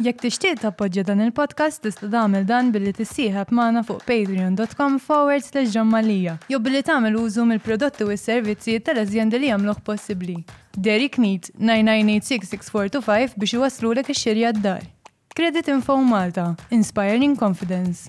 Jekk tixtieq tappoġġja dan il-podcast tista' tagħmel dan billi tissieħeb magħna fuq patreon.com forward slash John Mallia jew billi tagħmel użu mill-prodotti u s-servizzi tal-azjendi li jagħmluh possibbli. Dairy Knead, 9986-6425 biex iwasslulek ix-xiri għad-dar. Credit Info Malta, Inspiring Confidence.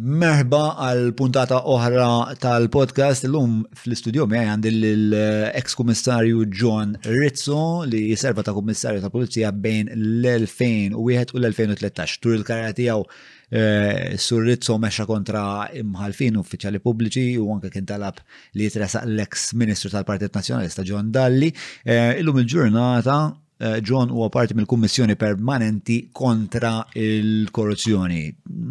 Merħba għal puntata oħra tal-podcast. Illum fl-istudio miegħi għandi l-ex kummissarju John Rizzo li jiserva ta' kummissarju ta' pulizija bejn l-2001 u l-2013. Tur il-karja tiegħu eh, Sur Rizzo mexa kontra imħalfin uffiċjali pubbliċi u anke kien talab li jitresaq l-ex Ministru tal-Partit Nazzjonalista John Dalli. Eh, illum il-ġurnata Eh, John huwa parti mill-Kummissjoni Permanenti kontra il-korruzzjoni.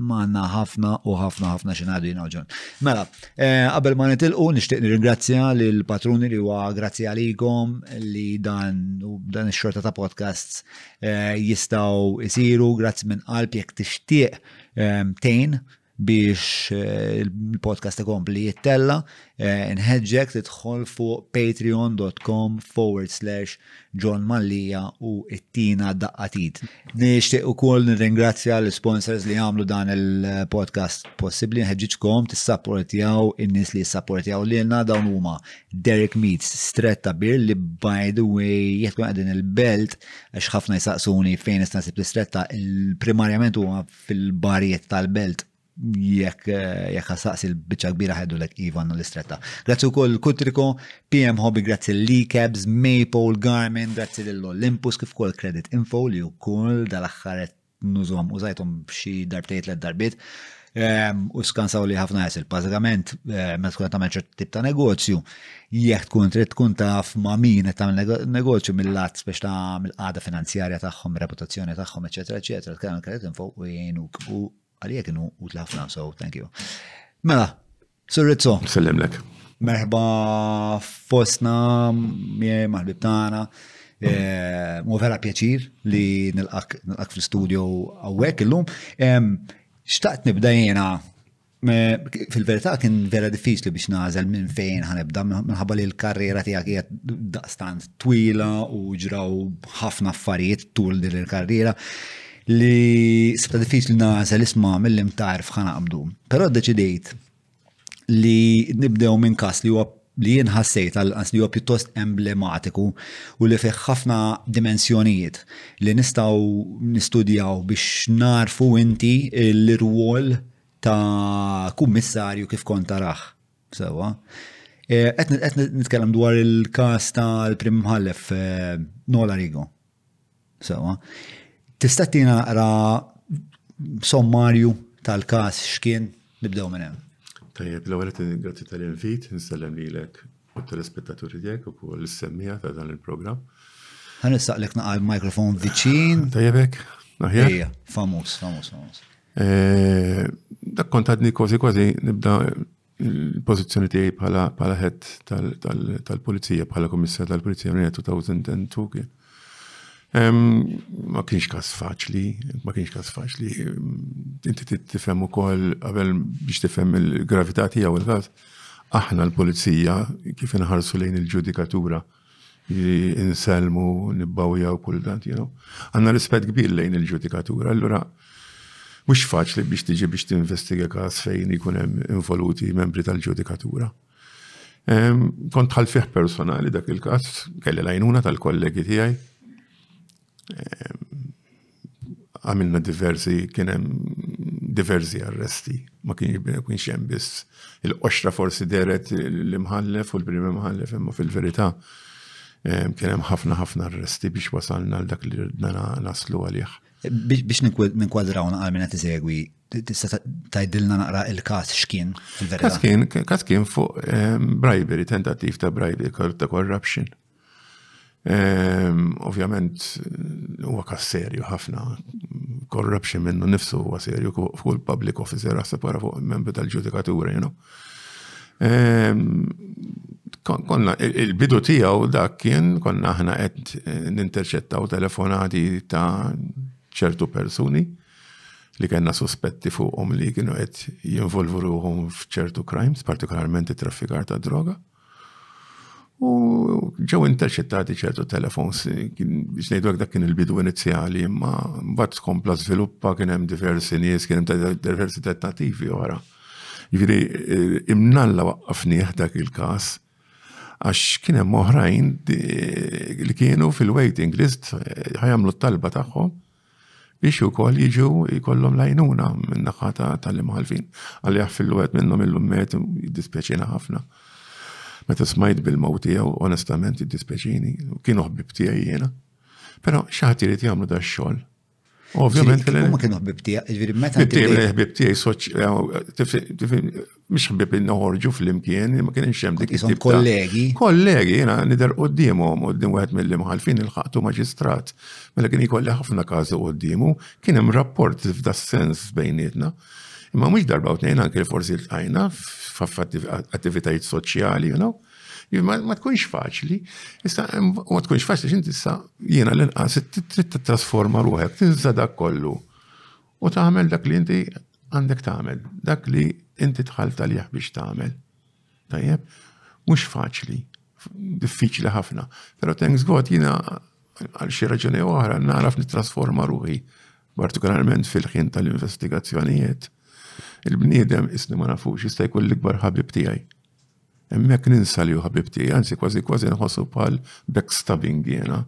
Manna ħafna u ħafna ħafna xinadu jina John. Mela, eh, qabel ma nitilqu nixtieq nirringrazzja lill patruni li huwa grazzi għalikom li dan u dan ix-xorta ta' podcasts eh, jistgħu isiru grazzi minn qalb jekk tixtieq tejn biex eh, il-podcast ikompli jittella, eh, nħedġek tidħol fuq patreon.com forward slash John Mallija u it-tina daqqatit. Nishtiq u koll nirringrazzja l-sponsors li għamlu dan il-podcast possibli nħedġiċkom t-sapportjaw in-nis li s-sapportjaw li għanna dawn huma Derek Meets Stretta Bir li by the way jietkun għadin il-belt għax ħafna jisaqsuni fejn istansib l-stretta il-primarjament huwa fil-barijiet tal-belt jekk eh, jekk ħassaqsi l-biċċa kbira ħedu lek Iva għandu l-istretta. Grazzi wkoll Kutriko, PM Hobby, grazzi l-Likebs, Maple, Garmin, grazzi l-Olympus kif ukoll Credit Info li wkoll dal-aħħar nużom użajthom b'xi darbtejt l darbit ehm, u skansaw li ħafna jasil. Bażikament, eh, meta tkun tagħmel ċert tip ta' negozju, jekk tkun trid tkun taf ma' min qed tagħmel negozju mill-lat biex ta' mill-qagħda finanzjarja tagħhom, reputazzjoni tagħhom, eċetera, eċetera, tkellem il-kredit info u jgħinuk u għalijek inhu u tlafna, so thank you. Mela, Surrizzo. Sellimlek. Merħba fosna, maħbib tagħna. Eh, mu vera pjaċir li nilqak fl-studio għawek illum. Xtaqt nibda jena Fil-verità kien vera diffiċli biex nażel minn fejn ħanibda minħabba li l-karriera tiegħek hija daqstant twila u ġraw ħafna affarijiet tul din il-karriera li sibta diffiċli nażel isma' mill-imtarf ħanaqbdu. Però ddeċidejt li nibdew minn każ li huwa li jien ħassejt għall-inqas li huwa pjuttost emblematiku u li fih ħafna dimensjonijiet li nistgħu nistudjaw biex nagħrfu inti l-irwol ta' kummissarju kif kont taraħ. Sewa. Eh, qed nitkellem dwar il-każ tal-Prim Mħallef eh, Nola Rigo. Sewa. Tista' tina naqra sommarju tal-każ x'kien nibdew minn hemm. Tajjeb, l-ewwel qed ingrazzi tal-invit, nsellem lilek u t-telespettaturi tiegħek ukoll is-semmiegħa ta' dan il-programm. Ħa nistaqlek naqal mikrofon viċin. Tajjebek, aħjar. Ejja, famuż, famuż, famuż. Eh, dak kont għadni kważi kważi nibda il-pożizzjoni tiegħi bħala ħed tal-Pulizija, bħala Kummissar tal-Pulizija minn 2002 kien. Ma kienx kas faċli, ma kienx kas faċli. Inti tifhem ukoll qabel biex tifhem il-gravità tiegħu il-każ. Aħna l-Pulizija kif inħarsu lejn il-ġudikatura insellmu, nibbawjaw kultant, you know. Għanna rispett kbir lejn il-ġudikatura, allura mhux faċli biex tiġi biex tinvestiga każ fejn ikun hemm involuti membri tal-ġudikatura. Kont ħalfih personali dak il-każ, kelli lajnuna tal-kollegi tiegħi. għamilna diversi, kienem diversi arresti, ma kien kien xem biss. Il-qoxra forsi deret l-imħallef u l-primi mħallef imma fil-verità kienem ħafna ħafna arresti biex wasalna l-dak li ridna naslu għalih. Biex ninkwadraw naqra minna t-segwi, tista tajdilna naqra il-kas xkien fil-verità? Kas kien fuq bribery, tentativ ta' bribery, ta' corruption. Ehm, ovvjament, huwa kas serju ħafna. Corruption minnu nifsu huwa serju fuq public officer għasab wara fuq membru tal-ġudikatura, you know. Ehm, konna, il-bidu tiegħu dak kien konna aħna qed eh, ninterċettaw telefonati ta' ċertu persuni li kena suspetti fuqhom li kienu qed jinvolvu ruhom f'ċertu crimes, partikolarment it-traffikar ta' droga. U ġew interċettati ċertu telefons, biex ngħidu dak kien il-bidu inizjali, imma mbagħad tkompla żviluppa kien hemm diversi nies, kien hemm diversi tentativi oħra. Jiġri eh, imnalla waqqafnieh dak il-każ għax kien hemm oħrajn eh, li kienu fil-waiting list eh, ħajamlu t-talba tagħhom biex ukoll jiġu jkollhom l-għajnuna min-naħa tal-imħalfin. Għalli jaħfillu għed minnhom illum met jiddispjaċina ħafna. Meta smajt bil-mowt tiegħu, onestament jiddispjaċini, kienu ħbib tiegħi jiena. Però xaħat irid jagħmlu da xogħol. Ovvjament. Ma kienu ħbib tiegħi, ġifieri meta. Ħbib tiegħi, ħbib tiegħi, Mhux ħbieb li noħorġu flimkien, ma kienx hemm dik it-tip kollegi. Kollegi, jiena nidher qudiemhom, quddiem wieħed mill-imħalfin il-ħaqtu maġistrat. Mela kien jkolli ħafna każi quddiemu, kien hemm rapport f'da sens bejnietna. Imma mhux darba u tnejn anke forsi ltqajna f'attivitajiet soċjali, you know. Ma tkunx faċli, issa ma tkunx faċli x'inti issa jiena l-inqas trid titrasforma ruħek, tinsa dak kollu u tagħmel dak li inti għandek tagħmel, dak li inti tħall talih biex tagħmel. Tajjeb, mhux faċli, diffiċli ħafna. Però thanks God jiena għal xi raġuni oħra naraf nittrasforma ruħi, partikolarment fil-ħin tal-investigazzjonijiet. Il-bniedem isni ma nafux jista' jkun l-ikbar ħabib tiegħi. Hemmhekk ninsa li hu ħabib tiegħi, anzi kważi kważi nħossu bħal backstabbing jiena.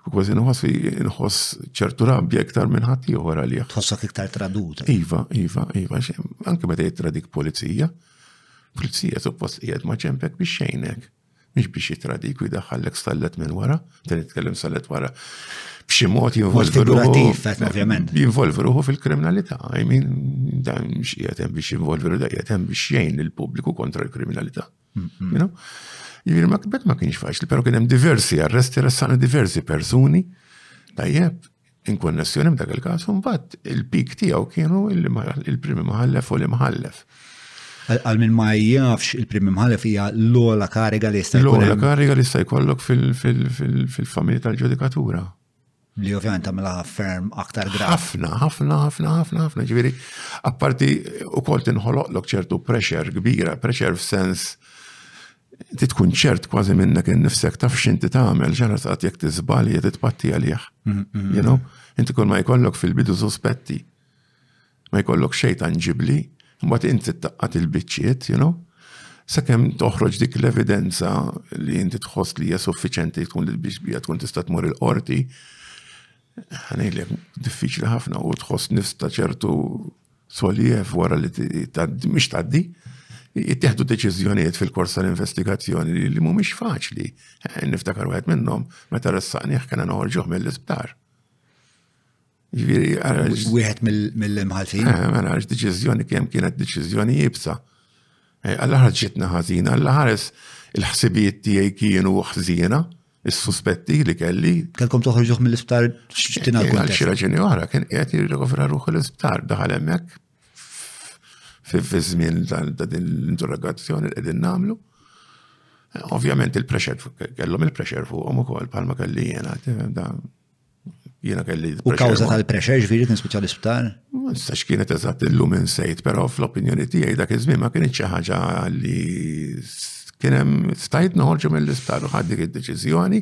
Kważi nħoss nħoss ċertu rabja iktar minn ħadd ieħor għalih. Tħossok iktar tradut. Iva, iva, iva, anke meta jittradik pulizija, pulizija suppost qiegħed ma' ġembek biex xejnek, mhix biex jittradik u jdaħħallek stallet minn wara, ta' nitkellem stallet wara. B'xi mod jinvolvi ruħu. ovvjament. Jinvolvi ruħu fil-kriminalità, I mean, dan x'qiegħed hemm biex jinvolvi ruħu, qiegħed hemm biex xejn il-pubbliku kontra l-kriminalità. Jiġifieri ma kbek ma kienx faċli, però kien hemm diversi arresti ressaqna diversi persuni tajjeb in konnessjoni b'dak il-każ, mbagħad il-pik tiegħu kienu il-prim imħallef u l-imħallef. Għal minn ma jafx il-prim imħallef hija l-ola kariga li jista' jkollok. L-ola kariga li jista' jkollok fil-familja tal-ġudikatura. Li ovvjament għamla ferm aktar grav. Ħafna, ħafna, ħafna, ħafna, ħafna, ġviri, apparti u kol tinħoloqlok ċertu pressure kbira, pressure f'sens ti tkun ċert kważi minnek nifsek taf xinti tagħmel ġara saqat jekk tiżbalji titpatti għalih. Mm, mm, mm. You know? Inti kull ma jkollok fil-bidu suspetti. ma jkollok xejn tanġibbli, imbagħad inti ttaqqat il-biċċiet, you know, sakemm toħroġ dik l-evidenza li inti tħoss li hija suffiċenti tkun li biex bija tkun tista' tmur il-qorti, ħanejlek diffiċli ħafna u tħoss nifs ta' ċertu soljef wara li tgħaddi mhix tgħaddi, jittieħdu deċiżjonijiet fil-kors tal-investigazzjoni li mhumiex faċli. Eh, niftakar wieħed minnhom meta ressaqnieh kena noħorġuh mill-isptar. Ġviri, għaraġ. Wieħed mill-imħalfin. Eh, mela, għaraġ deċizjoni kem kienet deċizjoni jibsa. Eh, għalla ħarġitna ħazina, għalla ħares il-ħsibijiet tiegħi kienu ħzina, il-suspetti li kelli. Kelkom toħorġuħ mill-isptar xtina eh, Għal xi raġuni oħra, kien qed jirrikofra ruħu l-isptar, daħal hemmhekk fi żmien ta' din l-interrogazzjoni li qegħdin nagħmlu. Ovvjament il-pressure kellhom il-pressure fuqhom ukoll bħalma kelli jiena, Jiena kelli. U kawza tal-pressure ġviri kien speċjali sptar? Sax kienet eżatt illum insejt, pero fl-opinjoni tiegħi dak iż-żmien ma kienx xi ħaġa li kien hemm stajt noħorġu mill-isptar u ħaddik id-deċiżjoni.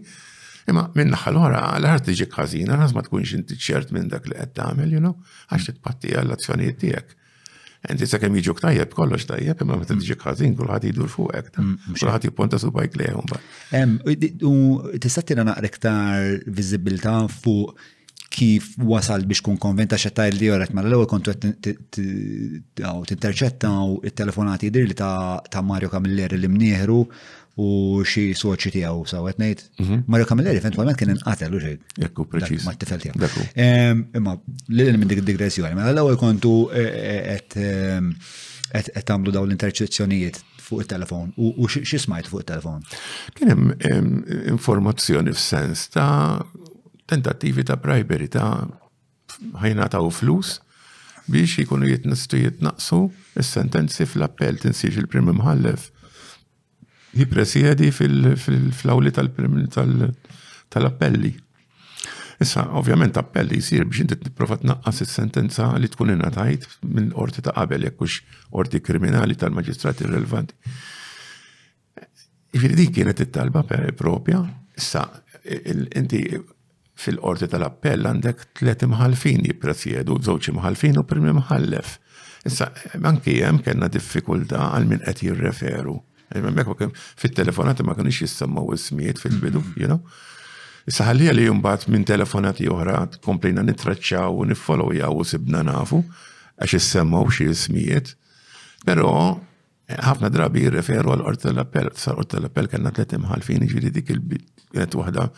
Imma minn naħa l-ora, l-ħar tiġi ħażina, ħaż ma tkunx inti ċert minn dak li qed tagħmel, you know, għax titpatti għall-azzjonijiet tiegħek. Enti sa' kem jiġu ktajjeb, kollox tajjeb, imma meta tiġi ħażin, kulħadd jidur fuqek. Mm, mm, mm. Kulħadd jipponta subajk lejhom. U tista' tira naqra iktar viżibilità fuq kif wasal biex kun konventa xetta li joret ma mela l-ewwel kontu qed tinterċetta u t-telefonati jidir li ta' Mario Camilleri li mnieħru u xi soċi tiegħu saw qed ngħid. Mhm. Mario Camilleri eventwalment kien inqatel u xejn. Ekku preċiż. Ma tifel tiegħu. Ehm, imma lil minn dik digressjoni, mela l-ewwel kontu eh, eh, ehm, qed qed tagħmlu dawn l-interċezzjonijiet fuq it-telefon u xi smajt fuq it-telefon? Kien hemm ehm, informazzjoni f'sens ta' tentattivi ta' bribery ta' ħajna ta' flus biex jikunu jitnistu jitnaqsu s-sentenzi fl-appell tinsiex il-prim imħallef jippresjedi fl-awli tal-appelli. Issa, ovvjament, appelli jsir biex inti tipprova tnaqqas is-sentenza li tkun ingħatajt minn qorti ta' qabel jekk hux qorti kriminali tal-maġistrat irrelvanti. Jiġifieri dik kienet it-talba propja, issa inti Fil-Qorti tal-Appell għandek tliet imħallfin jippresjedu, żewġ imħallfin u prim imħallef. Issa, anki hemm kellna diffikultà għal min qed jirreferu. Fit-telefonati ma kienx jissemmaw ismijiet fil-bidu, mm-hmm. you know? Issa ħallija li jumbat minn telefonati oħra komplejna nitraċċaw u niffolowjaw u sibna nafu għax jissemmaw xie ismijiet. Pero ħafna drabi jirreferu għal qorti tal-appell, sa qorti tal-appell kellna tliet imħalfin, ġifieri dik il-bit waħda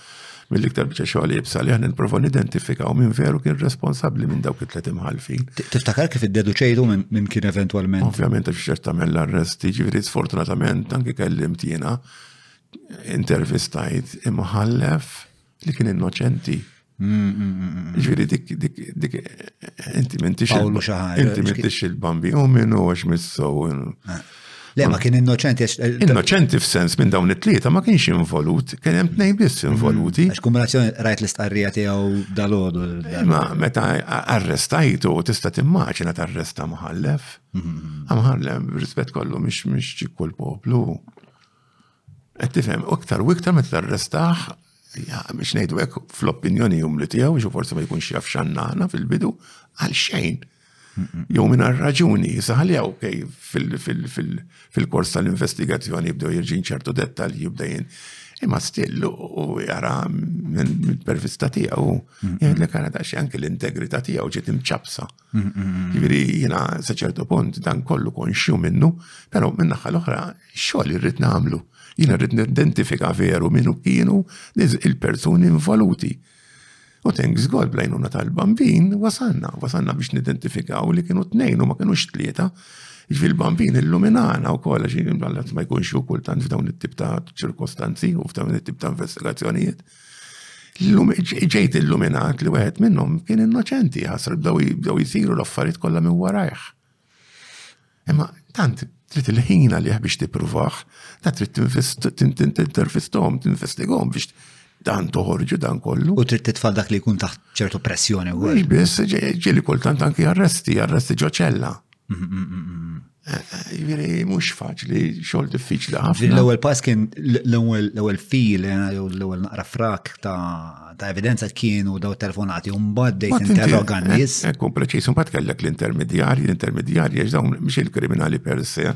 mill-iktar bieċa xogħol jibsa li aħna nipprovaw nidentifikaw minn veru kien responsabbli minn dawk it-tliet imħalfin. Tiftakar kif iddeduċejtu minn kien eventwalment? Ovvjament għax ċert tagħmel l-arresti, ġifieri sfortunatament anke kellimt jiena intervistajt imħallef li kien innoċenti. Ġviri dik, dik, dik, inti mentix. Pawlu xaħar. Inti mentix il-bambi, u minnu għax missow. Ah. Le, ma kien innoċenti. Eh, innoċenti f'sens minn dawn it-tlieta ma kienx involut, kien hemm tnejn biss mm. involuti. Għax kombinazzjoni rajt l-istqarrija tiegħu dalodu. Eh, ma meta arrestajtu tista' timmaġina tarresta mħallef. Mm-hmm. Mħallef rispett kollu mhix mhix ċikkol poplu. Qed tifhem, u iktar u iktar meta tarrestah, biex ngħidu hekk fl-opinjoni umli tiegħu biex forsi ma jkunx jaf x'għandna fil-bidu għal xejn. Jew minn raġuni saħaljaw kej fil-kors tal-investigazzjoni jibdew jirġin ċertu dettalji jibdejn. Imma still u jara minn pervista tiegħu jgħidlek għara daqsxejn anke l-integrità tiegħu ġiet imċabsa. Ġifieri jiena sa ċertu punt dan kollu konxju minnu, però minn naħa l-oħra xogħol irrid nagħmlu. Jiena rrid nidentifika veru minnu kienu il-persuni involuti. U thanks God blajnuna tal-bambin wasanna, wasanna biex nidentifikaw li kienu tnejn u ma kienu tlieta. Ġifieri l-bambin illuminana u kolla xi ma jkunx u kultant f'dawn it-tip ta' ċirkostanzi u f'dawn it-tip ta' investigazzjonijiet. Illum ġejt illuminat li wieħed minnhom kien innoċenti ħasr bdew jisiru l-affarijiet kollha minn warajh. Imma tant trid il-ħina liħ biex tippruvaħ, ta' trid tinterfistom, tinvestigom biex dan toħorġu dan kollu. U trid titfal dak li jkun taħt ċertu pressjoni u għal. Biss ġieli kultant anki arresti, arresti ġoċella. Mm, mm, mm, Jiġifieri mhux faċli, xogħol diffiċli ħafna. L-ewwel pass kien l-ewwel fil eh, jew l-ewwel naqra frak ta' ta' evidenza kienu daw telefonati u mbagħad dejt interroga nies. Eh, Ekku preċiż, mbagħad kellek l-intermedjarji, l-intermedjarji għax dawn mhux il-kriminali per se,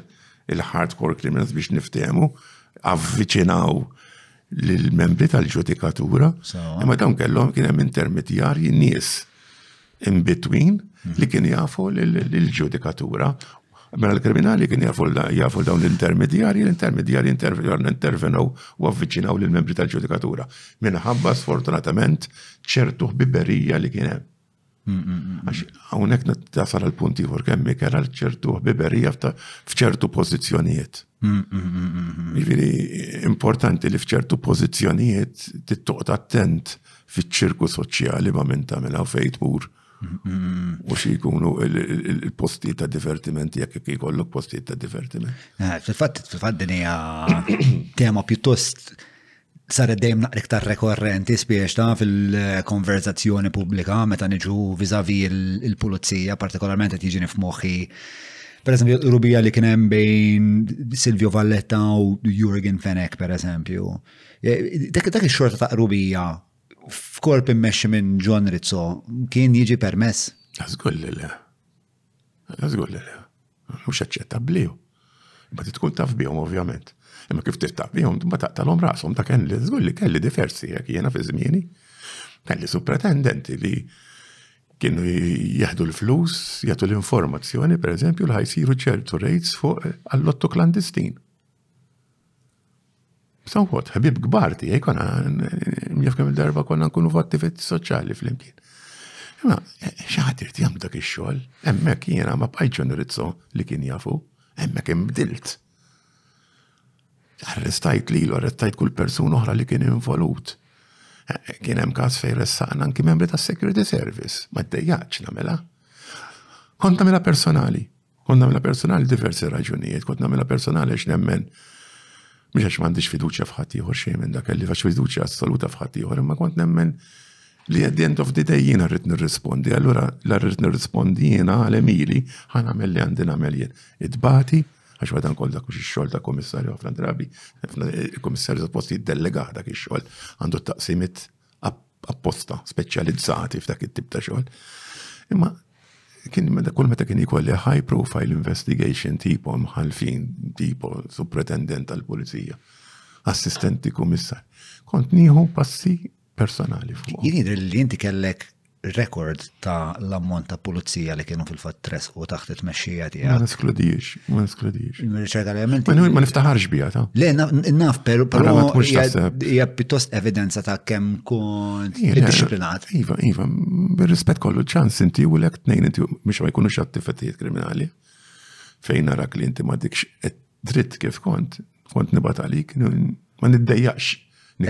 il-hardcore criminals biex niftehmu, avviċinaw lill-membri tal-ġudikatura, imma dawn kellhom kien hemm intermedjarji nies in between mhm. li kien jafu l-ġudikatura. Mela l-kriminali kien jafu dawn l-intermedjari, l-intermedjari intervenu u avvicinaw l-membri tal-ġudikatura. Minħabba sfortunatament ċertu ħbiberija li kien hemm. Mm, mm, mm, Għax hawnhekk tasal l-punt ieħor kemm kera ċertu ħbiberija f'ċertu pożizzjonijiet. Jiġifieri importanti li f'ċertu pożizzjonijiet tittoqgħod attent fiċ-ċirku soċjali ma' min tagħmilha fejn tmur. U xi jkunu il-postijiet ta' divertiment jekk kif jkollok postijiet ta' divertiment. Eh, fil-fatt, fil-fatt din hija tema pjuttost saret dejjem naqra iktar rekorrenti spiexta fil-konverzazzjoni pubblika meta niġu vizavi il-pulizija, partikolarment qed jiġini f'moħħi Per eżempju, rubija li kienem bejn Silvio Valletta u Jurgen Fenek, per eżempju. E, dak il-xorta ta' rubija f'korp immexxi minn John Rizzo kien jiġi permess? Għazgull li le. Żgur li le. Mhux aċċettabbli hu. Imma tkun taf bihom ovvjament. Imma kif taf bihom ma taqtalhom rashom ta' kelli, żgur li kelli diversi hekk jiena fi żmieni. Kelli supretendenti li kienu jieħdu l-flus, jagħtu l-informazzjoni, pereżempju, li ħajsiru ċertu rejds fuq għall-lottu klandistin. Sawħot, ħbib kbar tiegħi konna mjaf kemm darba konna nkunu f'attivit soċjali flimkien. Imma xi ħadd irid jagħmel dak ix-xogħol, hemmhekk jiena ma bqajtx nrizzo li kien jafu, hemmhekk imbdilt. Arrestajt lilu, arrestajt kull persuna oħra li kien involut. Kien hemm każ fejn ressaqna anki membri tas-Security Service, ma ddejjaqx nagħmilha. Kont nagħmilha personali, Kont nagħmilha personali diversi raġunijiet, kont nagħmilha personali għax nemmen mhux għax m'għandix fiduċja f'ħadd ieħor xejn minn dak li għax fiduċja assoluta f'ħadd ieħor, imma kont nemmen li at the end of the day jiena rrid nirrispondi, allura la rrid nirrispondi jiena għalem ili ħan nagħmel li għandi nagħmel jien. Idbati għax wadan kol dak ix-xogħol ta' komissarju ħafna drabi, komissarju suppost jiddelega dak ix-xogħol għandu taqsimit apposta speċjalizzati f'dak it-tip ta' xogħol. Imma kien meta kull meta kien jkolli high profile investigation tipo mħalfin tipo supretendent tal-pulizija, assistenti kummissar. Kont nieħu passi personali fuq. Jien li inti kellek rekord ta' l-ammont ta' pulizija li kienu fil-fatt tres u taħt it-mexxija tiegħek. Ma neskludijiex, ma neskludijiex. Nirċerka l-elementi. Ma niftaħarx bija ta'. Le, naf, pero hija pjuttost evidenza ta' kemm kont disciplinat. Iva, iva, bir-rispett kollu ċans inti u l-ek tnejn inti biex ma jkunux attivitajiet kriminali fejn narak li inti ma dikx Dritt kif kont, kont nibat għalik, ma niddejjaqx.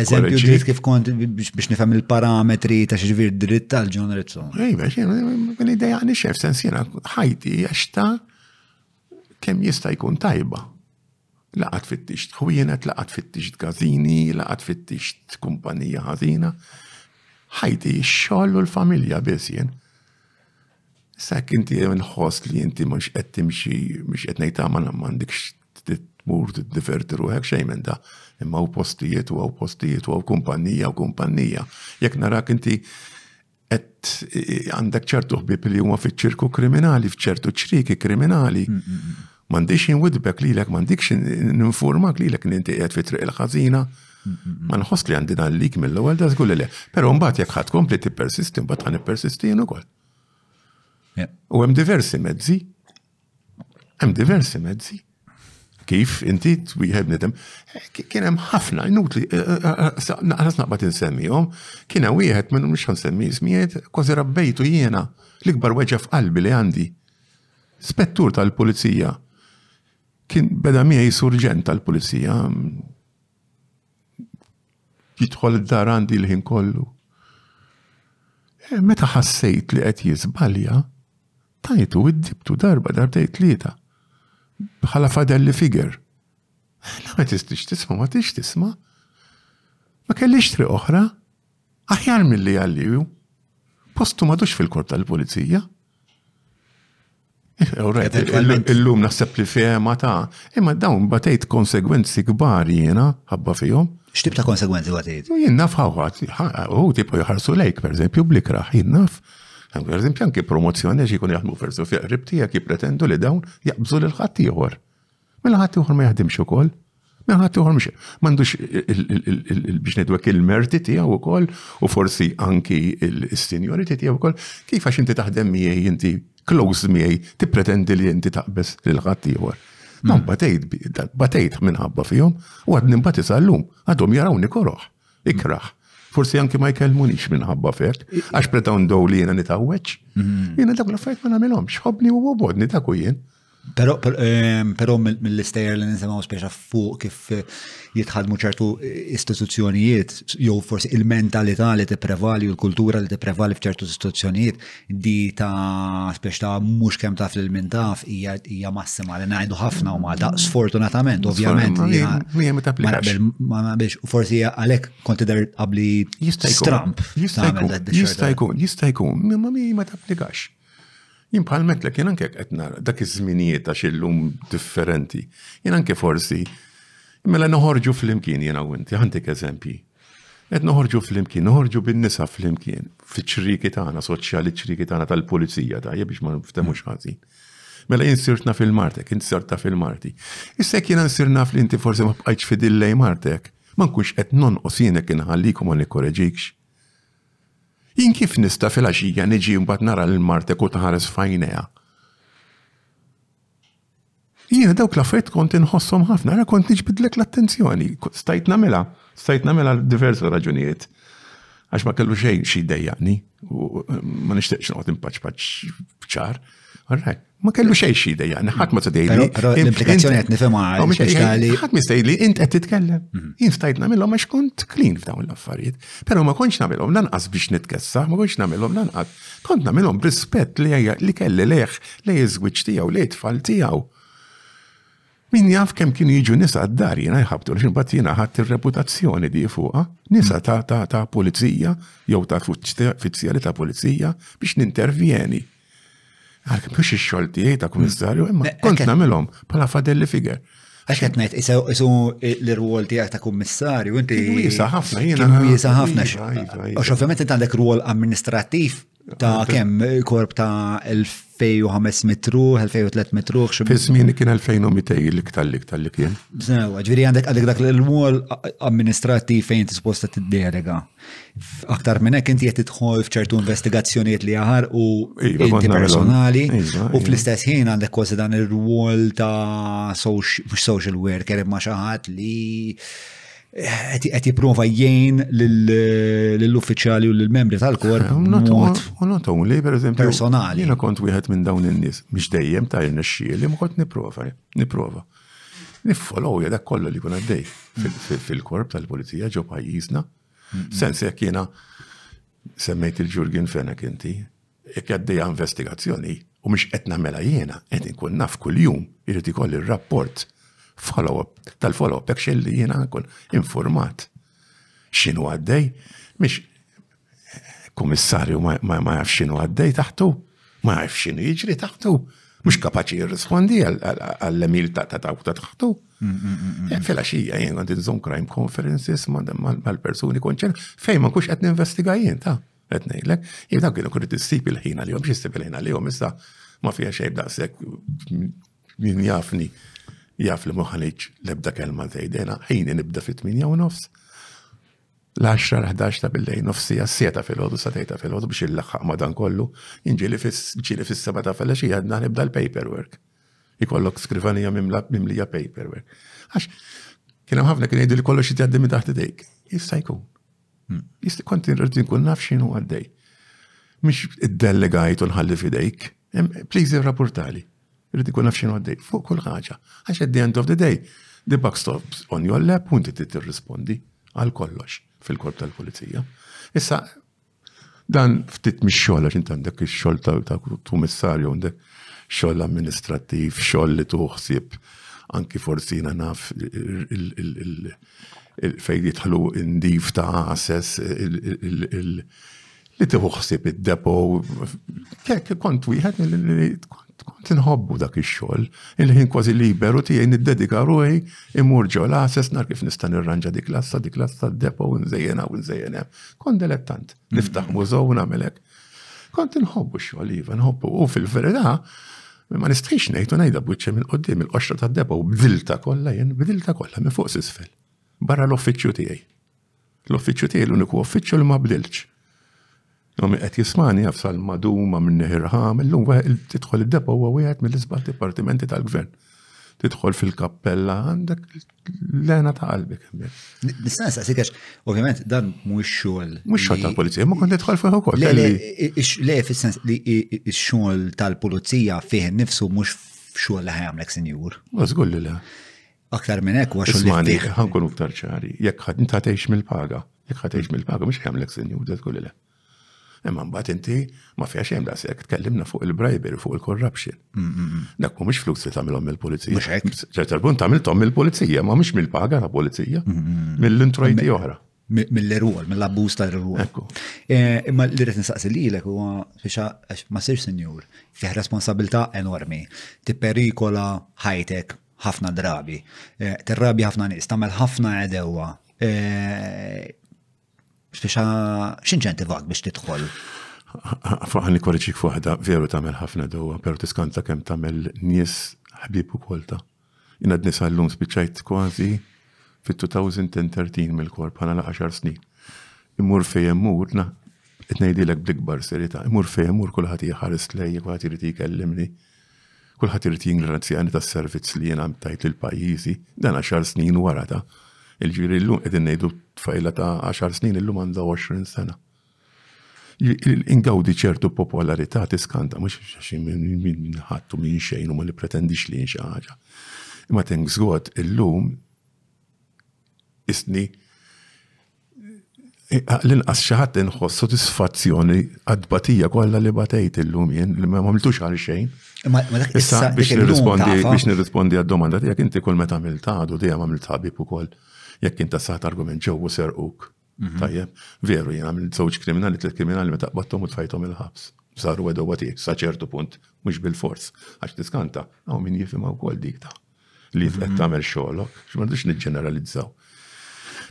Eżempju, dritt kif kont biex nifhem il-parametri ta' xġivir dritt tal ġon Rizzo. Ejba, ma niddejjaqni xef, sens jena ħajti għaxta kem jista' jkun tajba. Laqat fittix tħwienet, laqat fittix gazini, laqat fittix kumpanija ħażina. Ħajti xogħol u l-familja biss jien. Issa jekk inti nħoss li inti mhux qed timxi mhux qed ngħid ma m'għandekx tmur tiddiverti ruħek xejn minn da. Imma u postijiet u postijiet u kumpanija u kumpanija. Jekk narak inti qed għandek ċertu ħbib li huma fiċ-ċirku kriminali, f'ċertu ċriki kriminali. Mm, mm, mm. M'għandix inwidbek lilek, m'għandikx ninfurmak lilek li inti qiegħed fi triq il-ħażina. Ma nħoss li għandi dan lik mill-ewwel da żgur li le. Però mbagħad jekk ħadd kompli tippersisti mbagħad ħa nippersisti jien ukoll. U hemm diversi mezzi. Hemm diversi mezzi. Kif inti twieħed nidem. Kien hemm ħafna inutli eh, eh, eh, naqras naqbad insemmihom, kien hemm wieħed minn mhux ħansemmi żmiet, kważi rabbejtu jiena l-ikbar weġa' f'qalbi li għandi. Spettur tal-Pulizija kien beda miegħi surġent tal-Pulizija. Jidħol id-dar għandi l-ħin kollu. Eh, meta ħassejt li qed jiżbalja, tajtu id-dibtu darba darbtej tlieta. Bħala fadelli figer. Eh, la ma tistix tisma, ma tix tisma. Ma kellix tri oħra. Aħjar milli għalliju. Postu madux fil-korp tal-pulizija. Illum naħseb li fema ta' imma dawn batejt konsegwenzi kbar jiena ħabba fihom. X'tib ta' konsegwenzi batejt? Jien naf ħawħat, u tipo jħarsu lejk, per eżempju, blikraħ, jien naf. Per eżempju, anki promozzjoni xi jkun jaħdmu versu fiqrib tiegħek jippretendu li dawn jaqbżu lil ħadd ieħor. Mela ħadd ieħor ma jaħdimx ukoll. Mela ħadd ieħor mhux m'għandux biex ngħidwek il-merti tiegħu wkoll u forsi anki s-seniority tiegħu wkoll kif għax inti taħdem miegħi inti close miegħi tippretendi li inti taqbeż lil ħadd ieħor. Ma hmm. batejt, batejt minħabba fihom u għad nimbat isallum, għadhom jarawni koroħ, ikraħ. Forsi anki ma jkellmunix minħabba fek, għax pretendow li jena nitawweċ. Hmm. Jena dak l-affajt ma namilomx, xobni u bodni dak u jien. Pero, per, ehm, pero mill-istejer li nisimaw speċa fuq kif eh, jitħadmu ċertu eh, istituzzjonijiet, jew forsi il-mentalità li tipprevali u l-kultura li tipprevali f'ċertu istituzzjonijiet, di ta' speċ ta' mhux kemm taf lil min taf hija massima li ngħidu ħafna u ma da' sfortunatament, ovvjament. Ma naqbilx, forsi għalhekk kontider qabli stramp. Jista' jkun, jista' jkun, ma ma tapplikax. Jien bħal metlek jien anke qed nara dak iż-żminijiet għax illum differenti. Jien anke forsi mela noħorġu flimkien jiena u inti, għandek eżempji. Qed noħorġu flimkien, noħorġu bin-nisa flimkien, fiċ-ċriki tagħna, soċjali ċriki tagħna tal-pulizija ta' biex ma nftemux ħażin. Mela jien sirt naf il-martek, int sirt taf il-marti. Issa jien nsir naf li inti forsi ma bqajtx fidillej martek, ma nkunx qed nonqos jienek inħallikom ma nikkoreġikx. Jien kif nista' filgħaxija niġi mbagħad nara lil martek u tħares f'għajnejha? Jiena dawk l-affarijiet kont inħossom ħafna, ra kont niġbidlek l-attenzjoni, stajt namela, stajt namela diversa raġunijiet. Għax ma kellu xejn xi dejjaqni, ma nixtieqx noqgħod impaċpaċ ċar, għarrek. Ma kellu xejn xi dejjaqni, ħadd ma tgħidli. L-implikazzjoni qed nifhimha speċjali. Ħadd mistejli int qed titkellem. Mhm. Jien stajt nagħmilhom għax kont clean f'dawn l-affarijiet. Però ma kontx nagħmilhom lanqas biex nitkessa, ma kontx nagħmilhom lanqas. Kont nagħmilhom b'rispett li kelli lejh lej iż-żwieġ tiegħu, lej tfal tiegħu. Min jaf kemm kienu jiġu nisa d-dar jiena jħabtu li ximbat jiena ħadd ir-reputazzjoni di fuqha, nisa ta' ta' ta' pulizija jew ta' fizzjali ta' pulizija biex nintervjeni. Għalk mhux ix-xogħol tiegħi ta' kummissarju, imma eh, kont eh, nagħmilhom bħala fadelli figure. Għax qed ngħid isu l-irwol tiegħek ta' kummissarju inti. Wiesa ħafna jiena. Wiesa ħafna. Iva, iva, iva. Għax ovvjament inti għandek rwol amministrattiv ta' kemm korp ta' 2500 metru, 2300 metru. Fi żmien kien 2200 l-iktar l-iktar li kien. Sewa, ġifieri għandek għandek dak l-irwol amministrattiv fejn tisposta tiddelega. Aktar minn hekk inti qed tidħol f'ċertu investigazzjonijiet li jaħar u iva, inti personali iva, u fl-istess ħin għandek kważi dan ir-rwol ta' social worker imma xi ħadd li qed jipprova jgħin lill-uffiċjali u lill-membri tal-korp. U not only, per eżempju, personali. Jiena kont wieħed minn dawn in-nies, mhux dejjem ta' irnexxieli, ma kont nipprova, nipprova. Niffollow dak kollu li kun għaddej fil-korp tal-pulizija ġo pajjiżna. Sens jekk jiena semmejt il-ġurgin fenek inti, jekk għaddej investigazzjoni u mhux qed nagħmela jiena qed inkun naf kuljum irid ikolli rapport follow-up tal-follow-up hekk li jiena nkun informat x'inhu għaddej mhix Kummissarju ma jafx x'inhu għaddej taħtu, ma jafx x'inhu jiġri taħtu, mhux kapaċi jirrispondi għall-emil ta' dawk ta' taħtu. Fela xija jien għandi nżomm crime conferences mal-persuni konċern fejn ma kux qed ninvestiga jien ta' qed ngħidlek. Jien dak kienu kull tissib il-ħin għalihom, x'issib il-ħin għalihom issa ma fiha xejn daqshekk min jafni jaf li ma ħanejx l-ebda kelma tgħidilha, ħini nibda fit-8 u nofs l-10 l-11 ta' billejn, nofsija s-sieta filgħodu sa tejta filgħodu biex illaħħaq ma' dan kollu, jinġieli ġieli fis-seba ta' filgħaxija għadna nibda l-paperwork. Ikollok skrivanija mimlija paperwork. Għax kien hemm ħafna kien jgħidu li kollox jitgħaddi minn taħt idejk. Jista' jkun. Hmm. Jista' kont irrid nkun naf x'inhu għaddej. Mhix iddelegajt u nħalli f'idejk. Please irrapportali. Irrid ikun naf x'inhu għaddej fuq kull ħaġa. Għax at the end of the day, the buck stops on your lap u inti tirrispondi għal kollox fil-korp tal-pulizija. Issa, dan ftit mix-xogħol għax inti għandek ix-xogħol ta' kummissarju għandek xogħol amministrattiv, xogħol li tuħsib anki forsi naf fejn jitħlu indif ta' assess li tieħu ħsieb id-depo, kont wieħed li kont inħobbu dak ix-xogħol, il-ħin kważi liberu tiegħi niddedika ruħi imur ġo l-assess nar kif nista' nirranġa dik l-assa, dik l-assa d-depo u nżejjena u nżejjena. Kont delettant, niftaħ mużew u nagħmelek. Kont inħobbu x-xogħol iva, nħobbu u fil-verità ma nistħix ngħid u ngħidha b'wiċċi minn qudiem il-qoxra tad-depo u bdilta kollha jien, bdilta kollha minn fuq s'isfel. Barra l-uffiċċju tiegħi. L-uffiċċju tiegħi l-uniku uffiċċju li ma bdilx. Imma min qed jismani jaf sal-madum ma minni ħirħam, illum tidħol id-depo huwa wieħed mill-isbaħ dipartimenti tal-gvern tidħol fil-kappella għandek l-lena ta' qalbek. Nistan sa' sikax, ovvjament, dan mux xol. Mux xol tal-polizija, ma kont nidħol fuq ukoll. Le, le, fil-sens li xol tal-polizija fih nifsu mux xol li ħajamlek senjur. Mażgur li le. Aktar minn hekk huwa xogħol Ismani, fih. ħankunu aktar ċari. Jekk ħad inta tgħix mill-paga, jekk ħad tgħix mill-paga mhux jagħmlek sinjur da tquli le. Imma mbagħad inti ma fija xejn daqshekk tkellimna fuq il-bribery, fuq il-corruption. Dak mhumiex flus li tagħmilhom mill-pulizija. Mhux hekk. Ċerta punt tagħmilthom mill-pulizija, ma mhux mill-paga ta' pulizija, mill-introjti oħra. mill-irwol, mill-abbuż tal-irwol. Eh, imma li rrit nistaqsi lilek huwa fixa għax ma sirx sinjur, fih responsabilità enormi, tipperikola ħajtek ħafna drabi, eh, terrabi ħafna nies, tagħmel ħafna edewa. Eh, fixa x'inċentivak biex tidħol? Faħni korriċik fuħda, veru tagħmel ħafna edewa, pero tiskanta kemm tagħmel nies ħbib u kolta. Jien għadni sal-lum spiċċajt kważi fit-2013 mill-korp bħala la 10 snin. Imur fejn mur, qed ngħidilek bl-ikbar serjetà, imur fejn mur kulħadd jħares lejja, kulħadd irid jkellimni. Kulħadd irid jingrazzjani tas-servizz li jien għamtajt lil pajjiżi, dan 10 snin wara ta' il-ġiri llum qegħdin ngħidu tfajla ta' 10 snin illum għandha 20 sena. Ingawdi ċertu popolarità tiskanta mhux għax minn ħadd u minn xejn u ma nippretendix li xi ħaġa. Imma thanks God illum isni l-inqas xi ħadd inħoss sodisfazzjoni għad-batija kollha li batejt illum jien li ma għamiltux għal xejn. Issa biex nirrispondi biex nirrispondi għad-domanda tiegħek inti kull meta għamilt għadu dejjem għamilt ħabib ukoll jekk inta saħt argument ġew u serquk Mhm. Tajjeb, veru jena minn żewġ kriminali, tliet kriminali meta qbattom u tfajtom il-ħabs. Saru għedu għatiex, sa ċertu punt, mhux bil-fors, għax tiskanta, għaw min jifimha wkoll dik ta' li qed mhm. tagħmel xogħolok, x'mandux niġġeneralizzaw.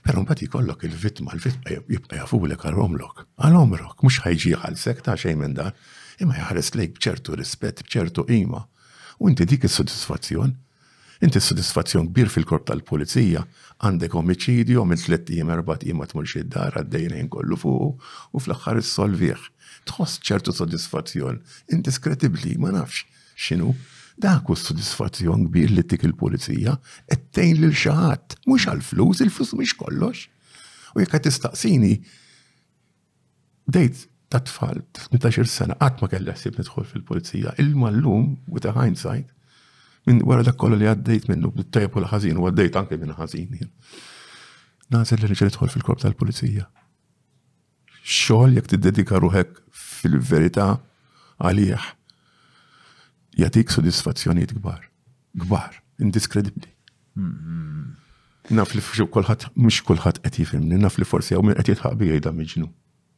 Però mbagħad jkollok il-vittma, l-vittma jibqa' jafulek għal omlok, għal omrok, mhux ħajġi ħalsek ta' xejn minn dan, imma jħares lejk bċertu rispett, bċertu qima. U inti dik is-sodisfazzjon Inti s-sodisfazzjon kbir fil-korp tal-pulizija, għandek omiċidju, għamilt tlett ijiem erbat ijiem ma tmurx id-dar, għaddej il-ħin kollu fuqu, u fl-aħħar issolvih. Tħoss ċertu sodisfazzjon, indiskretibbli, ma nafx x'inhu. Dak hu s-sodisfazzjon kbir li ttik il-pulizija, qed tgħin lil xi ħadd, mhux għall-flus, il-flus mhix kollox. U jekk qed tistaqsini, Bdejt ta' tfal, 18 sena, qatt ma kelli ħsieb nidħol fil-pulizija. Ilma llum, with a hindsight, minn wara dak kollu li għaddejt minnu, bit-tajb u l-ħażin, u għaddejt anke minn ħażin jien. Nażel li rġa' nidħol fil-korp tal-pulizija. Xogħol jekk tiddedika ruħek fil-verità għalih jatik sodisfazzjonijiet kbar. Kbar, indiskredibbli. Naf li fuxu kulħadd mhux kulħadd qed jifhimni, naf li forsi hawn min qed jitħabi jgħidha miġnu.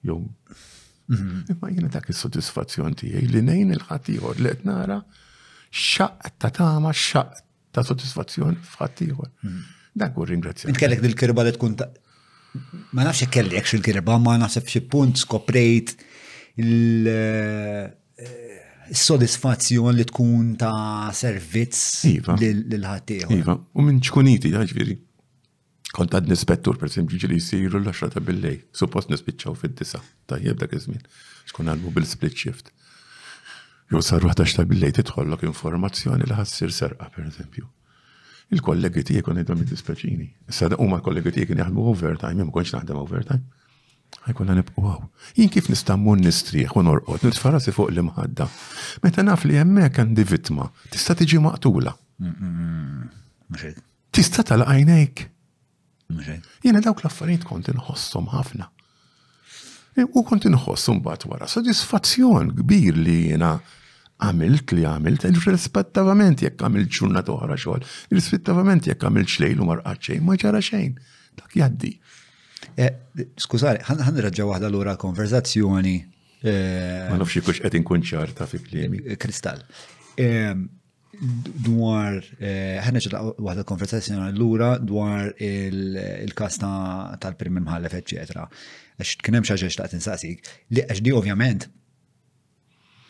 Jew. Mhm. Imma jiena dak is-sodisfazzjon tiegħi li ngħin il-ħadd ieħor li qed nara xaq ta' tama, xaq ta' sodisfazzjon f'ħadd ieħor. Mhm. Dak u ringrazzjak. Intkellek dil-kirba li tkun ma nafx kellek xil-kirba, ma naħseb xi punt skoprejt il- Is-sodisfazzjon li tkun ta' servizz iva. lil ħaddieħor. Iva, u minn ċkuniti, ġifieri. Kont għad nispettur, per esempio, ġili jisiru l-10 ta' billej. Suppost nispiċċaw fid-disa, tajjeb dak iż-żmien. Xkun għalmu bil-split shift. Jew sar 11 ta' billej titħollok informazzjoni li ħassir serqa, per esempio il-kollegi tiegħi kon għidhom jittispeċini. Issa huma l-kollegi tiegħi kien jaħdmu overtime, jien ma kontx naħdem overtime. Ħajkollna nibqgħu hawn. Jien kif nista' mmur nistrieħ u norqod, nitfa' rasi fuq l-imħadda, meta naf li hemmhekk għandi vittma tista' tiġi maqtula? Tista' tagħlaq għajnejk? Jiena dawk l-affarijiet kont inħossom ħafna. E, u kont inħoss mbagħad wara sodisfazzjon kbir li jiena għamilt li għamilt, irrispettavament jekk għamilt ġurnat oħra xogħol, irrispettavament jekk għamilt xlejl u marqat xejn, ma ġara xejn, dak jaddi. Eh, skużani, ħan nirraġġa waħda l-ura konverzazzjoni. Eh, Ma nafx kux qed inkun ċarta fi kliemi. Eh, kristall. Ehm, dwar, ħana ċarta waħda konverzazzjoni l-ura dwar il-kas tal-prim imħallef, eccetera. Għax kien hemm xaġeġ ta' tinsaqsik, li għax di ovvjament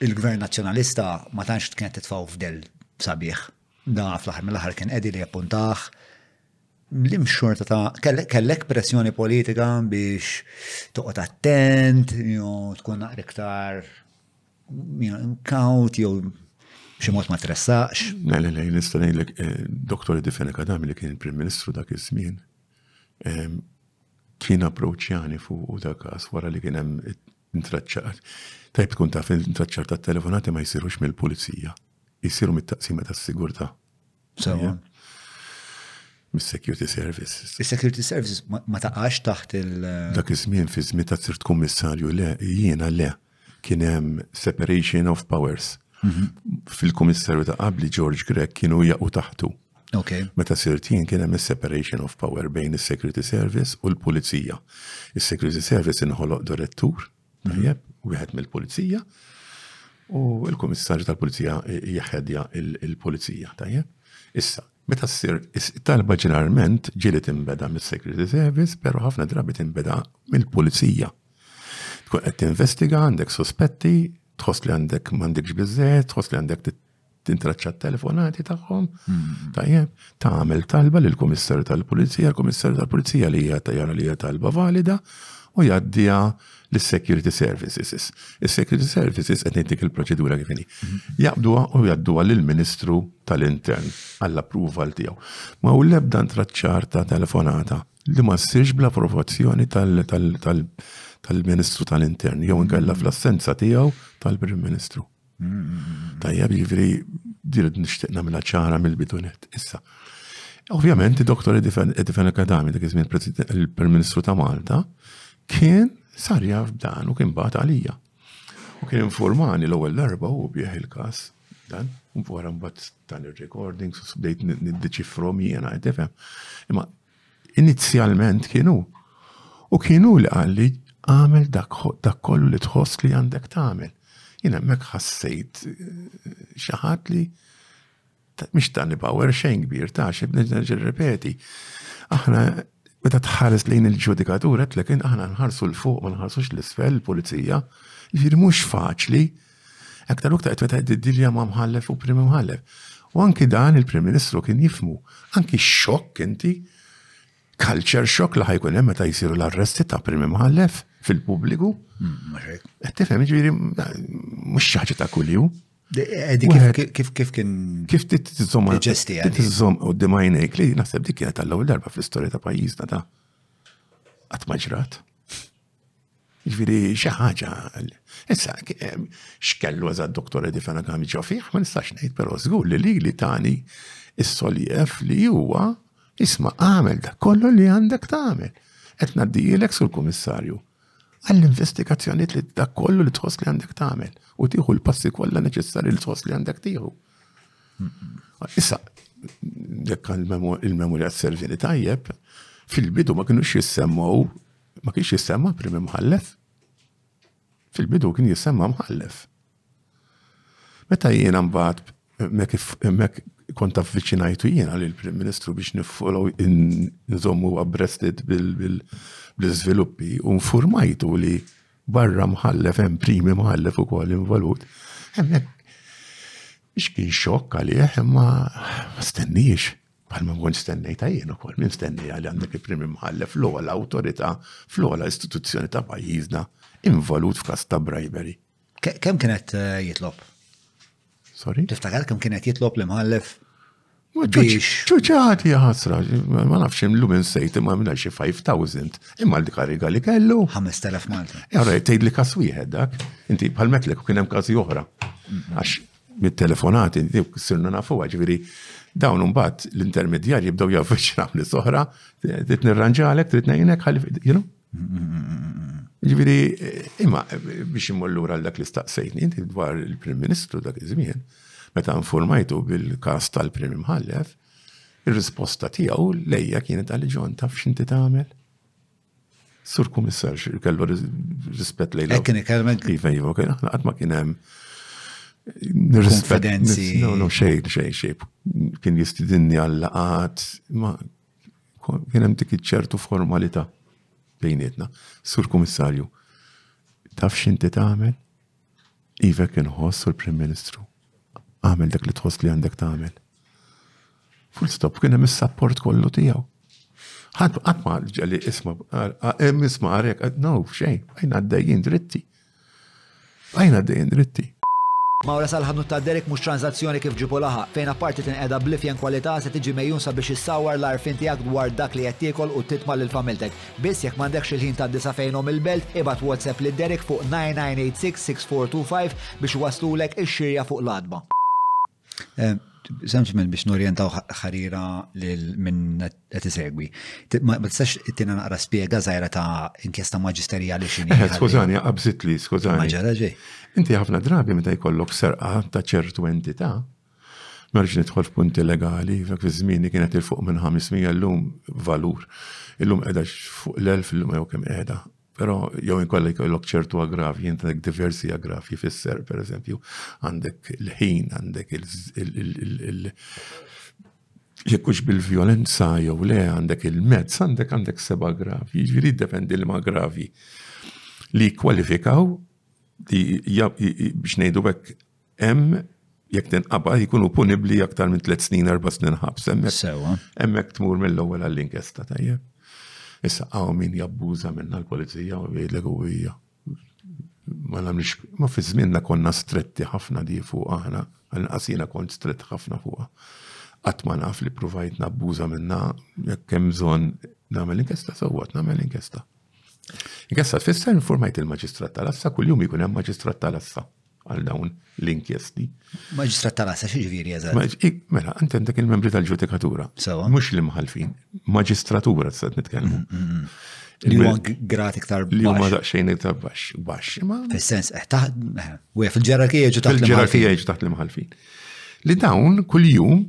il-gvern nazzjonalista ma tantx kienet titfaw f'del sabiħ. Da fl-aħħar mill-aħħar kien qegħdi li jappuntaħ M'limx xorta ta' kellek pressjoni politika biex toqgħod attent, jew tkun naqra iktar kaut jew xi mod ma tressaqx. Le, le, le, nista' ngħidlek eh, Dr. Difen Kadami li kien Prim Ministru dak iż-żmien ehm, kien approċċjani fuq u dak każ wara li kien hemm intraċċat. Tajb tkun taf intraċċar tat-telefonati ma jsirux mill-pulizija. jisiru mit-taqsima tas-sigurtà. Sewa. Mis-security services. Is-security services ma taqax taħt il. Dak iż-żmien fi żmien ta' sirt kummissarju le, jiena le, kien hemm separation of powers. Mhm. Fil-kummissarju ta' qabli George Grek kienu jaqu taħtu. Okay. Meta sirt jien kien hemm separation of power bejn is-security service u l-pulizija. Is-security service inħoloq direttur Tajjeb, wieħed mill-pulizija u l-komissarju tal-pulizija jaħedja il-pulizija, tajjeb. Issa, meta ssir talba ġeneralment ġieli timbeda mis-Security Service, pero ħafna drabi timbeda mill-pulizija. Tkun qed tinvestiga, għandek sospetti, tħoss li għandek m'għandekx biżżejjed, tħoss li għandek tintraċċa t-telefonati tagħhom, mm-hmm. tajjeb, tagħmel talba lil komissarju tal-Pulizija, l-Komissarju tal-Pulizija li hija tajjara li hija talba valida u jgħaddiha l-Security Services. Is-Security Services qed ngħidlek il-proċedura kif inhi. Mm-hmm. Jaqbduha u jgħadduha lill-Ministru tal-Intern għall-approval tiegħu. Ma hu l-ebda ntraċċar ta' telefonata li ma ssirx bla approvazzjoni tal-Ministru tal-Intern jew inkella fl-assenza tiegħu tal-Prim Ministru. Tajjeb, ġifiri, diret nishtiq namela ċara mill-bidunet. Issa, ovvjament, il-doktor Edifena Kadami, dak iżmin il-Prim Ministru ta' Malta, kien sar jaf dan u kien bat għalija. U kien informani l-ewwel darba u bieħ il-każ dan, u wara mbagħad dan ir-recordings u bdejt niddeċifrom jiena qed Imma Inizjalment kien hu. U kien hu li qalli, Agħmel dak kollu li tħoss li għandek tagħmel. Jien hemmhekk ħassejt xi ħadd li mhix tani power xejn kbir ta' xi nerġa' nirrepeti. Aħna meta tħares lejn il-ġudikatura tlek aħna nħarsu l fuq ma nħarsux l-isfel, pulizija, jiġifieri mhux faċli Aktar u aktar qed meta qed dilja ma' mħallef u prim mħallef. U anki dan il-Prim Ministru kien jifmu, anki xokk inti, culture shock li ħajkun hemm meta jsiru l-arresti ta' prim mħallef fil-pubbliku. Mm, qed tifhem ġifieri mhux xi ħaġa ta' kuljum. Eh, kif kif kien. Kif titżomm ġesti għal. Titżomm u d-dimajnejk li naħseb dik kienet għall-ewwel darba fl-istorja ta' pajjiżna ta' qatt ma ġrat. Ġviri, xaħġa, issa, xkellu għazad doktor Edi Fena għami ġofiħ, ma nistax nejt, pero zgur li li li tani s-soljef li huwa isma għamel da kollu li għandek tagħmel. Qed naddijilek sur kummissarju għall-investigazzjoniet li da kollu li tħoss li għandek tagħmel u tieħu l-passi kollha neċessarji li tħoss li għandek tieħu. Issa, jekk il-memorja t-servini tajjeb, fil-bidu ma kienux jissemmaw Ma kienx jissemma prim imħallef. Fil-bidu kien jissemma mħallef. Meta jiena mbagħad mek kont avviċinajtu jiena li l-Prim Ministru biex niffollow nżommu abrested bil-żviluppi u nfurmajtu li barra mħallef hemm primi mħallef ukoll involut. Hemmhekk biex kien xokk għalih imma ma stenniex. Bħal ma kont stennejta jien ukoll minn stennejja li għandek il-Prim Imħallef l-ogħla awtorità fl-ogħla istituzzjoni ta' pajjiżna involut f'każ ta' bribery. Kemm kienet eh, jitlob? Sorry? Tiftakar kemm kienet jitlob l-imħallef? ċuċati ħasra, ma nafx imlu minn sejt imma minna xie 5,000, imma l-dika riga li kellu. 5,000 Malta. Jara, jtejt li kas wieħed dak, inti bħal metlek u kienem kazi oħra. Għax mit-telefonati, dik sirna nafuha, ġifieri dawn imbagħad l-intermedjar jibdew javviċinaw li soħra, trid nirranġalek, trid ngħinek, you know? Ġifieri, imma biex immur lura għal dak li staqsejtni inti dwar il-Prim Ministru dak iż-żmien, meta informajtu bil-każ tal-Prim Imħallef, ir-risposta tiegħu lejja kienet għal Ġon taf x'inti tagħmel? Sur Kummissar, kellu rispett lejn. Hekk kien ikellmek. Iva, iva, kien aħna qatt ma kien hemm nirrispedenzi. No, no, xejn, xejn, xejn. Kien jistidinni għall-laqat, ma kien hemm dik ċertu formalità bejnietna. Sur Kummissarju, taf x'inti tagħmel? Iva kien ħoss u l-Prim Ministru. Għamel dak li tħoss li għandek tagħmel. Full stop kien hemm is-sapport kollu tiegħu. Ħadd qatt ma ġeli isma' hemm isma' għarek no xejn, għajna għaddejjin dritti. Għajna għaddejjin dritti. Mawra sal-ħanut ta' Derek mhux tranżazzjoni kif ġipu laħaq, fejn apparti tinqeda bl-ifjen kwalità se tiġi megħjun sabiex issawwar l-għarfien tiegħek dwar dak li qed tiekol u titma' lil familtek. Biss jekk m'għandekx il-ħin tgħaddi sa fejnhom il-belt, ibgħat WhatsApp lil Derek fuq 9986-6425 biex iwasslulek ix-xirja fuq l-għatba. Sempliċement biex norjentaw ħarira lil min qed isegwi. Ma tistax ittina naqra spjega żgħira ta' inkjesta maġisterijali x'inhi. Eh, skużani, qabżitli, skużani. Ma ġara ġej. Inti ħafna drabi meta jkollok serqa ta' ċertu entità, Ma rridx nidħol f'punti legali, f'dak iż-żmieni kienet il fuq minn 500 llum valur. Illum qiegħda fuq l-1000 illum jew kemm qiegħda. Però jew inkollha jkollok ċertu aggravji, int għandek diversi aggravji fisser, pereżempju, għandek il-ħin, għandek il- jekk hux bil-vjolenza jew le, għandek il-mezz, għandek għandek seba' aggravji, jiġifieri jiddependi li ma aggravji li kwalifikaw li biex ngħidu hekk hemm jekk tinqaba jkunu punibbli aktar minn tliet snin erba' snin ħabs hemmhekk. Sewa. Hemmhekk tmur mill-ewwel għall-inkesta tajjeb. Issa hawn min jabbuża minna l-pulizija u jgħidlek u hija. Ma nagħmlix, ma fi żmienna konna stretti ħafna di fuq aħna, għal qasina kont strett ħafna fuqha. Qatt ma naf li provajt nabbuża minna jekk hemm bżonn nagħmel inkesta sewwat nagħmel inkesta. Inkesta tfisser informajt il-maġistrat tal-assa kuljum jkun hemm maġistrat tal-assa. għal dawn l-inkjesti. Maġistrat tal-assa xieġviri eżatt? Mela, għant għandek il-membri tal-ġudikatura. Sawa. Mux l-imħalfin, maġistratura t-sad nitkellmu. Mm, mm, mm. Li huma grat iktar baxx. Li huma daqsxejn iktar baxx. Baxx, ma. Fis-sens, eh, taħt, eh, u fil-ġerarkija ġu taħt l-imħalfin. Fil-ġerarkija ġu taħt l-imħalfin. Li dawn kull-jum,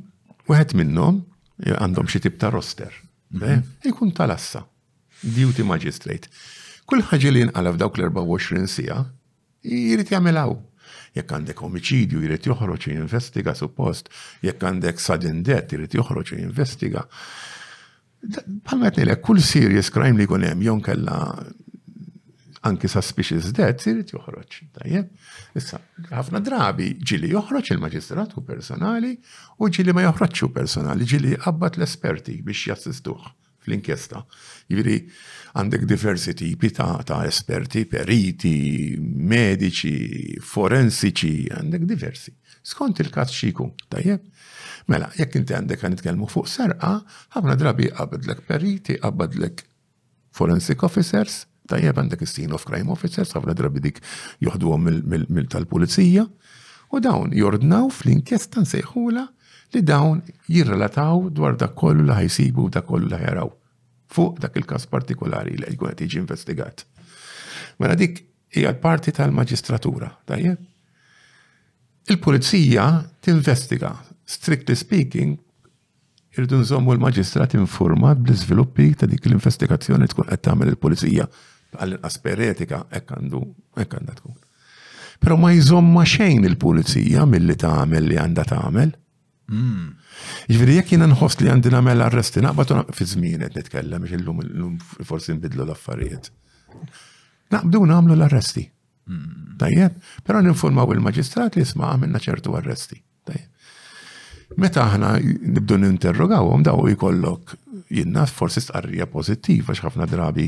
wieħed minnhom eh, għandhom xi tip ta' roster. Mhm. Ikun tal-assa. Duty magistrate. Kull ħaġa li jinqalaf dawk l-24 sija, Jrid jagħmilha hu. Jekk għandek omiċidju jrid joħroġ u jinvestiga suppost, jekk għandek sudden death irid joħroġ u jinvestiga. Bħalma qed ngħidlek, kull serious crime li jkun hemm jew nkella anki suspicious death irid joħroġ. Tajjeb. Issa, ħafna drabi ġili joħroġ il-maġistrat u personali u ġili ma joħroġx personali, ġili qabad l-esperti biex jassistuh. fl-inkjesta. Jiġifieri għandek diversi tipi ta', ta esperti, periti, mediċi, forensiċi, għandek diversi. Skont il-każ xiku, tajjeb? Mela, jekk inti għandek għan nitkellmu fuq serqa, ħafna drabi qabdlek periti, qabdlek forensic officers, Tajjeb għandek is-scene of crime officers, ħafna drabi dik joħduhom mill tal-pulizija, u dawn jordnaw fl-inkjesta nsejħula li dawn jirrelataw dwar dak kollu li ħajsibu dak kollu li ħajaraw fuq dak il-każ partikolari li jkun qed jiġi investigat. Mela dik hija l-parti tal-maġistratura, tajjeb? Il-pulizija tinvestiga, strictly speaking, Irridu nżommu l-Maġistrat infurmat bl-iżviluppi ta' dik l-investigazzjoni li tkun qed tagħmel il-Pulizija. Għall-inqas peretika hekk għandu hekk għandha tkun. Però ma jżomma xejn il-pulizija milli tagħmel li għandha tagħmel. Hmm. Ġifieri jekk jiena nħoss li għandi nagħmel arresti naqbad fi żmien qed nitkellem biex illum forsi nbidlu l-affarijiet. Naqbdu nagħmlu l-arresti. Hmm. Tajjeb, però ninformaw il-maġistrat li jisma' għamilna ċertu arresti. Meta aħna nibdu ninterrogawhom daw jkollok jinna forsi stqarrija pożittiva x'ħafna drabi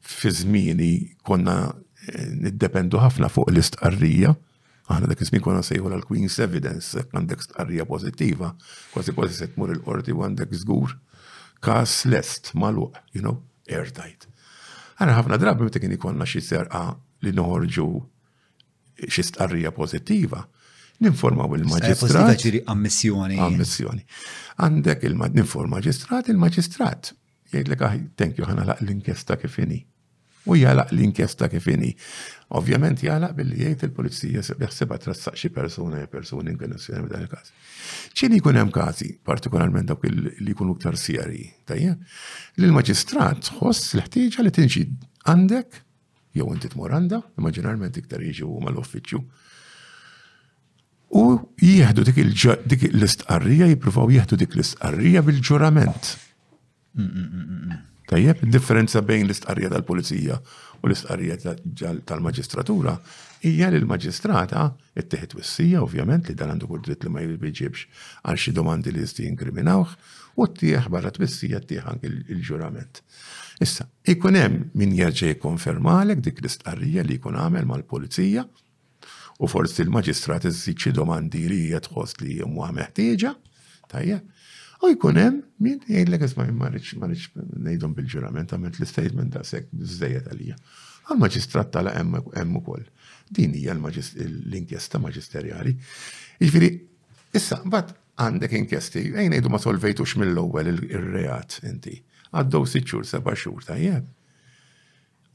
fi żmieni konna eh, niddependu ħafna fuq l-istqarrija. Aħna dak iż-żmien konna sejħu l-Queen's Evidence, għandek stqarrija pożittiva, kważi kważi se tmur il-qorti u għandek żgur kas lest maluq, you know, airtight. Għana ħafna drabi meta kien ikonna xi serqa li noħorġu xi stqarrija pożittiva, ninformaw il-maġistrat. Pożittiva ġiri ammissjoni. Ammissjoni. Għandek il-ninform maġistrat, il-maġistrat jgħidlek ah, thank you ħana laq l-inkjesta kif inhi. U jgħalaq l-inkjesta kif inhi. Ovvjament jgħalaq billi jgħid il-pulizija jaħsibha trassaq xi persuna jew persuni in konnessjoni dan il-każ. Ċini jkun hemm każi, partikolarment dawk li jkunu iktar sjari, tajjeb, li l-maġistrat tħoss l-ħtieġa li tinġi għandek jew inti tmur għandha, imma ġeneralment iktar jiġu huma l-uffiċċju. U jieħdu dik l-istqarrija, jippruvaw jieħdu dik l-istqarrija bil-ġurament. Tajjeb, differenza bejn l-istqarrija tal-pulizija u l-istqarrija tal-maġistratura hija li l-maġistrata ittieħed wissija, ovvjament, li dan għandu kull dritt li ma jibġibx għal xi domandi li jisti jinkriminawh, u ttieħ barra twissija ttieħ anke il-ġurament. Issa, ikun hemm min jerġa' jikkonfermalek dik l-istqarrija li jkun għamel mal-pulizija u forsi l-maġistrat iżżid xi domandi li hija tħoss li huma meħtieġa, tajjeb. U jkun hemm min jgħidlek isma' ma rridx ma rridx ngħidhom bil-ġurament għamilt l-istatement ta' sekk żejjed għalija. Għal-maġistrat tala hemm ukoll. Din hija l-inkjesta maġisterjali. Jiġifieri, issa, mbagħad Għandek inkjesti, ejn ngħidu ma solvejtux mill-ewwel ir-reat inti. Għaddew sitt xhur, seba' xhur tajjeb.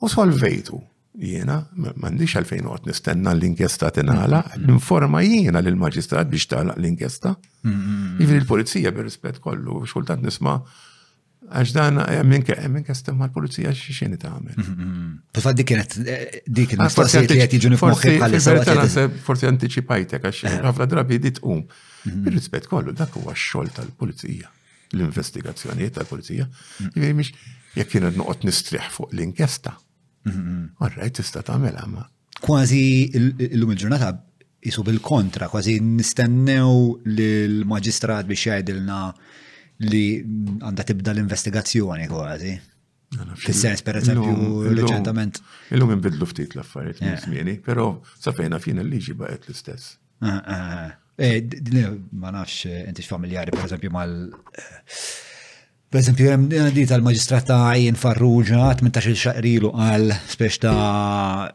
U solvejtu jiena m'għandix għalfejn noqgħod nistenna l-inkjesta tingħala, mm-hmm. informa jiena lill maġistrat biex tagħlaq l-inkjesta. Mm-hmm. Jiġri l-pulizija bir-rispett kollu, xultant nisma' Għax dan eh, minke, eh, minke stem mal pulizija xiexini ta' għamil. Mhm, mhm, mhm. Fil-fat dik kienet eh, dik ah, il-mistoqsijiet li għet iġuni f'moħħi għal-sa. Forse anticipajtek għax għafla drabi di tqum. Il-rispet kollu, dak huwa xol tal-pulizija, l-investigazzjonijiet tal-pulizija. Jiviri miex, jek kienu noqot nistriħ fuq l-inkesta. Għarraj tista ta' mela, ma Kważi illum il-ġurnata jisu bil-kontra, kważi nistennew li l-maġistrat biex jgħidilna li għandha tibda l-investigazzjoni kważi. Fis-sens, per eżempju, reċentament. Illum imbidlu ftit l-affarijiet minn zmieni, eh. però safejna fin il-liġi baqgħet l-istess. Eh, eh, ma nafx inti familjari, per eżempju, mal Pereżempju, hemm di tal-Maġistrat ta' Għajn Farrugia, 18-il xahar ilu qal spiex ta'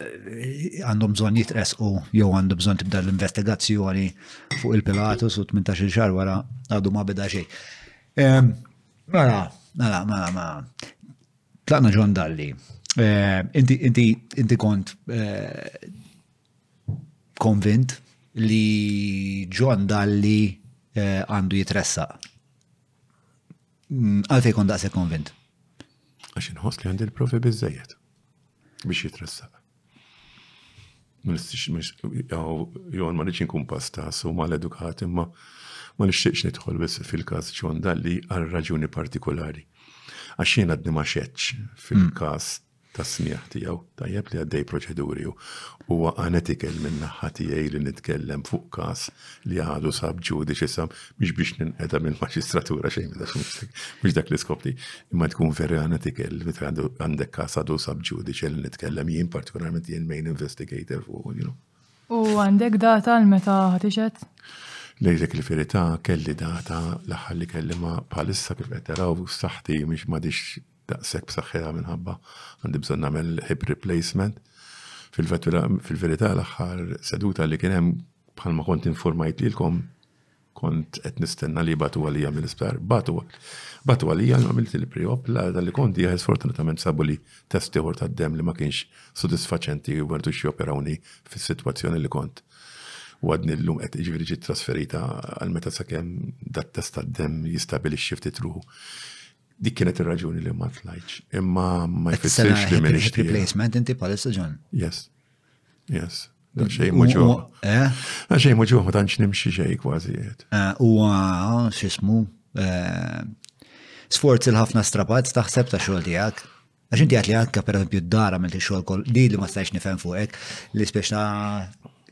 għandhom bżonn jitresqu jew għandu bżonn tibda l-investigazzjoni fuq il-Pilatus u 18-il xahar wara għadu ma beda xejn. Ehm, mela, mela, mela, mela. Tlaqna ġon dalli. Ehm, inti, inti, inti kont eh, konvint li ġon dalli eh, għandu jitressaq. Għalfej kon daqse konvint? Għax inħoss li għandi l-profi bizzejiet biex jitressaq. Jgħon ma nixin kun pasta, su ma l-edukat, imma ma nixtiqx nidħol biss fil-kas ċon dalli għal raġuni partikolari. Għax jien għadni ma xeċ fil-kas mm. tas-smigħ tiegħu. Tajjeb li għaddej proċeduri u huwa unethical minn naħa tiegħi li nitkellem fuq każ li għadu sab ġudice sa mhix biex ninqeda mill-maġistratura xejn minn dak mhux dak l-iskop tiegħi. Imma tkun very unethical meta għandek każ għadu sab ġudice li nitkellem jien partikolarment jien main investigator fuq, you know. U għandek data għal meta ħatixet? Lejlek il-verità kelli data l-aħħar li kelli ma bħalissa kif qed taraw saħħti mhix m'għadix daqshekk b'saħħitha minħabba għandi bżonn nagħmel hip replacement. Fil-verità l-aħħar seduta li kien hemm bħalma kont informajt lilkom kont qed nistenna li batu għalija mill-isptar. Batu batu għalija li għamilt il-preop la li kont jaħes fortunatament sabu li test ieħor tad-dem li ma kienx sodisfaċenti u għardu xi operawni fis-sitwazzjoni li kont. U għadni l-lum qed iġifieri ġiet trasferita għal meta sakemm dat-test tad-dem jistabilixxi ftit ruħu. Dik kienet ir-raġuni li ma tlajċ. Imma ma jfissirx li minn ixtieq. Replacement inti palissa ġon. Yes. Yes. Xej muġu. Eh? Xej muġu, ma tantx nimxi xej kważi. Eh, u xismu. Eh, sforzi l-ħafna strapat taħseb ta' xogħol tiegħek. Għax inti għat li għakka per eżempju d-dara mill xogħol kol li li ma stajx nifhem fuqek li speċna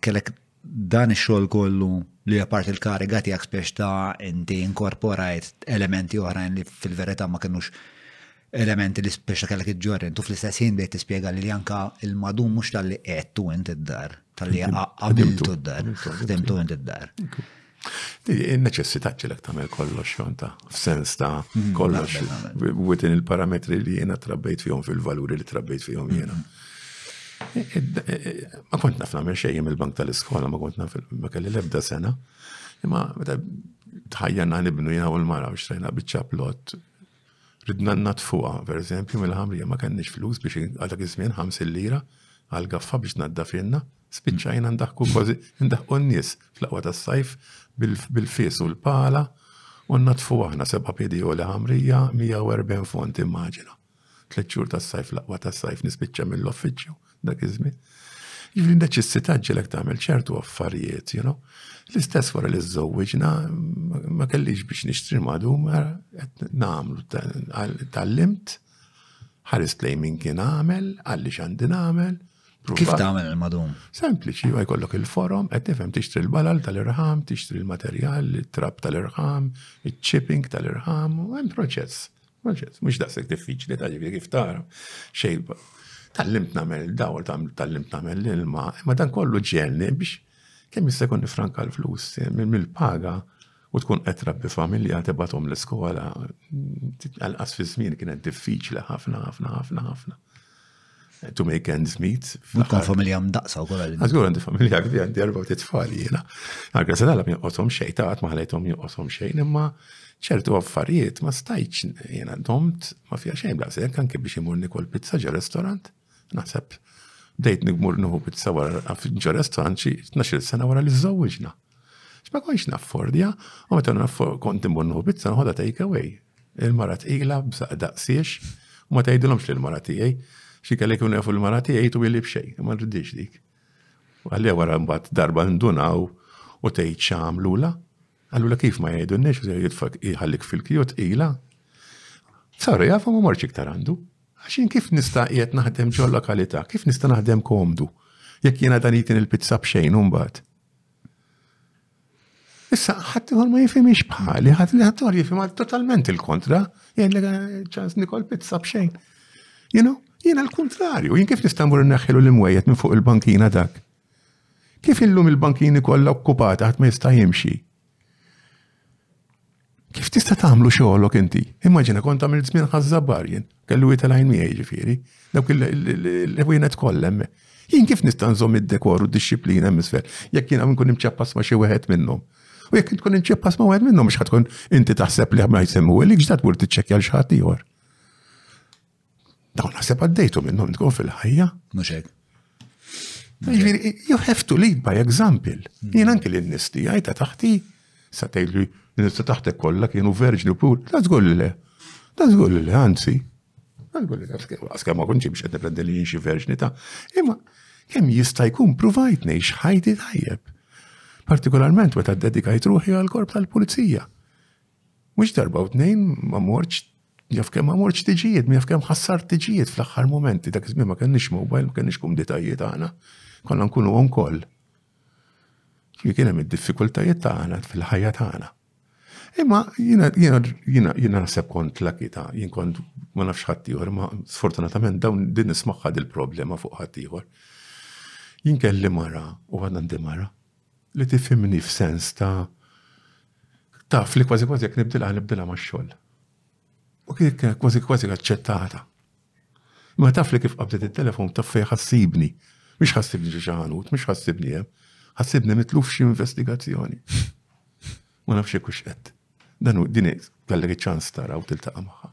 kellek dan ix-xogħol kollu li apart il-kariga tiegħek spiex ta' inti inkorporajt elementi oħrajn li fil-verità ma kinux elementi li spiex ta' kellek iġġorri. Tu fl-istess ħin bdejt tispjega li anka il-madum mhux tal-li qedtu int id-dar, tal-li qabiltu d-dar, ħdimtu int id-dar. Il-neċessità ġilek tagħmel kollox jonta, f'sens ta' mm, kollox, within il-parametri li jiena trabbejt fihom fil-valuri li trabbejt fihom jiena. Ma kont naf nagħmel xejn il-bank tal-iskola, ma kont naf ma kelli l-ebda sena, imma meta tħajjana nibnu jiena u l-mara biex tajna biċċa plot ridna natfuqa, per eżempju, mill-ħamrija ma kenniex flus biex għal dak iż-żmien 50 lira għal gaffa biex nadda finna, Spiċċajna ndaħku kważi ndaħku n-nies fl-aqwa tas-sajf bil-fies u l-pala u natfu aħna seba' piedi u l-ħamrija 140 font immaġina. Tliet xhur tas-sajf l-aqwa tas-sajf nispiċċa mill-offiċċju dak iż-żmien. Jiġifieri neċessità ġilek tagħmel ċertu affarijiet, you know. L-istess wara li żżewwiġna ma kellix biex nixtri madum qed nagħmlu tal-limt ħarist lejn min kien għamel, għalli x'għandi nagħmel, Kif tagħmel il-madum? Sempliċi, ma jkollok il-forum, qed tifhem tixtri l-balal tal-irħam, tixtri l-materjal, it-trab tal-irħam, iċ-chipping tal-irħam, u hemm proċess. Proċess, mhux daqshekk diffiċli ta' ġifieri kif tara. Xejn tal-limt nagħmel dawl, tal-limt nagħmel l-ilma, imma dan kollu ġenni biex kemm jista' jkun nifranka l-flus mill-paga u tkun qed rabbi familja tibathom l-iskola għal-qas fi żmien kienet diffiċli ħafna ħafna ħafna ħafna. to make ends meet. Mutkom familja mdaqsa u kolla li. Għazgur għandi familja għandi għandi erba u titfali jena. Għagra se nalab joqosom xej, taħt maħletom joqosom xej, imma ċertu affarijiet ma stajċ jena domt ma fija xejn bla se anke biex imur nikol pizza ġo restorant, naħseb bdejt nigmur nuhu pizza wara ġo restorant xi 12 sena wara li żżewġna. Ma konx naffordja, u meta kont immur nħu pizza nħodha take away. Il-mara tqila b'saq daqsiex, u ma tgħidilhomx li l-mara tiegħi. Xi kellek ikunu jafu l-mara tiegħi tu li b'xejn, ma rridix dik. Għalli wara mbagħad darba ndunaw u tgħid x'għamlula. Għallula kif ma jgħidulniex u jitfak iħallik fil-kju tqila. Saru jafu ma morċ iktar għandu. Għaxin kif nista' qiegħed naħdem ġol lokalità, kif nista' naħdem komdu? Jekk jiena dan jitin il-pizza b'xejn mbagħad. Issa, ħadd ma jifimix bħali, ħadd li ħadd għor jifim totalment il-kontra, jgħidlek eh, ċans Nikol Pizza b'xejn. You know, jiena l-kontrarju, jien kif nistambur neħħilu l-imwejjet minn fuq il-bankina dak. Kif illum il-bankini kollha okkupata ħadd ma jista' jimxi. Kif tista' tagħmlu xogħolok inti? Immaġina kont tagħmel żmien ħażżabar jien, kellu jitel għajn miegħi ġifieri, dawk il-ħwienet kollem. Jien kif nista' nżomm id-dekor u d-disciplina hemm jekk jien hawn nkun imċappas ma' xi wieħed minnhom. U jekk tkun inċeppas ma' wieħed minnhom biex tkun inti taħseb li ma jsemmu li ġdat bur tiċċekkja l xaħat ieħor. Dawn naħseb għaddejtu minnhom tkun fil-ħajja. Mhux hekk. Jiġifieri, you have to lead by example. Hmm. Jien anki l-nisti għajta taħti sa tgħidli nista taħtek kollha kienu verġni pur, ta' żgur li le. Ta' żgur li le, anzi. Ta' żgur li le, għaska ma kunċi biex qed nipprendi li jinxi verġni ta' imma kemm jista' jkun provajt ngħix ħajti tajjeb. Partikolarment meta ddedikajt ruħi għal korp tal-pulizija. Mhux darba u tnejn ma morċ jaf kemm ma morċ tiġijiet, jaf kemm ħassar tiġijiet fl-aħħar momenti dak iż-żmien ma kenniex mobile, ma kenniex kumditajiet aħna, konna nkunu on koll. Ġi kien hemm id-diffikultajiet tagħna fil-ħajja tagħna. Imma jiena jiena jiena jiena naħseb kont lakita, jien kont ma nafx ħadd ieħor, ma sfortunatament dawn din nismaħħad il-problema fuq ħadd ieħor. Jien kelli mara u għadna ndi mara. li tifhimni f'sens ta' taf li kważi kważi jekk nibdilha nibdilha max-xogħol. U kienet kważi kważi aċċettata. Ma taf li kif qabdet it-telefon taf fej ħassibni. Mhix ħassibni xi ħanut, mhix ħassibni hemm. Ħassibni mitluf xi investigazzjoni. Ma nafx jekk hux qed. Dan hu din kellek iċ-ċans tara u tiltaqa' magħha.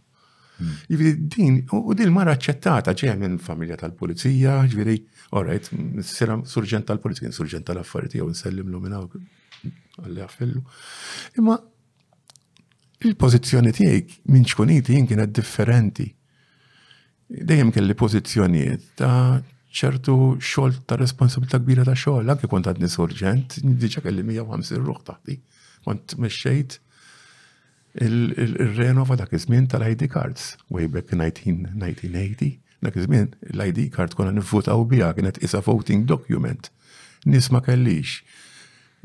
Hmm. Jiġifieri din u din mara aċċettata ġejja minn familja tal-pulizija, ġifieri, all right, sira surġent tal-pulizija, surġent tal-affarijiet jew nsellimlu minn hawn għalli għafillu. Imma il-pożizzjoni tiegħi minn ċkuniti jien kienet differenti. Dejjem kelli pożizzjonijiet ta' ċertu xogħol ta' responsabilità kbira ta' xogħol, anke kont għadni sorġent, diġa kelli 150 ruħ taħti. Kont mexxejt il-renova dak iż-żmien tal-ID cards, way back 1980. Dak iż-żmien l-ID card konna nivvutaw biha kienet isa voting document. Nies ma kellix.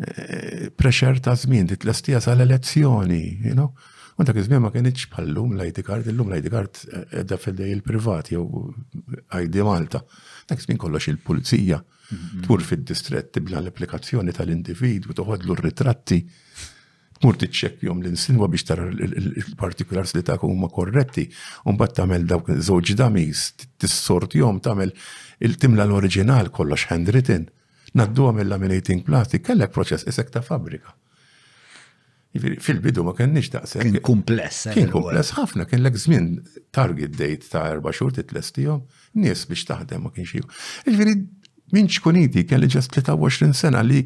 eh, pressure ta' żmien, titlestija sal-elezzjoni, you know. U dak iż-żmien ma kienx bħallum l-ID card, illum l-ID card edha eh, fidej il-privat jew ID Malta. Dak iż-żmien kollox il-pulizija mhm. tmur fid-distrett tibla l-applikazzjoni tal-individwu toħodlu r-ritratti tmur tiċċekkjom l-insinwa biex tara l-partikulars li ta' huma korretti, u mbagħad tagħmel dawk żewġ damis, tissortjom tagħmel il-timla l-oriġinal kollox handwritten. Nadduha mill-laminating plastic kellek proċess isek ta' fabbrika. Jiġifieri, fil-bidu ma kenniex daqshekk. Kien kumpless. Eh, kien kumpless ħafna, kien lek żmien target date ta' erba' xhur titlestihom, nies biex taħdem ma kienx jew. Jiġifieri minn ċkuniti kelli ġest 23 sena li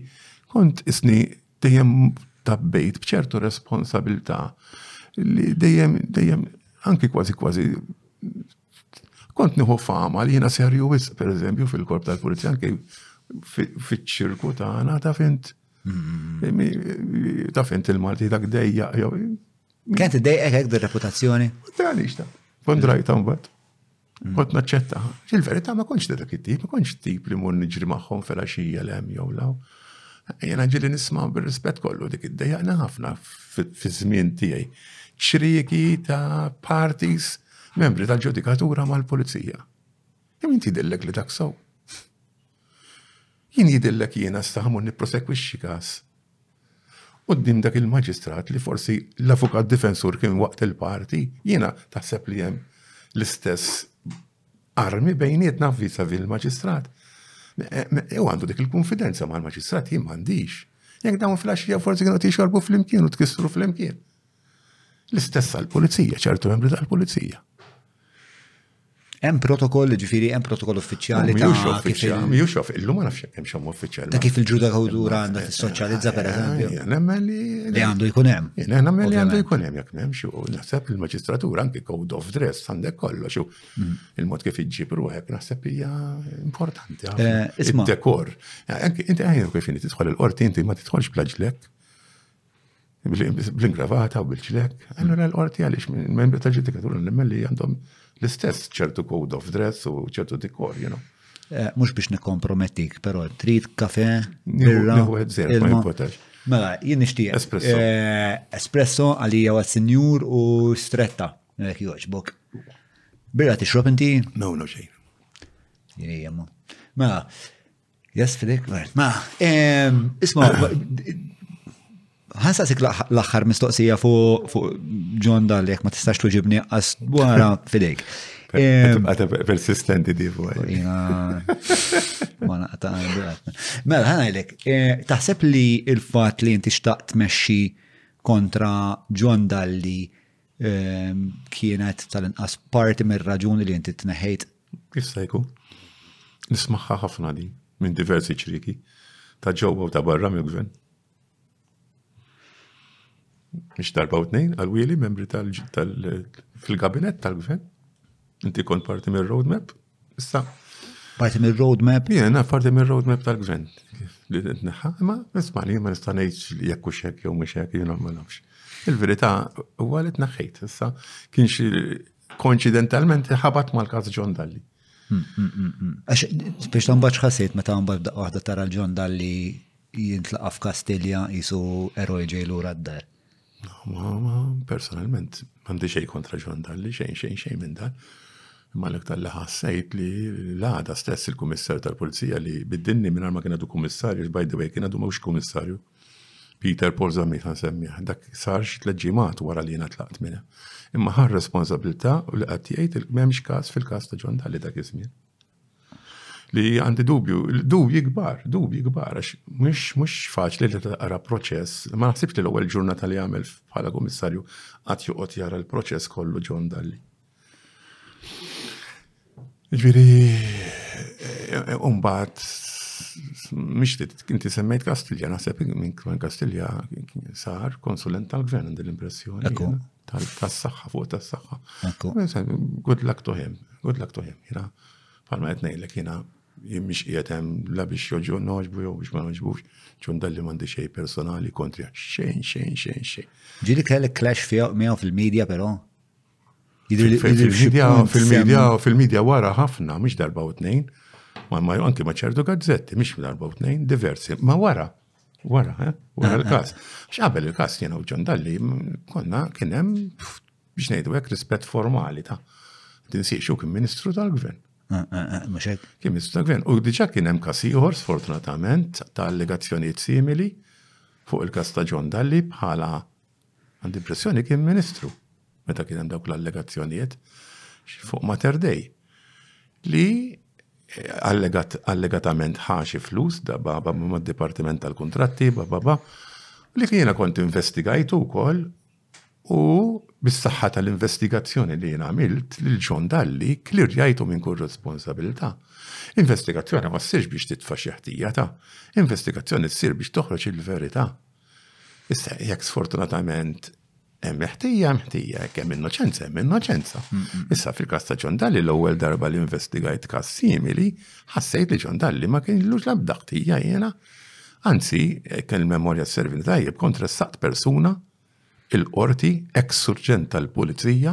kont isni dejjem tabbejt bċertu responsabilità li dejjem dejjem anki kważi kważi Kont nieħu fama li jiena serju wis, per eżempju, fil-korp tal-pulizija, anke fiċ-ċirku tagħna ta' fint. Ta' fint il-Malti dak dejja. Kent dejjaq hekk bir-reputazzjoni? Għaliex ta' kondraj ta' mbagħad. Mm. Kont naċċetta. Il-verità ma konċ dak it-tip, ma konċ tip li mur niġri magħhom fil-għaxija lem jew law. Jena ġili nisma bil-rispet kollu dik id-dejjaqna ħafna fi żmien tiegħi. ċrieki ta' parties membri tal-ġudikatura mal-pulizija. Jew inti dillek li dak sow. Jien jidillek jiena staħmu nipprosekwixxi każ. Qoddim dak il-maġistrat li forsi l-avukat difensur kien waqt il-parti, jiena taħseb li hemm l-istess armi bejnietna visa fil-maġistrat. Ew għandu dik il-konfidenza ma' l-maġistrat jien m'għandix. Jekk dawn flaxija forsi kienu tixorbu fl-imkien u tkissru fl-imkien. L-istess għall-pulizija, ċertu membri tal-pulizija. Hemm protokoll, ġifieri hemm protokoll uffiċjali ta' Mhux uffiċjali, mhux uffiċjali, illum ma nafx hemm xogħol uffiċjali. Ta' kif il-ġudikatura għandha tissoċjalizza pereżempju. Eh, nemmen li li għandu jkun hemm. Nemmen li għandu jkun hemm jekk m'hemmx u naħseb il-maġistratura anki code of dress għandek kollox u mm. il-mod kif iġġib ruħek naħseb hija importanti. Eh, Id-dekor. Eh, inti għajnu kif inti tidħol il-qorti inti ma tidħolx blaġlek bl-ingravata u bil-ċlek, allura l-qorti għaliex membri ta' ġudikatura nemmen li għandhom l-istess ċertu code of dress u ċertu dikor, you know. Eh, Mux biex nikkompromettik, pero trid kafe, birra, Mela, jien nixtieq. Espresso. Eh, espresso għalija għat senjur u stretta. Nek joċbok. Birra tixrob inti? No, no xejn. Jien jemmu. Mela, Yes, Filip, right. Ma, isma, ħansasik l-axħar mistoqsija fuq John Dall, jek ma tistax tuġibni għas dwara fidejk. Għata persistenti di fuq. Ma naqta Mela, ħanajlek, eh, taħseb li il-fat li jinti xtaqt meċi kontra John Dalli ehm, kienet tal-inqas parti mir raġuni li jinti t-neħejt Kif se jkun? Nismaħħa ħafna din minn diversi ċriki ta' ġewwa u ta' barra mill-gvern. Mhix darba u tnejn għal-wili membri fil-kabinet tal-gvern. Inti kont parti mir-roadmap. Issa. Parti mir-roadmap? Jena, parti mir-roadmap tal-gvern. Li tneħħa, ma nisma' li ma nista' ngħid jekk u xek jew mhux hekk, jiena ma nafx. Il-verità huwa li tneħħejt. Issa kienx Konċidentalment ħabat mal-każ John Dalli. Mm, mm, mm, Għax biex tambaċ ħasit meta mbagħad daqqa waħda tara l-John Dalli jintlaqa' f'Kastilja jisu eroj ġej lura d-dar. Personalment, għandi xej kontra John Dalli, xejn xejn xejn minn dan. Imma l tal ħassajt li l-għada stess il-komissar tal-pulizija li biddinni minn ma kien għadu komissarju, by the way, kien għadu mux komissarju, Peter Paul Zammit għan semmiħ, dak sar xi tliet ġimgħat wara li jiena tlaqt minna. Imma ħar responsabilità u li qatt jgħid m'hemmx każ fil-każ ta' John Dalli dak iż-żmien. Li għandi dubju, dubji kbar, dubji kbar, għax mhux mhux faċli li taqra proċess, ma naħsibx li l-ewwel ġurnata li għamel bħala kummissarju qatt joqgħod jara l-proċess kollu John Dalli. Ġviri, eh, umbat, mish li inti semmejt Kastilja, naħseb minn kman Kastilja sar konsulent tal-gvern din l-impressjoni. Ekku. Tal-saxħa fuq tas-saxħa. Ekku. Good luck to him, good luck to him. Jina, palma etnejlek jina, jimmix jietem la biex joġu noġbu jow biex ma noġbux, ċun dalli mandi xej personali kontri xejn, xejn, xejn, xejn. Ġili kellek clash miegħu fil-media però? Fil-medja, fil-medja wara ħafna, mhux darba u tnejn, ma anki ma ċertu gazzetti, mhux darba u tnejn, diversi, ma wara, wara, eh, wara l-kas. X'qabel il-kas jena u ġon dalli, konna kien hemm biex ngħidu hekk rispett formali ta' tinsiexu kien Ministru tal-Gvern. Eh, eh, eh, kien Ministru tal-Gvern. U diġà kien hemm kas ieħor sfortunatament ta' allegazzjonijiet simili fuq il-kas ta' John Dalli bħala Għandi l-impressjoni kien Ministru meta kien hemm dawk l-allegazzjonijiet fuq Mater Dei li allegatament ħaxi flus da baba ma' dipartiment tal-kontratti, baba li kiena kont investigajtu wkoll u bis-saħħa tal-investigazzjoni li jien għamilt lil John Dalli klirjajtu minn kull responsabilità. Investigazzjoni ma ssirx biex titfa' xi ħtija ta' investigazzjoni ssir biex toħroġ il-verità. Issa, jekk sfortunatament hemm ħtija, hemm ħtija, jekk hemm innoċenza, hemm innoċenza. Issa fil-każ ta' John Dalli l-ewwel darba li investigajt każ simili, ħassejt li John Dalli ma kienlux l-ebda ħtija jiena. Anzi, kien il-memorja servini tajjeb kontra s-saqt persuna il-qorti ex surġent tal-pulizija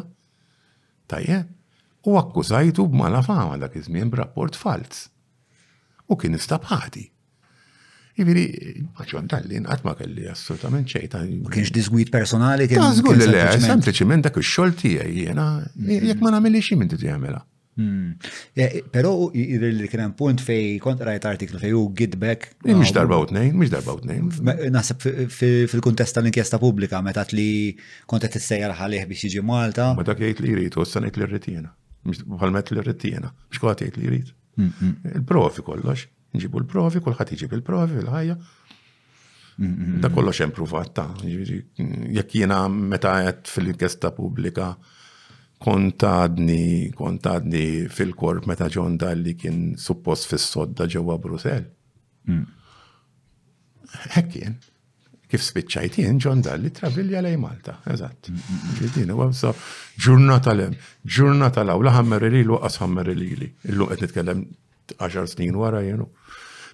tajjeb u akkużajtu b'mala fama dak iż-żmien b'rapport falz. U kien istabħati. Ġifieri, maċon tal-lin qatt ma kelli assolutament xejn ta' Ma kienx disgwid personali kien. Żgur li le, sempliċiment dak ix-xogħol tiegħi jiena jekk ma nagħmilli xi minn tiġi jagħmilha. Hmm. Eh, però li kien hemm punt fej kont rajt artiklu fej hu gidbek. Eh, mhux darba u tnejn, mhux darba u tnejn. Naħseb fil-kuntest tal-inkjesta pubblika meta li kont qed tissejjar ħalih biex jiġi Malta. Ma dak jgħid li jrid u s ngħid li rrid jiena. Bħal met li rrid jiena. X'kwaħed jgħid li jrid. Hmm, hmm. Il-profi kollox. Nġibu l-provi, kulħadd iġib il-provi fil-ħajja. Da kollox hemm pruvat ta' jekk jiena meta qed fil-inkjesta pubblika kontadni, kontadni fil-korp meta John Dalli kien suppost fis-sodda ġewwa Brussell. Mm. Hekkien, kif spiċċajt jien John Dalli travilja lej Malta, eżatt. Mm, mm, Ġidin, għabsa ġurnata l-em, ġurnata l-aw, laħammer li lu qasħammer li li. Illu qed nitkellem Għaxar snin wara jenu.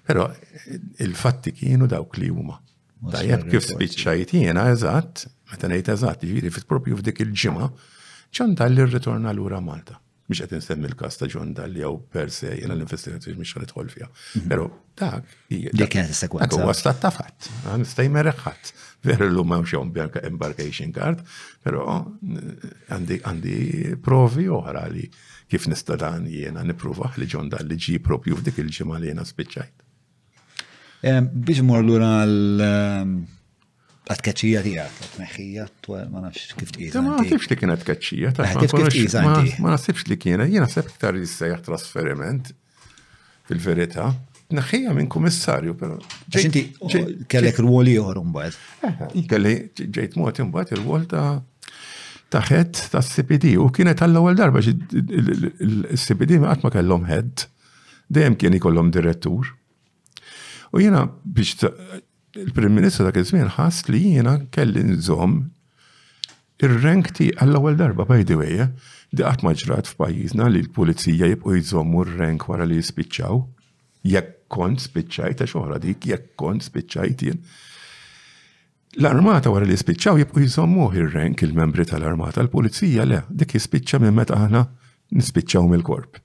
Pero il-fatti kienu dawk li huma. Tajjeb kif spiċċajt jiena eżatt, meta ngħid eżatt, jiġifieri fit propju f'dik il-ġimgħa, John Dalli rritorna lura Malta. Biex qed insemmi l-każ ta' John Dalli jew per se jiena l-investigazzjoni mhix nidħol fiha. Mhm. Però dak dik kienet is-sekwenza. Dak huwa stat ta' fatt, nista' jmerreħ ħadd. Veru llum hemm xi embarkation card, però eh, għandi provi oħra li Kif nista' dan jiena nippruvah li John Dalli ġi propju f'dik il-ġimgħa li jiena spiċċajt? Biex mor lura għat-tkeċċija tiegħek, tneħħija, ma nafx kif tqis. Ma nasibx li kienet tkeċċija, ta' kif tqis Ma nasibx li kienet, jiena sepp iktar jissejjaħ trasferiment. Fil-verità, tneħħija minn kummissarju, però. Għax inti kellek rwol ieħor imbagħad. Eh, kelli ġejt mod imbagħad ir-rwol ta' taħed ta' CPD u kienet għall-ewwel darba il-CPD qatt ma kellhom head dejjem kien ikollhom direttur. U jiena biex il-Prim Ministru dak iż-żmien ħass li jiena kelli nżomm ir-rank ti għall-ewwel darba by the way, eh, di qatt ma ġrat f'pajjiżna li l-pulizija jibqgħu jżommu r-rank wara li jispiċċaw. Jekk kont spiċċajt għax oħra dik, jekk kont spiċċajt jien. L-armata wara li jispiċċaw jibqu jżommuh ir-rank il-membri tal-armata l-pulizija le, dik jispiċċa minn meta aħna nispiċċaw mill-korp.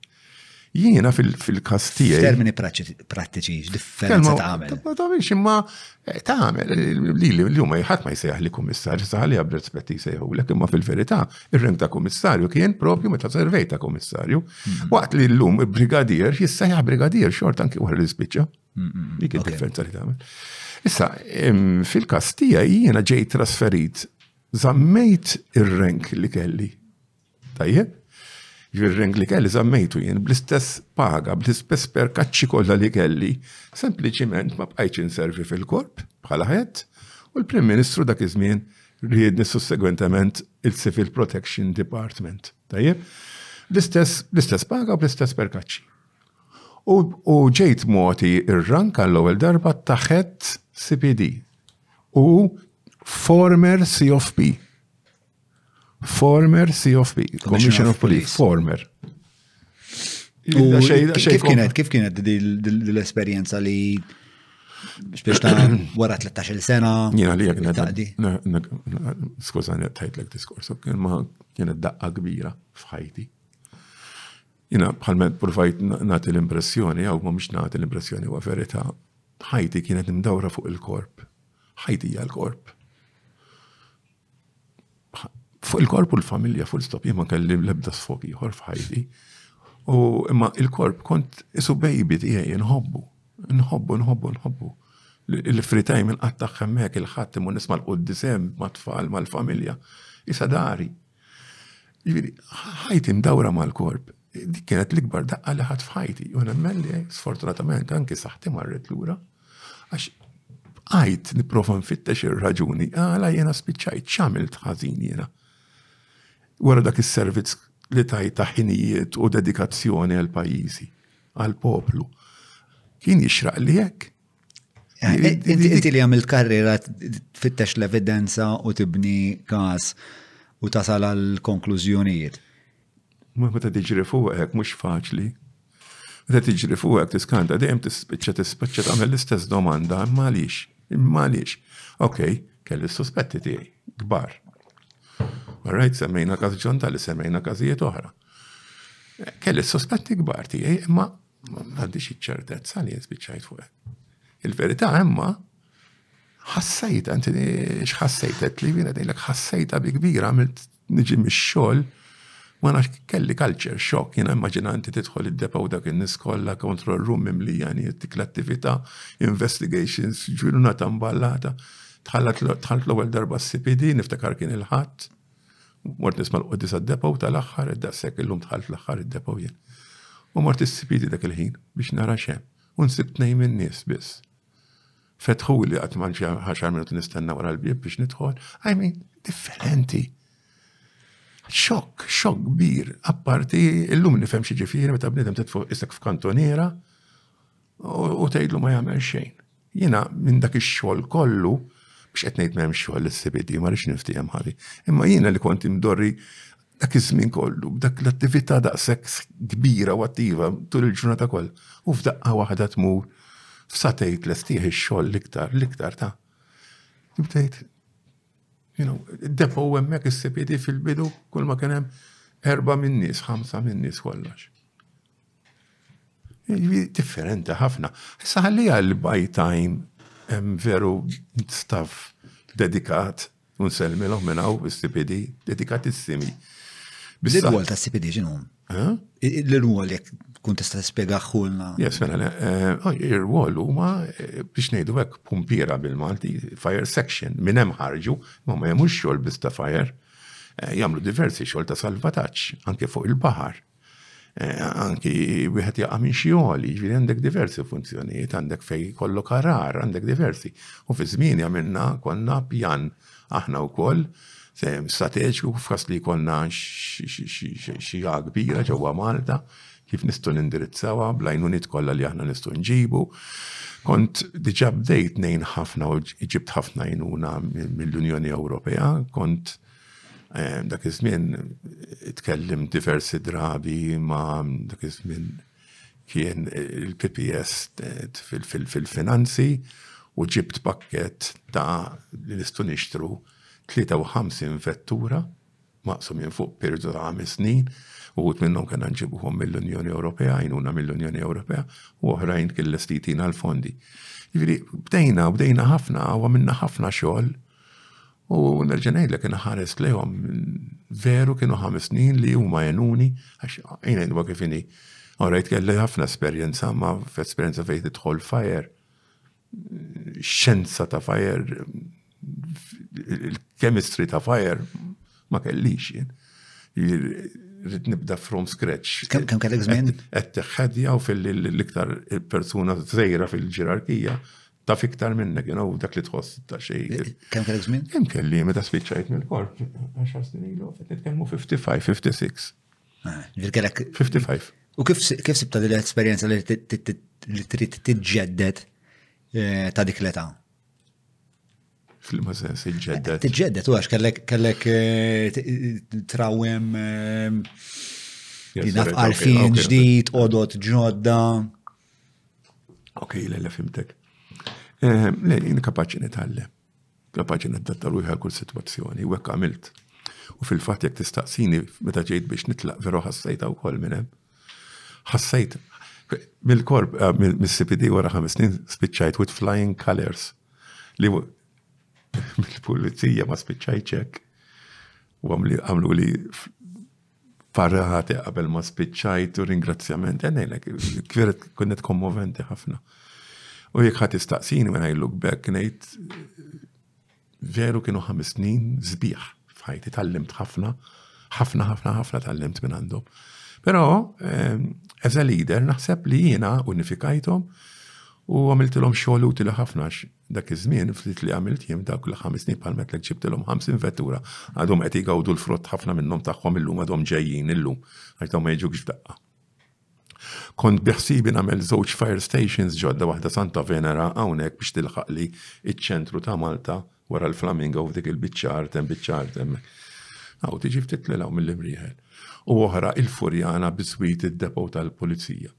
Jiena fil-kas tiegħi. Termini prattiċi, differenza tagħmel. Ma tagħmilx imma eh, tagħmel li li huma ħadd ma jsejjaħ li kummissarju saħal li b'rispetti jsejħulek imma fil-verità ir-rank ta' kummissarju kien propju meta servej ta' kummissarju. Hmm. Waqt li llum brigadier jissejjaħ brigadier xort anki wara l-ispiċċa. Dik id-differenza li tagħmel. Issa, fil-każ tiegħi jiena ġej trasferit zammejt ir-rank li kelli. Tajjeb? Ir-rank li kelli zammejtu jien bl-istess paga, bl-istess perkaċċi kollha li kelli, sempliċiment ma bqajtx inservi fil-korp bħala ħed u l-Prim Ministru dak iż-żmien riedni sussegwentement il-Civil Protection Department. Tajjeb? Bl-istess paga u bl-istess perkaċċi. U ġejt mogħti r-rank għall-ewwel darba ta' Head CPD u Former COP. Former COP. Commission of Police. Former. Kif kienet, kif kienet l-esperienza li biex ta' wara 13 sena. Jena li jek taqdi. Skuza, tajt l-ek diskors, ma kienet daqqa kbira fħajti. Jina bħalment provajt nagħti l-impressjoni, jew ma mhux nagħti l-impressjoni huwa verità, ħajti kienet imdawra fuq il-korp. Ħajti hija l-korp. Fuq il-korp u l-familja, fuq stop jien ma kelli l-ebda sfok ieħor f'ħajti. U imma il-korp kont isu baby tiegħi nħobbu, nħobbu, nħobbu, nħobbu il-fritaj minn qattax hemmhekk il-ħadd imur nisma' l-quddisem mat-tfal mal-familja. Isa dari. Ġifieri, ħajti mdawra mal-korp, dik kienet l-ikbar daqqa li ħadd f'ħajti. U nemmen li sfortunatament anki saħti marret lura għax għajt niprofa nfittex ir-raġuni għala jiena spiċċajt x'għamilt ħażin jiena. Wara dak is-servizz li tajt taħinijiet u dedikazzjoni għal pajjiżi, għal poplu. Kien jixraq li hekk, Inti li għamilt karriera tfittex l-evidenza u tibni kas u tasal għal-konklużjonijiet. Mux meta tiġri fuqek, mux faċli. Meta tiġri fuqek tiskanta dejjem tispiċċa tispiċċa tagħmel l-istess domanda, imma għaliex? Imma għaliex? Ok, kelli s-suspetti tiegħi, kbar. Alright, semmejna każ ġonta li semmejna każijiet oħra. Kelli s-suspetti kbar tiegħi, imma Ma għandix iċ-ċertezza li jispiċċajt fuq. Il-verità imma ħassejt, għanti xħassejt, li jina dejlek ħassejta bi kbira, għamilt niġi mix-xol, ma nafx kelli kalċer xok, jina immaġinanti tidħol id-depa u dak il-niskolla kontrol room mimli jani jittik l-attività, investigations, ġurnata mballata, tħallat l-ewwel darba s-CPD, niftakar kien il-ħadd, Mort nisma' l-qoddis għad-depow tal-aħħar, daqshekk illum dħalt l-aħħar id-depow jien. U mort issib idi dak il-ħin biex nara x'hemm. U nsibt tnejn min-nies biss. Fetħuli qatt ma xi ħaxar minuti nistenna wara l-bieb biex nidħol. I mean, differenti. Xokk, xokk kbir. Apparti, illum nifhem xi ġifieri meta bniedem titfu isek f'kantoniera u tgħidlu ma jagħmel xejn. Jiena minn dak ix-xogħol kollu biex qed ngħid m'hemm xogħol is-CBD ma rridx niftiehem ħali. Imma jiena li kont imdorri dak iż-żmien kollu, dak l-attività daqshekk kbira u attiva tul il-ġurnata koll. U f'daqqa waħda tmur f'satejt lestih ix-xogħol l-iktar, l-iktar ta' Tibtejt, you know, depo hemmhekk is-CPD fil-bidu kull ma kien hemm erba' min-nies, ħamsa min-nies kollox. Differenti ħafna. Issa ħalli għal by time hemm veru staff dedikat un selmilhom minn hawn is-CPD dedikatissimi. L-irwol ta' CPD x'inhom? Eh? L-irwol jekk tkun tista' tispjegaħulna. Yes, mela, eh, oh, ir-rwol huma eh, biex ngħidu hekk pumpiera bil-Malti, fire section, minn hemm ħarġu, ma ma jemux xogħol biss ta' fire, eh, jagħmlu diversi xogħol ta' salvataġġ anke fuq il-baħar. Eh, anki wieħed jaqa' minn xi għoli, ġifieri għandek diversi funzjonijiet, għandek fej kollu karar, għandek diversi. U fi żmien għamilna konna pjan aħna wkoll strateġiku f'kas li konna xi kbira ġewwa Malta kif nistgħu nindirizzawha bl-għajnuniet kollha li aħna nistgħu nġibu. Kont diġà bdejt nejn ħafna u ġibt ħafna għajnuna mill-Unjoni Ewropea, kont Eh, dak iż-żmien tkellim diversi drabi ma' dak iż-żmien kien il-PPS fil-finanzi u ġibt pakket ta' li nistu nixtru 53 vettura maqsum minn fuq periodu ta' 5 snin u għut minnhom kien nġibuhom mill-Unjoni Ewropea, għajnuna mill-Unjoni Ewropea u oħrajn kien l-estitina l-fondi. Jiviri, bdejna, bdejna ħafna, u għamilna ħafna xogħol U nerġa' ngħidlek kien ħares lejhom veru kienu ħames snin li huma jenuni għax jgħidwa kif inhi. Orajt kelli ħafna esperjenza ma f'esperjenza fejn tidħol fajer. Xenza ta' fajer il-chemistry ta' fajer ma kellix jien. Rrid nibda from scratch. Kemm kemm kellek żmien? Qed teħħedja u fil-iktar persuna żejra fil-ġerarkija Taf iktar minnek, you know, dak li tħoss ta' xej. Kem kellek żmien? Kem kelli, meta spiċċajt mill-korp, 10 snin ilu, qed nitkellmu 55, 56. Ġil kellek 55. U kif kif sibta din l-esperjenza li trid tiġġedded eh, ta' dik l-età? Fil-ma sens iġġedded. Tiġġedded u għax kellek kellek eh, trawem eh, naf għalfin ġdid, odot ġodda. Ok, l-għalla fimtek. Eh, le, jien kapaċi nitgħallem. Kapaċi nadatta ruħi għal kull sitwazzjoni, u hekk għamilt. U fil-fatt jekk tistaqsini meta ġejt biex nitlaq veru ħassajt wkoll minn hemm. Ħassajt mill-korp eh, mis-CPD wara ħames snin spiċċajt with flying colors li mill-pulizija ma spiċċajt ċek u għamlu li parrati qabel ma spiċċajt u ringrazzjament, għenajlek, kviret kunnet kommoventi ħafna. U jek ħat istaqsini when I look back, nejt, veru kienu ħames snin zbiħ fħajti, tal-limt ħafna, ħafna, ħafna, ħafna tal-limt minn għandhom. Pero, ehm, as a leader, naħseb li jina unifikajtom u għamiltilom xogħol utili ħafna Dak iż-żmien ftit li għamilt jien f'dawk il-ħames snin bħal metlet ġibtilhom 50 vettura għadhom qed jgawdu l-frott ħafna minnhom tagħhom illum għadhom ġejjin illum għax dawn ma jiġux f'daqqa. Kont biħsibi nagħmel żewġ fire stations ġodda waħda Santa Venera hawnhekk biex tilħaqli iċ-ċentru ta' Malta wara l-Flamingo f'dik il-biċċa art hemm biċċa art hemm. Aw tiġi ftit lil hawn mill-imrieħel. U oħra il-Furjana biswit id-depo tal-pulizija.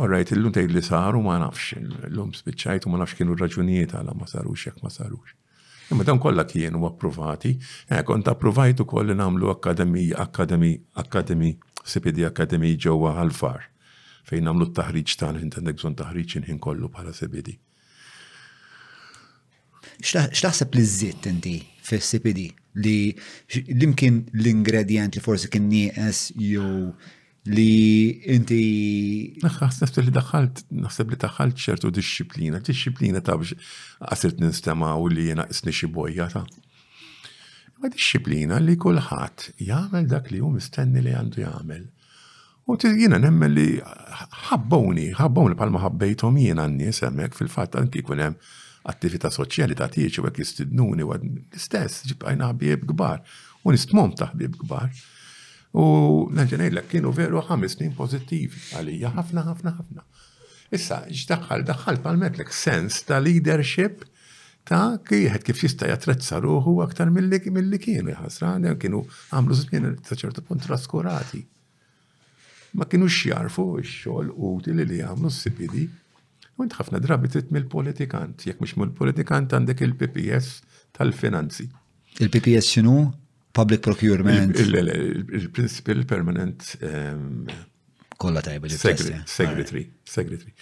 Orajt, illum tgħid li saru ma nafx, illum spiċċajt u ma nafx kienu raġunijiet għala ma sarux jekk ma sarux. Imma dan kollha kienu approvati, eh, kont approvajt ukoll li nagħmlu akademi, akademi, akademi, CPD Akademi ġewwa għal-far fejn nagħmlu t-taħriġ tagħna, intendek bżonn taħriġ inħin kollu bħala CPD. X'taħseb li żidt inti fis-CPD li l-imkien l-ingredjent li forsi kien nieqes jew li inti. Naħseb li daħalt, naħseb li daħalt ċertu disċiplina, disċiplina ta' biex għasirt ninstemaw li jena isni xi bojja ta' ma disċiplina li kulħadd jagħmel dak li hu mistenni li għandu jagħmel. U jiena nemmen li ħabboni, ħabboni palma ħabbejthom jiena n-nies hemmhekk fil-fatt anki jkun hemm attività soċjali ta' tieċi hekk jistidnuni u l-istess ġibqajna ħbieb kbar u nistmom ta' ħbieb kbar. U nerġa' ngħidlek kienu veru ħames snin pożittivi għalija ħafna ħafna ħafna. Issa x'daħħal daħħal palmetlek sens ta' leadership ta' kieħed kif jista' jatrezza ruħu aktar mill-li kienu jħasra, kienu għamlu żmien ta' ċertu punt traskurati. ma kinux jarfu x-xogħol utili li jagħmlu s-CPD. U int ħafna drabi trid mill-politikant, jekk mhux mill-politikant għandek il-PPS tal-finanzi. Il-PPS x'inhu? Public Procurement. Il-Principal Permanent ehm, Kolla tajba li Segretary. Segretary.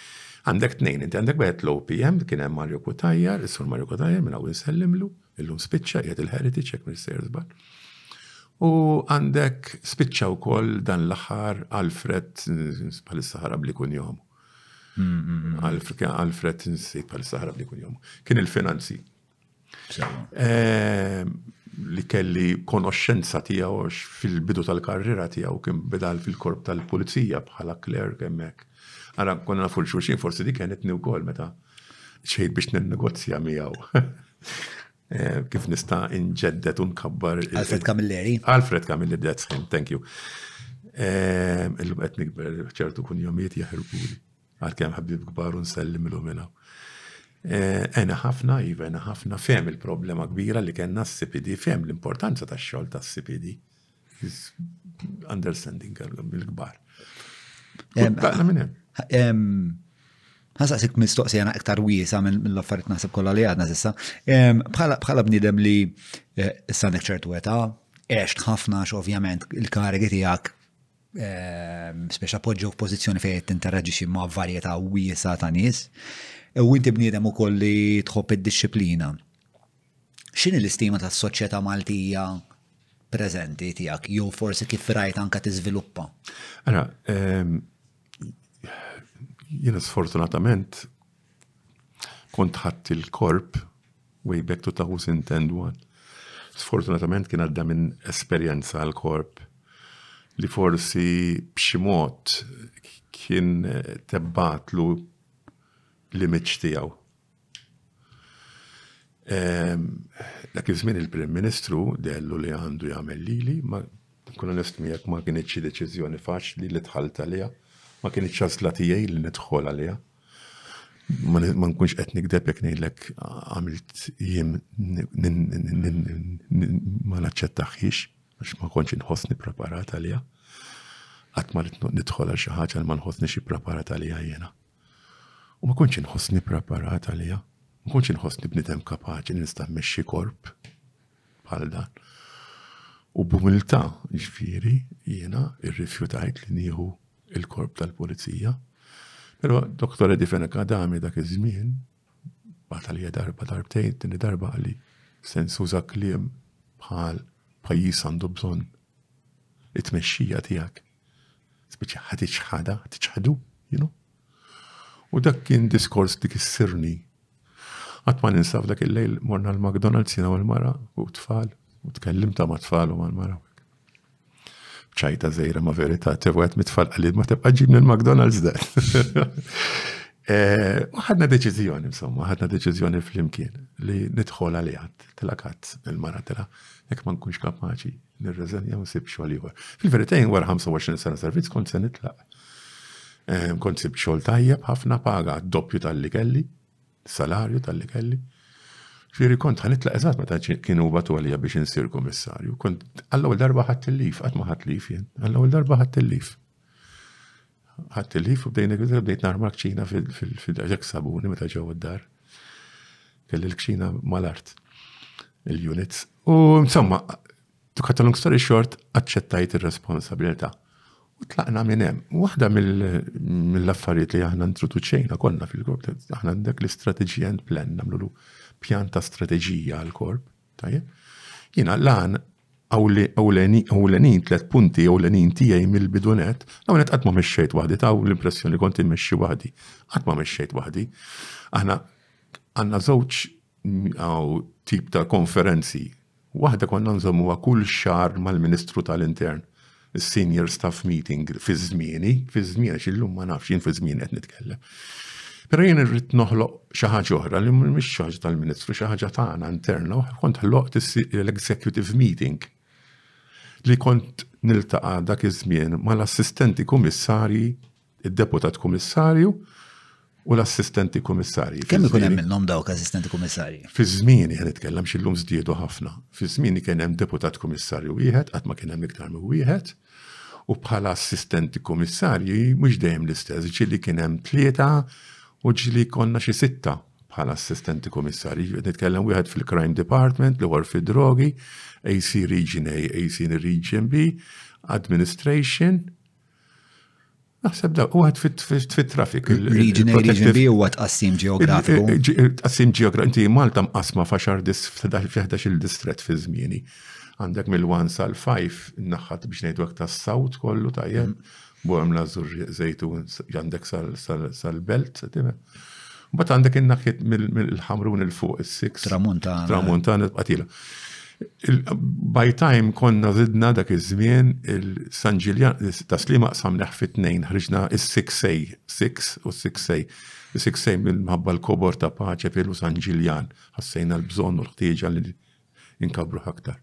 Għandek tnejn, inti għandek bħed l-OPM, kien hemm Mario Kutajjar, is-sur Mario Kutajjar minn hawn insellimlu. Illum spiċċa qiegħed il-Heritage jekk mister żball. U għandek spiċċa wkoll dan l-aħħar Alfred bħalissa ħarab li kun jom. Alfred nsejt bħalissa ħarab li kun jom. Kien il-finanzi. Eh, li kelli konoxxenza tiegħu fil-bidu tal-karriera tiegħu kien bidal fil-korp tal-pulizija bħala klerk hemmhekk. Ara konna nafu l-xulxin forsi dik kienet wkoll meta Xejn biex ninnegozja miegħu. Eh, kif nista' inġeddet un kabbar. Alfred Camilleri. Alfred Camilleri, that's him, thank you. Eh, illum qed nikber ċertu kun jomiet jaħirbuli. Għalkemm ħabib kbar un sellim illum minna. Eh, ena ħafna, iva, ena ħafna, fem il-problema kbira li kena s-CPD, fem l-importanza ta' xol ta' s-CPD. understanding mill-kbar. Għasaqsik mistoqsija na iktar wiesa mill-affarijiet naħseb kollha li għadna sissa. Bħala bniedem li eh, s-sanek ċertu età, għext ħafna ovvjament il-karigi tiegħek speċa appoġġew f'pożizzjoni fejn tinteraġixxi ma' varjetà wiesa ta' nies. U inti bniedem ukoll li tħobb id-disciplina. X'inhi l-istima tas-soċjetà Maltija preżenti tiegħek jew forsi kif rajtha anke tiżviluppa? Ara, ehm, jiena sfortunatament kont ħadd il-korp way back to 2001. Sfortunatament kien għadda minn esperjenza għal korp li forsi b'xi mod kien tebbatlu l-imiċ tiegħu Ehm, dak iż-żmien il-Prim Ministru dellu li għandu jagħmel lili, ma kun onest miegħek ma kienitx deċiżjoni faċli li tħalt għaliha, ma kienitx għażla tiegħi li nidħol għaliha. Ma nkunx qed nikdeb jekk ngħidlek għamilt jiem ma naċċettaħiex għax ma kontx inħossni preparat għaliha. Qatt ma nidħol għal xi ħaġa li ma nħossniex ippreparat għaliha jiena. U ma kontx inħossni preparat għaliha. Ma kontx inħossni bnidem kapaċi li nista' mmexxi korp bħal dan. U b'umiltà ġifieri jiena rrifjutajt li nieħu il-korp tal-pulizija. Però Dr. Edi Fenekadami dak iż-żmien bata li darba darbtejn, tini darba għalli sens uża kliem bħal pajjiż għandu bżonn it-tmexxija tiegħek. Speċi ħad iċħada, tiċħadu, you know. U dak kien diskors li kissirni. Għat ma ninsaf dak il-lejl morna l-McDonald's jina u l-mara u tfal u tkellimta ma tfal u mal-mara. ċajta zejra ma verita, tevu għet mitfall għalid ma tibqa ġib minn McDonald's da. Eh, u ħadna deċizjoni, insomma, ħadna deċizjoni fl-imkien li nidħol għalijat, tila kat, il-mara tila, jek ma nkunx kapaċi, Nirreżenja u nsib xogħol ieħor. Fil-verità jien wara 25 sena servizz kont se nitlaq. Ehm, kont sib xogħol tajjeb ħafna paga doppju tal-li kelli, salarju tal-li kelli. Ġieri kont ħanitlaq eżatt meta kienu batu għalija biex insir kummissarju. Kont għall-ewwel darba ħadd il-lif, qatt ma ħadd lif jien, għall-ewwel darba ħadd il-lif. Għat il-ħif u bdejna kif bdejt narma kċina fil-ġak sabuni meta ġew id-dar. Kelli l-kċina mal-art il-units. U insomma, to cut a long story short, aċċettajt ir-responsabilità. U tlaqna minn hemm. Waħda mill-affarijiet li aħna introduċejna konna fil-korp, aħna dak l-istrateġija and plan, namlu pjan ta' strateġija għal-korp. Tajjeb. Jiena l-għan ewlenin tliet punti ewlenin tiegħi mill-bidunet, l-ewwel qed qatt ma mexxejt waħdi taw l-impressjoni kont immexxi waħdi. Qatt ma mexxejt waħdi. Aħna għandna żewġ tip ta' konferenzi. Waħda konna nżommuha kull xahar mal-Ministru tal-Intern is-senior staff meeting fi żmieni, fi żmien għax illum ma nafx jien fi żmien qed nitkellem. Però jien irrid noħloq xi ħaġa oħra li mhix xi ħaġa tal-Ministru, xi ħaġa tagħna interna, kont ħloqt l-executive meeting li kont niltaqa' dak iż-żmien mal-assistenti kummissarji id-Deputat Kummissarju u l-Assistenti Kummissarji. Kemm ikun hemm minnhom dawk Assistenti Kummissarji? Fi żmieni qed nitkellem xillum żdiedu ħafna. Fi żmieni kien hemm Deputat Kummissarju wieħed qatt ma kien hemm iktar minn wieħed u bħala assistenti kummissarji mhux dejjem l-istess, ġieli kien hemm tlieta u ġieli konna xi sitta bħala assistenti kummissarji. Qed nitkellem wieħed fil-Crime Department, l-ieħor fid-drogi, AC Region A, AC Region B, Administration, Naħseb da, u għad fit-trafik. Region A, Region B u għad qassim ġeografiku. Qassim ġeografiku, inti Malta mqasma faxar fl-11 il-distret fi zmini. Għandek mill-1 sal-5 naħħat biex nejdu għak tas-sawt kollu tajjeb, mm. buħem lażur zejtu għandek sal-belt, Mbagħad għandek in-naħjet mill-ħamrun il fuq is-six. Tramuntana. Tramuntana tqatila. By time konna zidna dak iż-żmien il-San Ġiljan ta' slima qsamneħ fit-tnejn ħriġna is-6A, 6 u 6A. Is-6A mill-mħabba l-kobor ta' paċe fil San Ġiljan. Ħassejna l-bżonn u l-ħtieġa li inkabruh aktar.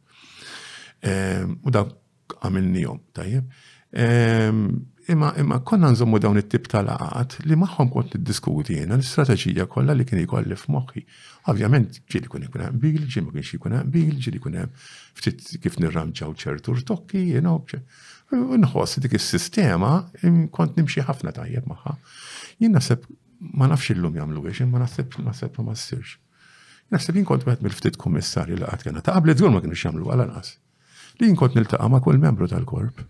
Ehm, u dan għamilnihom, tajjeb. Ehm, imma imma konna nżommu dawn it-tip ta' laqat li magħhom kont niddiskuti jiena l-istrateġija kollha li kien ikolli f'moħħi. Ovvjament ġieli kun ikun hemm bil, ġieli ma kienx ikun hemm bil, ġieli kun hemm ftit kif nirranġaw ċertu rtokki, jiena nħoss dik is-sistema kont nimxi ħafna tajjeb magħha. Jien naħseb ma nafx illum jagħmlu biex, imma naħseb naħseb ma ssirx. Naħseb jien kont wieħed mill-ftit kummissarji li qatt kena ta' qabli żgur ma kienux jagħmlu għal anqas. Li jien kont niltaqa' ma' kull membru tal-korp.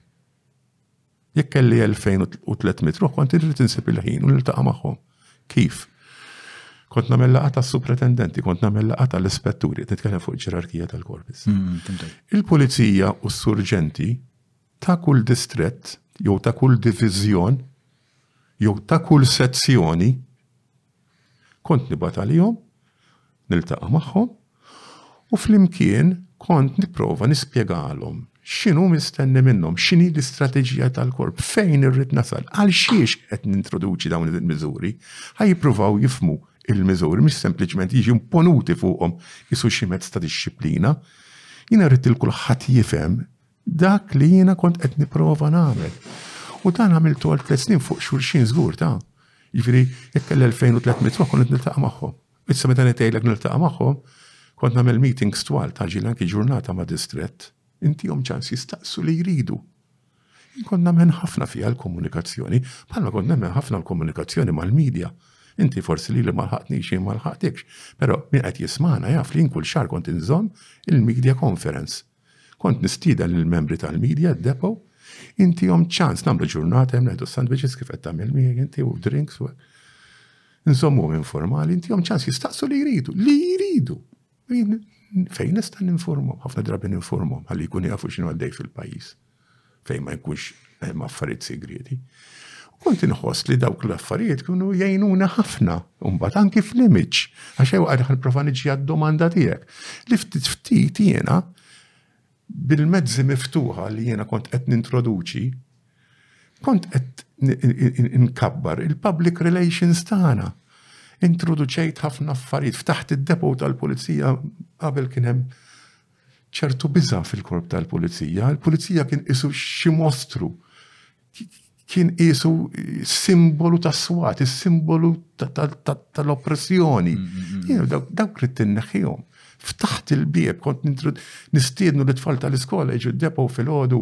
Jekk kelli 2300 ruħ kont irrid insib il-ħin u niltaqa' magħhom. Kif? Kont nagħmel laqgħa tas-supretendenti, kont nagħmel laqgħa tal-ispetturi, nitkellem fuq ġerarkija tal-korpis. Mm, mm, Il-pulizija u s-surġenti ta' kull distrett jew ta' kull diviżjon jew ta' kull sezzjoni Kont nibgħat għalihom, niltaqa' magħhom u flimkien kont nipprova nispjegalhom x'inhu mistenni minnhom, x'inhi l-istrateġija tal-korp, fejn irrid nasal, għalxiex qed nintroduċi dawn il-miżuri. Ħa jippruvaw jifhmu l-miżuri mhux sempliċement jiġu imponuti fuqhom qisu xi mezz ta' dixxiplina. Jiena rrid lil kulħadd jifhem Dak li jiena kont qed nipprova nagħmel. U dan għamiltu għal tliet snin fuq xulxin żgur ta' jiġri jekk l-2300 ruħ kont niltaqa' magħhom. Issa meta nitgħidlek niltaqa' magħhom, kont nagħmel meetings twal ta' ġil anki ġurnata ma' distrett, intihom ċans jistaqsu li jridu. Kont nemmen ħafna fiha l-komunikazzjoni, bħalma kont nemmen ħafna l-komunikazzjoni mal-medja. Inti forsi li li malħaqni xejn malħaqtikx, però min qed jismana jaf li kull xar kont inżomm il-media conference Kont nistieden lill-membri tal-media d-depot intihom ċans nagħmlu ġurnata hemm ngħidu sandwiches kif qed tagħmel miegħi inti u drinks u Insommuhom informali, intihom ċans jistaqsu li jridu, li jridu. Fejn nista' ninformhom, ħafna drabi ninformhom ħalli jkun jafu x'inhu għaddej fil-pajjiż. fejn ma jkunx hemm affarijiet sigrieti. U kont inħoss li dawk l-affarijiet kienu jgħinuna ħafna, mbagħad anki fl-image, għax hemm għadħal prova niġi għad-domanda tiegħek. Li ftit ftit jiena bil-mezzi miftuħa li jiena kont qed nintroduċi, kont qed nkabbar il-public relations tagħna. Introduċejt ħafna affarijiet, ftaħt id-depo tal-pulizija qabel kien hemm ċertu biża' fil-korp tal-pulizija, il-pulizija kien qisu xi mostru, kien qisu simbolu ta' swat, is-simbolu tal-oppressjoni. Dawk li tinneħħihom. Ftaħt il-bieb, kont nistiednu li tfal tal-iskola jiġu d-depo fil-ħodu,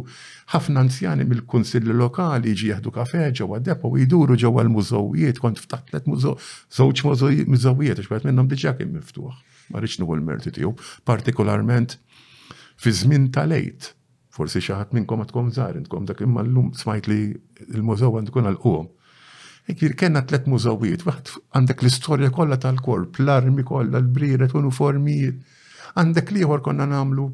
ħafna anzjani mill-kunsilli lokali jiġi jieħdu kafe ġewwa depo jduru ġewwa l-mużowijiet, kont ftaħt tliet mużowijiet, żewġ mużowijiet, għax wieħed minnhom diġà kien miftuħ. Ma rridx nieħu l-merti tiegħu, partikolarment fi żmien tal-għid. Forsi xi ħadd minnkom għadkom żgħar intkom dak imma llum smajt li l-mużew għandu jkun għalquhom. Jiġifieri kellna tliet mużewijiet, waħd għandek l-istorja kollha tal-korp, l-armi kollha, l-briret, uniformijiet. Għandek l-ieħor konna nagħmlu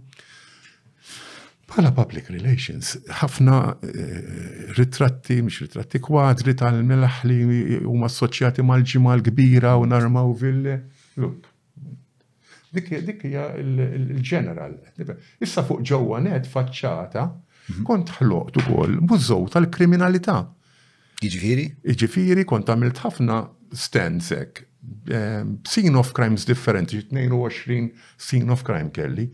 Bħala public relations, ħafna eh, ritratti, mhux ritratti kwadri tal-melaħ li huma assoċjati mal-ġimgħa l-kbira u narmaw ville. Lupp. Dik hija l-ġeneral. Issa fuq ġewwa net faċċata mhm. kont ħloqt ukoll mużow tal-kriminalità. Iġifieri? Iġifieri kont għamilt ħafna stands hekk. Ehm, scene of crimes differenti, 22 scene of crime kelli.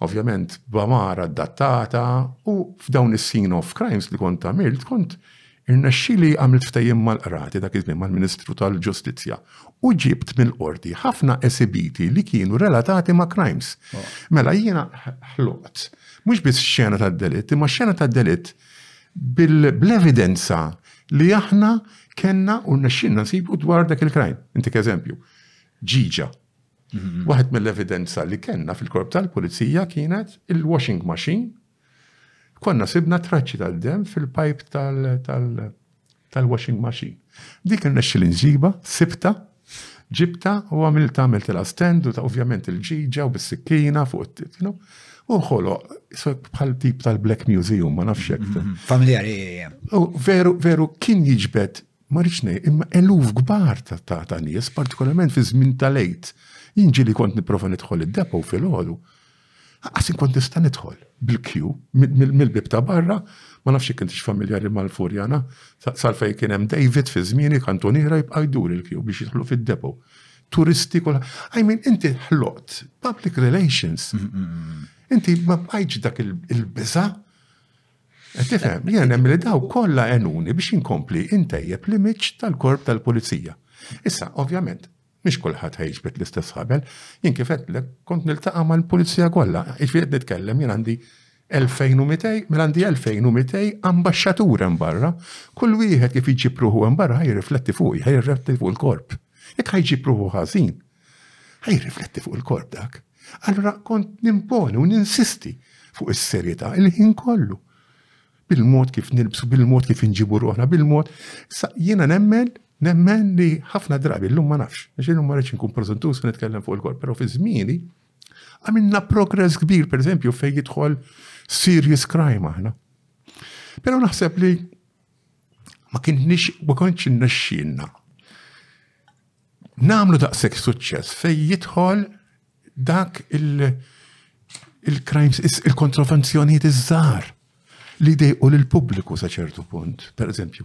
Ovvjament b'amara datata u f'dawn is-scene of crimes li kont għamilt kont Irnexxieli għamilt ftehim mal-Qrati dak iż-żmien mal-Ministru tal-Ġustizzja u ġibt mill-Qorti ħafna esibiti li kienu relatati ma' crimes. Mela jiena ħloqt mhux biss xena tad-delitt imma xena tad-delitt bl-evidenza li aħna kellna u rnexxielna nsibu dwar dak il-crime. Intik eżempju, ġiġa. Waħed mill-evidenza li kellna fil-korp tal-Pulizija kienet il-washing machine Konna sibna traċċi tad-demm fil-pajp tal-washing machine. Dik irnexxieli nġibha, sibtha, ġibtha u għamilt għamilt ilha stand u ovvjament il-ġiġa u bis-sikkina fuq it-tit, you know. U nħoloq bħal tip tal-Black Museum, ma nafx hekk. Mm-hmm. Familjari. U veru, veru kien jiġbed ma rixnej, imma eluf gbar ta' nies, partikolarment fi żmien tal-lejt. Jinġi li kont niprofa nidħol id-depo fil-ħodu. Laqqas inkont nista' nidħol bil-kju mill-bieb ta' barra, ma nafx jekk intix familjari mal-Furjana, sar fejn kien hemm David fi żmieni, kantuniera jibqa' jdur il-kju biex jidħlu fid-depo. Turisti kulħadd. I mean, inti ħloqt public relations. Inti ma bqajtx dak il-biża'. Qed tifhem, jien hemm li daw kollha għenuni biex inkompli intejjeb l-imiġġ tal-korp tal-pulizija. Issa, ovvjament, Mhix kulħadd ħa jiġbed l-istess ħabel. Jien kif għedtlek, kont niltaqa' mal-pulizija kollha. Jiġifieri qed nitkellem jien għandi 2,200, mela għandi 2,200 ambaxxatur hemm barra. Kull wieħed kif iġib ruħu hemm barra ħa jirrifletti fuqi, ħa jirrifletti fuq il-korp. Jekk ħa jġib ruħu ħażin, ħa jirrifletti fuq il-korp dak. Allura kont nimponi u ninsisti fuq is-serjetà il-ħin kollu. bil-mod kif nilbsu, bil-mod kif inġibu ruħna, bil-mod. Sa jiena nemmen, nemmen li ħafna drabi, l-lum ma nafx, għax l-lum ma rridx nkun preżentuż nitkellem fuq il-kol, pero fi żmieni għamilna progress kbir, per eżempju, fej jidħol serious crime aħna. Pero naħseb li ma kienx ma kontx nexxinna. Namlu daqshekk suċċess fej jidħol dak il-crimes, il-kontrovenzjonijiet iż-żgħar li dejqu lill-pubbliku sa ċertu punt. Per eżempju,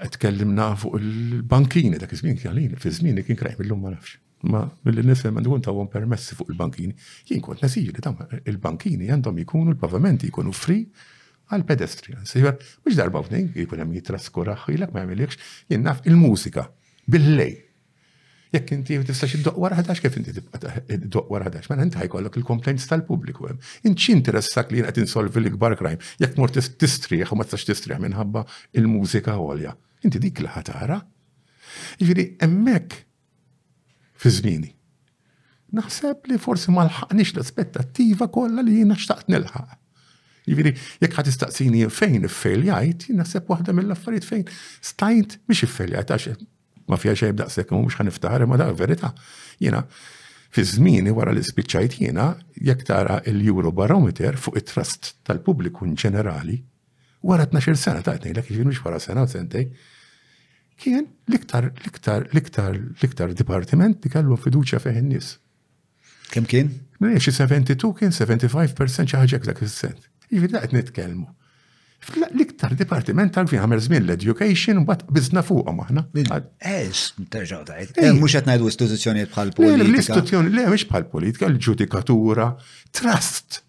qed tkellimna fuq il-bankini dak iż-żmien kjalin, fi żmieni kien krajm illum ma nafx. Ma billi nisem għandu kont għawhom permessi fuq il-bankini. Jien kont nesiri li dawn il-bankini għandhom jkunu l-pavamenti jkunu free għal pedestrian. Sejver, mhux darba f'din jkun hemm jitraskuraħ, jilek ma jagħmilekx, jien naf il-mużika bil-lej Jekk inti ma tistax iddoq wara ħadax kif inti tibqa' iddoq wara ħadax, mela inti ħajkollok il-complaints tal-pubbliku hemm. Int x'interessak li jien qed insolvi l-ikbar crime jekk mort tistrieħ u ma tistax tistrieħ minħabba il-mużika għolja. Inti dik li ħatara. Jiġifieri hemmhekk fi żmieni. Naħseb li forsi ma lħaqniex l-aspettattiva kollha li jiena xtaqt nilħaq. Jiġifieri jekk ħad tistaqsini fejn iffejljajt, naħseb waħda mill-affarijiet fejn stajt biex iffejljajt għax Ma fija xejn daqshekk mhux ħa niftaħar imma dak verità. Jiena fi żmieni wara li spiċċajt jiena jekk tara l-Euro Barometer fuq it-trust tal-pubbliku in ġenerali wara 12 sena ta' ngħidlek jiġifieri mhux wara sena u sentej kien l-iktar l-iktar l-iktar l-iktar dipartiment li kellu fiduċja fih in-nies. Kemm kien? Minn xi 72 kien 75% xi ħaġa dak is-sens. Jiġifieri qed nitkellmu. L-iktar dipartiment tal-gvin għamel żmien l-education mbagħad biżna fuqhom aħna. Eż, terġa' tajt. Eh, mhux qed ngħidu istituzzjonijiet bħal politika. L-istituzzjoni le mhux bħal politika, l-ġudikatura, trust.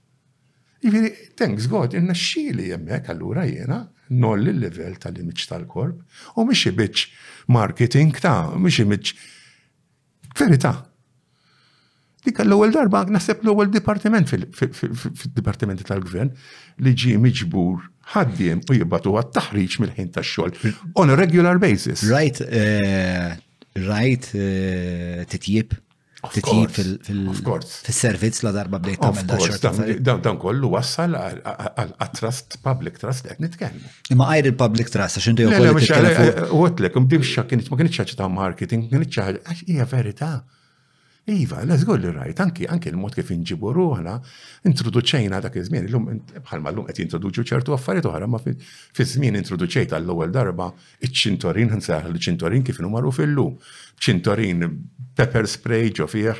Jiġifieri, thanks God, inna xili hemmhekk allura jiena nolli l-livell tal-imiġ tal-korp u mhix ibiċ marketing ta' mhix imiġ Verità. Dik l-ewwel darba naħseb l-ewwel dipartiment fid-dipartimenti tal-gvern li ġie miġbur ħaddiem u jibatu għat-taħriġ mill-ħin tax-xogħol on a regular basis. Right, eh, right eh, titjib titjib fil-servizz la darba bdejt tagħmel dan kollu wassal għat-trust, public trust qed nitkellmu. Imma għajr il-public trust, għax inti għu. Għotlek, mbimxa kienet ma kienet ċaċa ta' marketing, kienet ċaċa, għax hija verità. Iva, l żgur li rajt, anki, anki l-mod kif inġibu ruħna, introduċejna dak iż-żmien, l-lum, bħalma l-lum qed jintroduċu ċertu affarijiet oħra, ma fiż-żmien introduċejt għall-ewwel darba iċ-ċintorin, nsaħ l-ċintorin kif inhu magħruf illum. ċintorin pepper spray ġo fih,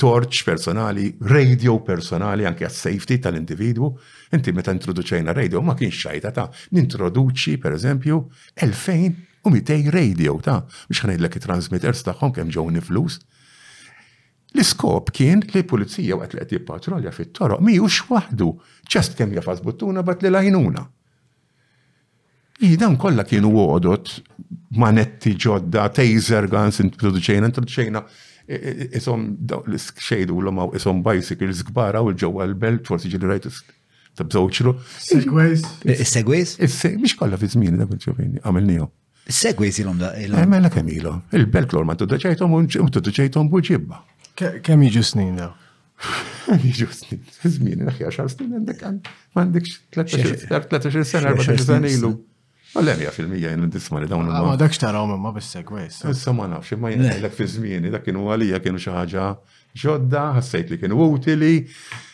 torċ personali, radio personali anke għas-safety tal-individwu. Inti meta introduċejna radio ma kienx xajta ta' nintroduċi pereżempju 2200 radio ta' biex ħnejdlek it-transmitters tagħhom kemm ġewni flus. L-iskop kien li pulizija waqt li qed jippatrolja fit-toroq miħux waħdu ċest kemm jafas buttuna bat li lajnuna. Jiġifieri dawn kollha kienu għodod, manetti ġodda, taser guns introduċejna, introduċejna isom xejdu l hawn isom bicycles kbar hawn ġewwa l-belt, forsi ġili rajt tabżewġlu. Segways. Segways? Mhix kollha fi żmien dak il-ġovini, għamilnihom. Segwi jizilom da. Eh, mela kemm ilhom. Il-belt l ma t-tuduċajtom u t-tuduċajtom buġibba. Kemm jiġu snin da? Jiġu snin. Żmien, naħja xar snin għandek għandek 13 sena, 14 sena ilu. Għallemja fil-mija jenu disma li dawn. Ma dakx taraw ma bis-segwis. Issa ma nafx, ma jgħidlek fi żmieni, dak kienu għalija kienu xi ħaġa ġodda, ħassejt li kienu utili.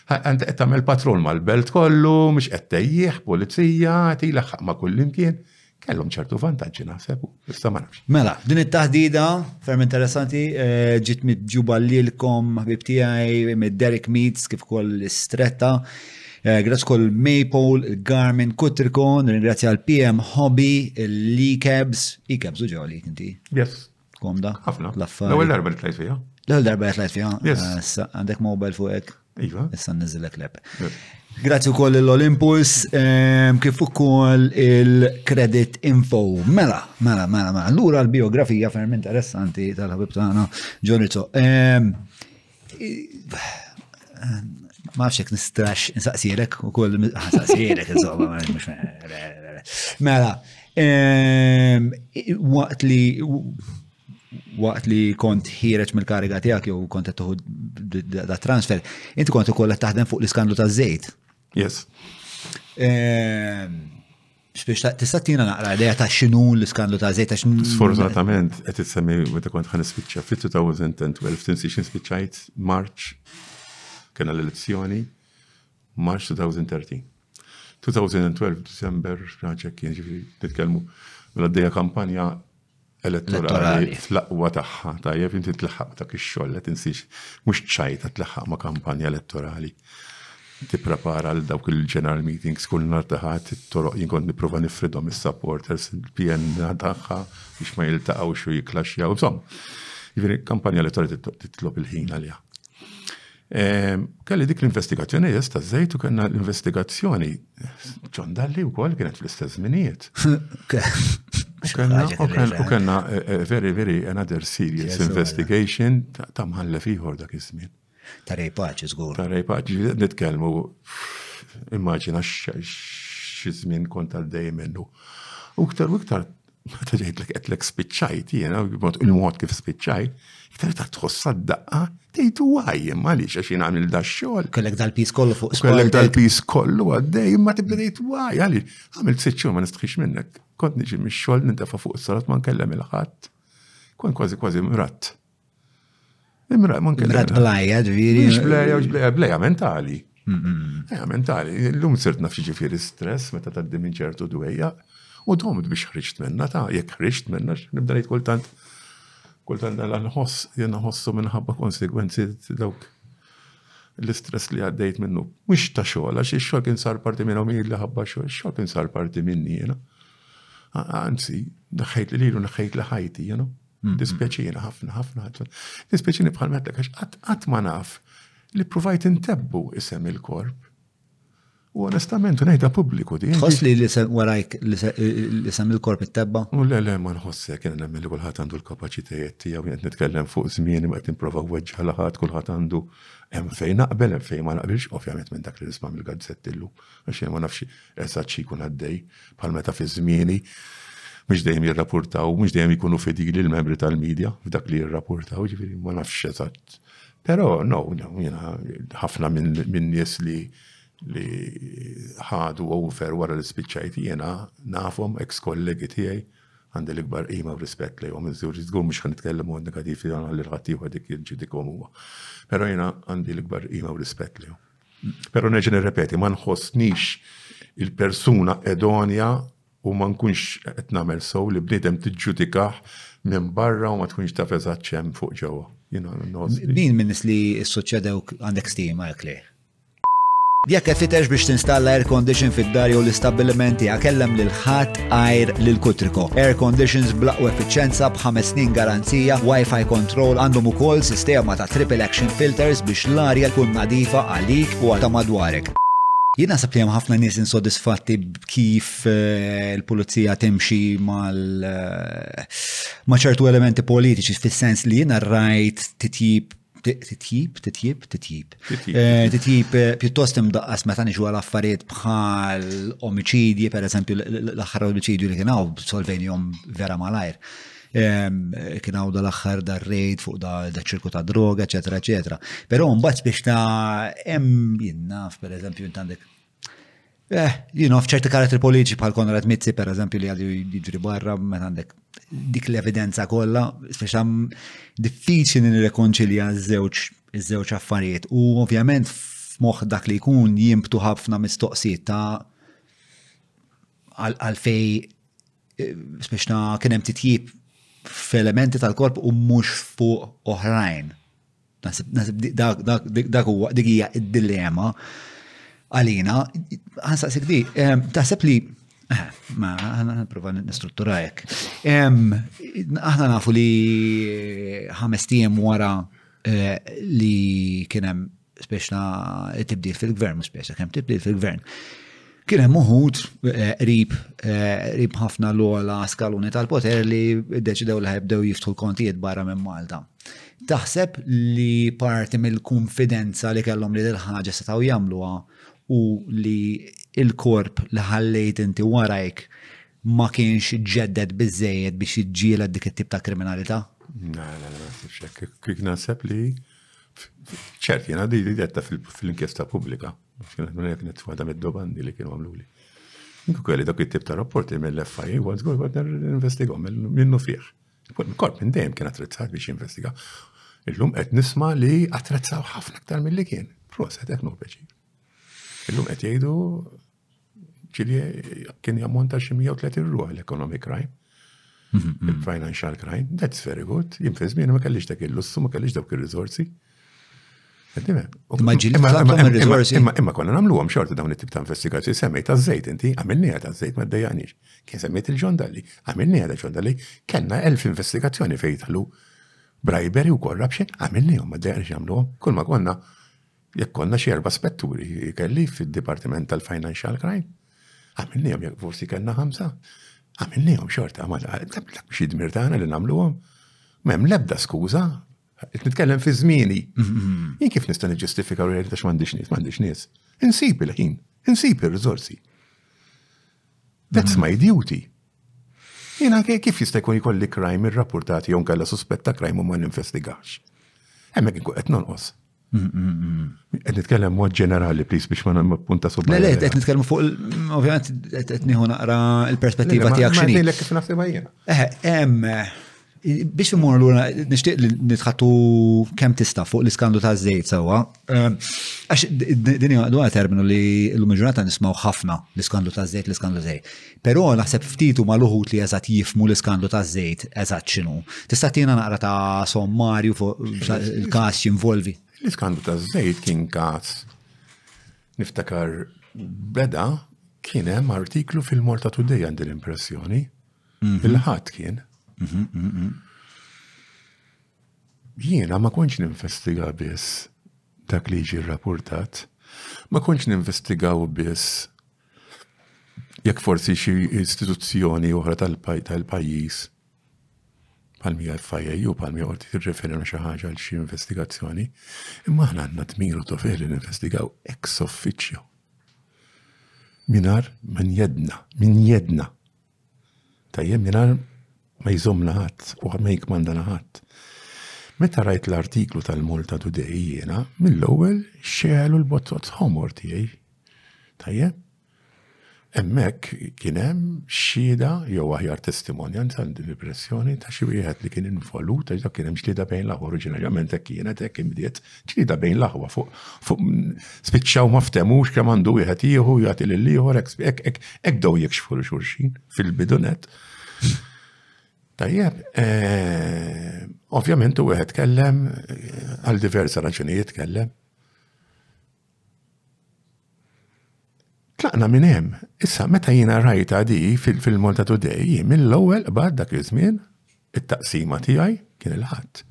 Għant qed tagħmel patrol mal-belt kollu, mhux qed tejjieħ, pulizija, qed ilaħħaq ma' kullimkien. kellhom ċertu vantaġġi naħseb, issa ma nafx. Mela, din it-taħdida ferm interessanti eh, ġiet mitġuba lilkom ħbib tiegħi mid Derek Meets kif ukoll l-istretta. Eh, grazzi kol Maple, Garmin, Kutrikon, ringrazzja l-PM Hobby, l-Cabs, i-Cabs uġaw li kinti. Yes. Komda. Ħafna. L-affar. L-ewwel darba li tlajt fiha. L-ewwel darba li tlajt fiha. Yes. Ah, issa għandek mobile fuqek. Iva. Issa niżilek lep. Grazzi wkoll l-Olympus ehm, kif ukoll il-Credit Info. Mela, mela, mela, mela. Lura l-biografija ferm interessanti tal-ħabib tagħna Ġonizzo. Ehm, Ma nafx jekk nistrax insaqsirek u kull insaqsirek insomma Mela, ehm, waqt li waqt li kont ħireċ mill-kariga tiegħek jew kont qed tuħu da transfer, inti kont ukoll qed taħdem fuq l-iskandlu taż-żejt. Yes. Ehm, X'biex tista' tina naqra idea ta' x'inhu l-iskandlu ta' żejt għax. Sfortunatament qed issemmi meta kont ħan nispiċċa fit-2012 tinsi xi spiċċajt March kena l-elezzjoni March 2013. 2012 December raġek kien ġifieri nitkellmu mela d kampanja elettorali fl-aqwa tagħha, tajjeb inti tlaħħaq dak ix-xogħol qed insix mhux ċajta tlaħħaq ma' kampanja elettorali. Tipprepara għal dawk il-general meetings kull nhar taħat it-toroq jien kont nipprova nifridhom is-supporters il-PN tagħha biex ma jiltaqgħux u jiklaxxjaw. Insomma, jiġifieri kampanja elettorali titlob il-ħin għaliha. Kelli dik l-investigazzjoni jes ta' żejt u kellna l-investigazzjoni John Dalli wkoll kienet fl-istess żminijiet. U kellna very very another serious investigation ta' mħallef ieħor dak iż-żmien. Ta' rej paċi żgur. Ta' rej paċi nitkellmu immaġina xi żmien kont għaddej minnu. U iktar u iktar Meta ġejtlek qedlek spiċċajt jiena, il-mod kif spiċċajt, iktar ta' tħossa d-daqqa, tgħid waj, imma għaliex għax jien għamil da xogħol. Kellek dal-pis kollu fuq spallek. Kellek dal-pis kollu għaddej, imma tibda tgħid waj, għaliex għamil sitt xogħol ma nistħix minnek. Kont niġi mix-xogħol nintefa' fuq is-salat ma nkellem il-ħadd. Kont kważi kważi mrat. Imra, man kelli. Imrat blajja, ġviri. Mux blajja, mux blajja, blajja mentali. Blajja mentali. L-lum sirt nafxie ġifiri stress meta taddi minn ċertu dwejja. U domt biex ħriġt minna ta' jek ħriġt minna nibda ngħid kultant kultant għal nħoss jena ħossu minħabba konsegwenzi dawk l-istress li għaddejt minnu. Mux ta' xogħol, għax ix-xogħol kien sar parti minn għomir li ħabba xogħol, ix-xogħol kien sar parti minni jena. Anzi, naħħejt li lilu, naħħejt li ħajti, jena. Mm-hmm. Dispjaċini ħafna, ħafna ħafna. Dispjaċini bħal meta għax qatt ma naf li provajt intebbu isem il-korp. U onestament, ngħidha pubbliku di. Tħoss li l-isem warajk l-isem il-korp it-tebba? U le, le, ma nħossek, jena nemmen li kulħadd għandu l-kapaċitajiet tiegħu, jent nitkellem fuq żmien ma qed nipprova weġġa laħat, kulħadd għandu hemm fejn naqbel, hemm fejn ma naqbilx, ovvjament minn dak li nisma' mill-gazzettillu. Għax jiena ma nafx eżatt xi jkun għaddej, bħal meta fi żmieni mhux dejjem jirrapurtaw, mhux dejjem ikunu fidili l-membri tal-medja f'dak li jirrapurtaw, ġifieri ma nafx eżatt. Però no, jiena ħafna minn nies li li ħadu over wara li spiċċajt jiena nafhom ex kollegi tiegħi għandi l-ikbar qima u rispett lejhom iżżur żgur mhux ħan nitkellem għod negativ li ħadd ieħor dik jinġidikom huwa. Però jiena għandi l-ikbar qima u rispett lejhom. Però nerġa' nirrepeti, ma nħossnix il-persuna edonja u ma nkunx qed nagħmel sew li bniedem tiġġudikah minn barra u ma tkunx taf eżatt x'hemm fuq ġewwa. Min minn nies li ssuċċedewk għandek stima hekk lejh? Jekk qed titgħex biex tinstalla air condition fid-dar jew l-istabbiliment tiegħek kellem lil ħadd Ajr lil Kutriko. Air conditions blaqwa effiċenza b'ħames snin garanzija, Wi-Fi control għandhom ukoll sistema ta' triple action filters biex l-arja tkun nadifa għalik u għal ta' madwarek. Jien naħseb li hemm ħafna nies insodisfatti b'kif eh, il-pulizija timxi mal eh, ma' ċertu elementi politiċi fis-sens li jiena rajt titjib titjib, titjib, titjib. Eh, titjib eh, pjuttost imdaqqas meta nixu għal affarijiet bħal omicidji, per eżempju l-aħħar omicidju li kien hawn solvenjom vera malajr. Kien hawn dal-aħħar dar rejt fuq da ċirku ta' droga, eċetera, eċetera. Però mbagħad biex ta' hemm jinnaf, per eżempju, intandek Eh, you know, fċerti karattri politiċi bħal Konrad Mizzi, per eżempju, li għadu jiġri barra, meta għandek dik l-evidenza kollha, speċa diffiċli nirrekonċilja ż-żewġ iż-żewġ affarijiet. U ovvjament f'moħħ dak li jkun jimbtu ħafna mistoqsijiet ta' għalfej eh, speċa kien hemm titjib f'elementi tal-korp u mhux fuq oħrajn. Nasib dak huwa dik hija d-dilema għalina. Ħansaqsik di, taħseb li eh, ma ħana prova nistrutturajek. Aħna nafu li ħames tiegħem wara eh, li kien hemm speċna tibdil fil-gvern, mhux speċna kemm tibdil fil-gvern. Kien hemm uħud eh, qrib eh, qrib ħafna l-ogħla skaluni tal-poter li ddeċidew li ħajbdew jiftħu l-kontijiet barra minn Malta. Taħseb li parti mill-konfidenza li kellhom li l-ħaġa setgħu jagħmluha u li il-korp li ħallejt inti warajk ma kienx ġedded biżejjed biex jiġġieled dik it-tip ta' kriminalità? Na, na, na, naħseb li ċert jena di li detta fil-inkjesta pubblika. Fil Kienet minn hekk net waħda mid-domandi li kienu għamluli. Inku kelli dak it-tip ta' rapporti mill-FI, għad għol għad investigom, minnu fih. Korp minn dejjem kien attrezzat biex investiga. Illum qed nisma li attrezzaw ħafna aktar mill-li kien. Proset, qed nuħbeċi. Illum qed jgħidu ġili kien jammonta xi 130 ruħ l-economic crime, mhm, mhm. il-financial crime, that's very good. Jien fi żmien ma kellix dak il-lussu, ma kellix dawk ir-riżorsi. Imma konna namlu għom xorta dawn it-tip ta' investigazzi, semmejt ta' zejt inti, għamilni għada zejt ma' d-dajanix. Kien semmejt il-ġondalli, għamilni għada ġondalli, kena elf investigazzjoni fejtħlu bribery u corruption, għamilni għom ma' d-dajanix għamlu għom. Kull ma konna, Jekk konna xi erba' spetturi kelli fid-Dipartiment tal-Financial Crime, għamilnihom jekk forsi kellna ħamsa, għamilnihom xorta ma xi dmir tagħna li nagħmluhom. M'hemm l-ebda skuża, qed nitkellem fi żmieni. Jien kif nista' niġġustifika li għax m'għandix nies, m'għandix nies. Insib il-ħin, insib ir-riżorsi. That's my duty. Jien anke kif jista' jkun jkolli crime irrapportati jew kellha suspetta crime u ma ninvestigax. Hemmhekk inkun qed nonqos. Qed nitkellem mod ġenerali please biex ma nagħmel punta subba. Le, qed nitkellem fuq ovvjament qed nieħu naqra l-perspettiva tiegħek x'inhi. Ngħidlek kif naħsibha jiena. Eh, hemm biex imur lura nixtieq li nitħattu kemm tista' fuq l-iskandu ta' żejt sewwa. Ehm, għax din hija dwar terminu li l-ġurnata nismgħu ħafna l-iskandu ta' żejt, l-iskandu żejt. Però naħseb ftit huma l-uħud li eżatt jifhmu l-iskandlu taż-żejt eżatt x'inhu. Tista' ttina naqra ta' sommarju fuq il-każ x'involvi? L-iskandlu taż-żejt kien każ niftakar beda kien hemm artiklu fil-Malta Today għandi l-impressjoni. Mhm. Il-ħadd kien. Mhm, mhm, Jiena ma kontx ninvestiga biss dak li jiġi rrapportat, ma kontx ninvestigaw biss Jekk forsi xi istituzzjoni oħra tal-pajjiż bħal mija FIA u bħal mija qorti tirreferi xi ħaġa għal xi investigazzjoni, imma aħna għandna dmir u dover li ninvestigaw ex officio. Minar min jedna, min jedna Tajjeb mingħajr ma jżommna ħadd u ma jikkmandana ħadd. Meta rajt l-artiklu tal-Malta Today jiena mill-ewwel xegħlu l-bozzozz ħomor tiegħi. Tajjeb? Hemmhekk kien hemm xhieda jew aħjar testimonjanza għal din l-impressjoni ta' xi wieħed li kien involut għax dak kien hemm xhieda bejn l-aħwa oriġinarjament hekk kienet hekk inbdiet Ġlieda bejn l-aħwa fuq fuq spiċċaw ma ftemux kemm għandu wieħed jieħu jagħti lil ieħor hekk dew jikxfu xulxin fil-bidunet. Tajjeb, eh, ovvjament u wieħed kellem eh, għal diversa raġunijiet kellem. Tlaqna minn hemm. Issa meta jiena rajta di fil-Malta Today, jien mill-ewwel qbad dak iż-żmien it-taqsima tiegħi kien il-Ħadd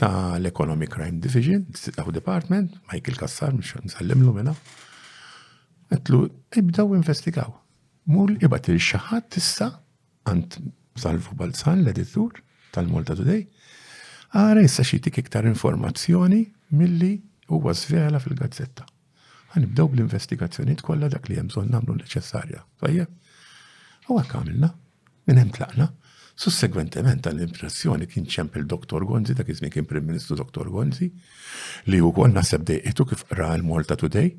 ta' l-Economic Crime Division, District Department, Michael Cassar, nsallimlu minna. Għetlu, ibdaw investigaw. Mur ibad il-xaħat tissa għand Salvu Balzan, l-editur tal-Malta Today, għara jissa xitik iktar informazzjoni milli huwa svela fil-gazzetta. Għanibdew bl-investigazzjoniet kollha dak li hemm bżonn nagħmlu neċessarja. Tajjeb. U hekk għamilna, minn hemm tlaqna. Sussegwentement tal-impressjoni kien ċemp il-Dr. Gonzi, dak iż-żmien kien Prim Ministru Dr. Gonzi, li wkoll naħseb dejqitu kif qra l-Malta Today,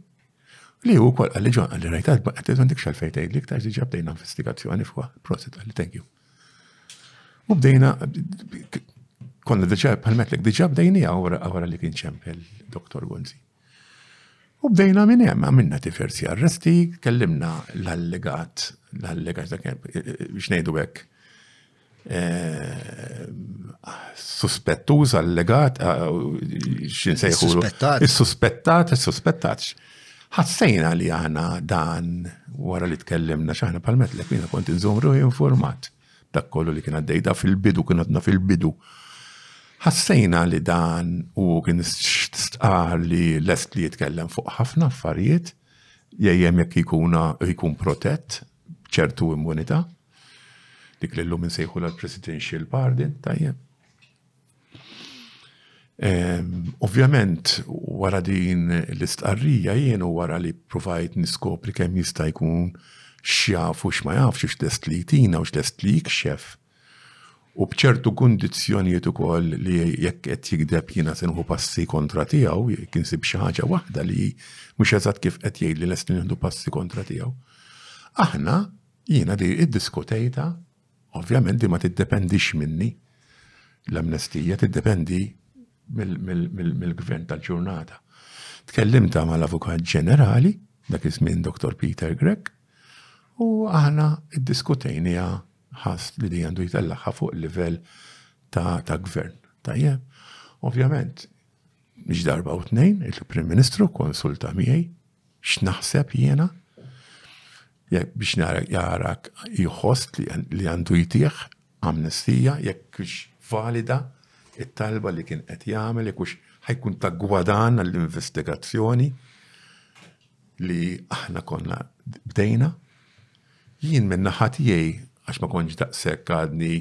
Li hu kol għalli ġon għalli rajt għadba għattet għandik xalfej tgħid li ktar diġa bdejna investigazzjoni fuq prosit għalli thank you. U bdejna konna diġa palmetlek diġa bdejni għawra għawra li kien ċempel doktor Gonzi. U bdejna minn hemm għamilna diversi arresti, kellimna l-allegat, l-allegat biex ngħidu hekk suspettuż, allegat, xinsejħu. Suspettat. Suspettat, suspettat. Ħassejna li aħna dan wara li tkellimna xaħna pal-met li kina kont nżomru informat dak kollu li kien għaddejda fil-bidu, kien għadna fil-bidu. Ħassejna li dan u kien stqar li lest li jitkellem fuq ħafna affarijiet, jgħjem jekk jkuna jkun protett ċertu immunità. Dik li llum insejħu l-Presidential Pardon, tajjeb. Ovvjament, wara din l-istqarrija jien u wara li provajt niskopri kemm jista' jkun x'jaf u x'ma jafx u x'lest li jtina u x'lest li jikxef. U bċertu kundizzjonijiet ukoll li jekk qed jikdeb jiena se nħu passi kontra tiegħu, jekk insib xi ħaġa waħda li mhux eżatt kif qed jgħidli lest nieħdu passi kontra tiegħu. Aħna Jiena di iddiskutejta, ovvjament di ma tiddependix minni. L-amnestija tiddependi mill-gvern tal-ġurnata. Tkellimta mal-Avukat Ġenerali, dak iż-żmien Dr. Peter Grech, u aħna iddiskutejniha ħast li di għandu jtellaħħa fuq livell ta' gvern. Tajjeb, ovvjament, biex darba u tnejn, il-Prim Ministru konsulta miegħi x'naħseb jiena, jekk biex nara jarak jħoss li għandu jtih amnestija, jekk biex valida it-talba li kien qed jagħmel, jekk biex ħajkun ta' gwadan għall-investigazzjoni li aħna konna bdejna. Jien minn naħa tiegħi għax ma kontx daqshekk għadni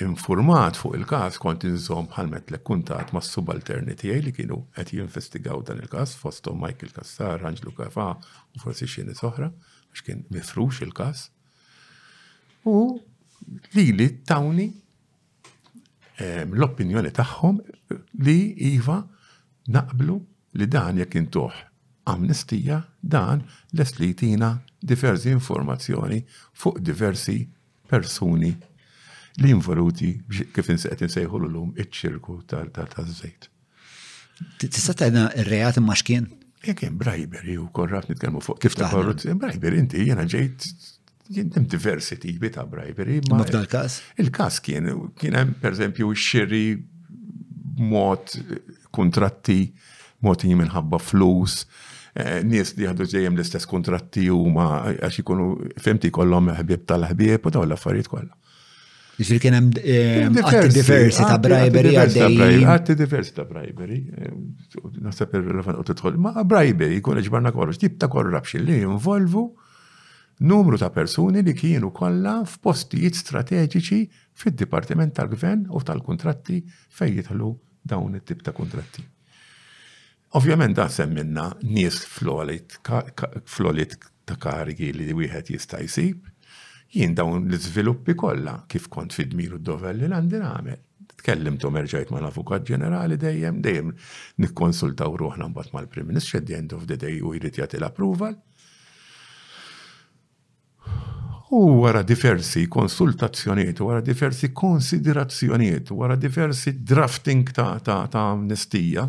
Infurmat fuq il-każ kont inżomm bħal metlek kuntatt mas-subalterni tiegħi li kienu qed jinvestigaw dan il-każ fosthom Michael Cassar, Anġlu Cafà u forsi xi nies oħra għax kien mifrux il-każ. U lili tawni ehm, l-opinjoni tagħhom li iva naqblu li dan jekk intuh amnistija dan lest li jtina diversi informazzjoni fuq diversi persuni li involuti kif qed insejħulu llum iċ-ċirku taż-żejt. Tista' tgħidna r-reat imma x'kien? Jekk hemm bribery u korrat nitkellmu fuq kif ta' korruzzjoni, bribery inti jiena ġejt Kien hemm diversi tipi ta' bribery. Ma f'dal każ? Il-każ kien kien hemm pereżempju x-xiri mod kuntratti mogħtijin minħabba flus, eh, nies li jieħdu dejjem l-istess kuntratti huma għax ikunu fimti kollhom ħbieb tal-ħbieb u dawn l-affarijiet kollha. Ġifri kien hemm eh, diversi ta' bribery għaddejjin. Għatti diversi ta' bribery. Eh, Nasab il-relevant u tidħol. Ma' bribery jkun ġbarna kollox, tip ta' corruption li jinvolvu Numru ta' persuni li kienu kollha f'postijiet strateġiċi fid-Dipartiment tal-Gvern u tal-Kuntratti fejn jidħlu dawn it-tip ta' kuntratti. Ovvjament dan semmilna nies fl-għoliet ta' karigi li wieħed jista' jsib. Jien dawn l-iżviluppi kollha kif kont fi dmir u d-dover li għandi nagħmel. Tkellimt u merġajt mal-Avukat Ġenerali dejjem, dejjem nikkonsultaw ruħna mbagħad mal-Prim Ministru at the end of the day u jrid jagħti l-approval. U wara diversi konsultazzjonijiet, wara diversi konsiderazzjonijiet, wara diversi drafting ta', ta, ta amnestija,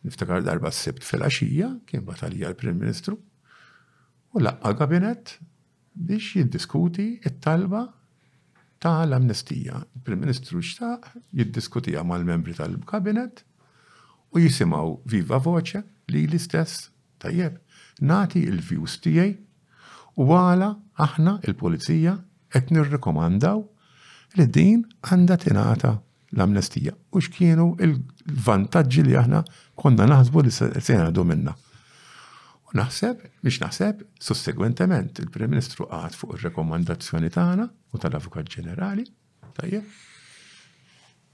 niftakar darba s-sibt fil-axija, kien batalija l-Prim Ministru, u laqqa gabinet biex jiddiskuti t-talba ta' l-amnestija. Il-Prim Ministru xtaq jiddiskutiha mal-membri tal-Kabinet u jisimgħu viva voce lili stess, tajjeb, nagħti l-views tiegħi u għala aħna, il-Pulizija, qed nirrikomandaw li din għandha tingħata l-amnestija u x'kienu l-vantaġġi li aħna konna naħsbu li se jgħadu minna. U naħseb, biex naħseb, sussegwentement il-Prim Ministru qagħad fuq ir-rekomandazzjoni tagħna u tal-Avukat Ġenerali, tajjeb.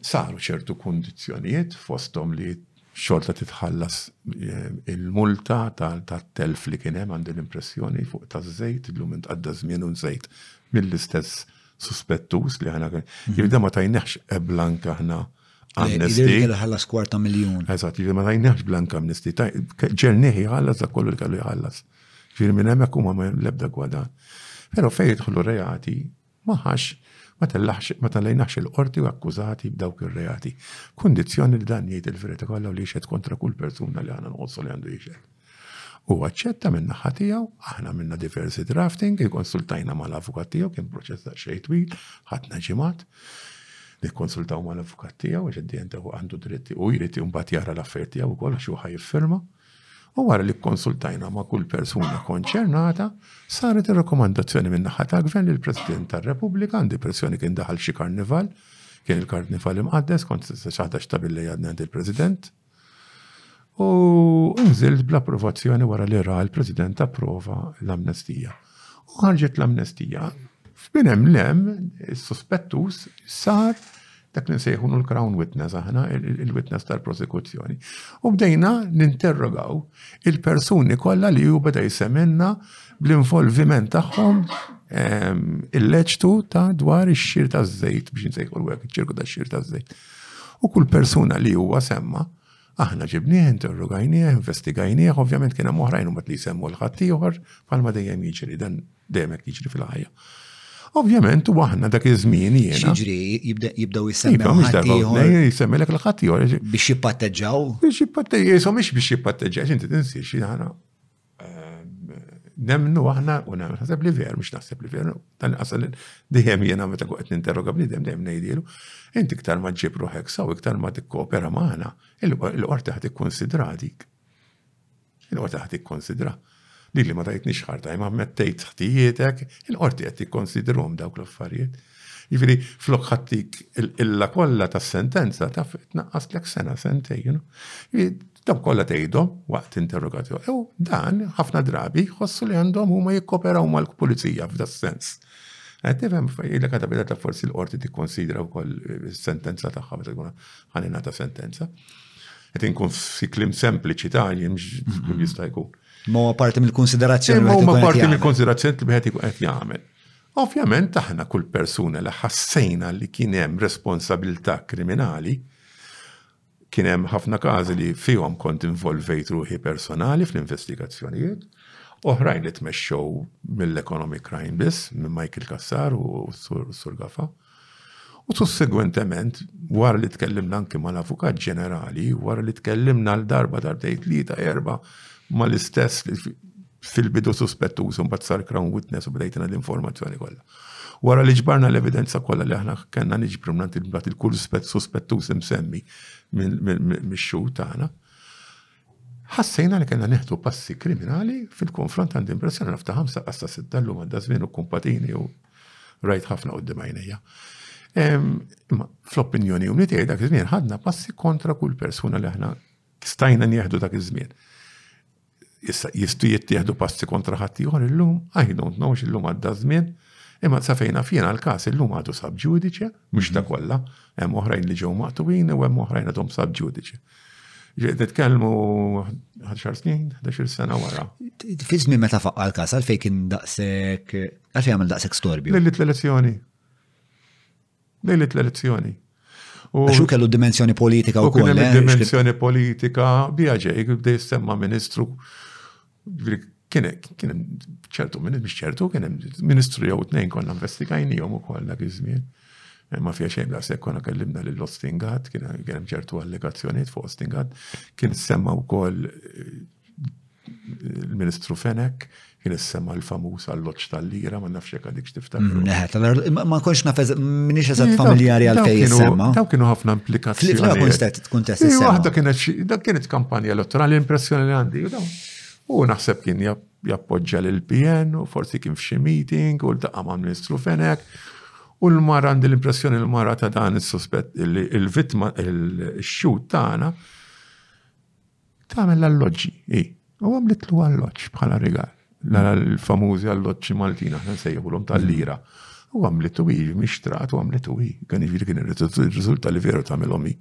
Saru ċertu kundizzjonijiet fosthom li xorta titħallas eh, il-multa tal-telf li kien hemm għandi l-impressjoni fuq taż-żejt illum intqadda żmien u żejt mill-istess suspettuż li aħna mhm. jibda ma tajneħx eblank aħna amnesty. Jibda ħallas kwarta miljon. Eżatt, jibda ma tajneħx blank amnesty. Ġerniħi ħallas da kollu li kellu jħallas. Ġiri minn hemmhekk huma ma lebda gwada. Però fejn jidħlu reati maħax ma tellaħx ma tellejnax il-qorti u akkużati b'dawk ir-reati. Kundizzjoni li dan jgħid il-verita kollha li jixed kontra kull persuna li għandna nħossu li għandu jixed. Hu aċċetta min-naħa tiegħu, aħna għamilna diversi drafting, ikkonsultajna mal-avukat tiegħu, kien proċess daqsxejn twil, ħadna ġimgħat, nikkonsultaw mal-avukat tiegħu għax at the end hu għandu dritt u jrid imbagħad jara l-affarijiet tiegħu wkoll għax hu ħajiffirma. U wara li kkonsultajna ma' kull persuna konċernata, saret ir-rakkomandazzjoni min-naħa tal-Gvern li l-President tar-Repubblika għandi pressjoni kien daħal xi karnival, kien il-karnival imqaddes, kont s-saċata xtabilli għadna il-President, U nżilt bl-approvazzjoni wara li ra l-President approva l-amnestija. U ħarġet l-amnestija. F'min hemm lem, is-suspettus sar dak li nsejħunu l-Crown Witness aħna, il-witness tal-prosekuzzjoni. U bdejna ninterrogaw il-persuni kollha li ju beda jisemenna bl-involviment tagħhom ehm, il-leċtu ta' dwar ix-xir ta' żejt biex nsejħu l-wek, ċirku ta' xir ta' żejt. U kull persuna li huwa semma, aħna ġibnieh, interrogajnieh, investigajnieh, ovvjament kien hemm oħrajn imbagħad li jsemmu l-ħadd ieħor bħalma dejjem jiġri dan dejjem hekk jiġri fil-ħajja. Ovvjament u aħna dak iż-żmien jiena. Jiġri jibdew jisemmew ħadd Jisemmilek l-ħadd ieħor. Biex jippatteġġaw? Biex jippatteġġaw, biex jippatteġġaw, inti tinsiex jiena. Nemnu aħna u naħseb li veru, mhux naħseb li veru, dan qasal dejjem jiena meta qed ninterroga bniedem dejjem ngħidilu, inti iktar ma ġġib ruħek saw iktar ma tikkopera magħna, il-qorti ħad ikkunsidra dik. Il-qorti ħad ikkonsidra. Dik li ma tajtnix ħarta imma mettejt ħtijietek, il-qorti qed tikkonsidrhom dawk l-affarijiet. Jiġifieri flok ħattik il-qilla kollha tas-sentenza taf tnaqqaslek sena sentejn. Daw kollha tgħidhom waqt interrogazzjoni. U dan ħafna drabi jħossu li għandhom huma jikkoperaw mal-pulizija f'das sens. Qed tifhem jgħidlek għadha bidha ta' forsi l-qorti tikkonsidra wkoll is-sentenza tagħha meta tkun ħanina ta' sentenza. Qed inkun fi klim sempliċi ta' jien mhm. jista' jkun. Ma huwa parti mill-konsiderazzjoni. Ma huwa parti mill-konsiderazzjoni li wieħed ikun qed jagħmel. Ovvjament aħna kull persuna li ħassejna li kien hemm responsabilità kriminali, kien hemm ħafna każi li fihom kont involvejt ruħi personali fl-investigazzjonijiet, oħrajn li tmexxew mill-Economic Crime biss, minn Michael Cassar u s-Sur Gafa. U sussegwentement, wara li tkellimna anki mal-Avukat Ġenerali, wara li tkellimna għal darba darbtejn tlieta erba mal-istess li fil-bidu suspettuż un sar Crown Witness u bdejtina l-informazzjoni kollha. Wara li ġbarna l-evidenza kollha li aħna kellna niġbru minn il-kull suspettuż imsemmi mix-xhur tagħna, Ħassejna li kellna nieħdu passi kriminali fil-konfront għandi impressjoni nafta ħamsa qassa sitta llum għadda żmien u kumpatini u rajt ħafna qudiem għajnejja. Imma fl-opinjoni u nitej dak iż-żmien ħadna passi kontra kull persuna li aħna stajna nieħdu dak iż-żmien. Issa jistu jittieħdu passi kontra ħadd ieħor illum, I don't know x'illum għadda żmien, imma sa fejna fjena l-każ illum għadu sab ġudice, mhux ta' mhm. kollha, hemm oħrajn li ġew maqtuwin u hemm oħrajn għadhom sab ġudice. Ġejt nitkellmu ħaxar snin, ħdax-il sena wara. Fiżmi meta faqqa l-kas, għalfej kien daqsek, għalfej għamil daqsek storbju. Lejlit l-elezzjoni. Lejlit l-elezzjoni. U xu kellu dimensjoni politika u koll. Eh? Dimensjoni politika, biħġej, bdej semma ministru Kienek, kienem ċertu minn biex ċertu, kienem ministru jew tnejn konna investigajni jom u koll dak iż-żmien. Eh, ma fija xejn daqshekk konna kellimna lil Ostingat, kienem ċertu allegazzjonijiet fuq Ostingat, kien semma wkoll eh, il-Ministru Fenek, kien issemma l-famuż alloċ tal-lira, ma nafx jekk għadikx tiftakru. Mm, ma konx nafez, minix eżat familjari għal-fej jisemma. Daw kienu ħafna implikazzjoni. Fl-ewwel konstat, F'kuntest is Waħda kienet dak kienet kampanja elettorali l-impressjoni li għandi. U naħseb kien jappoġġa lil PN u forsi kien f'xi meeting u l-taqqa ma' Ministru Fenek. U l-mara għandi l-impressjoni l-mara ta' dan il-suspett il-vittma il-xut tagħna Tagħmel l-alloġġi, hi. U għamlitlu alloġġ bħala rigal. Nara l-famużi alloġġi Maltin aħna nsejħulhom tal-lira. U għamlitu hi, mixtrat u għamlitu hi. Kien jiġri kien ir-riżulta li veru tagħmilhom hi.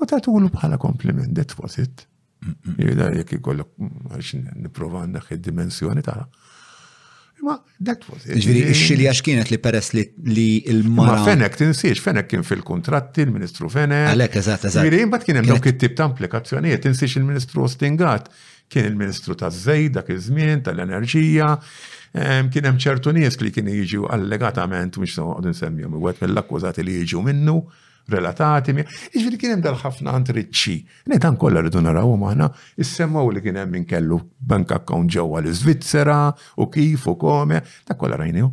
U tatulu bħala kompliment deposit. Jgħidha jekk ikollok għax nipprova naħħi dimensjoni tagħha. Imma That was it. Ġviri, xilja x'kienet li peress li il-mara. Ma Fenek tinsiex, Fenek kien fil-kontratti, il-Ministru Fenek. Għalek, eżat, eżat. Ġviri, jimbat kien hemm dawk it-tip ta' implikazzjonijiet, tinsiex il-Ministru Ostingat, kien il-Ministru ta' Zejda, dak iż-żmien, tal-Enerġija, kien hemm ċertu nies li kien jiġu allegatament, mhux noqgħod nsemmihom, wieħed mill-akkużati li jiġu minnu, relatati, iġviri kien hemm dal-ħafna antriċċi. Ne dan kollha rridu naraw magħna, issemmaw li kien hemm min kellu bank account ġewwa l-Iżvizzera u kif u kome, dak kollha rajnihom.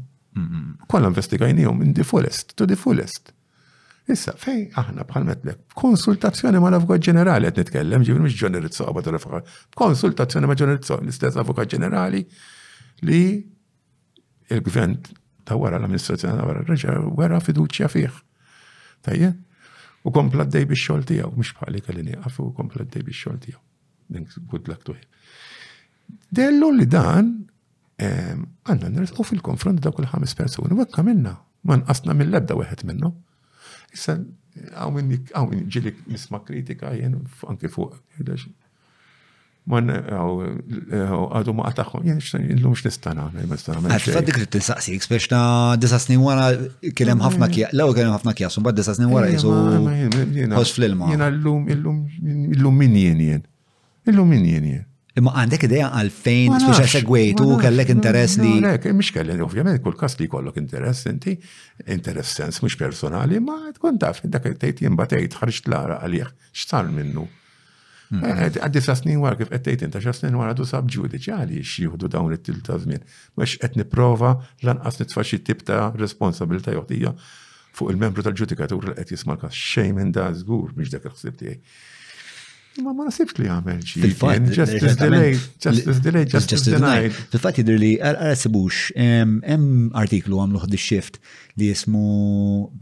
Kollha investigajnihom minn the fullest to the fullest. Issa, fej aħna bħal metlek, konsultazzjoni ma' l-Avukat Ġenerali qed nitkellem, ġifieri mhux Ġoni Rizzoqa tal-Avukat. Konsultazzjoni ma' Ġoni Rizzoqa, l-istess Avukat Ġenerali li il-gvern ta' wara l-amministrazzjoni ta' wara reġa' wera fiduċja fih. Tajjeb? U kompla d-dej biex xogħol tiegħu, mhux bħali kelli nieqaf u kompla d-dej biex xogħol tiegħu. Good luck to him. Dellu li dan ehm, għanna nirtqu fil-konfront dawk il-ħames persuni, wekka minna, ma nqasna mill-ebda wieħed minnhom. Issa għawin ġili nisma kritika jen anki fuq. Man, għadu ma għataħħom, jen illum x'nista' nagħmel, ma nista' nagħmel. Għad fadik li tinsaqsik, spiex ta' disa' snin wara kien hemm ħafna kja, l kien hemm ħafna kja, sumba disa' snin wara jisu. Għos fl-ilma. Jena illum, illum, illum min jien jien. Illum min jien jien. Imma għandek ideja għalfejn speċa segwejt u kellek interess li. Lek, mux kellek, ovvjament, kull kas li kollok interess, inti, interess sens, mux personali, ma tkun taf, dak il-tejt jimbatejt, ħarġt lara għalih, xtar minnu. Għaddi sa snin wara kif qed tgħid inta xa snin wara du sab ġudiċjali x'jieħdu dawn it-til ta' żmien. Mhux qed nipprova lanqas nitfa' xi tip ta' responsabilità joħdija fuq il-membru tal-ġudikatur li qed jisma' kas xejn minn da żgur biex dak il-ħsieb tiegħi. Ma ma nasibx li għamel xi. Justice delay, justice delay, justice denied. Fil-fatt jidri li għal-għal sibux, hemm artiklu għamluħ di shift li jismu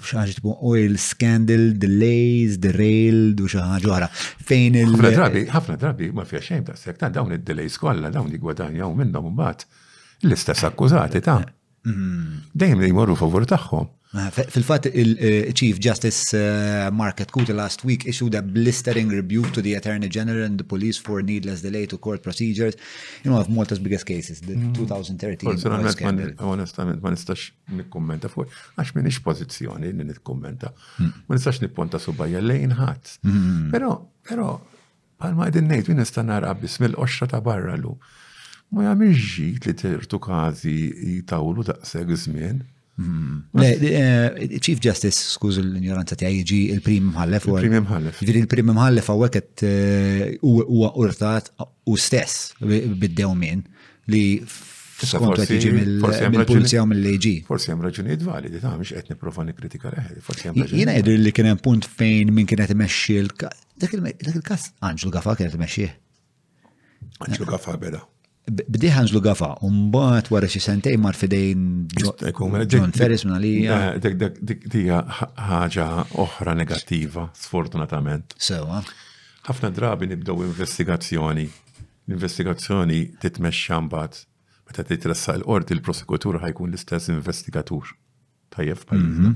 xaħġitbu oil scandal, delays, derailed u xaħġa oħra. Fejn il- Ħafna drabi, ħafna drabi, ma fija xejn ta' sekk, ta' dawn id-delays kollha, dawn li gwadanjaw minnhom mbagħad l-istess akkużati ta' mm. dejjem li jmorru favur tagħhom. Ah, fil-fatt il-Chief eh, Justice eh, Market Kuti last week issued a blistering rebuke to the Attorney General and the police for needless delay to court procedures in one of Malta's biggest cases, the 2013. Mm. Onestament, ma nistax nikkummenta fuq, għax minix pozizjoni li nikkummenta. Hmm. Ma nistax nipponta subajja lejn ħadd. Hmm. Però, però, palma għedin nejt, minn nista nara biss mill-qoxra ta' barra lu. Ma jagħmilx ġid li tertu każi jitawlu daqshekk żmien. Hmm. Eh, Chief Justice, skuż l-ignoranza ti għajġi il-prim mħallef. Il-prim mħallef. Ġiri il-prim mħallef għawek eh, huwa urtat u stess bid-dewmin. Li skont qed jiġi mill-pulizija u mill-AG. Forsi hemm raġunijiet validi ta' mhux qed nipprova nikkritika leħed. Forsi hemm raġunijiet. Jiena jidher li kien hemm punt fejn min kien qed imexxi dak il-każ Anġlu Gafa kien qed imexxih. Anġlu Gafa beda. Bdiħ Anġlu Gafa, u mbagħad wara xi sentej mar fidejn John Ferris minn għalija. Dik hija ħaġa oħra negattiva, sfortunatament. Sewa. Ħafna drabi nibdew investigazzjoni L-investigazzjoni titmexxa mbagħad meta titressaq il-qorti l-prosekutur ħa jkun l-istess investigatur. Tajjeb f'pajjiżna. Mhm.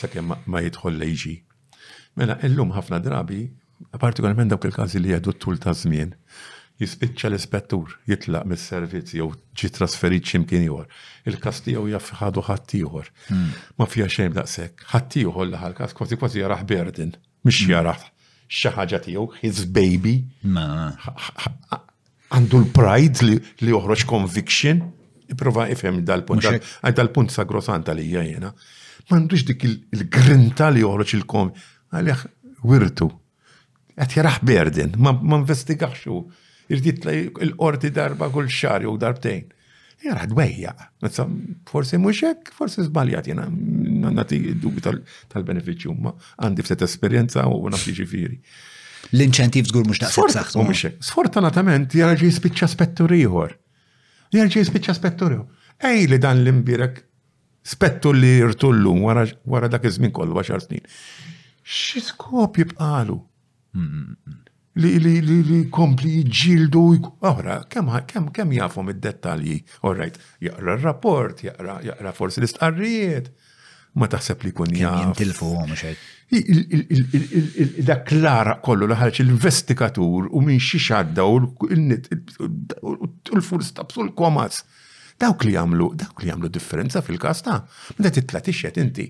Sakemm ma jidħol leġi. Mela illum ħafna drabi, partikolarment dawk il-każi li jgħidu t-tul ta' żmien, jispiċċa l-ispettur jitlaq mis-servizz jew ġi trasferit x'imkien ieħor. Il-każ tiegħu jaf ħadu ħadd ieħor. Hmm. Ma fiha xejn daqshekk. Ħadd ieħor li ħal-każ kważi kważi jaraħ burden. Mhux jara xi ħaġa tiegħu, his baby. Għandu l-pride li joħroġ conviction, iprova ifhem dal-punt. Għaj dal-punt sa grosanta li jajjena. Ma għandux dik il-grinta li joħroġ il-kom. Għalih wirtu. Għat jaraħ berden, ma investigaxu. Irrit il-qorti darba kull xar jew darbtejn. Jara dwejja, forsi mhux hekk, forsi żbaljat jiena nagħti dubju tal-benefiċċju ma għandi ftit esperjenza u naf ġifieri. L-inċentiv żgur mhux daqshekk saħħtu. Sfortunatament jara ġej spiċċa spettur ieħor. Jara ġej spiċċa spettur ieħor. Ej li dan l-imbirek spettu li rtullu wara dak iż-żmien kollu għaxar snin. Xi skop jibqalu? li li li li kompli jġildu Ora, kemm kemm kemm jafhom id-dettalji. All right, jaqra r-rapport, jaqra jaqra forsi l-istqarrijiet. Ma taħseb li kun jaf. Jintilfu mhux hekk. Dak l-ara kollu li ħarġ l-investigatur u minn xi xadda u l-nit u l-full stops u l-komas Dawk li jagħmlu, dawk li jagħmlu differenza fil-każ ta' meta titla' tixhed inti.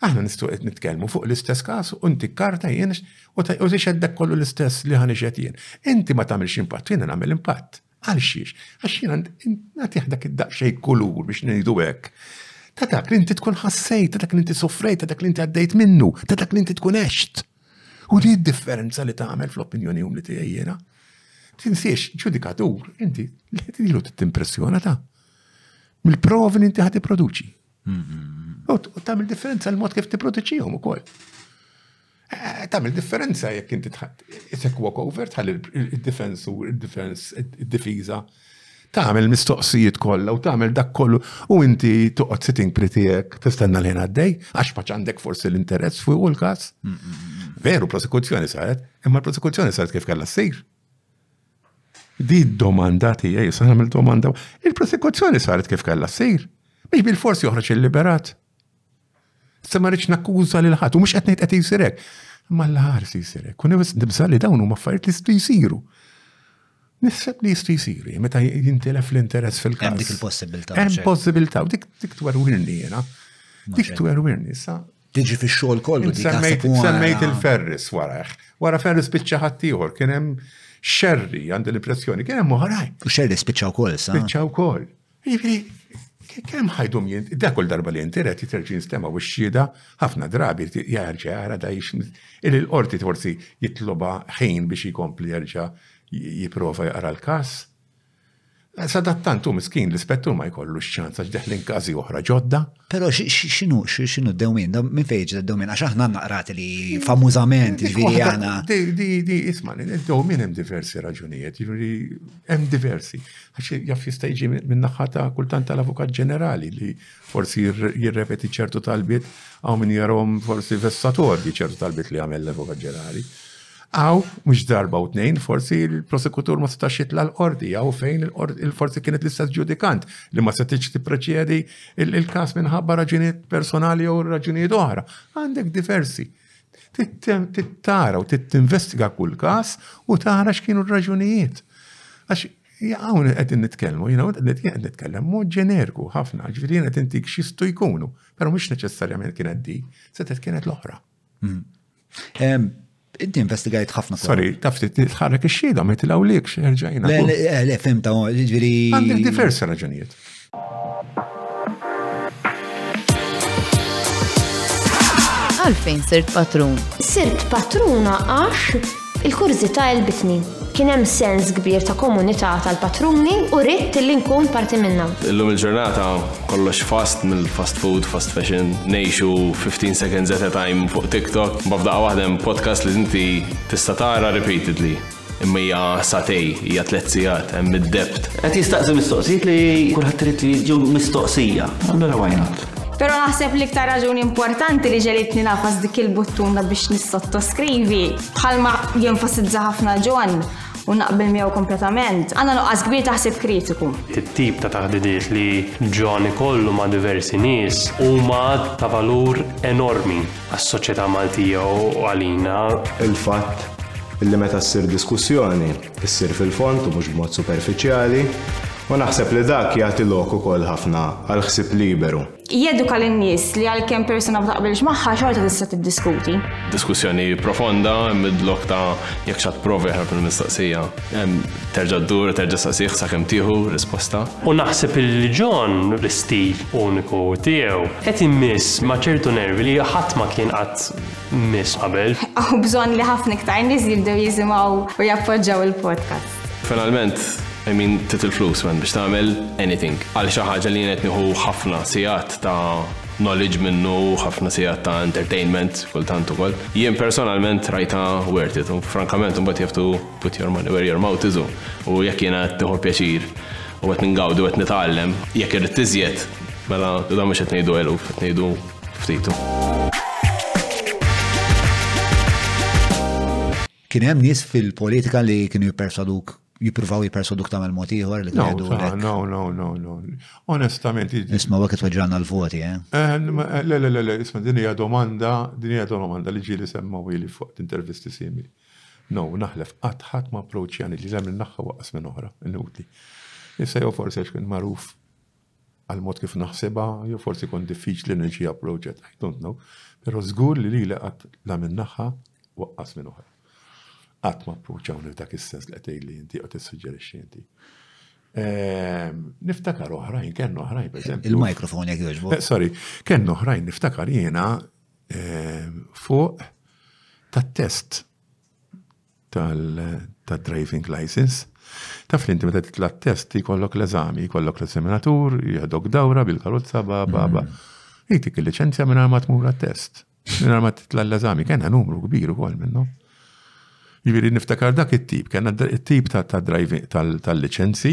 Aħna nistgħu qed nitkellmu fuq l-istess każ u inti karta jien u tixheddek kollu l-istess li ħan ixhed jien. Inti ma tagħmilx impatt, jiena nagħmel impatt. Għal xiex? Għax jiena nagħtih dak id-daqsxejn kulur biex ngħidu hekk. Ta' dak li inti tkun ħassejt, ta' dak li inti soffrejt, ta' dak li inti għaddejt minnu, ta' dak li inti tkun għext. U di differenza li tagħmel fl-opinjoni umli tiegħi jiena. Tinsiex, ġudikatur, inti li tilu t-impressjona ta' mill-provi li inti ħati produċi. Mm-hmm. U tagħmel differenza l-mod kif tipproduċihom ukoll. Eh, tagħmel differenza jekk inti tħadd isek walk over tħalli id-difensur, id-difens, id-difiża. id difensa tagħmel mistoqsijiet kollha u tagħmel dak kollu u inti toqgħod sitting pretijek tistenna li għaddej għax ma għandek forsi l-interess fuq u l-każ. Veru prosekuzzjoni saret, imma l-prosekuzzjoni saret kif kellha ssir. Di domanda tiegħi, sa nagħmel domanda, il-prosekuzzjoni saret kif kellha ssir. Biex bil-forsi joħroġ il-liberat. Sa ma rridx nakkuża lil ħadd u mhux qed ngħid qed jsir hekk. Imma l-ħar se jsir hekk. Kun nibża li dawn huma affarijiet li jistgħu jsiru. Nisseb li jistgħu jsiru, meta jintilef l-interess fil-każ. Hemm dik il-possibilità. Hemm possibilità u dik dik dwar wirni jiena. Dik dwar wirni sa. Tiġi fix-xogħol kollu. Semmejt il-Ferris wara. Wara Ferris biċċa ħadd ieħor kien hemm xerri għandi l-impressjoni kien hemm oħrajn. U xerri spiċċaw wkoll sa. Spiċċaw wkoll. Jiġifieri kemm ħajdhom jien, da kull darba li inti qed jiterġin stema u x-xhieda ħafna drabi jarġa' jara da il-qorti forsi jitloba ħin biex jkompli jerġa' jipprova jaqra l-każ. Sadattant hu miskin l-ispettur ma jkollu x-ċans għax deħlin każi oħra ġodda. Però x'inhu x'inhu d-dewmien, minn fejn jiġi d-dewmien għax aħna għandna qrati li famużament jiġifieri għandna. Di di di isma' id-dewmien hemm diversi raġunijiet, jiġifieri Hemm diversi, għax jaf jista' jiġi minn naħa ta' kultant tal-Avukat Ġenerali li forsi jirrepeti ċertu talbiet għaw min jarhom forsi vessatorji ċertu talbiet li għamel l-Avukat Ġenerali. Għaw, mhux darba u tnejn, forsi l-prosekutur ma setax jitla l-qorti, għaw fejn il-forsi kienet l-istess ġudikant li ma setax tippreċedi il-kas minħabba raġunijiet personali jew raġunijiet oħra. Għandek diversi. Tittara u tittinvestiga kull każ u tara x'kienu r-raġunijiet. Għax hawn qed nitkellmu, jiena qed nitkellem mod ġenerku ħafna, ġifieri qed intik xistu jkunu, però mhux neċessarjament kienet di, setet kienet l-oħra. Hmm. Inti investigajt ħafna sa. Sorry, taf titħarrek ix-xhieda ma jitilgħu lek xerġajna. Le, le, fim ta' ġifieri. Għandek diversi raġunijiet. Għalfejn sirt patrun? Sirt patruna għax il-kurzita elbitni. Kien hemm sens kbir ta' komunità tal-patruni u rrit li nkun parti minnha. Illum il-ġurnata kollox fast mill-fast food, fast fashion, nejxu 15 seconds at a time fuq TikTok, bafda waħdem podcast li inti tista' tara repeatedly. Imma hija satej, hija tliet sigħat, hemm id-debt. Qed jistaqsi mistoqsijiet li kulħadd irid li jiġu mistoqsija. Allura why not? Però naħseb li iktar raġuni importanti li ġelitni nafas dik il-buttuna biex nissottoskrivi bħalma jenfasizza ħafna John u naqbel miegħu kompletament. Għandna nuqqas kbir taħseb kritiku. It-tip ta' taħdidiet li John ikollu ma' diversi nies huma ta' valur enormi. għas-soċjetà Maltija u għalina. Il-fatt li meta ssir diskussjoni, issir fil-fond u mhux b'mod superfiċjali, u naħseb li dak jagħti lok ukoll ħafna għal ħsieb liberu. Jeduka lin-nies li għalkemm persuna ma taqbilx magħha xorta tista' tiddiskuti. Diskussjoni profonda, mid-lok ta' jekk x'għad tipprova jeħrab mill-mistoqsija. Terġa' ddur u terġa' saqsih sakemm tieħu risposta. U naħseb li John, bl-istil uniku tiegħu, qed imiss ma' ċertu nervi li ħadd ma kien qatt miss qabel. Hawn bżonn li ħafna iktar nies jibdew jisimgħu u jappoġġaw il-podcast. Finalment, I mean, trid il-flus man biex tagħmel anything. Għal xi ħaġa li jien qed nieħu ħafna sigħat ta' knowledge minnu, ħafna sigħat ta' entertainment kultant ukoll. Jien personalment rajtha worth it u frankament imbagħad jaftu Put your money where your mouth is u jekk jiena qed nieħu l-pjaċir u qed ningawdi u qed nitgħallem, jekk irrid iżjed, mela dan mhux qed ngħidu eluf, qed ngħidu ftitu. Kien hemm nies fil-politika li kienu jippersaduk jippruvaw jippersaduk tagħmel mod ieħor li kienu jgħidu. No, no, no, no. Onestament. Isma' waqt tweġġana l-voti, eh? eh? Le, le, le, le, isma' din hija domanda, din hija domanda li ġieli semmaw li fuq intervisti simili. No, naħlef, qatt ħadd ma approċċjani li żgħar minn naħħa waqqas minn oħra, inutli. Issa jew forsi għax kien magħruf għal mod kif naħsibha, jew forsi kon diffiċli niġi approċċjat, I don't know, però żgur li lili qatt la minn naħħa waqqas minn oħra. Qatt ma approċċjawni f'dak is-sens li qed li inti qed tissuġġerixxi inti. Ehm, niftakar oħrajn, kien oħrajn, per Il-mikrofon jek joġbu. Eh, sorry, kien oħrajn, niftakar jiena fuq tat-test tal-driving license. Taf li inti meta titla test jkollok l-eżami, jkollok l-eżaminatur, jieħdok dawra bil-karozza ba ba ba. Jtik il-liċenzja minn ma tmur test Minn ma titla l-eżami, kena numru kbir ukoll minnhom. Jiġifieri niftakar dak it-tip, kellna it-tip tal-liċenzi,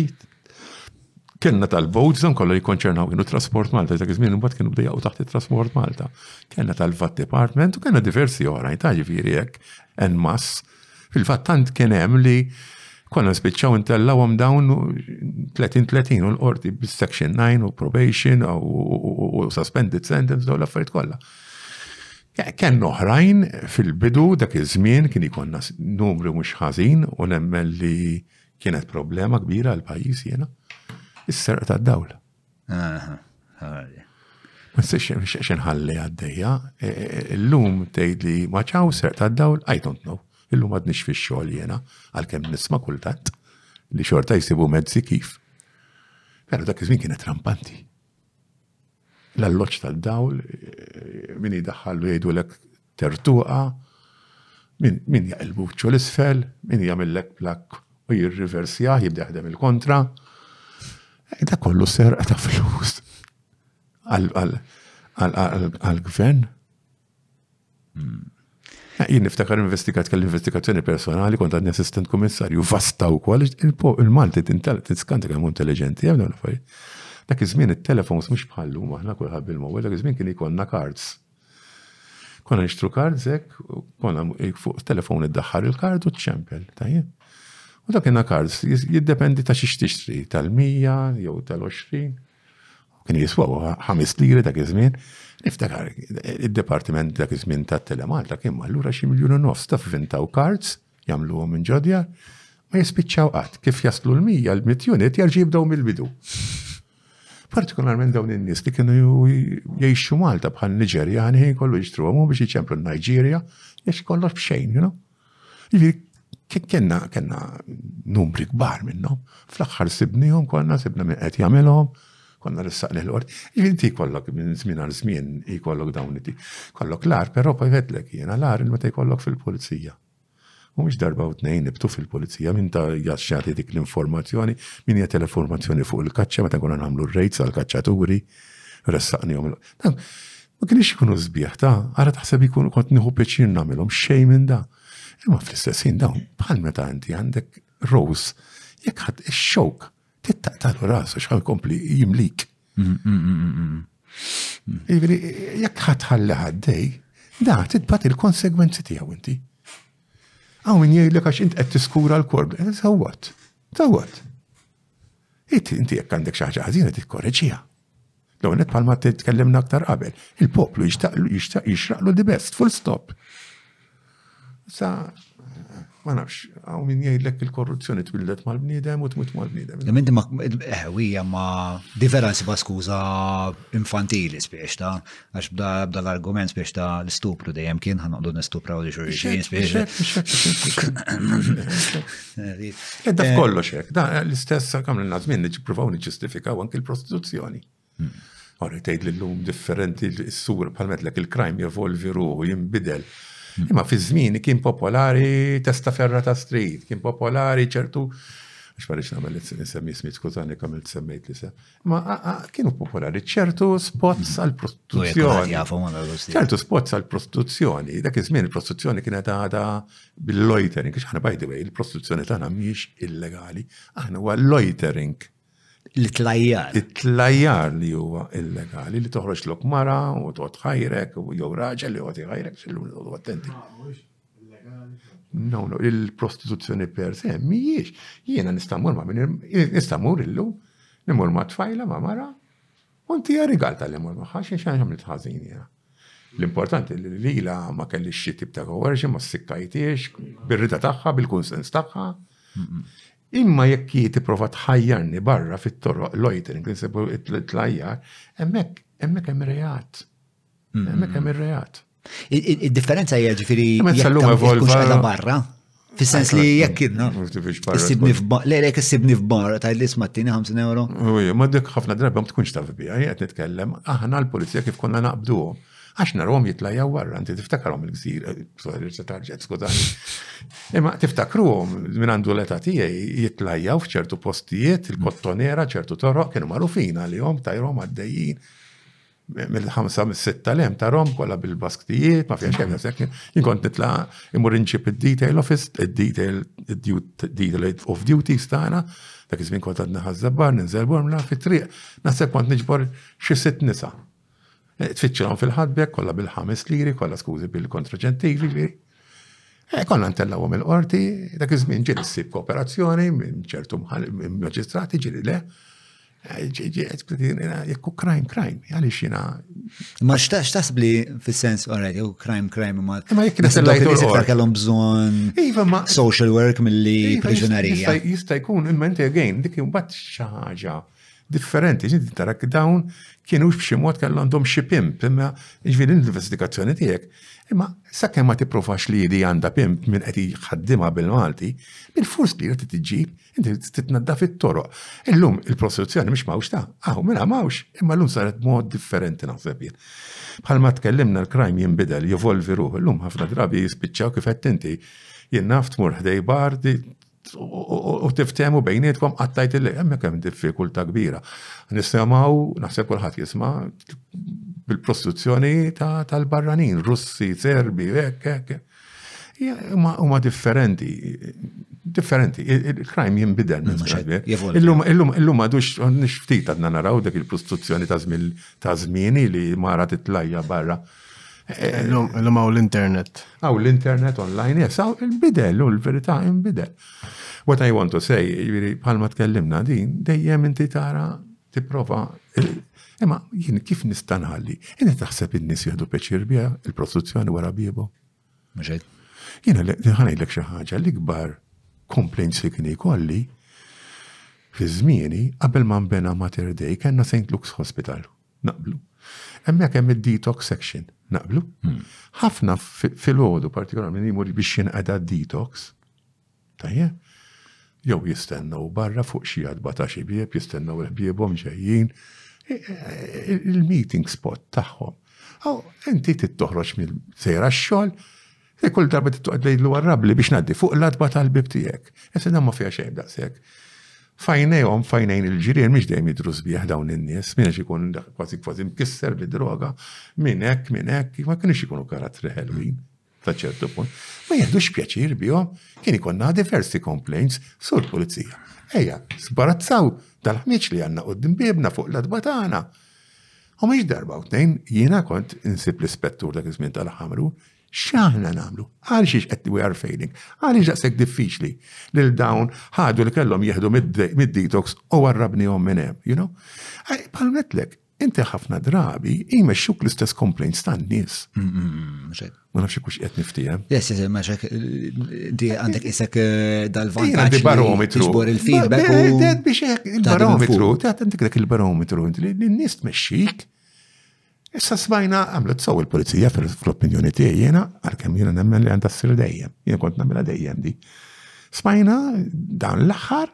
kellna tal-votes, dan kollu jikkonċernaw kienu Trasport Malta, dak iż-żmien imbagħad kienu bdejja u taħt it-Trasport Malta. Kellna tal-VAT Department u kellna diversi oħrajn ta' ġifieri hekk en mass. Fil-fatt tant kien hemm li konna spiċċaw intellawhom dawn 30-30 u l-qorti bis-section 9 u probation u suspended sentence dawn l-affarijiet kollha. Kenn oħrajn fil-bidu dak iż-żmien kien ikonna numru mhux ħażin u nemmen li kienet problema kbira għal pajjiż jiena. Is-serq tad-dawl. Ma sirx xejn ħalli għaddejja. E, e, e, illum tgħid li ma ċaw serq tad-dawl, I don't know. Illum għadniex fix-xogħol jiena għalkemm nisma' kultant li xorta jsibu mezzi kif. Però dak iż-żmien kienet rampanti. L-alloġġ tad-dawl, min jdaħħallu jgħidulek tertuqa, min jaqilbu ċċu 'l isfel, min jagħmillek plakk u jirriversjah, jibda jaħdem il-kontra. Dak kollu serqa ta' flus għall-gvern. Hmm. Eh, jien niftakar investigat kell investigazzjoni personali kont għadni assistent kummissarju vasta wkoll il-Malti tintal tiskanta kemm intelligenti hemm dawn affarijiet. Dak iż-żmien it-telefons mhux bħallu aħna kulħadd bil-mowel, dak iż-żmien kien ikollna cards. Konna nixtru cards hekk, konna fuq telefon iddaħħar il-kard u ċempel, tajjeb. U dak cards jiddependi ta' xiex tixtri, tal-100 jew tal-20. Kien jiswaw ħames liri dak iż-żmien. Niftakar, id-departiment dak iż-żmien ta' Telemalta kien mallura xi miljun u nofs ta' vintaw kards jagħmluhom minn ġodja ma jispiċċaw qatt kif jaslu l-mija l-mit unit jerġa' jibdew mill-bidu. Partikolarment dawn in-nies li kienu jgħixu Malta bħal Niġerjani ħin kollu jixtruhom biex iċemplu n-Niġerja jiex kollox b'xejn, you know. Kenna, kenna numri kbar minnhom, fl-aħħar sibnihom konna, sibna minn qed jagħmilhom, konna ressaq lil qort. Inti kollok minn żmien għal żmien jkollok dawn iti. Kollok l-ar, però kajvetlek jiena l-ar il meta jkollok fil-pulizija. U mhux darba u tnejn nibtu fil-pulizija minn ta' jaxxati dik l-informazzjoni, minn hija teleformazzjoni fuq il-kaċċa meta konna nagħmlu r-rejds għall-kaċċaturi, ressaqnihom. Ma kienx ikunu sbieħ ta' ara taħseb ikunu kont nieħu pjaċir nagħmilhom xejn minn da. Imma fl-istess ħin dawn bħal meta inti għandek rows jekk ħadd ix-xok tittaqtalu rasu x'ħal kompli jimlik. Mm, mm, mm, Ivri, jekk ħadd ħalli ħaddej, da titbat il-konsegwenzi tiegħu inti. Għaw min jgħidlek għax int qed tiskura l-korb, eh, sawwat, sawwat. Inti jekk għandek xi ħaġa ħażina tikkoreġiha. L-għonet palma t-tkellimna aktar qabel, il-poplu jixraqlu di best, full stop. Sa, ma nafx, għaw min jgħidlek il-korruzzjoni twildet mal-bniedem u tmut mal-bniedem. Minn ma, eħwija eh, ma, di vera nsiba skuza infantili spiex ta, għax bda l-argument spiex ta l-stupru dejjem kien ħanqdu nistupraw li xurxin spiex. Edda eh, f'kollox hekk, da l-istess kam l żmien nippruvaw niġġustifikaw anki l-prostituzzjoni. Hmm. Ora tgħid li llum differenti s-sur bħal medlek il-krajm jevolvi ruħu jinbidel. Hmm. Imma fi żmien kien popolari testa ferra ta' street, kien popolari ċertu Għax marriċ namel nisemmi smit skużani kamil semmejt li se. Ma kienu popolari ċertu spots għal prostituzzjoni. ċertu spots għal prostituzzjoni. Dak iż-żmien il-prostituzzjoni kienet għada bil-loitering, x'ħana by the way, il-prostituzzjoni tagħna mhix illegali, aħna huwa loitering. L-tlajjar. L-tlajjar li huwa illegali, li toħroġ lok mara u toħt ħajrek, jew raġel li għoti ħajrek, xillu attenti. No, no, il-prostituzzjoni per se mhijiex. Jiena nista' mmur ma' min nista' mmur illum, nimur ma' tfajla ma' mara, u ntija rigal tal-li mmur magħha xi xi għamilt ħażin jiena. L-importanti li lila ma kellix xi tip ta' coercion, ma ssikkajtiex, bir-rida tagħha, bil-kunsens tagħha. Imma jekk hi tipprova tħajjarni barra fit-toroq loitering, insibu it-tlajjar, hemmhekk hemmhekk hemm reat. Hemmhekk hemm ir-reat. Id-differenza hija ġifieri jekk barra. Fis-sens li jekk idna. Issibni f'bar, le lek issibni f'bar, ta' li smattini 50 euro. Uj, ma dik ħafna drabi ma tkunx taf bija, qed nitkellem, aħna l-pulizija kif konna naqbduhom. Għax narhom jitlajjaw warra, inti tiftakarhom il-gżir, eh, sorry, se tarġet, skużani. Imma tiftakruhom minn għandu l-età tiegħi jitlajjaw f'ċertu postijiet, il-kottonera, ċertu toroq kienu magħrufin għalihom tajrom għaddejjin. mill-ħamsa mis-sitta lem ta' rom kollha bil-basktijiet, ma fiex kemm sekk, inkont nitla' imur inġib id-detail office, id-detail detail of duties tagħna, dak iż-żmien kont għadna ħażżabbar, ninżel bormla fit-triq, naħseb kont niġbor xi sitt nisa. Eh, tfittxilhom fil-ħadbek kollha bil-ħames liri, kollha skużi bil-kontraġentili li. Eh, konna ntellawhom il-qorti, dak iż-żmien ġieli ssib kooperazzjoni minn ċertu maġistrati ġieli le. Jekk u crime, crime, għaliex jina. Ma xtax taħseb li fil-sens, għarajt, jew crime, crime, ma. Ma jekk nasib lajt il-għor. Kellhom bżon. Iva, ma. Social work mill-li iva, priġunerija. Jista' jkun, imma inti again, dik jumbat xaħġa differenti, ġinti tarak dawn kienu b'xi mod kellu għandhom xi pimp, imma ġviri l-investigazzjoni tiegħek. Imma sakemm ma tipprovax li li għandha pimp minn qed jħaddimha bil-Malti, bil-fors li qed tiġi Inti titnaddaf it-toroq. Illum il-prostituzzjoni mhix mawx ta' hawn minn mawx, imma llum saret mod differenti naħseb jien. Bħalma tkellimna l-krajm jinbidel, jevolvi ruħ, illum ħafna drabi jispiċċaw kif qed inti. Jien naf tmur ħdej bar u tiftehmu bejnietkom qattajt il hemmhekk hemm diffikultà kbira. Nisemgħu naħseb kulħadd jisma' bil-prostituzzjoni tal-barranin, Russi, Serbi, hekk hekk. Huma differenti. Differenti. Il-crime jinbidel. Illum għadux nixftit għadna naraw dak il-prostituzzjoni ta' zmini li mara titlajja barra. Illum għaw l-internet. Għaw l-internet online, jes, għaw il-bidel, u l-verita il-bidel. What I want to say, bħalma tkellimna din, dejjem inti tara Tipprova, imma jien kif nista' nħalli? Inti taħseb in-nies jieħdu peċir biha il-prostituzzjoni wara biebu? Mhux Jiena ħanajlek xi ħaġa l-ikbar complaints li kien ikolli fi żmieni qabel ma nbena Mater Dei kellna St. Luke's Hospital. Naqblu. Hemmhekk hemm id-detox section. Naqblu. Hmm. Ħafna fil-ħodu partikolarment jimur biex jinqeda detox Tajjeb? Jew jistennew barra fuq xi għatba ta' xi bieb, jistennew il-ħbiebhom ġejjin. Il-meeting spot tagħhom. Aw, inti trid toħroġ mill sejr għax-xogħol, li kull darba trid toqgħod ngħidlu għarrabli biex ngħaddi fuq l-għatba tal-bieb tiegħek. Issa dan ma fiha xejn daqshekk. Fajnejhom, fajnejn il-ġirien mhix dejjem jidru sbieħ dawn in-nies, minn hekk ikun kważi kważi mkisser bi droga, minn hekk, minn hekk, ma kienx ikunu karattri ħelwin. ta' ċertu punt, ma jihdux pjaċir bihom, kien ikonna diversi complaints, sur Pulizija. Ejja, sbarazzaw dal-ħmieġ li għandna qudiem biebna fuq l-adba tagħna. U mhix darba u tnejn jiena kont insib l-ispettur dak iż-żmien tal-ħamru, x'aħna nagħmlu? Għal xiex qed we are failing? Għaliex daqshekk diffiċli lil dawn ħadu li kellhom jieħdu mid-detox u warrabnihom minn hemm, you know? Palmetlek, Inti ħafna drabi jmexxuk l-istess complaints ta' nies. Ma nafx kux qed niftijem. Yes, yes, ma xek di għandek isek eh, dal-vantaġġ. Di barometru. Tiġbor il-feedback. Dead biex il-barometru, taħt intik dak il-barometru, li n-nies tmexxik. Issa smajna għamlet sew il-pulizija fl-opinjoni tiegħi jiena għalkemm jiena nemmen li għandha ssir dejjem. Jien kont nagħmilha dejjem di. Smajna dan l-aħħar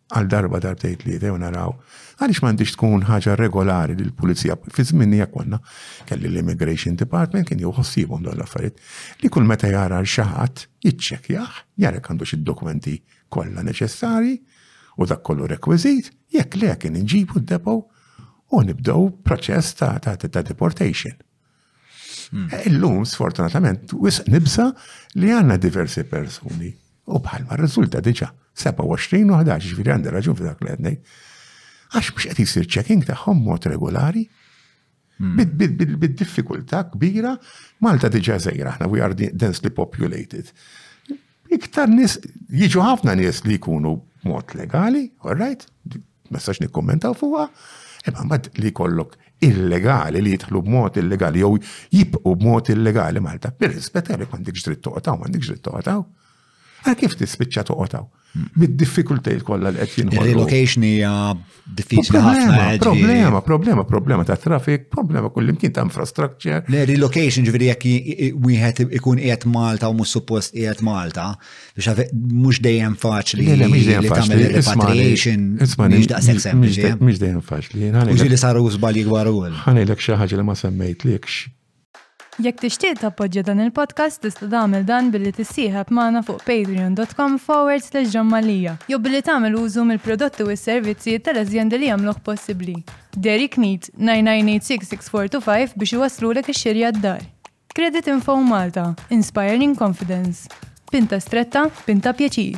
għal darba darbtejn tlieta jew naraw. Għaliex m'għandix tkun ħaġa regolari li l-pulizija fi żmien jekk konna kelli l-Immigration Department kien jew ħossibhom dawn l-affarijiet li kull meta jara xi ħadd jiċċekkjah jarek għandu xi dokumenti kollha neċessari u dak kollu rekwiżit jekk le kien inġibu d-depo u nibdew proċess ta' ta' ta' deportation. Hmm. Eh, illum, sfortunatament, wis nibsa li għanna diversi persuni. U bħalma r-riżulta diġa 27 u 11 ġifiri għandha raġun fi dak l-għednej. Għax biex qed jisir checking tagħhom mod regolari. Hmm. Bid-diffikultà kbira, Malta diġa żejra aħna we are densely populated. Iktar nies, jiġu ħafna nies li jkunu mod legali, all right, ma sax nikkommentaw fuqha, imma mbagħad li jkollok illegali li jidħlu b'mod illegali jew jibqgħu b'mod illegali Malta, bir-rispett għalek m'għandekx dritt toqgħodhaw, m'għandekx dritt toqgħodhaw. Għal kif tispiċċa toqgħodhaw? Bid-diffikultajiet kollha li qed jinħolqu. Il-relocation hija diffiċli ħafna. Eh, problema, problema, problema ta' traffic, problema kullimkien ta' infrastructure. Le relocation ġifieri jekk wieħed ikun qiegħed Malta u mhux suppost qiegħed Malta biex mhux dejjem faċli li tagħmel repatriation mhux daqshekk sempliċi. Mhux dejjem faċli. Mhux li saru żbalji kbar ukoll. Ħanilek xi ħaġa li ma semmejtlekx. Jekk tixtieq tappoġġja dan il-podcast tista' tagħmel dan billi tissieħeb magħna fuq patreon.com forward slash John Mallia jew billi tagħmel użu mill-prodotti u s-servizzi tal-azjendi li jagħmluh possibbli. Dairy Kmeet, 998662 biex iwasslulek ix-xirja d-dar. Credit Info Malta, Inspiring Confidence. Pinta stretta, pinta pjaċir.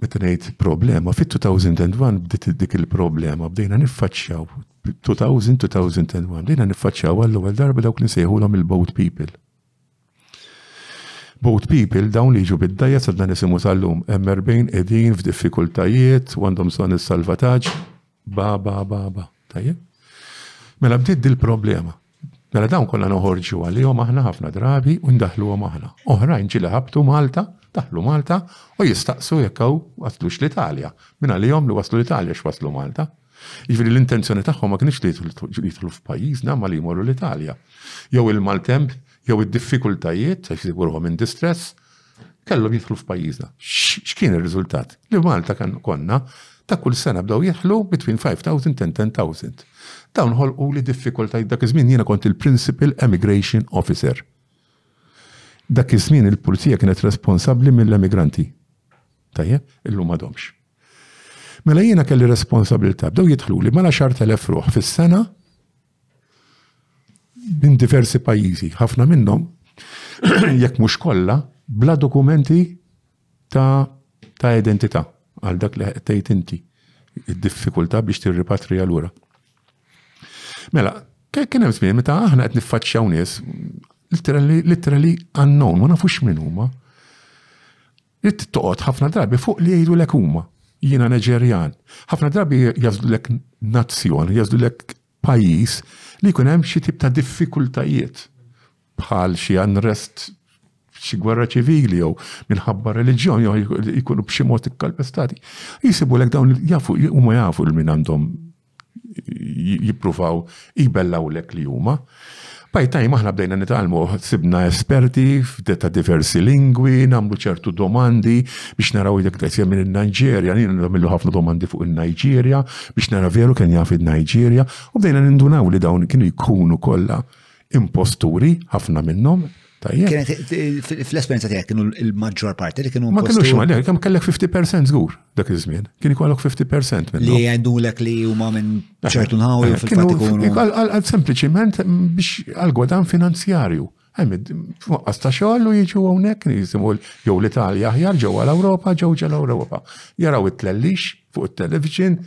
Meta ngħid problema, fit-2001 bdiet dik il-problema, bdejna niffaċċjaw 2000-2001, bdejna niffaċċjaw għall-ewwel darba dawk li nsejħulhom il-boat people. Boat people dawn li jiġu bid-dajja sa dan isimgħu tal-lum hemm 40 qegħdin f'diffikultajiet u għandhom bżonn is-salvataġġ. Ba, ba, ba, ba. Tajjeb? Mela bdiet dil-problema. Mela dawn kollha noħorġu għalihom aħna ħafna drabi u ndaħluhom aħna. Oħrajn ġili ħabtu Malta, daħlu Malta u jistaqsu jekk hawn waslux l-Italja. Minn għalihom li waslu l-Italja x'waslu Malta. Jiġifieri l-intenzjoni tagħhom ma kienx li jidħlu f'pajjiżna ma li jmorru l-Italja. Jew il-maltemp, jew id-diffikultajiet, għax sigurhom in distress, kellhom jidħlu f'pajjiżna. X'kien ir-riżultat? Li Malta kan konna ta' kull sena bdew jidħlu between 5,000 and 10,000. Dawn ħolqu li diffikultajt dak iż-żmien jiena kont il-Principal Emigration Officer. Dak iż-żmien il-pulizija kienet responsabbli mill-emigranti. Tajjeb, illum għadhomx. Mela jiena kelli responsabilità, bdew jidħlu li mela xar telef ruħ fis-sena minn diversi pajjiżi, ħafna minnhom jekk mhux kollha bla dokumenti ta' ta' identità għal dak li tgħid inti id-diffikultà biex tirripatrija lura. Mela, kien hemm żmien meta aħna qed niffaċċjaw nies literally unknown, ma nafux min huma. Int toqgħod ħafna drabi fuq li jgħidulek huma. Jiena Neġerjan. Ħafna drabi jażlulek nazzjon, jażlulek pajjiż li jkun hemm xi tip ta' diffikultajiet bħal xi unrest xi gwerra ċivili jew minħabba reliġjon jew jkunu b'xi mod ikkalpestati. Jisibu lek dawn jafu huma jafu l-min għandhom jippruvaw jbellawlek li huma. By time aħna bdejna nitgħallmu sibna esperti ta' diversi lingwi, nagħmlu ċertu domandi biex naraw jekk qed jemmin in-Niġerja, jien nagħmlu ħafna domandi fuq in-Niġerja biex nara veru kien jaf in-Niġerja, u bdejna nindunaw li dawn kienu jkunu kollha imposturi ħafna minnhom. Kienet fl-esperienza tiegħek kienu il-maġġor parti li kienu. Ma kienu xma le, kemm kellek 50% żgur dak iż-żmien. Kien ikollok 50% minn. Li għandulek li huma minn eh, ċertu nħawi eh, fil-fatt ikunu. Għal sempliċiment biex għal gwadan finanzjarju. Għemid, fuqqas ta' xogħol u jiġu hawnhekk nisimgħu jew l-Italja aħjar ġew għal Ewropa ġew ġel Ewropa. Jaraw it-tlellix fuq it-television,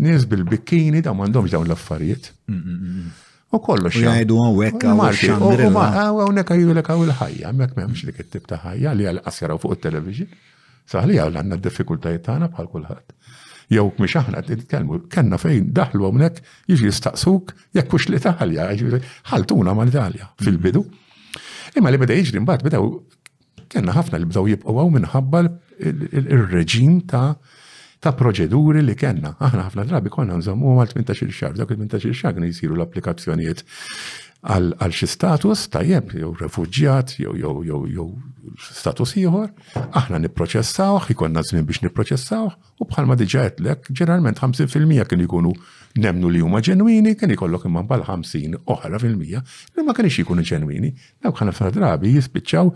nies bil-bikkini da m'għandhomx dawn l-affarijiet. Mm, mm, mm, U kollox. Jgħidu għawek għawek xandrilla. Għawek għajulek għaw il-ħajja, mek memx li kittib ta' ħajja li għal-qas jaraw fuq il-television. Saħli għaw l-għanna d-diffikultajiet tagħna bħal kulħadd. Jew mhux aħna qed nitkellmu, kellna fejn daħlu hawnhekk jiġi jistaqsuk jekk hux l-Italja, ħaltuna mal-Italja fil-bidu. Imma li beda jiġri mbagħad bidew Kellna ħafna li bdew jibqgħu hawn minħabba il-reġim ta' ta' proċeduri li kellna. Aħna ħafna drabi konna nżommu għal 18-il xahar, dak il-18-il xahar kienu jsiru l-applikazzjonijiet għal xi status tajjeb jew refuġjat jew jew jew jew status ieħor, aħna nipproċessawh, ikonna żmien biex nipproċessawh, U bħalma diġa għetlek, ġeneralment 50% kien ikunu nemnu li huma ġenwini, kien ikollok imma bħal 50 oħra fil-mija li ma kienx ikunu ġenwini, dawk ħana f'na drabi jispiċċaw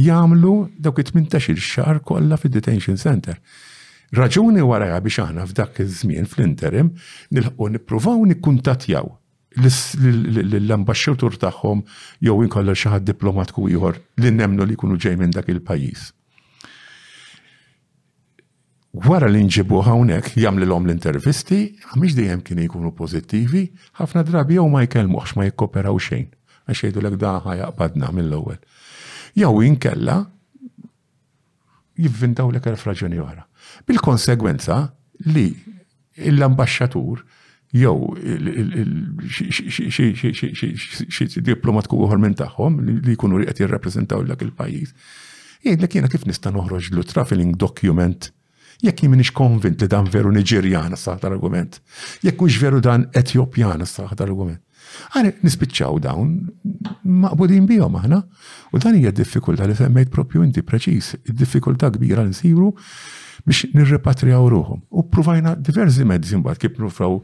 jagħmlu dawk it-18 xahar kollha fid-detention center. Raġuni warajha biex aħna f'dak iż-żmien fl-interim nilħqu nippruvaw nikkuntatjaw l-ambasċatur tagħhom jew inkollha xi ħadd diplomatku ieħor li nemnu li jkunu ġej minn dak il-pajjiż. wara li nġibu hawnhekk jagħmlilhom l-intervisti, mhix dejjem kienu jkunu pożittivi, ħafna drabi jew ma jkellmuhx ma jikkoperaw xejn, għax jgħidulek da ħajaqbadna mill-ewwel. Jew inkella jivvintaw l-eker f'raġuni oħra. Bil-konsegwenza li l-ambaxxatur jew xi diplomatku uħor minn tagħhom li jkunu qed jirrappreżentaw dak il-pajjiż. Jgħidlek jiena kif nista' noħroġ lu traveling document jekk jien minix konvint li dan veru Niġerjan saħ tal-argument. Jekk hux veru dan Etjopjan saħ tal-argument. Għal nispiċċaw dawn maqbudin bihom aħna u dan hija d-diffikultà li semmejt propju inti preċiż, id-diffikultà kbira li nsiru biex nirrepatrijaw ruħhom. U provajna diversi mezzi mbagħad kif nufraw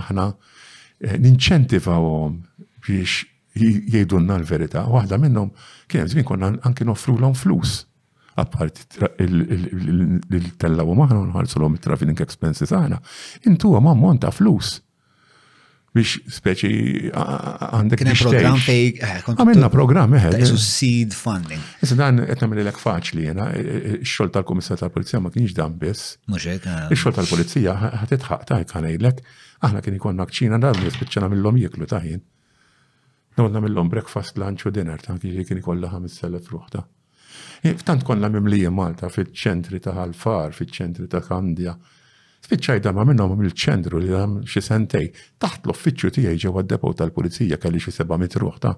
aħna eh, ninċentivawhom biex jgħidulna l-verità. Waħda minnhom kien żmien konna anki nofrulhom flus apparti l-tellawu maħna nħarsu l-om traveling expenses għana, intu għam ammont ta' flus biex speċi għandek biex program fej. Eh, Għamilna program, eħe. Eh, eh. Seed funding. Issa dan qed nagħmel lek faċli jena, x-xogħol tal-Kummissar tal-Pulizija ma kienx dan biss. Mhux hekk. Ah. Ix-xogħol tal-Pulizija ħad itħaq tajk ngħidlek, aħna kien ikollna kċina darba jispiċċana mill-lom jieklu tajjin. Dawn nagħmilhom breakfast, lunch u dinner ta' jiġifieri kien ikollha 5,000 ruħ ta'. Tant konna mimlijin Malta fiċ-ċentri ta' Ħal-Far, fiċ-ċentri ta' Kandja. Spiċċajt dama minnhom mill-ċentru li hemm xi sentej. Taħt l-uffiċċju tiegħi ġewwa d-depot tal-pulizija kelli xi 700 ruħ ta'.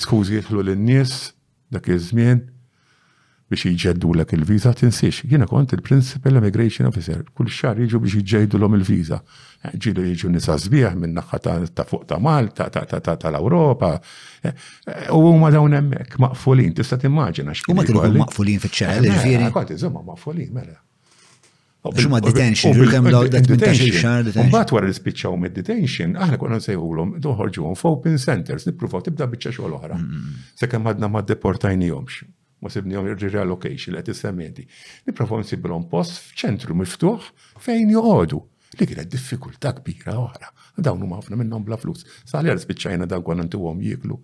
Skużi jidħlu lin-nies, Dak iż-żmien biex jġeddulek il-viża tinsiex. Jiena kont il-Principal Immigration Officer, kull xahar jiġu biex jġejdulhom il-viża. Eh, ġieli jiġu nisa sbieħ minn naħa ta' fuq ta' Malta, tal-Ewropa. Eh, u huma dawn hemmhekk maqfulin, tista' timmaġina x'kien. Huma kienu maqfulin fiċ-ċell, eh, ġifieri. Kont iżomma maqfulin, mela. Xumma detention, ġudem daw detention xar detention. Mbagħad wara li spiċċaw mid-detention, aħna konna nsejħulhom doħorġuhom f'open centers, nippruvaw tibda biċċa xogħol oħra. Mm, mm, mm. Sekemm għadna ma deportajnihomx, ma sibnihom reallocation li qed issemmienti. Nipprovaw nsibilhom post f'ċentru miftuħ fejn joqogħdu li kienet diffikultà kbira oħra. Dawn huma ħafna minnhom bla flus. Sali għal spiċċajna dawn konna ntuhom jieklu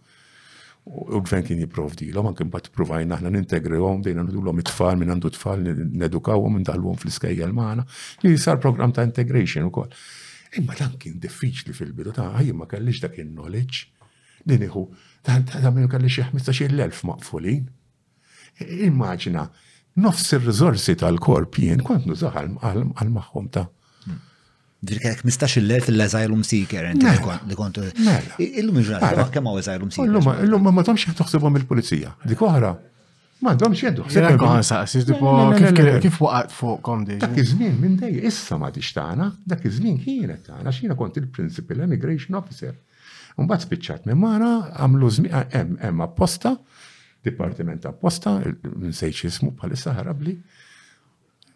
u l-gvern kien jipprovdilhom, anke mbagħad provajna aħna nintegrihom, dejna nidulhom it-tfal minn għandu tfal nedukawhom indaħluhom fl-iskejjel magħna, li sar programm ta' integration ukoll. Imma dan kien diffiċli fil-bidu ta' ħajja ma kellix dak in-knowledge li nieħu ta' minn kellix 15,000 maqfulin. Immaġina, nofs ir-riżorsi tal-korp jien kont nużaw għal magħhom ta' Ġiri kellek 15.000 l-asylum seeker, inti mela, mela. li kontu. Mela. Illum iġraħ, kemm għaw asylum seeker. Illum, illum ma domx jħuħsibom il-polizija. Dik oħra, Ma domx jedu. Sena kħan saqsis, tipo, kif waqat fuq komdi? Dak iż-żmien minn dej, issa ma tix tagħna, dak iż-żmien kienet tagħna, xina kont il-Principal Immigration Officer. Mbagħad spiċċat minn mara għamlu hemm hemm apposta, dipartiment apposta, nsejx ismu bħalissa ħarabli.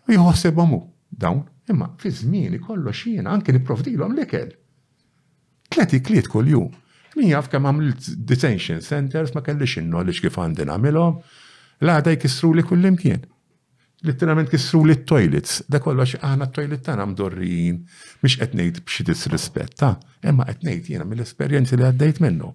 U jħossibhom hu dawn, imma fi żmieni kollox jiena anke nipprovdilhom l-ikel. Tlet ikliet kuljum. Min jaf kemm għamilt detention centers ma kellix in-knowledge kif għandi nagħmilhom. L-għada jkissru li kullimkien. Litteralment kissruli t-toilets. Da kollox aħna t-toilet tagħna mdorrijin. Mhux qed ngħid b'xi disrispett, ha, imma qed ngħid jiena mill-esperjenzi li għaddejt minnhom.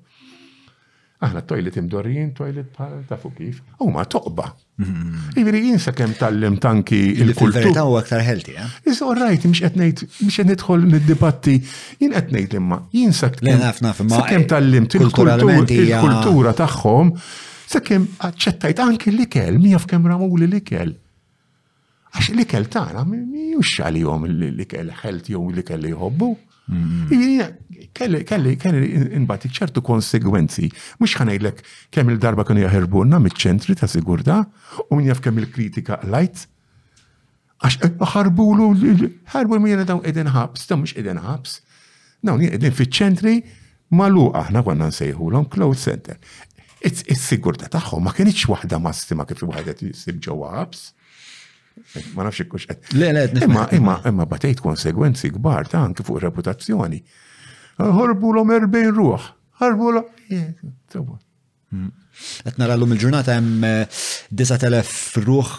Aħna t-toilet imdorrijin, toilet bħal tafu kif, huma toqba. Mm-hmm. Jiġifieri jien sakemm tallimt anki il-kultura. Il-kultura huwa aktar healthy, ha? Eh? Iżda rajt mhux qed ngħid mhux qed nidħol nid-dibatti. Jien qed ngħid imma jien sakemm tallimt il-kultura tagħhom Sakemm aċċettajt anki l-ikel, mija f'kemm ramuli l-ikel. Għax l-ikel tagħna mhijiex għalihom l-ikel ħelt jew l-ikel li jħobbu. Kelli, kelli, kelli inbati ċertu konsegwenzi. Mux ħanajlek kemm il-darba kienu jaħerbunna mit-ċentri ta' sigurta u min jaf kemm il-kritika lajt. Għax qed ħarbulu ħarbu l-mira dawn qegħdin ħabs, dawn mhux qegħdin ħabs. Dawn qegħdin fiċ-ċentri malu aħna konna nsejħulhom close center. Is-sigurtà tagħhom ma kienx waħda massima kif waħda tisib ġewwa ħabs. Ma nafx ikkux qed. Le, le, imma imma imma batejt konsegwenzi kbar ta' anki fuq reputazzjoni. Ħarbu l-om 40 ruħ. Ħarbu l Hmm. Qed nara llum il-ġurnata hemm 9000 eh, ruħ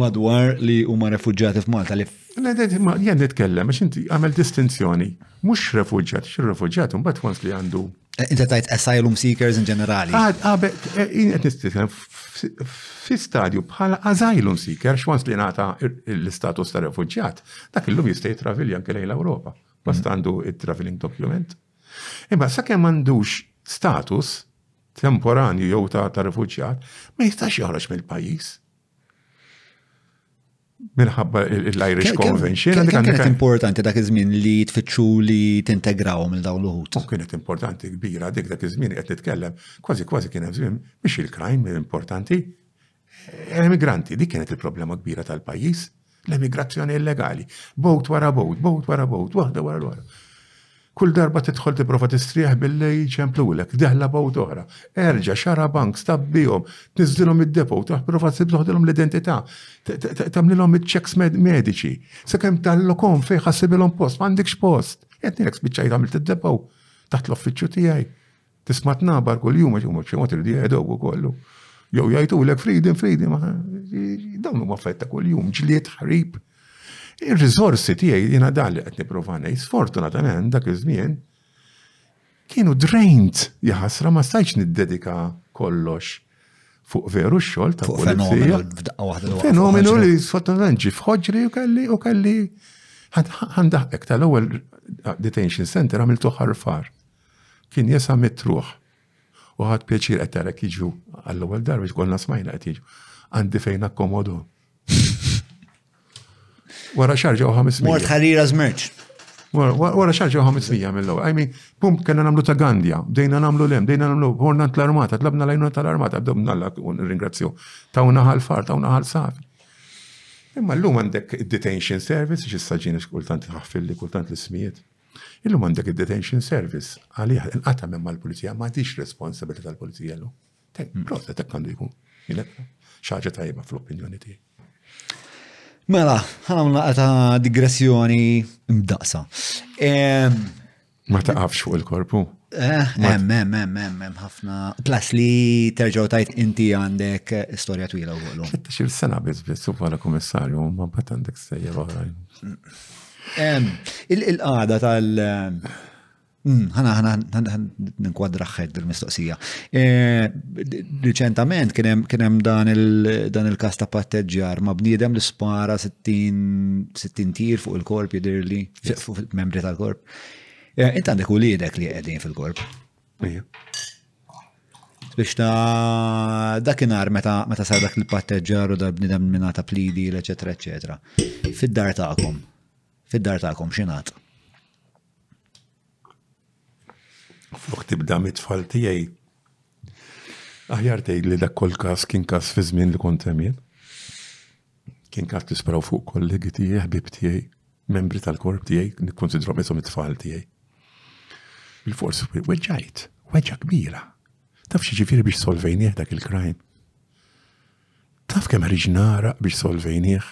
madwar li huma refuġġjati f'Malta li Jen nitkellem, għax inti għamel distinzjoni. Mux refugġat, xir refugġat, un wans li għandu. Eh, inti tajt asylum seekers in ġenerali. Għad, għabet, ah, eh, in għet nitkellem, fi stadju bħala asylum seeker, xwans li nata l-istatus ta' refugġat, dak il-lum jistaj travilja anke lejn l-Europa. Basta mm. għandu il-traveling document. Imma sakemm m'għandux status, temporanju jew ta' ta' rifuġjat, ma jistax joħroġ mill-pajjiż. Minħabba l-Irish Convention. Kemm kienet importanti dak iż-żmien li tfittxu li tintegrawhom il dawn l-uħud? Oh, kienet importanti kbira dik dak iż-żmien qed nitkellem, kważi kważi kien hemm żmien biex il-crime importanti Emigranti, dik kienet il-problema kbira tal-pajjiż, l-emigrazzjoni illegali. Bowt wara bowt, bowt wara bowt, waħda wara l-oħra. Kull darba tidħol tipprova tistrieħ bil-lej ċemplulek, deħla bowt oħra. Erġa, xara bank, stabbihom, tniżżilhom id-depo, prova sib toħdilhom l-identità, tagħmlilhom iċ-checks mediċi. Sakemm tal-lokom fejn ħassibilhom post, m'għandekx post. Qed nilek spiċċajt għamilt id-depo taħt l-offiċċju tiegħi. Tisma' tnabar kuljum għax huma xi mod irid jgħidhom ukoll. Jew jgħidulek freedom, freedom, dawn huma affarijiet ta' kuljum, ġlied ħrib. Ir-riżorsi tiegħi jiena dan li qed nipprova ngħid, sfortunatament dak iż-żmien kienu drained jaħasra ma stajtx niddedika kollox fuq veru x-xogħol ta' pulizija. Fenomenu li sfortunatament ġi fħoġri u kelli u kelli għandaqek tal-ewwel detention center għamiltu ħarfar. Kien jesa' mittruħ. U ħadt pjaċir qed tarek jiġu għall-ewwel darba biex konna smajna qed jiġu. Għandi fejn akkomodu. Wara xarġa u ħames Mort ħarira żmerċ. Wara xarġa u ħames mija mill-ewwel. I mean, pum kellna nagħmlu ta' Gandja, bdejna nagħmlu lem, bdejna nagħmlu hornant l-armata, tlabna lajnuna tal-armata, bdew nalla u nirringrazzju. Tawna ħal far, tawna ħal safi. Imma l-lum għandek detention service, ġissa ġini kultant ħaffilli, kultant l-ismijiet. Illum għandek id-detention service għalih inqata' minn mal-pulizija ma għadix responsabilità tal-pulizija llum. Hmm. Prosa ta' għandu jkun. Xaġa tajba fl-opinjoni tiegħi. Mela, ħamna ta' digressjoni mdaqsa. Ma taqafx fuq il-korpu. Hemm, hemm, hemm, hemm, ħafna. Plus li terġgħu tajt inti għandek storja twila u għollu. Xil sena biss biss u bħala kummissarju, ma bat għandek sejja oħrajn. Il-qada tal- hmm, ħana ħana ninkwadra ħed il-mistoqsija. Eh, riċentament kienem dan il-kas ta' patteġġar ma' bniedem li spara 60 tir fuq il-korp jidirli, fuq membri tal-korp. Eh, Intant għandek u li li għedin fil-korp. Biex ta' dakinhar meta meta sar dak il-patteġġar u dal-bniedem minna ta' plidi, eċetera, eċetera. Fid-dar tagħkom. Fid-dar tagħkom x'ingħad? Flok tibda mit-tfal tiegħi. Aħjar tgħid li dak kol każ kien każ fi żmien li kont hemm Kien każ nisperaw fuq kollegi tiegħi, ħbieb tiegħi, membri tal-korp tiegħi, nikkonsidru qishom it-tfal tiegħi. Bil-fors weġġajt, weġġa kbira. Taf xi ġifieri biex solvejnieh dak il-krajm? Taf kemm ħriġ nara biex solvejnieh?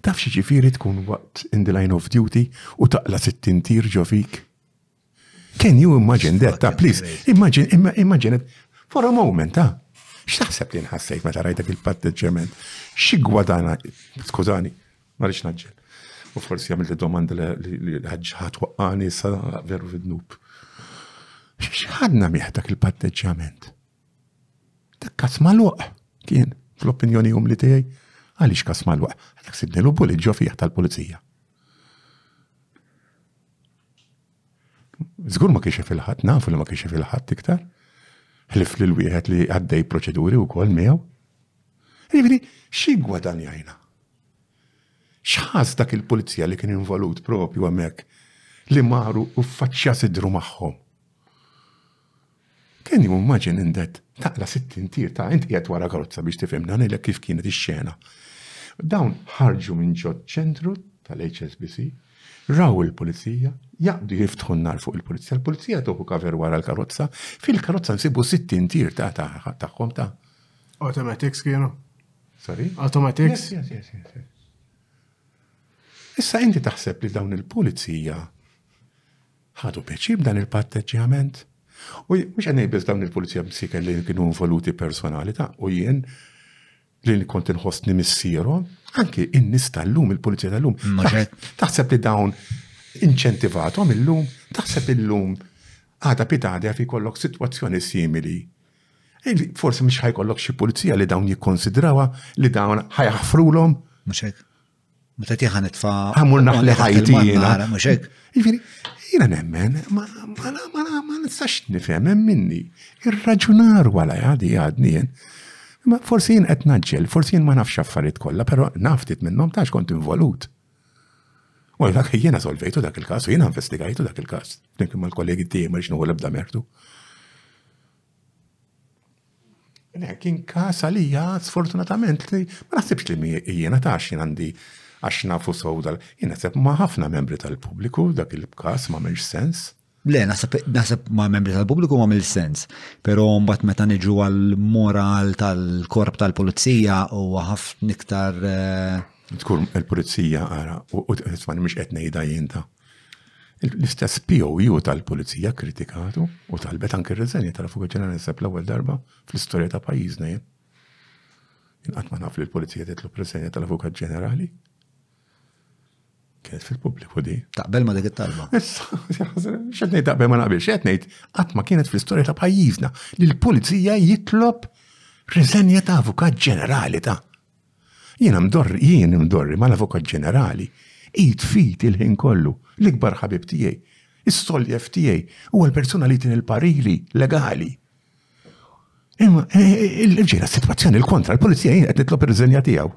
Taf xi ġifieri tkun waqt in the line of duty u taqla sittin tir ġo fik? Can you imagine that, ta' please, imagine, imagine it for a moment, ta' x'taħseb li nħassejt meta rajtek il-patteġġjament? Xi gwadana, skużani, ma rridx naġġel. U forsi għamilt domanda li ħaġġaħat waqqani sa veru fid-nub. X'ħadna miħtak il-patteġġjament? Dak kas maluq kien fl-opinjoni jum li tiegħi għaliex kas maluq. Għalek sibni l-bulli ġo fija tal-pulizija. Zgur ma kienx fil-ħadd, nafu li ma kienx fil-ħadd iktar. Ħlif lil wieħed li għaddej proċeduri wkoll miegħu. Jiġifieri xi gwadanjajna? X'ħass dak il-pulizija li kien involut propju hemmhekk li maru u faċċja sidru magħhom? Can you imagine in that? Taqla' sittin tir, ta' int qiegħed wara karozza biex tifhimna ngħidlek kif kienet ix-xena. Dawn ħarġu minn ġoċ-ċentru tal-HSBC, raw il-Pulizija, jaqbdu jiftħu n-nar fuq il-Pulizija, l-Pulizija tieħu cover wara l-karozza, fil-karozza nsibu sittin tir ta' tagħhom ta'. Automatics kienu? Sorry? Automatics? Yes, yes, yes, yes. Issa inti taħseb li dawn il-pulizija Ħadu pjaċir b'dan il-patteġġjament. U mhux qed ngħid biss dawn il-pulizija msiken li kienu involuti personali ta' u jien li kont inħossni missierhom, anke in-nies tal-lum, il-pulizija tal-lum. Taħseb li dawn inċentivatom illum, taħseb illum għada pitadja fi kollok situazzjoni simili. Forse mhux ħajkollok xi pulizija li dawn jikkonsidrawa li dawn ħajħfrulhom. Mhux hekk. Meta tiħan it-tfa. Għamur naħli ħajti jina. Mux hekk. Jiġifieri, jina nemmen, ma nistax nifhem hemm minni. Ir-raġunar wara għadi għadni jien. Ma forsi jien qed naġġel, forsi jien ma nafx affarijiet kollha, però naftit minnhom tax kont involut. U dak jiena solvejtu dak il-każ u jiena investigajtu dak il-każ. Flimkien mal-kollegi tiegħi ma rix l-ebda mertu. Kien kas għalija, sfortunatament, li ma naħsibx li jiena ta' xien għandi għax nafu sow dal. Jien naħseb ma' ħafna membri tal-pubbliku dak il-kas ma' menx sens. Le, naħseb ma' membri tal-pubbliku ma' mill sens, pero mbagħad meta niġu għal-moral tal-korp tal-pulizija u ħafna iktar. Eh, Tkun il-pulizija għara, u t-ismani mux etnejda jinta. L-istess POU tal-Pulizija kritikatu u talbet anke r-riżenja tal-Avukat Ġenerali Nisab l-ewwel darba fl-istorja ta' pajjiżna jien. Inqatt ma naf li l-Pulizija titlu preżenja tal-Avukat Ġenerali. Kienet fil-pubbliku di. Taqbel ma dik it-talba. Issa, xed ngħid taqbel ma naqbilx, xed ngħid qatt ma kienet fl-istorja ta' pajjiżna li l-Pulizija jitlob riżenja ta' Avukat Ġenerali ta' Jiena mdorri, jien mdorri mal-Avukat Ġenerali, id f'id il-ħin kollu, l-ikbar ħabib tiegħi, is-soljef tiegħi, huwa l-persuna li jtini l-pariri legali. Imma ġejna sitwazzjoni l-kontra, l-Pulizija jien qed nitlob ir-riżenja tiegħu.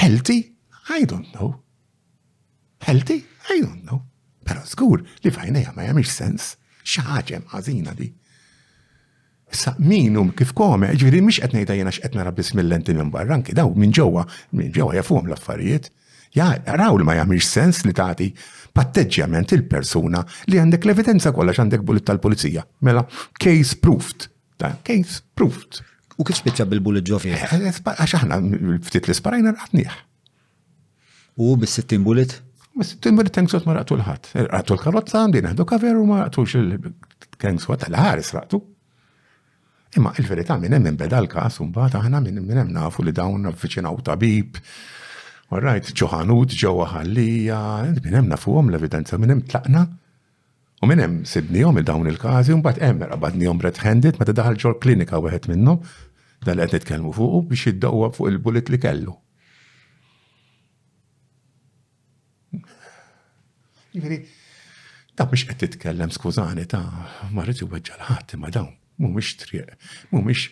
Healthy? I don't know. Healthy? I don't know. Però żgur li fajnejha ma jagħmilx sens. Xi ħaġa ħażina di. Issa min u kif kome, ġifieri mhix qed ngħidha jiena x'qed nara biss mill-lenti minn barra, anki daw minn ġewwa, minn ġewwa jafuhom l-affarijiet. Jaraw li ma jagħmilx sens li tagħti patteġġjament lil persuna li għandek l-evidenza kollha x'għandek bullet tal-pulizija. Mela, case proved. Case proved. U kif spiċċa bil-bullet ġo fih? Għax aħna ftit li sparajna rafnieh. U bis-60 bullet? Bis-60 bullet tanks ma raqtu l-ħadd. Raqtu l-karozza għandi neħdu kaver u ma raqtux il-tanks wat tal-ħares raqtu. Imma il-verità minn hemm inbeda l-każ mbagħad aħna minn hemm nafu li dawn avviċinaw tabib. Alright, ġoħanut ġewwa ħallija, minn hemm nafuhom l-evidenza minn hemm tlaqna. U minn hemm sidnihom il-dawn il-każi u mbagħad hemm rabadnihom red handed meta daħal ġol klinika wieħed minnhom dan qed nitkellmu fuq biex jiddewwa fuq il-bullet li kellu. Jiviri, ta' biex qed titkellem skużani ta' marrit iweġġa l-ħadd imma dawn mhumiex triq, mhumiex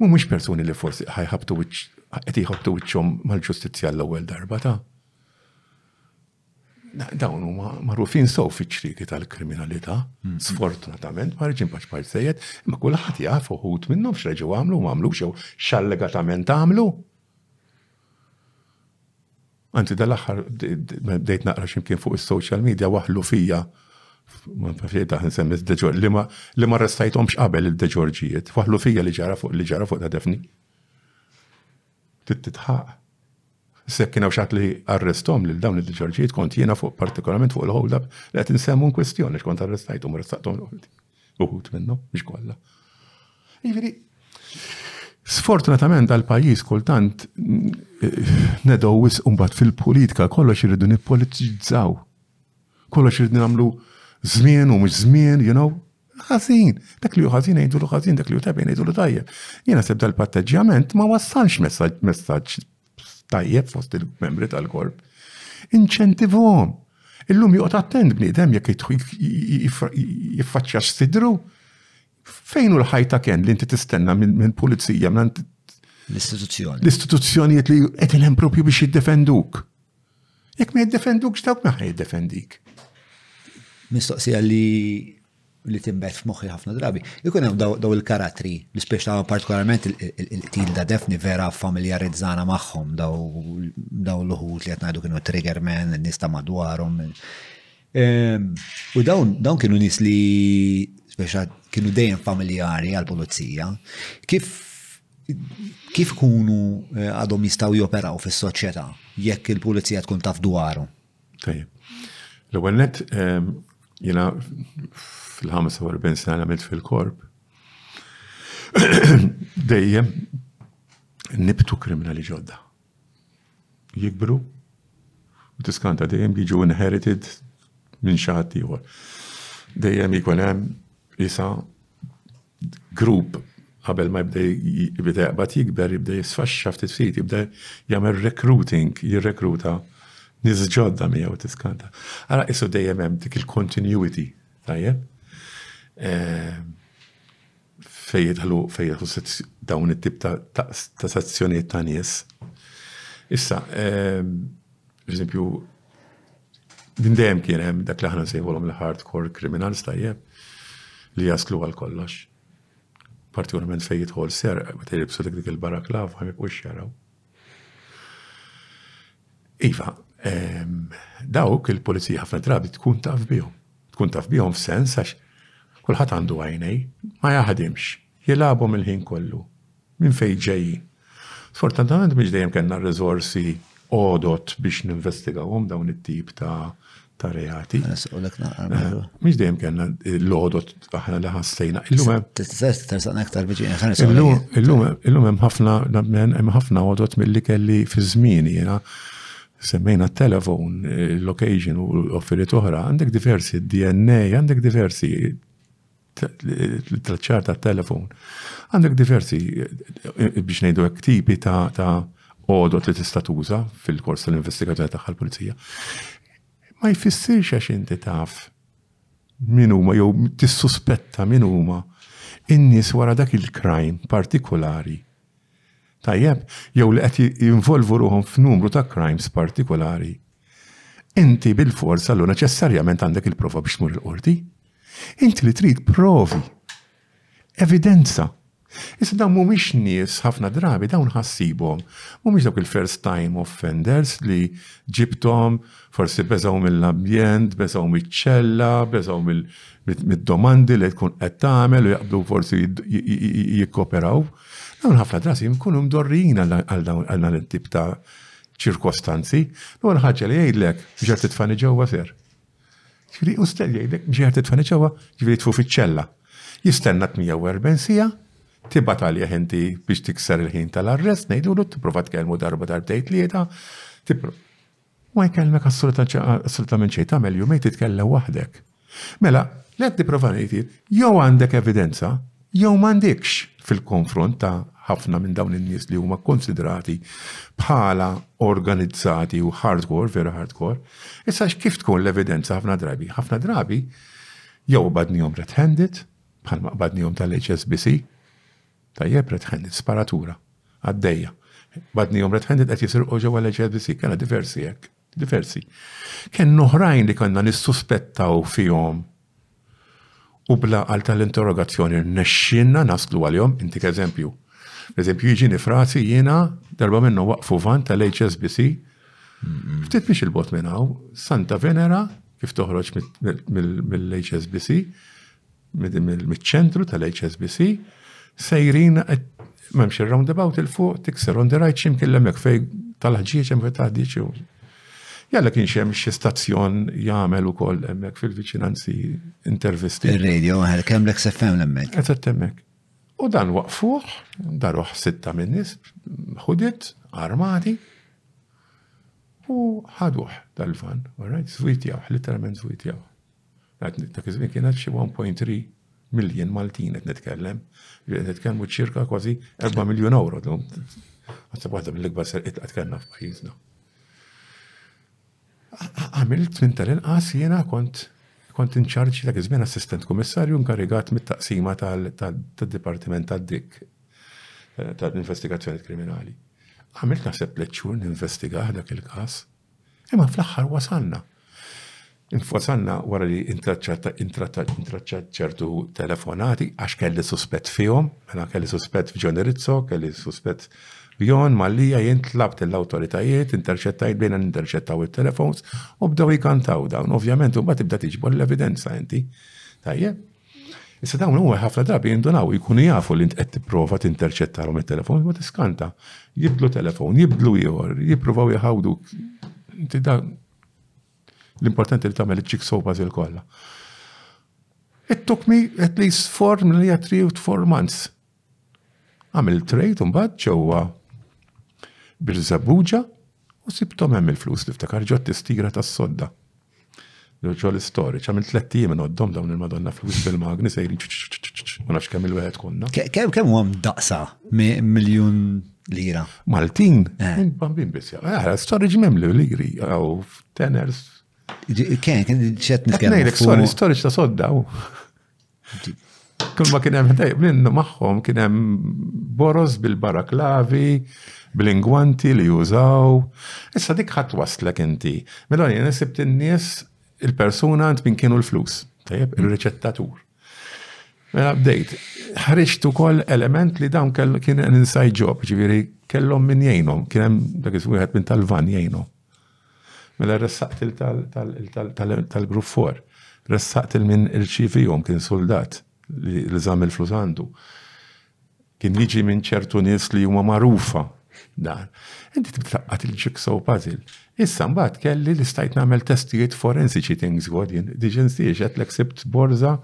mhumiex persuni li forsi ħajħabtu qed jħabtu wiċċhom mal-ġustizzja l-ewwel darba ta' Dawn huma magħrufin sew fiċ-ċriki tal-kriminalità, mm-hmm. sfortunatament ma reġim paċ pajzejed, imma kulħadd jaf uħud minnhom x'reġgħu għamlu ma għamlu xew x'allegatament għamlu. Anzi dal-aħħar bdejt naqra x'imkien fuq is-social media waħlu fija ma nafx taħn semmi d-deġor li ma li ma restajthomx qabel id-deġorġijiet, waħlu fija li ġara fuq li ġara fuq ta' defni. Trid titħaq. Sekk kien hawn xi ħadd li arresthom lil dawn il-ġorġijiet kont jiena fuq partikolarment fuq il-hold up li qed insemmu inkwistjoni x'kont arrestajthom u ressaqthom l-qorti. Uħud minnhom, mhux kollha. Jiġifieri, sfortunatament dal-pajjiż kultant nedow wis mbagħad fil-politika kollox irridu nippolitizzaw. Kollox irridu nagħmlu żmien u mhux żmien, you know, Ħażin, dak li hu ħażin ngħidulu ħażin, dak li hu tajjeb ngħidulu tajjeb. Jien naħseb dal-patteġġjament ma wassalx messaġġ tajjeb fost il-membri tal-korp. Inċentivhom. Illum joqgħod attent bniedem jekk jiffaċċja x'sidru. Fejn hu l-ħajta kemm li inti tistenna minn pulizija minn l-istituzzjoni. L-istituzzjonijiet li qed hemm propju biex jiddefenduk. Jekk ma jiddefendukx dawk naħa jiddefendik. Mistoqsija li li timbet f'moħħi ħafna drabi. Ikun hemm daw il-karattri, l-ispeċ partikolarment il-qtil da defni vera familjarizzana magħhom daw l-uħut li qed ngħidu kienu trigger man, nies ta' madwarhom. Ehm, u dawn dawn kienu nies li speċa kienu dejjem familjari għall-pulizija. Kif Kif ikunu eh, għadhom jistgħu joperaw fis-soċjetà jekk il-pulizija tkun taf dwarhom? Tajjeb. L-ewwel net ehm, jiena fil-45 sena għamilt fil-korp dejjem nibtu kriminali ġodda. jikbru u tiskanta dejjem jiġu inherited minn xi ħadd ieħor. Dejjem ikun hemm isa grupp qabel ma jibda jibda jaqbad jikber, jibda jisfaxxa ftit ftit, jibda jagħmel recruiting, jirrekruta niż ġodda miegħu tiskanta. Ara isu dejjem hemm dik il-continuity, tajjeb. Eh, fejn jidħlu fejn jidħlu dawn it-tip ta' sezzjonijiet ta' nies. Issa, ehm, per eżempju, din dejjem kien hemm dak li aħna nsejħulhom l-hardcore criminals tajjeb li jaslu għal kollox. Partikolarment fejn jidħol ser, meta jirbsu dik dik il-baraklava, ma jibqux jaraw. Iva, dawk il-pulizija ħafna drabi tkun taf bihom. Tkun taf bihom f'sens għax kulħadd għandu għajnej, ma jaħdimx, jilabhom il-ħin kollu, minn fejn ġejjin. Sfortunatament mhix dejjem kellna r-riżorsi għodot biex ninvestigawhom dawn it-tip ta' ta' reati. Mhix dejjem kellna l-lodot aħna li ħassejna. Illum hemm. Tersaqna aktar viċin. Illum hemm ħafna hemm ħafna għodot milli kelli fi żmieni jiena semmejna t-telefon, l-occasion u l-offeriet oħra, għandek diversi, DNA, għandek diversi traċċar ta' telefon. Għandek diversi eh, biex ngħidu hekk tipi ta' ta' għodot li tista' tuża fil-kors tal-investigazzjoni tagħha l-pulizija. Ma jfissirx għax inti taf min huma jew tissuspetta min huma in-nies wara dak il-krajm partikolari. Tajjeb, jew li qed jinvolvu ruhom f'numru ta' crimes partikolari. Inti bil-forza l neċessarjament għandek il-prova biex tmur il-qorti. Inti li trid provi, evidenza. Issa dawn mhumiex nies ħafna drabi dawn ħassibhom, mhumiex dawk il-first time offenders li ġibthom forsi beżgħu mill-ambjent, beżgħu miċ-ċella, beżgħu mid-domandi li tkun qed tagħmel u jaqbdu forsi jikkoperaw. Dawn ħafna drabi jkunu mdorrijin għal dawn it-tip ta' ċirkostanzi, u l-ħaġa li jgħidlek biex titfani ġewwa ser. Ġifieri u stell jgħidlek biex wieħed jitfa' niċewa, ġifieri tfu fiċ-ċella. Jistenna 48 siegħa, tibgħat għalih inti biex tikser il-ħin tal-arrest, ngħidulu tipprova tkellmu darba darbtejn tlieta, ma jkellmek assolutament xejn, tagħmel jumejn titkellem waħdek. Mela, l-qed nipprova ngħid jew għandek evidenza, Jew m'għandekx fil-konfront ta' ħafna minn dawn in-nies li huma kkunsidrati bħala organizzati u hardcore, vera hardcore, issa kif tkun l-evidenza ħafna drabi? Ħafna drabi jew badnihom red-handed, bħal maqbadnihom tal-HSBC, tajjeb red-handed, sparatura, għaddejja. Badnihom red-handed qed jisirqu ġewwa l-HSBC, kena diversi hekk. Diversi. Kenna oħrajn li konna nissuspettaw fihom u bla għal tal-interrogazzjoni rnexxinna naslu għalihom, intik eżempju. Eżempju, jiġini frazi jiena darba minnu waqfu van tal-HSBC, ftit biex il-bot minnaw, Santa Venera, kif toħroġ mill-HSBC, mill-ċentru tal-HSBC, sejrin memx il-roundabout il-fuq, tikser on the right ximkien l-emek fej tal-ħġieċ hemm fej taħdiċ Jalla kien xem xie stazzjon jagħmel ukoll hemmhekk fil-viċinanzi intervisti. Il-radio, għal kemm l XFM hemmhekk. Eżatt hemmhekk. U dan waqfuh, daruħ sitta minnis, ħudit, armati, u ħaduħ dal-van, all right, zwitjaw, literalment zwitjaw. Dak iż-żmien kien hemm xi 1.3 miljun Maltin qed nitkellem, li qed nitkellmu ċirka kważi 4 miljun euro. Għasab waħda mill-ikbar serqiet qed kellna f'pajjiżna. Għamilt minn tal-inqas jiena kont kont inċarġ dak iż-żmien assistent kummissarju nkarigat mit-taqsima tad-Dipartiment tad-Dik eh, tal-Investigazzjoni Kriminali. Għamilt naħseb tliet xhur ninvestiga dak il-każ Imma fl-aħħar wasalna. Wasalna wara li intraċċat ċertu telefonati għax kelli suspett fihom, mela kelli suspett f'John Rizzo, kelli suspett f'John Mallija jien tlabt l-awtoritajiet, interċettajt bejna ninterċettaw it-telefons u bdew jkantaw dawn. Ovvjament u bat tibda tiġbor l-evidenza inti. Tajjeb? Issa dawn huwa ħafna drabi jindunaw jkunu jafu li qed tipprova tinterċettalhom it-telefon ma tiskanta. Jibdlu telefon, jibdlu ieħor, jippruvaw jħawdu. Inti dan l-importanti li tagħmel iċ-ċik sopas il-kollha. It took me at least four mill-li three to four months Għamil trade mbagħad ġewwa Birżebbuġa u sibthom hemm il-flus li ftakar ġot tistira tas-sodda. Ġol istoriċ, għamil tliet ijiem inqoddhom dawn il-Madonna flus bil-magni sejrin ma nafx kemm il-wieħed konna. Kemm kemm huwa mdaqsa miljun lira? Maltin, eh. minn bambin biss. Ara, eh, storage mem li liri, għaw teners. Kien, kien ċet nitkellem. Nejlek, sorry, storage ta' sodda. Kull ma kien hemm ħdejq minnu magħhom kien hemm boros bil-baraklavi, bl-ingwanti li jużaw. Issa dik ħadd waslek inti. Mela jien sibt in-nies il-persuna għand min kienu l-flus, tajjeb, il-riċettatur. Mela bdejt, ħriġt ukoll element li dawn kien inside job, ġifieri kellhom min jgħinhom, kien hemm dak wieħed minn tal-van jgħinhom. Mela ressaqt il tal-grupp for. Ressaqt il min irċivihom kien suldat li żamm il-flus għandu. Kien jiġi minn ċertu nies li huma magħrufa dan. Inti titlaqqat il-jigsaw puzzle. Issa mbagħad kelli li stajt nagħmel testijiet forensiċi things god jien diġin siex qed l-eksibt borza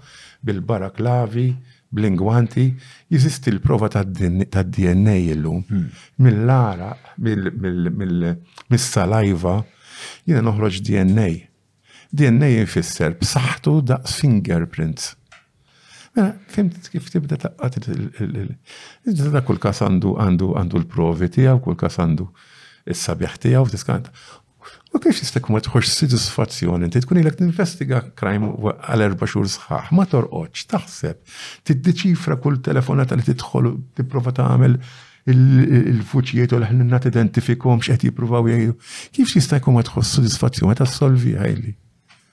bil-baraklavi bl-ingwanti jeżisti l-prova tad-DNA illum. Mill-għaraq, mis-salajva, jiena noħroġ DNA. DNA jfisser b'saħħtu daqs fingerprints. Mela, fimt kif tibda taqqat il-ġdida kull kas għandu għandu l-provi tiegħu, kull kas għandu is-sabiħ tiegħu f'diskant. U kif jista' jkun ma tħoss sodisfazzjoni inti tkun ilek tinvestiga crime għal erba' xhur sħaħ, ma torqodx, taħseb, tiddeċifra kull telefonata li tidħol u tipprova tagħmel il-vuċijiet u l-ħninna tidentifikhom x'qed jippruvaw jgħidu. Kif jista' jkun ma tħoss sodisfazzjoni ta' solvi ħajli?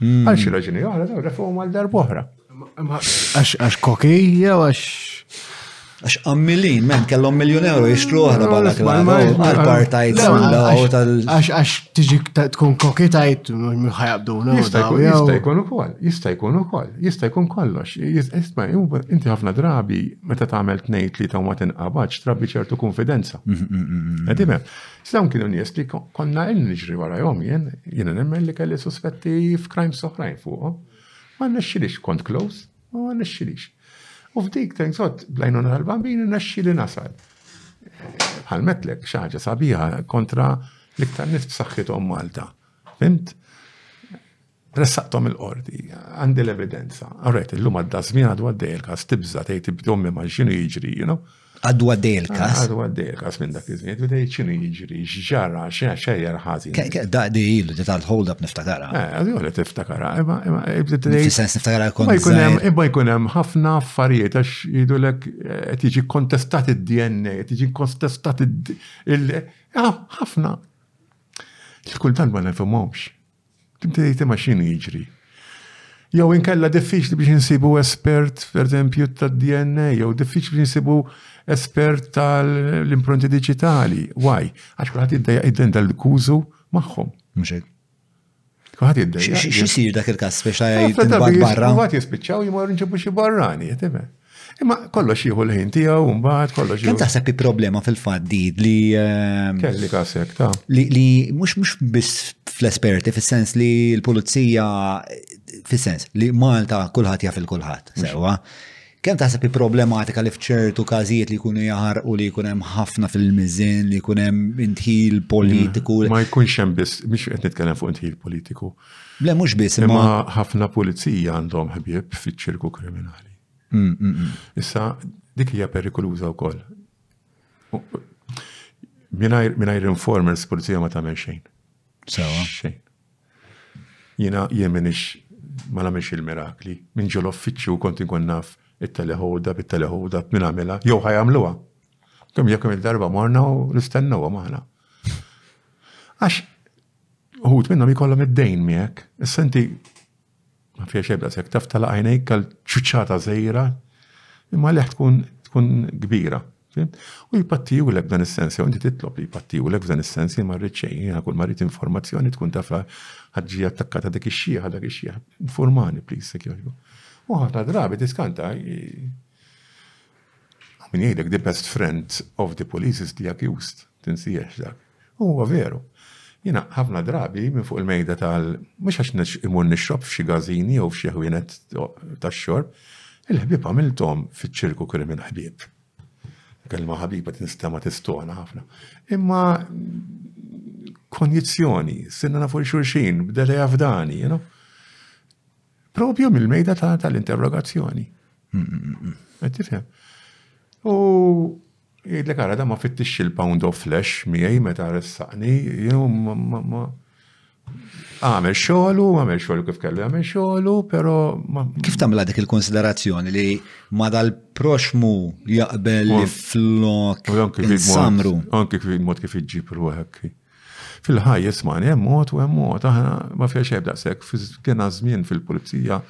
Hmm. Għal xi raġuni oħra daw refuhom għal darb'oħra. Għax koki jew għax Għax għammilin, men, kellhom miljon euro jixtru oħra bħala għal-bar tajt Għax għax tiġi tkun koki tajt mħajabduna. Jista' jkun ukoll, jista' jkun ukoll, jista' jkun kollox. Jista' inti ħafna drabi meta tagħmel tnejt li ta' ma tinqabadx drabi ċertu konfidenza. Għedimem, mm, mm, mm, Iżda dawn kienu nies li konna ilni niġri warajhom jien, jiena nemmen li kelli suspetti f'crimes oħrajn fuqhom. Ma nexxilix kont close, ma nexxilix. U f'dik tenżot blajnuna tal-bambini nexxi li nasal. Bħal metlek xaġa sabiħa kontra l-iktar nis b'saħħithom Malta. Fimt? Ressaqtom il-qorti, għandi l-evidenza. Għarret, illum għadda żmien għadu għaddej il-kas, tibża tgħid ibdommi ma x'inhu jiġri, you know. Għadu għaddej il-kas? Għadu għaddej il-kas minn dak iż-żmien, u tgħid x'inhu jiġri, x'ġara, x'għajjar ħażi. Daqdi ilu titgħal hold up niftakara. Eh, għadu għalli tiftakara, imma imma Fis-sens niftakara kont. Imma jkun hemm ħafna affarijiet għax jidulek eh, qed jiġi kontestat id-DNA, qed jiġi kontestat il- ħafna. Il-kultant ma nifhimhomx. Inti tgħid imma x'inhu jiġri? Jew inkella diffiċli biex insibu espert, per eżempju, tad-DNA, jew diffiċli biex insibu espert tal-impronti digitali. Why? Għax kulħadd jiddejja id-den dal-kużu magħhom. Mxed. Kulħadd jiddejja. X'isir dak il-każ biex ta' jgħid barra? Kulħadd jispiċċaw jmorru nġibu xi barrani, jtibe. Imma kollox jieħu l-ħin tiegħu mbagħad kollox. Kemm taħseb hi problema fil-fatt di li ehm, kelli kasek ta' li mhux mhux biss fl-esperti fis-sens li l-pulizija fis-sens li Malta kulħadd jaf il-kulħadd sewwa. Kemm taħseb hi problematika li fċertu każijiet li jkunu jaħar u li jkun hemm ħafna fil-miżin li jkun hemm intħil politiku. Ma jkunx hemm biss, biex qed nitkellem fuq intħil politiku. Le mhux biss imma. Imma ħafna pulizija għandhom ħbieb fiċ-ċirku kriminali. Mm, mm, mm. Issa dik hija perikoluża wkoll. Minajr informers pulizija ma tagħmel xejn. Sewa. Xejn. Jiena jien minix ma nagħmilx il-mirakli. Minn ġol uffiċċju kont inkun naf it-teleħoda, bit-teleħoda, minn għamela, jew ħajamluha. Kum jekk il-darba morna u nistennu għamana. Għax Uħut minnhom jkollhom id-dejn miegħek. Issa inti ma fiex ebda sekk taf tala' għajnejk għal ċuċċata żejra imma leħ tkun tkun kbira. U jpattiju l dan is-sens, jew inti titlob li jpattiju l dan is-sens li ma rrid xejn, jiena kull ma rrid informazzjoni tkun taf ħaġġija attakkata dik ix-xieħa, dak ix-xieħa. Informani, please, se jogħġbu. U ħafna drabi tiskanta min jgħidek the best friend of the police is the accused, tinsiex dak. U huwa veru. Jiena ħafna drabi minn fuq il-mejda tal-, mhux għax imur nixrob f'xi gazini jew f'xi ħwienet tax-xorb, il-ħbieb għamilthom fiċ-ċirku kien hemm il-ħbieb. Il-kelma ħabib qed tinstema' tistona ħafna. Imma konjizzjoni, sirna nafu li xulxin, bdeli għafdani, you know? Propju mill-mejda tal-interrogazzjoni. Għed tifhem. U Jgħidlek ara dan ma fittixx il-pound of flesh miegħi meta ressaqni, jew ma għamel xogħlu, għamel xogħlu kif kellu għamel xogħlu, però ma. Kif tagħmilha dik il-konsiderazzjoni li ma dal-proxmu jaqbel li flok samru? Anki kif mod kif iġġib ruħek. Fil-ħajja smani hemm mod u hemm mod, aħna ma fiex xejn daqshekk kena żmien fil-pulizija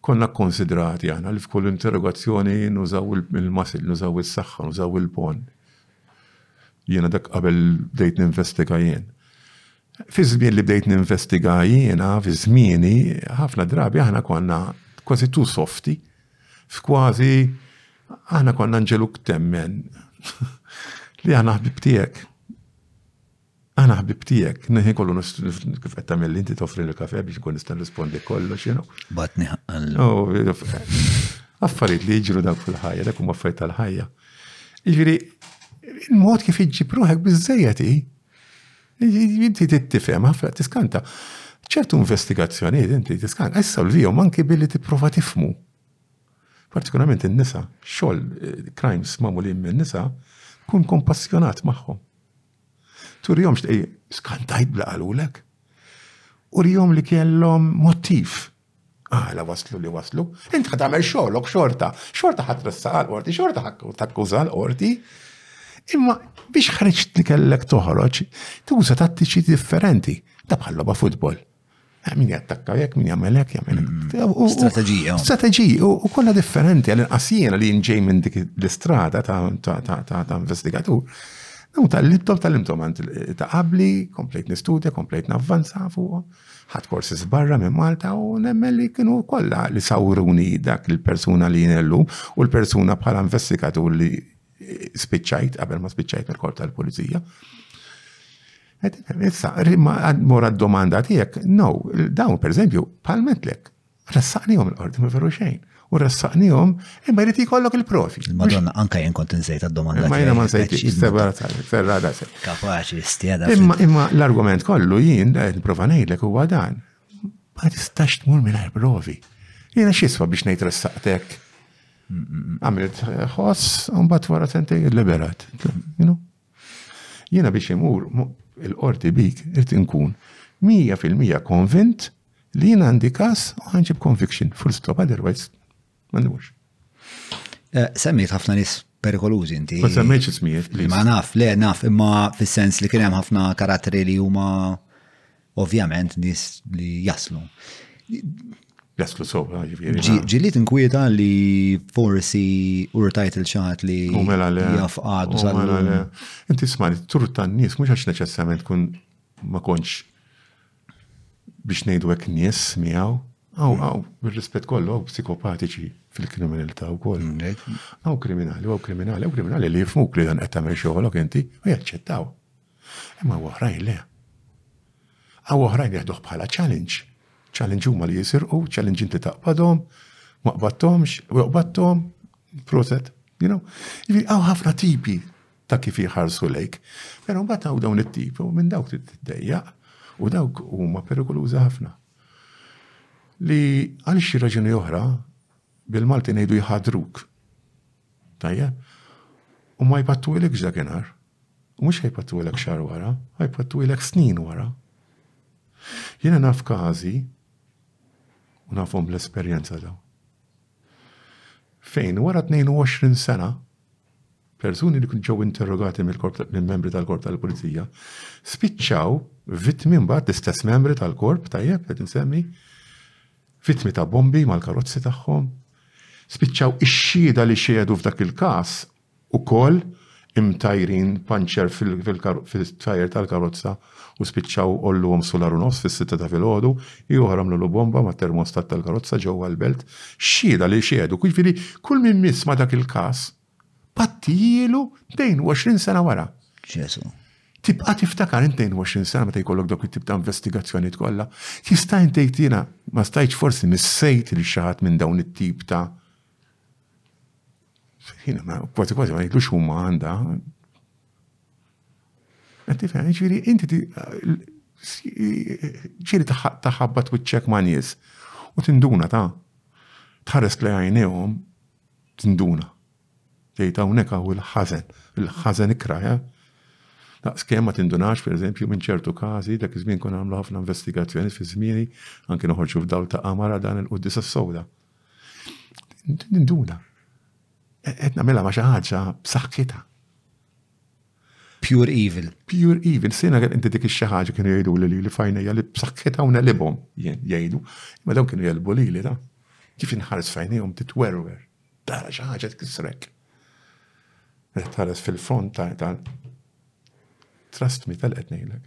konna kkonsidrati aħna li f'kull interrogazzjoni nużaw il-masil, nużaw is-saħħa, nużaw il-pon. Jiena dak qabel bdejt ninvestiga jien. Fi żmien li bdejt ninvestiga jiena, fi żmieni, ħafna drabi aħna konna kważi tu softi, f'kważi aħna konna nġelu temmen li aħna ħbib tiegħek. Aħna ħbib tiegħek, neħi kollu kif qed tagħmel inti toffri l-kafe biex nkun nista' nrispondi kollox, you know. Batni ħaqqal. Oh, affarijiet li jiġru dak fil-ħajja, dak huma affarijiet tal-ħajja. Jiġri, il-mod kif iġġib ruħek biżejjed hi, inti tittifhem, ħafna tiskanta. ċertu investigazzjonijiet inti tiskanta, issa l-vijom anki billi tipprova tifmu. partikolarment in-nisa, xogħol eh, crimes magħmulin minn nisa, kun kompassjonat magħhom. Turihom x'tej skantajt bla qalulek. Urihom li kellhom motiv għala ah, waslu li waslu. Int ħad għamel xogħlok xorta, xorta ħad tressa għal qorti, xorta takkuża għal qorti. Imma biex ħriġt li kellek toħroġ, tuża tattiċi differenti. Da bħal logħba futbol. Eh, min jattakka jek, min jagħmel hekk, jagħmel mm. Strateġija. Strateġija, u kollha differenti għal inqasjena li jinġej minn dik l-istrada ta' investigatur. Nun tal-libtom tal-libtom għant ta' qabli, komplejt nistudja, komplejt navvanza fuqhom. Ħadd korsis barra minn Malta u nemmen li kienu kollha li sawruni dak il-persuna li jinellu u l-persuna bħala investigatur li spiċċajt, qabel ma spiċċajt mill-korp tal-pulizija. Issa, mora d-domanda tiegħek, no, dawn per eżempju, palmetlek, ressaqnihom l-qorti ma veru xejn. U ressaqnihom, imma jrid jkollok il-profi. Madonna, anka jien kont nżejt għad-domanda. Ma jiena ma nżejt, ferra rasek. Kapaċi, stjeda. Imma l-argument kollu jien, eh, prova ngħidlek huwa dan. Ma tistax tmur minn provi. Jiena xiswa biex ngħid ressaqtek Għamilt ħoss, mbagħad wara sentej liberat. Jiena biex imur il-qorti bik irid inkun 100% konvint li jiena għandi każ u ħanġib conviction full stop otherwise m'għandux. Eh, semmejt ħafna nies perikolużi inti. Ma semmejtx ismijiet. Ma naf, le naf, imma fis-sens li kien hemm ħafna karatteri li huma Ovvjament nies li jaslu. Jaslu sewwa ġifieri. Ġiliet inkwieta li forsi urtajt il xaħat li mela jafqad u sal. Mela Inti sma' li tur tan-nies mhux għax neċessarjament kun ma kontx biex ngħidu hekk nies miegħu. Aw, mm. aw, bil-rispett kollu, aw psikopatiċi fil-kriminalità u koll. Mm, aw kriminali, aw kriminali, aw kriminali li jifmuk li dan qed tagħmel xogħolok inti u jaċċettaw. Imma oħrajn le. Hawn oħrajn jeħduh bħala challenge. Challenge huma li jisirqu, challenge inti taqbadhom, ma qbadthomx, u qbadthom, proset, you know. Jiġifieri hawn ħafna tipi ta' kif jħarsu lejk. Pero mbagħad hawn dawn it-tip u minn dawk tiddejjaq u dawk huma perikolużi ħafna. Li għal xi raġuni oħra bil-Malti ngħidu jħadruk. Tajja? U ma jpattu il-ikx dakinhar. U mhux ħajpattwilek xahar wara, ħajpattwilek snin wara. Jiena naf każi u nafhom bl-esperjenza daw. Fejn wara 22 sena persuni li ġew interrogati minn membri tal-korp tal-pulizija spiċċaw vittmi mbagħad l-istess membri tal-korp tajjeb qed insemmi vittmi ta' bombi mal-karozzi tagħhom spiċċaw ix-xhieda li xedu f'dak il-każ ukoll imtajrin panċer fit-tajr tal-karozza u spiċċaw għolluhom sular u nofs fis-sitta ta' filgħodu, ieħor għamlulu bomba mat-termostat tal-karozza ġewwa l-belt. Xhieda li xehdu, jiġifieri kull min miss ma' dak il-każ, pattijielu 22 sena wara. Ġesu'. Tibqa' tiftakar int 22 sena meta jkollok dawk it-tip ta' investigazzjonijiet kollha. Tista' int tgħid jiena ma stajtx forsi missejt lil xi ħadd minn dawn it-tip ta' Jina ma, kważi kważi ma jidlux huma għanda. Għanti fejn, ġiri, inti ġiri taħabbat wiċċek ma' nies u tinduna ta' tħares li għajnejhom tinduna. Tgħid hawnhekk hawn il-ħażen, il-ħażen ikraja. Daqs kemm ma tindunax pereżempju minn ċertu każi dak iż-żmien kun għamlu ħafna investigazzjoni fi żmieni anke noħorġu f'dawl ta' qamara dan il-quddis s-sowda. Ninduna. E-, qed nagħmilha ma' xi ħaġa b'saħħitha. Pure evil. Pure evil. Sina kien inti dik xi ħaġa kienu jgħidu li li fajnejja li b'saħħitha u nelibhom jgħidu. Imma dawn kienu jelbu li li da. Kif inħares fajnejhom titwerwer. Tara xi ħaġa tkisrek. Tħares fil-front ta' trust me tal-qed ngħidlek.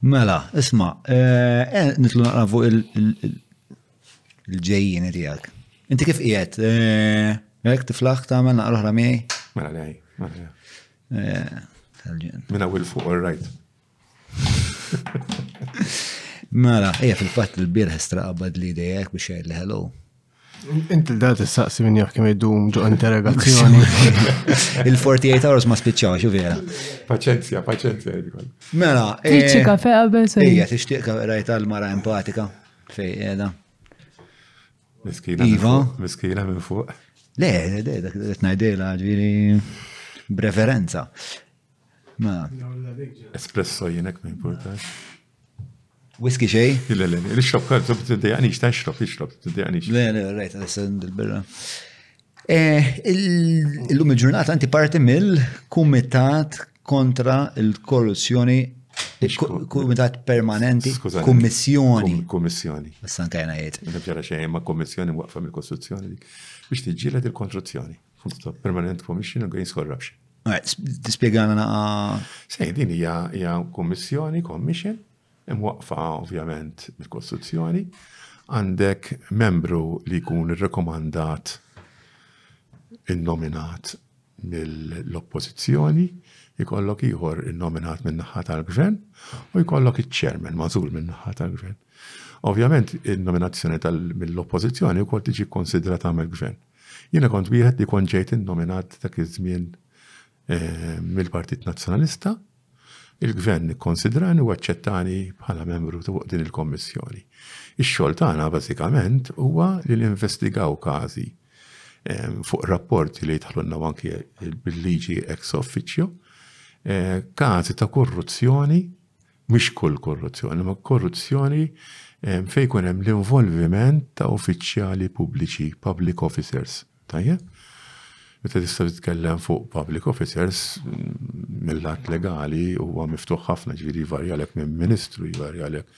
Mela, isma, eh, nitlu naqra fuq il-ġejjini tijak. Inti kif qiegħed? Ek tiflaħ tagħmel naqra oħra miegħi? Mela li għaj, mela li Minna wil fuq il-rajt. Mela, ija fil-fat il-birħ istraqabad li dejek biex jgħid li hello. Inti da tistaqsi minn jaf kemm idum ġo interrogazzjoni. Il-48 hours ma spiċċaw, xu vera. Paċenzja, paċenzja jidkol. Mela. Eh, tixtieq kafe qabel se. Ija, tixtieq kafe rajta l-mara empatika fej qiegħda. Miskina. Iva. Miskina minn fuq. Le, le, dak qed ngħidilha ġifieri b'referenza. Ma. Espresso jenek ma importax. Whisky xej? Le, le, le, xrob kol, zob t-dejani, xta xrob, xrob t-dejani. Le, le, rajt, għalissa il-birra. Eh, illum il-ġurnata għanti parti mill-Kumitat kontra il-Korruzzjoni Kumitat permanenti, kummissjoni. Kummissjoni. Sanka jena jiet. Nibġara xejn, ma kummissjoni waqfa mill-kostruzzjoni dik. Biex tiġġieled il-kostruzzjoni. Permanent Commission Against Corruption. Tispjegana naqa. Sej, din hija kommissjoni, commission, imwaqfa ovvjament mill-Kostituzzjoni, għandek membru li jkun rekomandat il-nominat mill-oppozizjoni, jkollok ieħor il-nominat minn naħa tal-gvern u jkollok iċ-ċermen mażul minn naħa tal-gvern. Ovvjament, il-nominazzjoni mill-oppozizjoni wkoll tiġi konsidrata mill-gvern. Jiena kont wieħed li kont ġejt innominat dak iż-żmien mill-Partit Nazzjonalista, il-Gvern ikkonsidrani u aċċettani bħala membru ta' din il-Kommissjoni. Ix-xogħol tagħna bażikament huwa li ninvestigaw każi fuq rapporti li jidħlulna anki bil-liġi ex officio, każi ta' korruzzjoni Mhix kull korruzzjoni, imma korruzzjoni fejn ikun hemm l-involviment ta' uffiċjali pubbliċi, public officers. Tajjeb? Meta tista' titkellem fuq public officers mill-lat legali huwa miftuħ ħafna ġifieri jvarjalek minn ministru, jvarjalek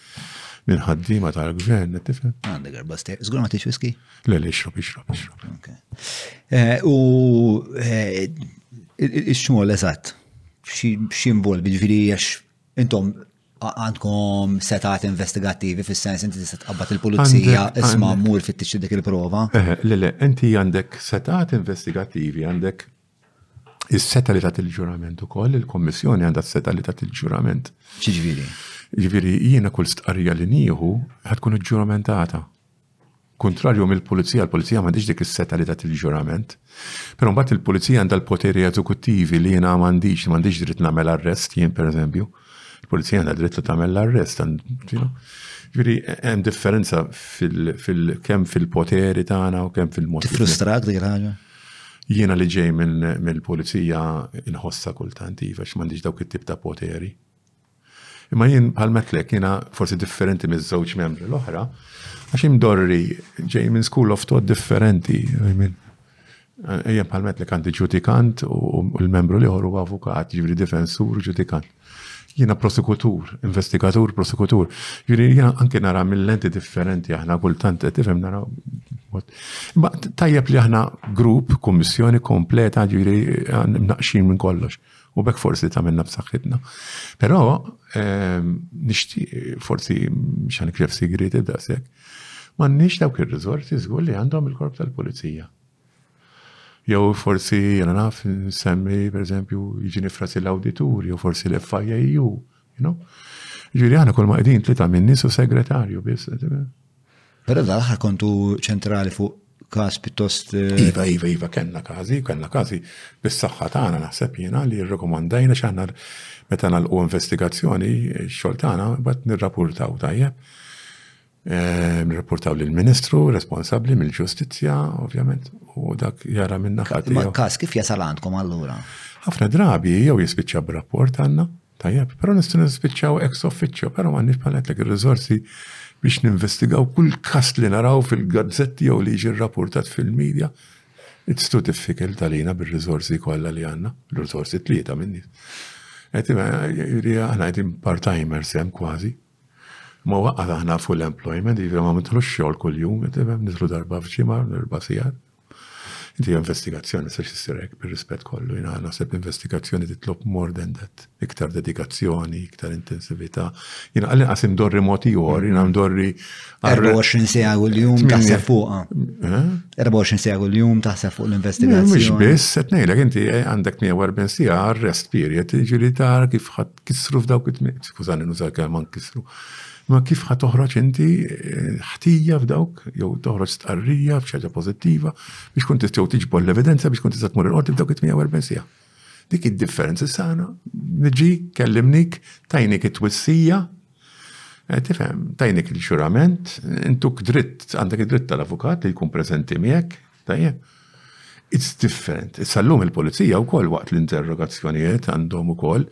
minn ħaddiema tal-gvern, qed tifhem? Għandek erba' stejjer. Żgur ma tix whisky? Le, le, ixrob, ixrob, ixrob. Eh, u eh, ix-xogħol eżatt x'involvi, ġifieri għax intom għandkom setat investigattivi fis-sens inti tista' tqabbad il-pulizija isma' mur fittixxi dik il-prova. Le, le, inti għandek setat investigattivi, għandek is-seta li tat il-ġurament ukoll, il-Kommissjoni għandha s-seta li tat il-ġurament. Xiġifieri? Ġifieri jiena kull stqarrija li nieħu ħad tkun iġġuramentata. Kuntrarju mill-Pulizija, l-Pulizija m'għandhiex dik is-setgħa li tagħti l-ġurament. Però mbagħad il-Pulizija għandha l-poteri eżekuttivi li jiena m'għandix, m'għandix dritt nagħmel arrest jien pereżempju. Il-Pulizija għandha dritt li tagħmel l-arrest. Ġifieri hemm differenza kemm fil-poteri tagħna u kemm fil-mod. Tiffrustrak dik ħaġa? Jiena li ġej mill-Pulizija inħossha kultant iva x'm'għandix dawk it-tip ta' poteri. Imma jien bħal metlek jiena forsi differenti miż-żewġ membri l-oħra, għax imdorri ġej minn school of thought differenti. Ejja bħal metlek għandi ġudikant u l-membru liħor u avukat, ġivri difensur u ġudikant. Jiena prosekutur, investigatur, prosekutur. Ġivri jiena anke nara mill-lenti differenti aħna kultant qed tifhem nara. Ma tajjeb li aħna grupp, kummissjoni kompleta ġivri naqxin minn kollox. U bekk forsi tagħmilna b'saħħitna. Però ehm, nixtieq forsi xan kref sigrieti daqshekk, m'għandniex dawk ir-riżorsi żgur li għandhom il-korp tal-pulizija. Jew forsi jena naf nsemmi, per eżempju, jiġini frasi l-awditur, jew forsi l-FIAU, You know? Ġiri għana kol ma għedin tlita minni su segretarju bis. Pero da l kontu ċentrali fuq kas pittost. Eh, iva, iva, iva, kena kazi, kena kazi. Bis-saxħa tagħna naħseb jiena li rrekomandajna x'aħna meta nagħlqu investigazzjoni xogħol tagħna bat nirrapurtaw tajjeb. Nirrapportaw lill-Ministru responsabbli mill-Ġustizzja, ovvjament, u dak jara minna ħadd. Ma każ kif jasal għandkom allura? Ħafna drabi jew jispiċċa b'rapport għandna, tajjeb, però nistgħu nispiċċaw ex officio, però m'għandniex bħaletlek ir-riżorsi biex ninvestigaw kull każ li naraw fil-gazzetti jew li jiġi rrapportat fil-medja. It's too difficult għalina bil-rizorsi kollha li għandna, l-rizorsi tlieta minni. Għetim, għana għetim part-timers jem kważi, Ma waqqa aħna full employment, jiġifieri ma mitħlux xogħol kuljum, nidħlu darba f'ġimgħa, erba' sigħat. Inti investigazzjoni se xissir hekk bir-rispett kollu, jiena naħseb investigazzjoni titlob more than that, iktar dedikazzjoni, iktar intensività. Jiena għalli qasim dorri mod ieħor, jiena ndorri 24 sija u l-jum taħseb fuqha. 24 sija u l-jum taħseb fuq l-investigazzjoni. Mhux biss, qed ngħidlek inti eh, għandek 140 sija arrest period, ġieli tar kif ħadd nkissru f'dawk it-tmien, skużani nuża kelma nkissru. Ma kif ħa toħroġ inti eh, ħtija f'dawk, jew toħroġ stqarrija f'xaġa pożittiva biex kun tistgħu tiġbor l-evidenza biex kun tista' tmur il-qorti f'dawk it-48 sija. Dik id-differenza sana, niġi kellimnik, tajnik it-twissija, eh, tifhem, tajnik il-xurament, intuk dritt, għandek id-dritt tal-avukat li jkun preżenti miegħek, Tajjeb. It's different. Issa llum il-pulizija wkoll waqt l-interrogazzjonijiet għandhom ukoll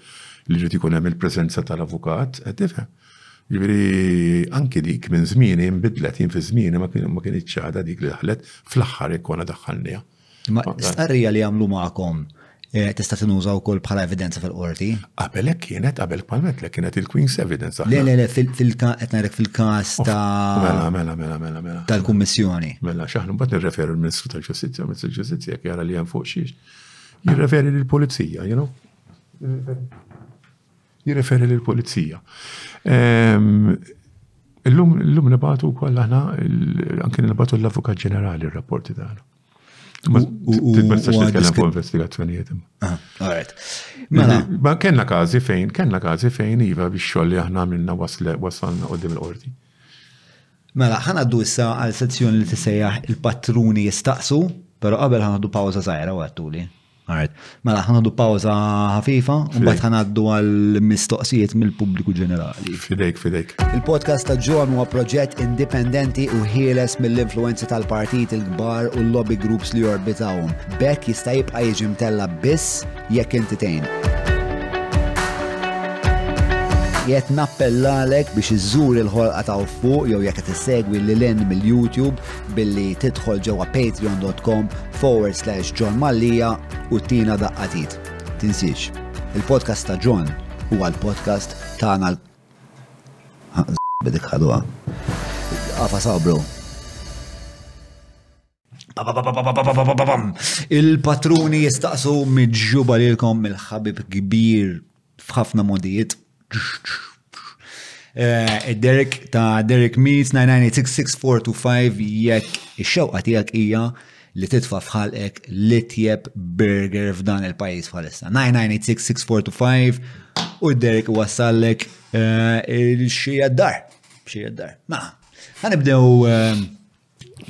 li jrid ikun hemm il-preżenza tal-avukat, qed tifhem. Ġifieri anki dik minn żmieni nbidlet jien fi żmieni ma kienx ċada dik li daħlet fl-aħħar jekk konna daħħalniha. Ma stqarrija li għamlu magħkom Eh, tista' tinuża wkoll bħala evidenza fil-qorti. Qabel hekk kienet qabel palmet li kienet il-Queen's Evidence. Le le le fil-każ qed ngħidlek fil-każ ta' Mela mela mela mela mela. Tal-Kummissjoni. Mela x'aħna mbagħad nirreferu l-Ministru tal-Ġustizzja, Ministru tal-Ġustizzja jekk jara li hemm fuq xiex. Jirreferi lill-Pulizija, you know? Jirreferi lill-Pulizija. Ehm, illum nibatu wkoll aħna anke nibatu l-Avukat Ġenerali r-rapporti tagħna. Tibbastax titkellem fuq investigazzjonijiet. Ah, alright. Mela. Ma kellna każi fejn, kellna każi fejn iva biex xogħol li aħna għamilna wasalna qudiem il-qorti. Mela, ħanaddu issa għal sezzjoni li tissejjaħ il-patruni jistaqsu, pero qabel ħanaddu pawza zaħira għattuli. Alright. Mela, ħanħadu pawza ħafifa, u mbagħad ħanaddu għal mistoqsijiet mill-pubbliku ġenerali. Fidejk, fidejk. Il-podcast ta' John huwa proġett indipendenti u ħieles mill-influenzi tal-partit il-kbar u l-lobby groups li jorbitawhom. Bekk jista' jibqa' jiġi mtella biss jekk inti tgħin. Jett nappellalek biex iżżur il-ħolqa ta' fuq jew jekk qed issegwi lil mill-YouTube billi tidħol ġewwa patreon.com forward slash John Mallia u tina daqqatit. Tinsiex, il-podcast ta' John huwa l-podcast tagħna l- Bidik ħadwa. Għafa sabru. Il-patruni jistaqsu miġuba lilkom mill-ħabib kbir f'ħafna modijiet. Eh, Derek ta' Derek Meets 9986645 jekk ix-xewqa tiegħek hija li titfa' f'ħalqek li tjeb burger f'dan il-pajjiż bħalissa. 9986645 u Derek wassallek eh, il-xija d-dar. Xija d-dar. Ma, ħanibdew eh,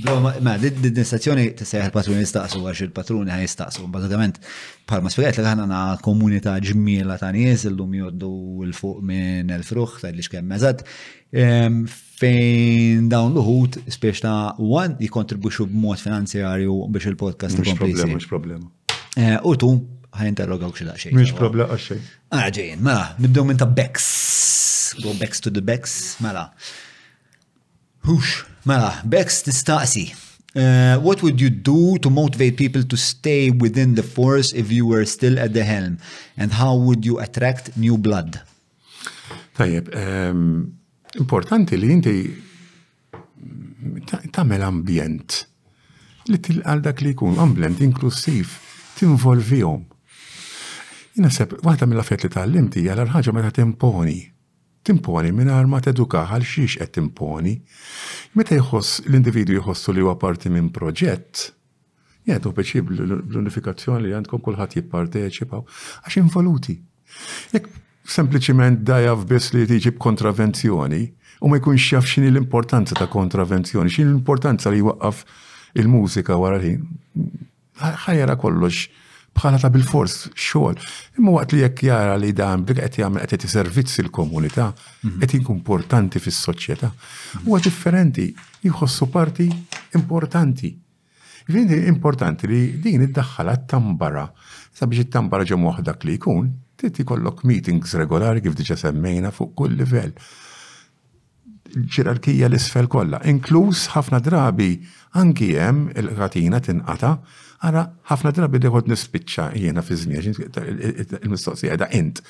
Ma, l-distenzjoni tista' il-patruni jistaqsu għax il-patruni għaj jistaqsu. Bazzikament, bħal ma spiegat li għana na komunita ġmiela ta' nies illum joddu l-fuq minn el-fruħ ta' li xkemm mezzat. Ehm, fejn dawn l-uħut spiex ta' għan jikontribuxu b'mod finanzjarju biex il-podcast. Mux problema, mux problema. Eh, u tu ħajinterrogaw xi daqsxejn. Mhux probla għax xejn. Ah, ġejjin, mela, nibdew minn ta' Bex. Go Bex to the Bex, mela. Hux, mela, b'hekk tistaqsi, What would you do to motivate people to stay within the force if you were still at the helm? And how would you attract new blood? Tajjeb, ehm, importanti li inti tagħmel ambjent li tilqal dak li jkun ambjent inklusiv tinvolvihom. Jina sepp, waħda mill-affett li tal-limti għal ħaġa meta timponi Timponi mingħajr ma tedukah għal xiex qed timponi. Meta jħoss, l-individwi jħossu li huwa parti minn proġett, jgħidu biċi bl-unifikazzjoni li għandkom kulħadd jipparteċipa għax involuti. Jekk sempliċiment dajaf biss li tiġi b'kontravenzjoni u ma jkunx jaf x'inhi l-importanza ta' kontravenzjoni, x'inhi l-importanza li jwaqqaf il-mużika wara l-ħin, ħajra kollox bħala ta' bil-fors xogħol. Imma waqt li jekk jara li dan dik qed jagħmel qed jagħti servizzi l-komunità, mhm. qed jkun importanti fis-soċjetà. Huwa differenti, jħossu parti importanti. Vini importanti li din id-daħħala tambara sabiex it-tambara ġo moħdak li jkun, trid ikollok meetings regolari kif diġa semmejna fuq kull livell. ġerarkija 'l isfel kollha, inkluż ħafna drabi anki hemm il-katina tinqata', ara ħafna drabi li kont nispiċċa jiena fi żmieni, għax il-mistoqsija qiegħda int.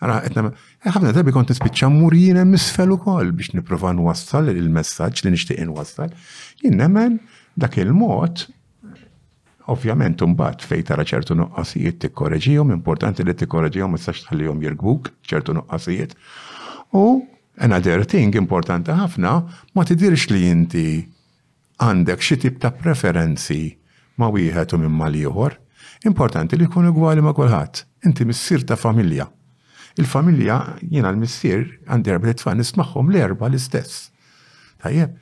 Ara qed nagħmel, ħafna drabi kont nispiċċa mmur jien hemm isfel ukoll biex nipprova nwassal il-messaġġ li nixtieq inwassal. Jien nemmen dak il-mod, Ovvjament imbagħad fejn tara ċertu nuqqasijiet tikkoreġihom, importanti li tikkoreġihom ma tistax tħallihom jirkbuk ċertu nuqqasijiet. U another thing importanti ħafna ma tidhirx li inti għandek xi tip ta' preferenzi ma' wieħed u minn mal-ieħor. Importanti li jkun ugwali ma' kulħadd. Inti missier ta' familja. Il-familja, jiena l-missier, għandi erba' itfal nismagħhom l-erbgħa l-istess. Tajjeb,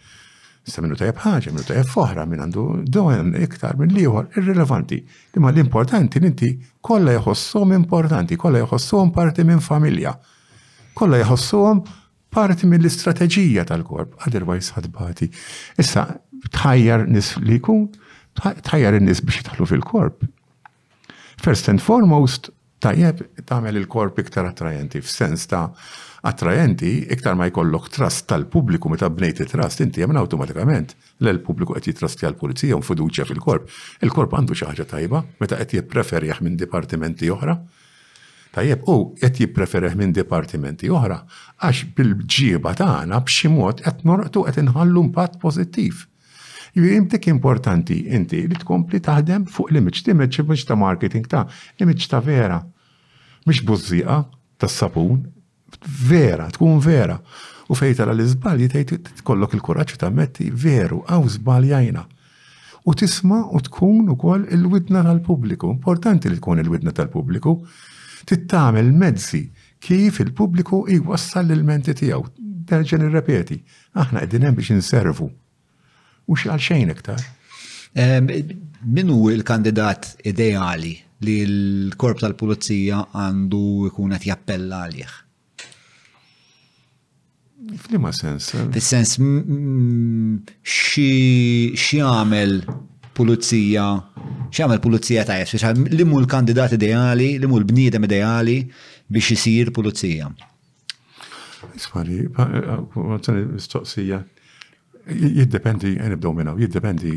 sta minnu tajjeb ħaġa, minnu tajjeb foħra, minn għandu doħen iktar minn liħor, irrilevanti. Imma l-importanti li inti kollha jħossuhom importanti, kollha jħossuhom parti minn familja. Kollha jħossuhom parti mill-istrateġija tal-korp, otherwise ħadbati. Issa, tħajjar nis li jkun, tħajjar in-nies biex jitħlu fil-korp. First and foremost, tajjeb tagħmel il-korp iktar attrajenti, f'sens ta' attrajenti, iktar ma jkollok trust tal-pubbliku meta bnejt it-trust, inti hemm awtomatikament l-pubbliku qed jitrastja l-pulizija u fiduċja fil-korp. Il-korp għandu xi ħaġa tajba meta qed jippreferih minn dipartimenti oħra. Tajjeb, u qed jippreferih minn dipartimenti oħra għax bil-ġieba tagħna b'xi mod qed norqtu qed inħallu impatt pożittiv. Jiġifieri intik importanti inti li tkompli taħdem fuq l-image, l-image image ta' marketing ta' image ta' vera. Mhix bużżieqa tas-sapun, vera, tkun vera. U fejn tara l-iżbalji tgħid tkollok il-kuraġġ u tammetti veru hawn żbaljajna. U tisma' u tkun ukoll il-widna tal-pubbliku. Importanti li tkun il-widna tal-pubbliku. Tittamel mezzi kif il-pubbliku jwassal l-ilmenti tiegħu. Nerġa' nirrepeti, Aħna qegħdin hemm biex inservu. U xi għal xejn iktar. Min hu l-kandidat ideali li l-korp tal-pulizija għandu jkun qed jappella għalih? F'liema sens? Eh? Fis-sens xi għamel pulizija, xi għamel pulizija ta' jessu, li mu l-kandidat ideali, li mu l-bniedem ideali biex isir pulizija. Ismali, għatani mistoqsija, jiddependi, għen ibdow minna, jiddependi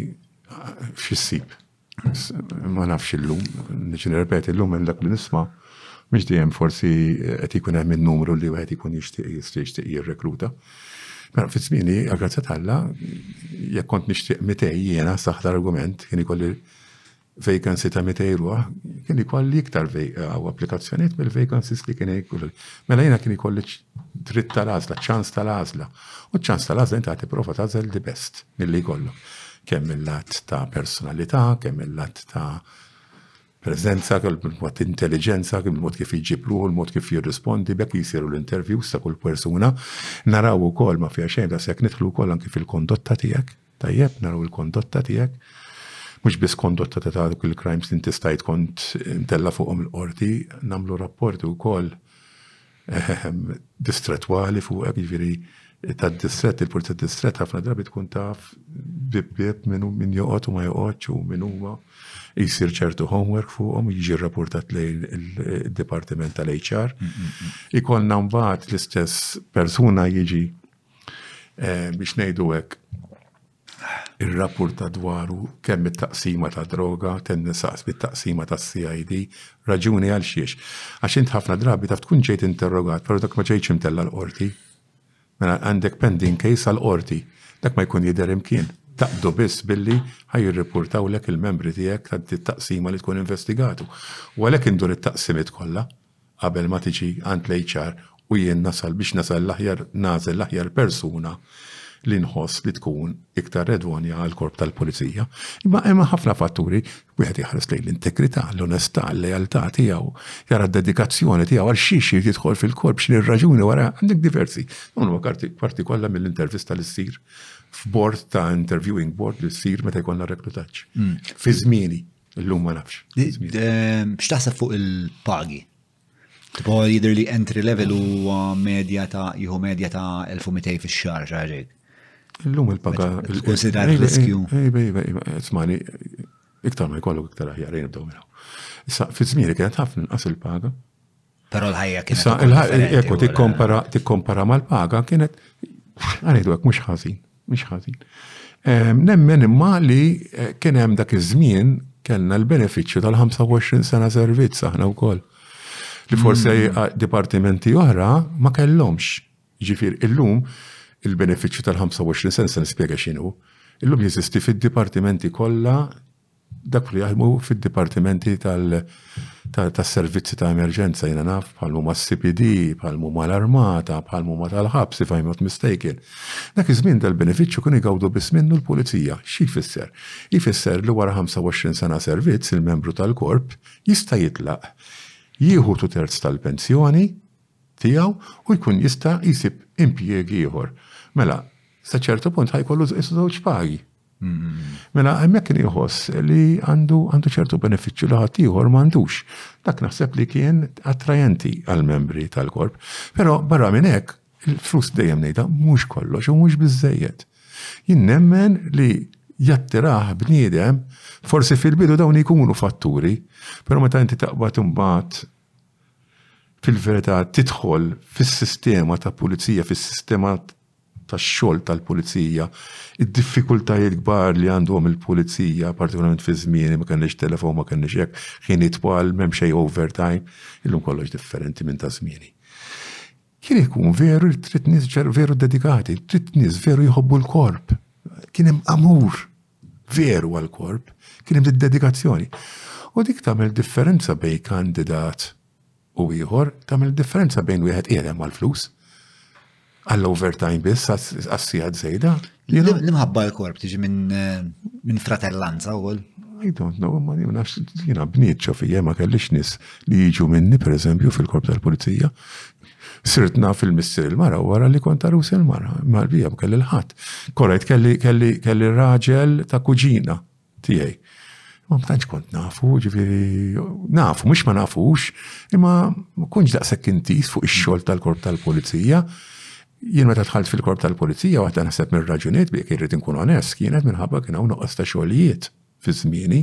xissib. Ma nafx illum, nix nirrepeti illum minn dak li nisma, miex dejjem forsi qed ikun hemm in-numru li wieħed ikun jixtieq jixtieq jirrekluta. Mela fi żmieni għagrazzja talla, jekk kont nixtieq mitej jiena saħt argument kien ikolli vacancy ta' 200 ruħ, kien ikolli iktar għaw applikazzjoniet mill-vacancies li kien ikolli. Mela jena kien ikolli dritt tal-azla, ċans tal-azla. U ċans tal-azla inta għati prova tazel the best mill-li kollu. Kemm il-lat ta' personalità, kemm il-lat ta' prezenza, kemm il-mod intelligenza, kemm il-mod kif iġibruħu, il-mod kif jirrispondi, bekk jisiru l-interviews ta' kull persuna. Naraw u kol ma fija xejn, da' sekk nitħlu kol anki fil-kondotta tijak, Tajjeb naraw il-kondotta tiegħek, mhux biss kondotta ta' dawk il-crimes li inti stajt kont imtella' fuqhom il-qorti, nagħmlu rapporti wkoll ehm, distrettwali fuqek, jiġifieri tad-distrett, il-pulizija tad-distrett ħafna drabi tkun taf bib bib min min joqgħod u ma joqgħodx u min huma jsir ċertu homework fuqhom jiġi rrapportat lejn id-dipartiment tal-HR. Ikollna mbagħad l-istess persuna jiġi Eh, biex ngħidu hekk, ir-rapporta dwaru kemm it-taqsima ta' droga, tenni saqs bit-taqsima ta' CID, raġuni għal xiex. Għax int ħafna drabi taf tkun ġejt interrogat, pero dak ma ġejtx imtella l-qorti. Mela għandek pending case għal-qorti, dak ma jkun jider imkien. Taqdu biss billi ħaj jirriportaw lek il-membri tijek ta' taqsima li tkun investigatu. U għalek indur it-taqsimit kollha. qabel ma tiġi għand l-HR u jien nasal biex nasal l-aħjar nagħżel l-aħjar persuna li nħoss li tkun iktar edonja għall-Korp tal-Pulizija. Imma hemm ħafna fatturi, wieħed jaħares lejn l-integrità, l-onestà, l-lealtà tiegħu, jara d-dedikazzjoni tiegħu għal xi xi jidħol fil-korp, x'inhi r-raġuni wara għandek diversi. Dawn huma parti kollha mill-intervista li ssir f'bord ta' interviewing board li ssir meta jkollna reklutaġġ. Hmm. Fi żmieni. Illum ma nafx. X'taħseb fuq il-pagi? Tipo jidher li entry level huwa medja ta' jieħu medja ta' 1200 fix-xahar xaġek. Illum il-paga il-konsidra riskju. Ejba, ejba, ejba, smani, iktar ma jkollu iktar aħjar jibdew minna. Issa, fi żmieni kienet ħafna nqas il-paga. Pero l-ħajja kienet. Sa, ekku, tikkompara mal-paga kienet, għanidu għek, mux ħazin, mux ħazin. Nemmen imma li eh, kien hemm dak iż-żmien kellna l-benefiċċju tal-25 sena servizz aħna wkoll. Li forse hmm. eh, dipartimenti oħra ma kellhomx. Ġifir, illum il-benefiċċju tal-25 sena se nispjega x'inhu. Illum jeżisti fid-dipartimenti kollha Dak li jaħdmu fid-dipartimenti tas-servizzi ta' emerġenza jiena naf bħal huma s-CPD, bħal huma l-armata, bħal huma tal-ħabs if I'm not mistaken. Dak iż-żmien dal-benefiċċju kienu jgawdu biss minnu l-pulizija. Xi jfisser? Jfisser li wara 25 sena servizz il-membru tal-korp jista' jitlaq, jieħu two thirds tal-pensjoni tiegħu u jkun jista' jsib impjieg ieħor. Mela, sa ċertu punt ħa jkollu qisu żewġ pagi. Mela hemmhekk kien jħoss li għandu għandu ċertu benefiċċju li ħadd ieħor m'għandux. Dak naħseb li kien attrajenti għall-membri tal-korp. Però barra minn hekk, il-flus dejjem ngħidha mhux kollox u mhux biżejjed. Jien nemmen li jattiraħ bniedem, forsi fil-bidu dawn jkunu fatturi, però meta inti taqbad imbagħad fil-verità tidħol fis-sistema ta' pulizija, fis-sistema tax-xogħol tal-pulizija, id-diffikultajiet kbar li għandhom il-pulizija, partikolarment fi żmieni, ma kellniex telefon, ma kellniex hekk, ħin itwal, m'hemm xejn overtime, illum kollox differenti minn ta' żmieni. Kien ikun veru li trid nies veru dedikati, trid nies veru jħobbu l-korp. Kien hemm amur veru għall-korp, kien hemm id-dedikazzjoni. U dik tagħmel differenza bejn kandidat u ieħor tagħmel differenza bejn wieħed qiegħed mal-flus għall-overtime biss għas-sigħat żejda. L-imħabba l-korp tiġi minn fratellanza wkoll. I don't know, ma nafx jiena bniet ċofija ma kellix nis li jiġu minni pereżempju fil-korp tal-pulizija. Sirt naf il-missier il-mara wara li kont arus il-mara, mal-bija kelli l-ħadd. Korajt kelli kelli kelli raġel ta' kuġina tiegħi. Ma tantx kont nafu, ġifieri nafu, mhux ma nafux, imma ma kontx daqshekk intis fuq ix-xogħol tal-korp tal-pulizija. Jien meta dħalt fil-korp tal-pulizija waħda naħseb mir-raġunijiet bi irrid inkun onest kienet minħabba kien hawn noqos ta' xogħlijiet fi żmieni.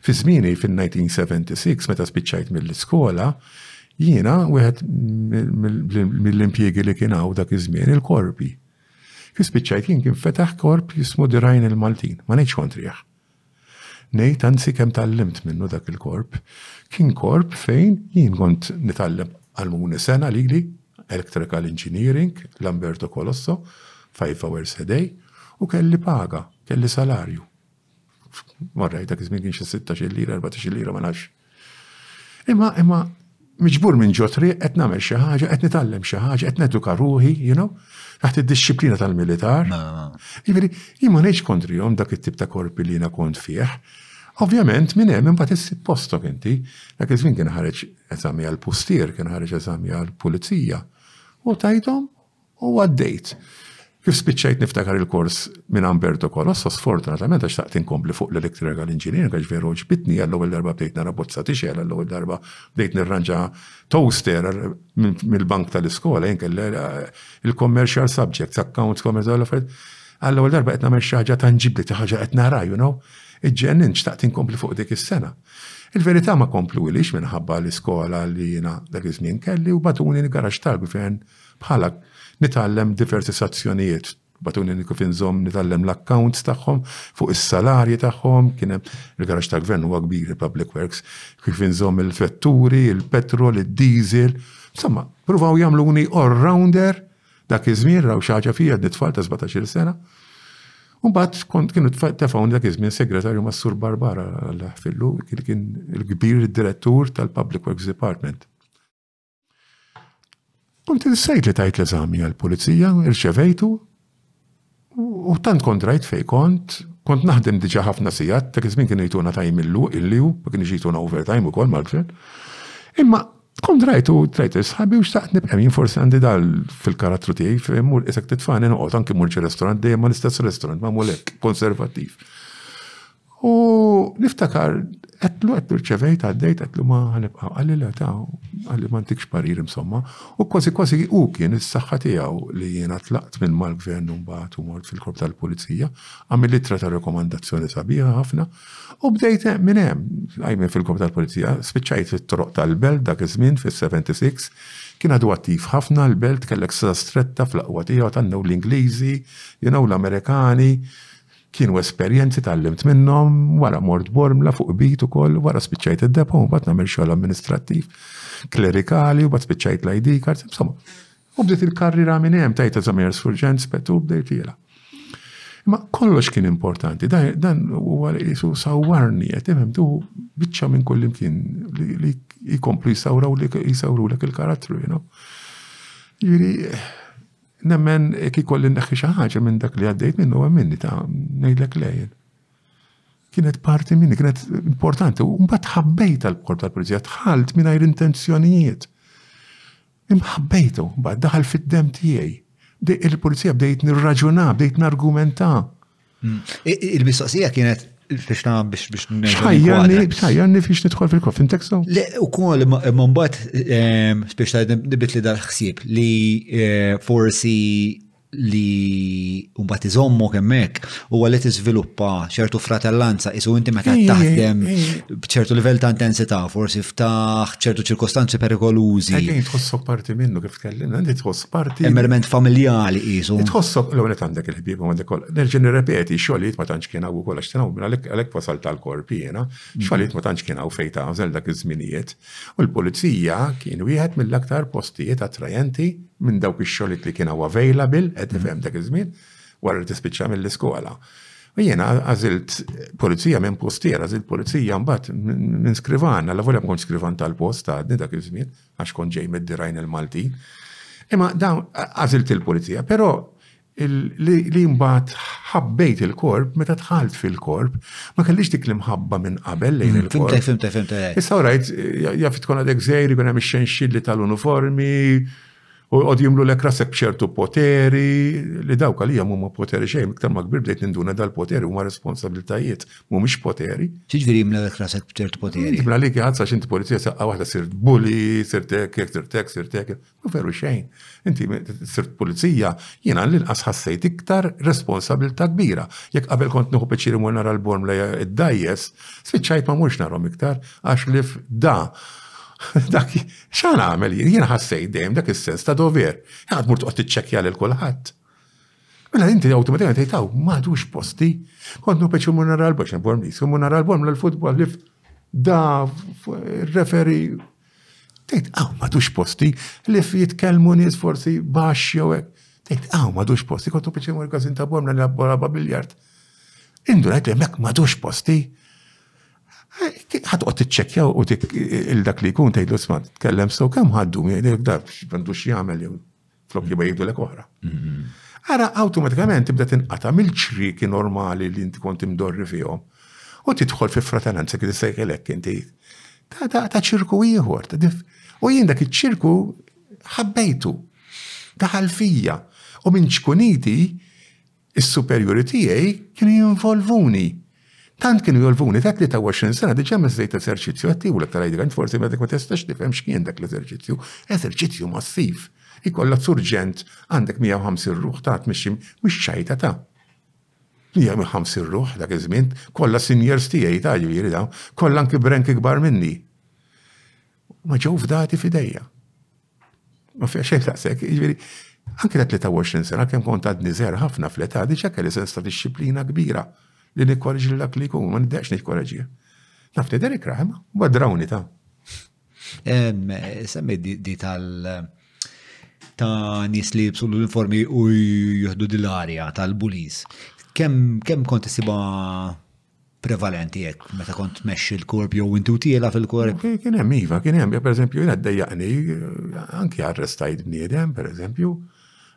Fi żmieni fin-1976 meta spiċċajt mill-iskola, jiena wieħed mill-impjiegi li kien hawn dak iż-żmien il-korpi. Kif spiċċajt jien kien fetaħ korp jismu Dirajn il-Maltin, ma ngħidx kontrih. Ngħid anzi kemm tallimt minnu dak il-korp. Kien korp fejn jien kont nitgħallem għalmuni sena lili, Electrical Engineering, Lamberto Colosso, five hours a day, u kelli paga, kelli salarju. Morrej, dak iż-żmien kien xi 16 lira, 14 lira ma nafx. Imma imma miġbur minn ġo triq qed nagħmel xi ħaġa, qed nitgħallem xi ħaġa, qed neduka ruħi, you know, taħt id-disċiplina tal-militar. Jiġifieri jien ma ngħidx kontrihom dak it-tip ta' korpi li jiena kont fih. Ovvjament minn hemm imbagħad issib postok inti. Dak iż-żmien kien ħareġ eżami għall-pustier, kien ħareġ eżami għall-pulizija. U tajthom U għaddejt. Kif spiċċajt niftakar il-kors minn Amberto Colosso, sfortunatament għax taqt inkompli fuq l-electrical engineering għax veru ġbitni għall-ewwel darba bdejt nara bozza tixel għall-ewwel darba bdejt nirranġa toaster mill-bank tal-iskola jien kelli eh, il-commercial subjects, accounts, commercial affarijiet. Għall-ewwel darba qed nagħmel xi ħaġa tanġibli ta' ħaġa qed nara, you know. Iġġennin xtaqt inkompli fuq dik is-sena. Il-verità ma komplu ilix minħabba l-iskola li jiena dak iż-żmien kelli u batuni l-garax tal-gvern Bħalak, nitgħallem diversi sazzjonijiet. Batunini kif inżomm nitgħallem l-accounts tagħhom, fuq is-salarji tagħhom, kien hemm il-garaxx tal-Gvern huwa kbir il-Public Works, kif inżomm il-vetturi, il-petrol, id-diesel. Insomma, pruvaw jagħmluni all rounder dak iż-żmien raw xi ħaġa fija għadni tfal ta' 17-il sena. U mbagħad kont kienu tefgħuni dak iż-żmien segretarju ma' Sur Barbara l-ħfillu, kien il-kbir direttur tal-Public Works Department. Kont insejt li tajt l-eżami għal-pulizija, irċevejtu, u tant kont rajt fej kont, kont naħdem diġa ħafna sijat, dak iż-żmien kienu jituna tajm illu, illu, ma kienx jituna overtime ukoll mal-gvern. Imma kont rajtu trajt sħabi u xtaqt nibqem jien forsi għandi dal fil-karattru tiegħi mur isek titfani noqgħod anki mur ġi restorant dejjem l-istess restorant ma' mulek konservattiv. U niftakar, għetlu, għetlu rċevejt, għaddejt, għetlu ma għanibqa, għalli la ta, għalli ma ntikx parir insomma, u kważi kważi u kien is-saħħa tiegħu li jiena tlaqt minn mal-gvern mbagħad u mort fil-korp tal-pulizija, għamil litra ta' rekomandazzjoni sabiħa ħafna, u bdejt minn hemm, għajmin fil-korp tal-pulizija, spiċċajt fit-toroq tal-belt dak iż-żmien fis-76, kien għadu attiv ħafna l-belt kellek stretta fl-aqwa tiegħu tannew l-Ingliżi, you know, l-Amerikani, Kienu esperjenzi tgħallimt minnhom, wara mort Bormla fuq bit ukoll, wara spiċċajt id-depo, mbagħad nagħmel xogħol amministrattiv, klerikali, u mbagħad spiċċajt l-ID card, insomma. U bdiet il-karriera minn hemm tajt eżamier surġent, spettur bdejt jiela. Ma kollox kien importanti, dan huwa li jisu sawarni, qed imhem tu biċċa minn kull imkien li jkomplu jisawraw li jisawru lek il-karattru, you know. Jiri, Nemmen jekk ikolli neħħi xi ħaġa minn dak li għaddejt minnu hemm minni ta' ngħidlek lejn. Kienet parti minni, kienet importanti, u mbagħad ħabbejt għall-korp tal-pulizija, tħalt mingħajr intenzjonijiet. Imħabbejtu, mbagħad daħal fid-dem tiegħi. Il-pulizija bdejt nirraġuna, bdejt nargumenta. Il-mistoqsija kienet biex ta' biex biex Ħajjani, ħajjani fiex nidħol fil-kof, intek so? Le, u kol, mambat, ehm, biex ta' nibit li dal-ħsib li eh, forsi li mbagħad iżommu kemmek u għalli tiżviluppa ċertu fratellanza isu inti meta taħdem b'ċertu livell ta' intensità forsi ftaħ ċertu ċirkostanzi perikolużi. Għalli tħossok parti minnu kif tkellimna, inti tħoss parti. Emerment familjali jisu. Tħossok l għonet għandek il-ħbib u għandek kollha. Nerġa' nirrepeti, xogħlijiet ma tantx kien hawn ukoll għax tinaw minn għalhekk wasal tal-korp jiena, mm. xogħlijiet ma tantx kien hawn fejn tażel dak iż-żminijiet. U l-pulizija kien wieħed mill-aktar postijiet attrajenti minn dawk ix-xogħlijiet li kien hawn available qed mm. tifhem dak iż-żmien wara li tispiċċa mill-iskola. U jiena għażilt pulizija minn postiera, għażilt pulizija mbagħad minn skrivan, għal volja mkun skrivan tal-post għadni dak iż-żmien, għax kont ġej mid-dirajn il-Malti. Imma dawn għażilt il-pulizija, però li mbagħad ħabbejt il-korp, meta tħalt fil-korp, ma kellix dik l-imħabba minn qabel lejn mm, il-korp. Fimtek, fimtek, fimtek. Issa rajt, jaf tkun għadek zejri, kun hemm ix-xenxilli tal-uniformi, U jqod jimlulek rasek b'ċertu poteri li dawk għalija mhuma poteri xejn, iktar ma kbir bdejt ninduna dal-poteri huma responsabilitajiet mhumiex poteri. X'jiġifieri jimlulek rasek b'ċertu poteri? Jimla li kieħadd sa x'inti polizija saqqa waħda sirt bully, sirt hekk, hekk sirt hekk, sirt hekk. U veru xejn. Inti sirt pulizija, jiena l-inqas ħassejt iktar responsabilità kbira. Jekk qabel kont nieħu peċiri mur nara l-borm lejja id-dajjes, spiċċajt ma mhux narhom iktar għax lif da dak X'għan nagħmel jien? Jien ħassejt dejjem dak is-sens ta' dover. Ħadd mur toqgħod tiċċekkja lil kulħadd. Mela inti awtomatikament tgħid hawn m'għadux posti. Kont nupeċ imur nara l-bol, x'hemm bol nies, imur nara l-bol l-futbol li da referi. Tgħid hawn m'għadux posti li jitkellmu nies forsi baxx jew hekk. Tgħid hawn m'għadux posti, kont nupeċ imur każin ta' bol nara l-bol biljard. Indunajt li hemmhekk m'għadux posti. ħatqgħod tiċċekkja u dik il dak li jkun tgħidlu sma tkellem sew kemm ħaddu jgħidlek dak m'għandux jagħmel jew flok jibgħa jgħidulek oħra. Ara awtomatikament tibda tinqata' mill-ċriki normali li inti kont imdorri fihom u tidħol fi fratananza kif sejħilek inti ta' ċirku ieħor. U jien dak iċ-ċirku ħabbejtu, daħal fija u minn ċkuniti Is-superjuri tiegħi kienu jinvolvuni. Tant kienu jolvuni ta' 23 sena diġà meżżejt eżerċizzju, qed tieħu l-aktar għajdi għand forsi medek ma testax tifhem x'kien dak l-eżerċizzju, eżerċizzju massiv. Ikollok surġent għandek 150 ruħ ta' tmexxi mhix ċajta ta' 150 ruħ dak iż-żmien, kollha sinjers tiegħi ta' ġifieri dawn, kollha anki b'rank ikbar minni. Ma ġew fdati f'idejja. Ma fiha xejn taqsek, jiġifieri anke ta' 23 sena kemm kont għadni żgħar ħafna fl-età diġà kelli sens ta' dixxiplina kbira li nikkoreġi lil dak li jkun, ma niddeqx nikkoreġih. Naf tidher ikrah imma huwa drawni ta'. Semmi di tal ta' nies li jibsu l-uniformi u jieħdu dil-arja tal-bulis. Kemm kont isiba prevalenti jekk meta kont tmexxi l-korp jew intu tiela fil-korp. Kien hemm iva, kien hemm, per eżempju, jiena ddejjaqni anki arrestajt bniedem, per eżempju,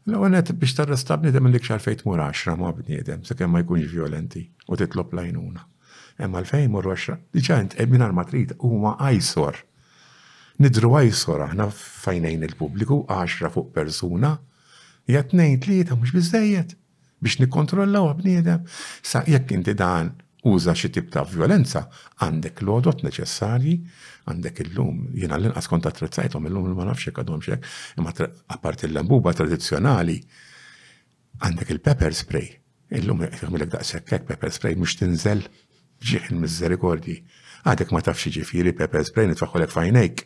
l-ewwel biex tarresta bniedem li kxar fejn tmur għaxra ma' bniedem, sakemm ma jkunx violenti u titlob lajnuna. Hemm għalfejn mur għaxra, diġà int qed minn arma trid huma għajsor. Nidru għajsor aħna fajnejn il-pubbliku għaxra fuq persuna, hija tnejn tlieta mhux biżejjed. biex nikkontrollawh bniedem? Sa jekk inti dan uża xi tip ta' vjolenza, għandek l-għodod neċessarji, għandek illum, jien għall-inqas kont attrezzajthom, illum ma nafx jekk għadhomx hekk, imma apparti l-lembuba tradizzjonali, għandek il-pepper spray. Illum qed jagħmilek daqshekk hekk pepper spray mhux tinżel ġieħ il-miżerikordji. Għadek ma tafx jiġifieri pepper spray nitfaħħolek f'għajnejk.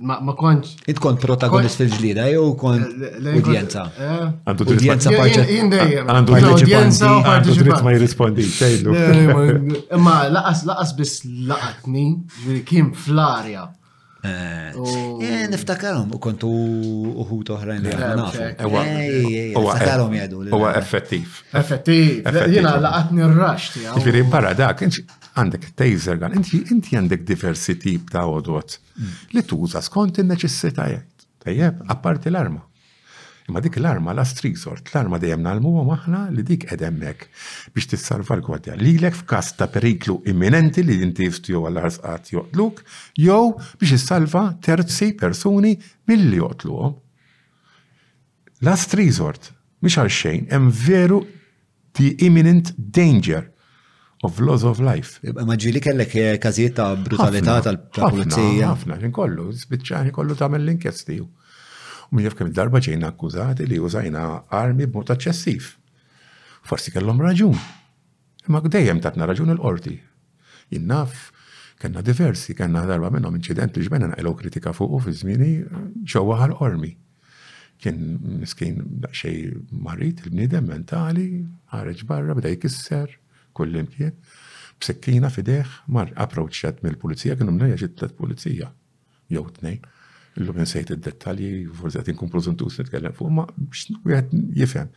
Ma, ma konċ. Int kont protagonist fil-ġlida, jew kont udjenza. Għandu udjenza Għandu udjenza u parteċipanti. Ma jirrispondi, tgħidlu. Ma laqas laqas biss laqatni, ġifieri kien fl-arja. Eh, eh, niftakarom, u kontu uħut oħrajn li għana nafu. Eh, niftakarom jadu. Uwa effettiv. Effettiv. Jena laqatni r-rax tijaw. Ġifiri, barra dak, għandek taser gun, inti għandek diversi tip ta' odot. li tuża skont in-neċessitajiet. Tajjeb, apparti l-arma. Imma dik l-arma la strisort, l-arma dejjem nalmuha maħna li dik qed hemmhekk biex tissalvargwardja lilek f'każ ta' periklu imminenti li inti jew għal ħarsqat joqtluk, jew biex issalva terzi persuni milli joqtluhom. Last resort, mhux għal xejn, hemm veru the imminent danger of loss of life. Ma ġieli kellek eh, każijiet ta' brutalità tal-pulizija. Ħafna, ħin kollu, spiċċa ħin kollu tagħmel l-inkjesti. U min jaf kemm darba ġejna akkużati li użajna armi b'mod aċċessiv. Forsi kellhom raġun. Imma dejjem tatna raġun il-Qorti. Jien naf, kellna diversi, kellna darba minnhom inċident li ġbena naqilgħu kritika fuqu fi żmieni ġewwa Ħal Qormi. Kien miskin daqsxejn marid il-bniedem mentali, ħareġ barra bda jkisser kull imkien, b'sekkina f'idejh, mar approċċjat mill-pulizija, kienu mnejja xi tliet pulizija. jew tnejn. Illum insejt id-dettalji, forsi qed inkun prożuntuż nitkellem fuq, ma biex wieħed jifhem.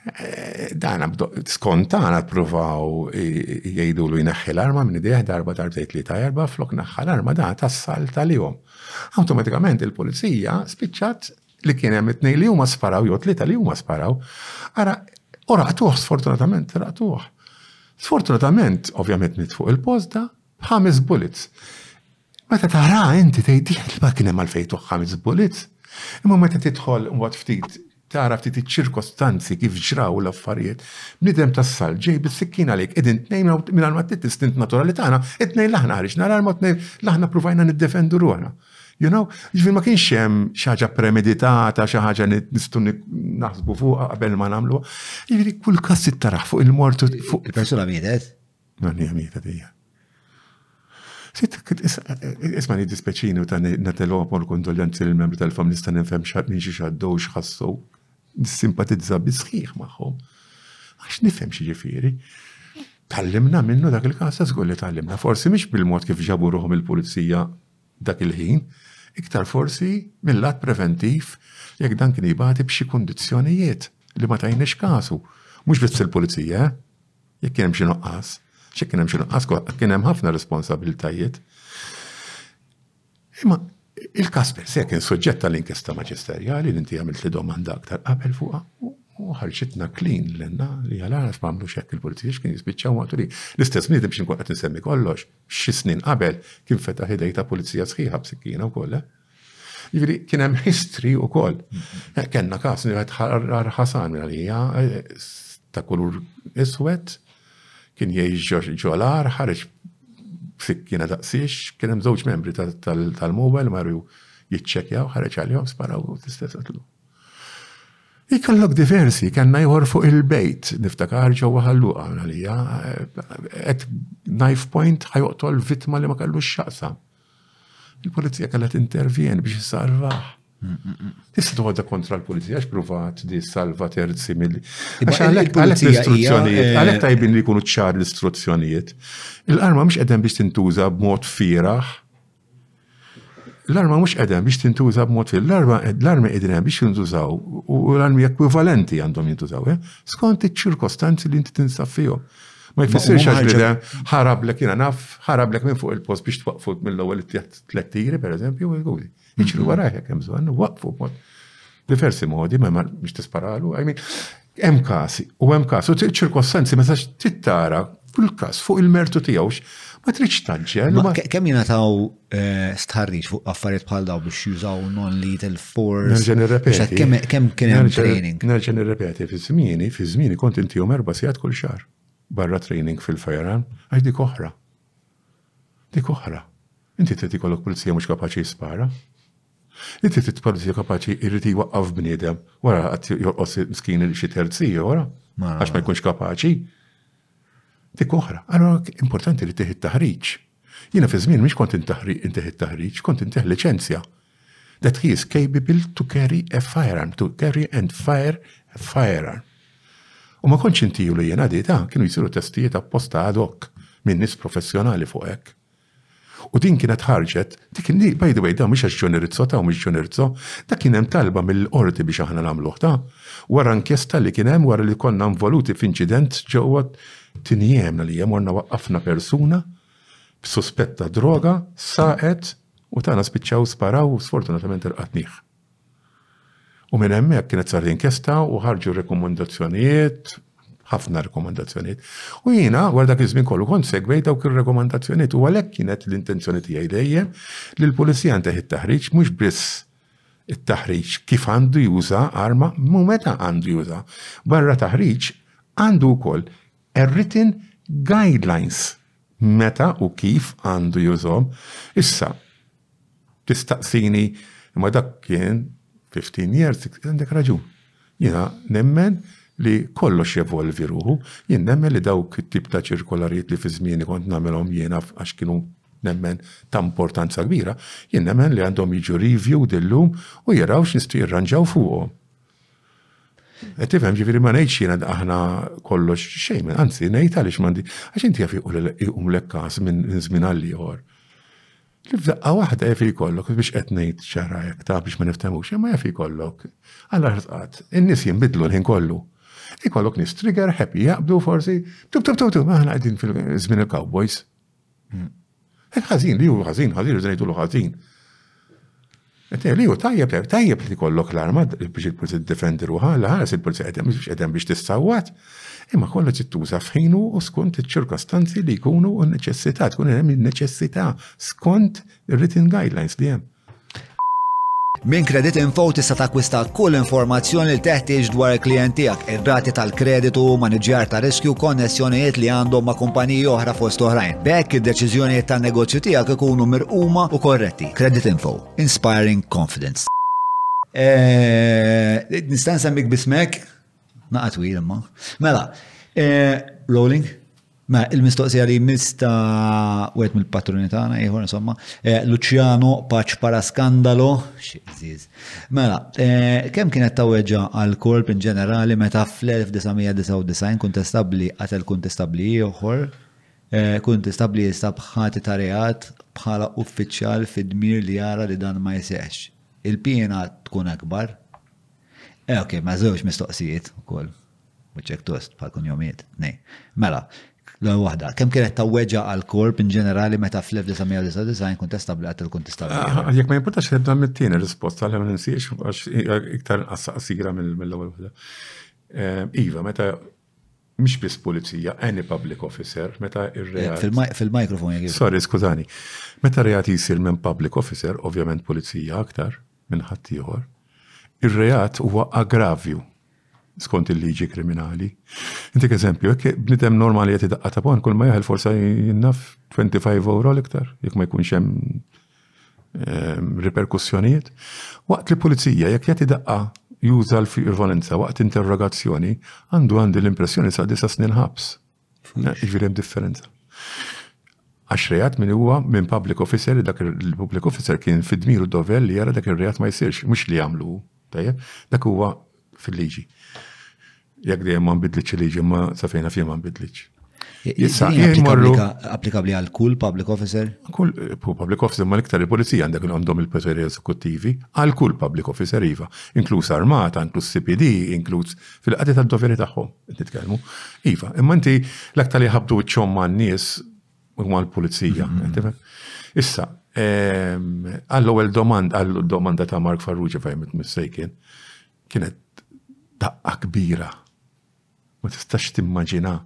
Eh, dana skontana provaw jgħidu lu jneħħi l-arma minn idejh darba darbtejt li ta' erba flok naħħa l-arma da tassal tal-jom. Automatikament il-polizija spiċċat li kien hemm it-tnejn li huma sparaw jew tlieta li huma sparaw. Ara, u raqtuh sfortunatament, raqtuh. Sfortunatament, ovvjament nitfuq il-post da, Ħames bullets. Meta taraha inti tgħid din il-kelma kien hemm għalfejn tgħid ħames bullets. Imma meta tidħol imbagħad ftit tara ftit iċ-ċirkostanzi kif ġraw l-affarijiet, bniedem tas-salt ġej bis-sikkina lejk, qegħdin tnejn hawn mingħajr ma trid l-istint naturali tagħna, it-tnejn l-aħna ħriġna l-arma u t-tnejn l-aħna pruvajna niddefendu ruħna. You know? Jiġifieri ma kienx hemm xi ħaġa premeditata, xi ħaġa nistgħu naħsbu fuqha qabel ma nagħmluha. Jiġifieri kull każ trid taraħ fuq il-mortu fuq. Il-persuna mietet? Nanni għamita tija. Sitt, isma li dispeċini u ta' natelopo l-kondoljanzi l-membri tal-fam nista' nifhem xad minn xi xaddu u xħassu. Nissimpatizza bisħiħ magħhom. Għax nifhem xi ġifieri. Tallimna minnu dak il-kasa żgur li tallimna. Forsi mhix bil-mod kif ġabu ruħhom il-pulizija dak il-ħin, iktar forsi mill-lat preventiv jekk dan kien jibati b'xi kundizzjonijiet li ma tajniex kasu. Mhux biss il-pulizija, eh? Jekk kien hemm xi nuqqas, xi kien hemm xi nuqqas, kien hemm ħafna responsabilitajiet. Imma il-kas per se kien soġġett tal-inkjesta maġisterjali li inti għamilt li domanda aktar qabel fuqha u ħarġitna klin l-enna li għala għax mamlu xek il-polizija x'kien jispiċċaw waqt li l-istess nidem x'in kwaqt nsemmi kollox xi snin qabel kien feta ħidej ta' pulizija sħiħa b'sikkina u kollha. Eh? Ġifieri kien hemm history wkoll. Eh, kellna każ li qed ħasan għalija eh, ta' kulur iswed, kien jgħix ġolar, ħareġ sikkina daqsiex, kien hemm żewġ membri tal-mowel marru jiċċekjaw, ħareġ għalihom sparaw u l-istess għatlu. Ikollok diversi, kellna jħor fuq il-bejt, niftakar ġewwa ħalluqa għalija, eh, at knife point ħajoqtol vittma li ma kellux xaqsam. Il-pulizija kellha tintervjeni biex issalvah. Tista' toħodha kontra l-pulizija għax pruvat di salva terzi mill. Għax għalhekk għalhekk l-istruzzjonijiet, eh, għalhekk tajbin li jkunu ċar l-istruzzjonijiet. Il-arma mhux qegħdem biex tintuża b'mod firaħ. L-arma mhux qegħdem biex tintuża b'mod firaħ. L-arma l-armi qegħdin biex jintużaw u l-armi ekwivalenti għandhom jintużaw, eh? skont iċ-ċirkostanzi li inti tinsab fihom. Ma jfissirx għax bidem ħarablek jiena naf, ħarablek minn fuq il-post biex twaqfu mill-ewwel tliet tiri pereżempju, għudi. Iġri mhm. warajh jekk hemm bżonn, waqfu mod. Diversi modi, ma biex tisparalu, I mean, hemm kasi, u hemm kasi, u ċirkostanzi ma sax tittara kull kas fuq il-mertu tiegħux ma tridx tanġel. Kemm jingħataw stħarriġ fuq affarijiet bħal daw biex jużaw non-lethal force. Nerġa' nirrepeti. Kemm kien hemm training? Nerġa' nirrepeti fi żmieni, fi żmieni kont intihom erba' sigħat kull xahar barra training fil-firearm għax dik oħra. Dik oħra. Inti trid ikollok pulizija mhux kapaċi jispara. Inti trid pulizija kapaċi jrid jwaqqaf bniedem wara qatt jorqos miskin xi terzi ora għax ma jkunx kapaċi. Dik oħra. Allura importanti li tieħi t-taħriġ. Jiena fi żmien mhix kont inteħi t-taħriġ, kont inteħ liċenzja. That he is capable to carry a firearm, to carry and fire a firearm. U ma kontx intiju li jiena dita, kienu jisiru testijiet apposta ad hoc minn nis professjonali fuq hekk. U din kienet ħarġet, dik li by the way dan mhux għax John Rizzo ta' u mhux John Rizzo, dak kien hemm talba mill-Qorti biex aħna nagħmluh ta', wara inkjesta li kien hemm wara li konna involuti f'inċident ġewwa Tinjiem li hemm morna waqqafna persuna b'suspett ta' droga, saqet u tagħna spiċċaw sparaw u sfortunatament irqadnih. U minn hemmhekk kienet sar l-inkjesta u ħarġu rekomandazzjonijiet, ħafna rekomandazzjonijiet. U jiena wara dak iż-żmien kollu kont segwej dawk ir-rekomandazzjonijiet u għalhekk kienet l-intenzjoni tiegħi dejjem li l-pulizija nteħ it-taħriġ mhux biss it-taħriġ kif għandu juża arma, mhu meta għandu juża. Barra taħriġ għandu wkoll written guidelines meta u kif għandu jużhom. Issa, tistaqsini imma dak kien fifteen years, għandek raġun. Jiena nemmen li kollox jevolvi ruħu, jien nemmen li dawk it-tip ta' ċirkolarijiet li fi żmieni kont nagħmilhom jiena għax kienu nemmen ta' importanza kbira, jien nemmen li għandhom jiġu reviewed illum u jaraw x'nistgħu jirranġaw fuqhom. Eh, tifhem ġifieri ma ngħidx jiena aħna kollox xejn, anzi ngħid għaliex m'għandi għax inti jaf iqum lek każ minn żmien għal ieħor. Li f'daqqa waħda jaf ikollok biex qed ngħid xarajek ta' biex ma niftemux, imma jaf ikollok. Alla ħsqat, in-nies jinbidlu l-ħin kollu. Ikollok nis trigger, happy jaqbdu forsi, tub tub tub tub, aħna qegħdin fil-żmien il-cowboys, Il-ħażin li hu ħażin, ħażin irid ngħidulu ħażin. Qed li hu tajjeb, tajjeb li kollok l-arma biex il-pulizija tiddefendi ruħha, la ħares il-pulizija qed hemm biex qed hemm biex tissawwat, imma kollu tittuża f'ħinu u skont iċ-ċirkostanzi li jkunu u n-neċessità, tkun hemm in-neċessità skont Ir-written guidelines li hemm. Minn Credit Info tista' takkwista kull informazzjoni li teħtieġ dwar il-klijent tiegħek, ir-rati tal-kreditu, maniġjar ta' riskju, konnessjonijiet li għandhom ma' kumpaniji oħra fost oħrajn. B'hekk id-deċiżjonijiet tan-negozju tiegħek ikunu mirquma u korretti. Credit Info, inspiring confidence. Eh, Nistan semmik bismek, naqat twil imma. Mela, eh, rolling, Ma il-mistoqsija li jmiss ta' wieħed mill-patruni tagħna ieħor insomma, eh, Luciano Paċ para skandalo, x'żiż. Mela, eh, kemm kienet ta' weġġa għal korp in ġenerali meta fl-1999 kuntestabbli qatel kuntestabbli ieħor, eh, kuntestabbli jinstab ħati ta' reat bħala uffiċjal fid-dmir li jara li dan ma jsehx. Il-piena tkun akbar. Eh, ok, ma' żewġ mistoqsijiet ukoll. Mhux hekk tost bħal kunjomijiet, tnejn. Mela, l-ewwel waħda, kemm kienet ta' weġgħa għall-korp in ġenerali meta fl-1999 kun testa bli qatt il-kunti stabbilita? Ah, jekk ma jimpurtax nibda mit-tieni risposta għal ma ninsiex għax iktar qassa qasira mill-ewwel waħda. Eh, iva, meta mhix biss pulizija, any public officer, meta ir-reat. Fil-mikrofon jgħid. Sorry, skużani. Meta reat jisir minn public officer, ovvjament pulizija aktar minn ħaddieħor, ir-reat huwa aggravju skont il-liġi kriminali. Intik eżempju, jekk bnidem normali qed idaqqa ta' pon kull ma jaħel forsa jinnaf 25 euro l-iktar, jekk ma jkunx hemm ehm, riperkussjonijiet. Waqt li pulizija jekk qed idaqqa juża l-violenza waqt interrogazzjoni, għandu għandi l-impressjoni sa' disa' snin ħabs. Ġifieri hemm differenza. Għax reat min huwa minn public officer li dak il-public officer kien fid-dmiru dover li jara dak ir-reat ma jsirx, mhux li jagħmlu. Tajjeb? Dak huwa fil-liġi. Jekk dejjem ma nbidlitx il-liġi ma sa fejna fien ma nbidlitx. Issa applikabbli għal kull public officer? Kull eh, public officer ma l-iktar il-pulizija għandek għandhom il-poteri eżekuttivi għal kull public officer iva, inkluż armata, inkluż CPD, inkluż Fil-qadi tad-doveri tagħhom qed nitkellmu. Iva, imma inti l-aktar li ħabdu ċom ma' nies huma l-pulizija. Mm-hmm. Issa, ehm, għall-ewwel domand għall-domanda ta' Mark Farrugia fejn mistejkin kienet daqqa kbira. Ma tistax timmaġina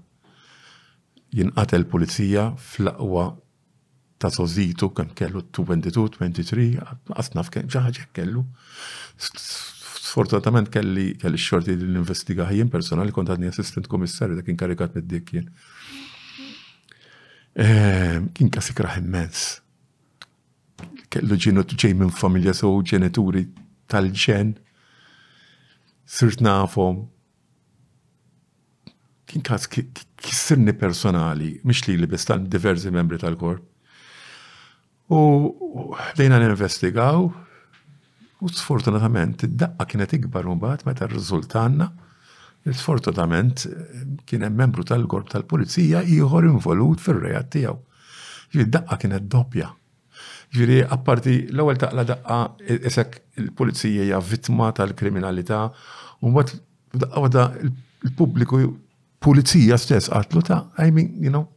jinqatel pulizija fl-aqwa ta' Sozitu kemm kellu 22-23 qatt naf kemm xi ħaġa kellu. Sfortunatament kelli kelli xorti li ninvestigaħ jien personali kont għadni assistant komissarju dak inkarikat mid-dik jien. Ehm, kien kasi kraħ immens. Kellu ġinu ġej minn familja sew ġenituri tal-ġen. Sirt nafhom, Kien każ kissirni personali, mhix li li biss diversi membri tal-korp. U ħdejna ninvestigaw u sfortunatament id-daqqa kienet ikbar mbagħad meta rriżultanna li sfortunatament kien hemm membru tal-korp tal-pulizija ieħor involut fir-rejat tiegħu. Id-daqqa kienet doppja. Ġifieri apparti l-ewwel taqla' daqqa isek il-pulizija hija vittma tal-kriminalità u mbagħad f'daqqa waħda l-pubbliku pulizija stess qatlu ta' I mean, you know,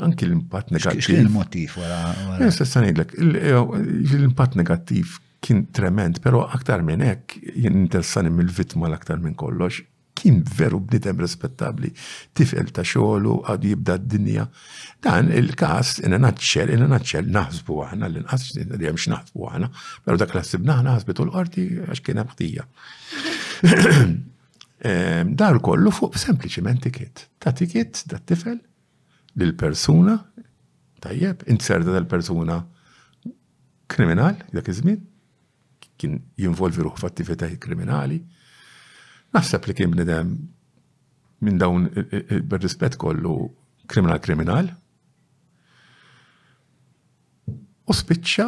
anki l-impatt negattiv. X'kien il-motiv wara? Jessa eh, ngħidlek, l-impatt negattiv kien trement, però aktar minn hekk jien interessani mill-vittma l-aktar minn kollox. Kien veru bniedem rispettabbli, tifel ta' xogħlu għadu jibda d-dinja. Dan il-każ in a nutshell, in a nutshell naħsbu aħna l-inqas dejjem x'naħsbu aħna, però dak li ħsibna aħna ħasbitu l-qorti għax kien hemm ħtija. Ehm, dar kollu fuq sempliċiment tikit. Ta' tikit ta' tifel lil persuna tajjeb, inserda tal-persuna kriminal dak iż-żmien, kien jinvolvi ruħu f'attivitajiet kriminali. Naħseb li kien bnidem minn dawn il-rispett kollu kriminal kriminal. U spiċċa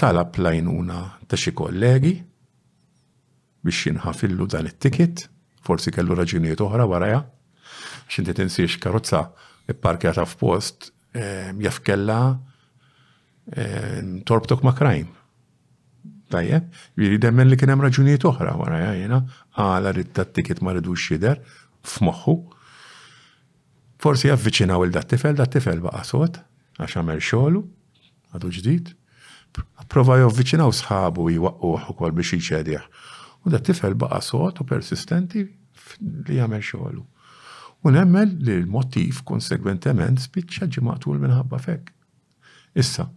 talab lajnuna ta' xi kollegi biex jinħafillu dan it-ticket, forsi kellu raġunijiet oħra waraja, xinti tinsiex karozza parkjata f'post Jaf kella torbtok ma' crime. Tajjeb, jiri demmen li kienem raġunijiet oħra wara jajjena, għala rid dat ticket ma ridux jider f'moħħu. Forsi avviċinaw il dat tifel, dat tifel baqa sod, għax għamel xogħlu. Għadu ġdid. Pprova javviċinaw sħabu u jwaqquh ukoll biex jċedih. U da tifel baqa' sod u persistenti li jagħmel xogħlu. U nemmen li l-motiv konsegwentement spiċċa ġi maqtul minħabba fek. Issa,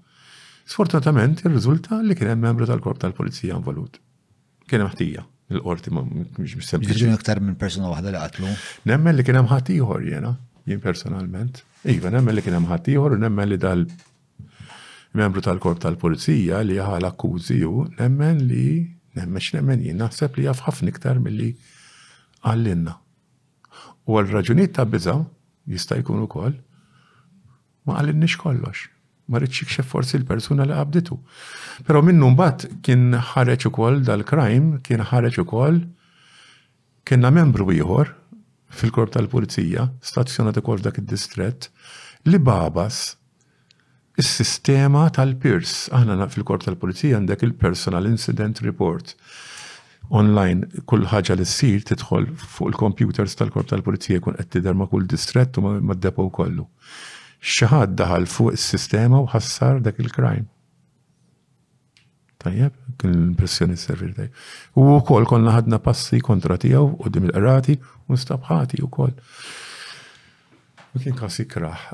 sfortunatament irriżulta li kien hemm membru tal-korp tal-pulizija involut. Kien hemm ħtija. Il-qorti ma mhux sempliċi. Jiġu iktar minn persuna waħda li qatlu. Nemmen li kien hemm ħadd ieħor jiena, jien personalment. Iva, nemmen li kien hemm ħadd ieħor u nemmen li dal membru tal-korp tal-pulizija li ħal akkużi u nemmen li nemmen x'nemmen jien naħseb li jaf ħafna iktar milli għallinna. U għal raġunijiet ta' biża' jista' jkun ukoll Ma qalilniex kollox. Ma ridx jikxef forsi l-persuna li qabditu. Però minnu mbagħad kien ħareġ ukoll dal-crime, kien ħareġ ukoll kienna membru ieħor fil-korp tal-pulizija, stazzjonat ukoll f'dak id-distrett, li bagħbas is-sistema tal-pirs. Aħna fil-korp tal-pulizija għandek il-personal incident report. online kull ħaġa li ssir tidħol fuq il-kompjuters tal-Korp tal-Pulizija jkun qed tidher ma' kull distrett u mad-depo kollu. Xi ħadd daħal fuq is-sistema u ħassar dak il-crime. Tajjeb, kien l-impressjoni s-servir tajjeb. U wkoll konna ħadna passi kontra tiegħu u dim il-qrati u nstab ħati wkoll. U kien kas ikraħ.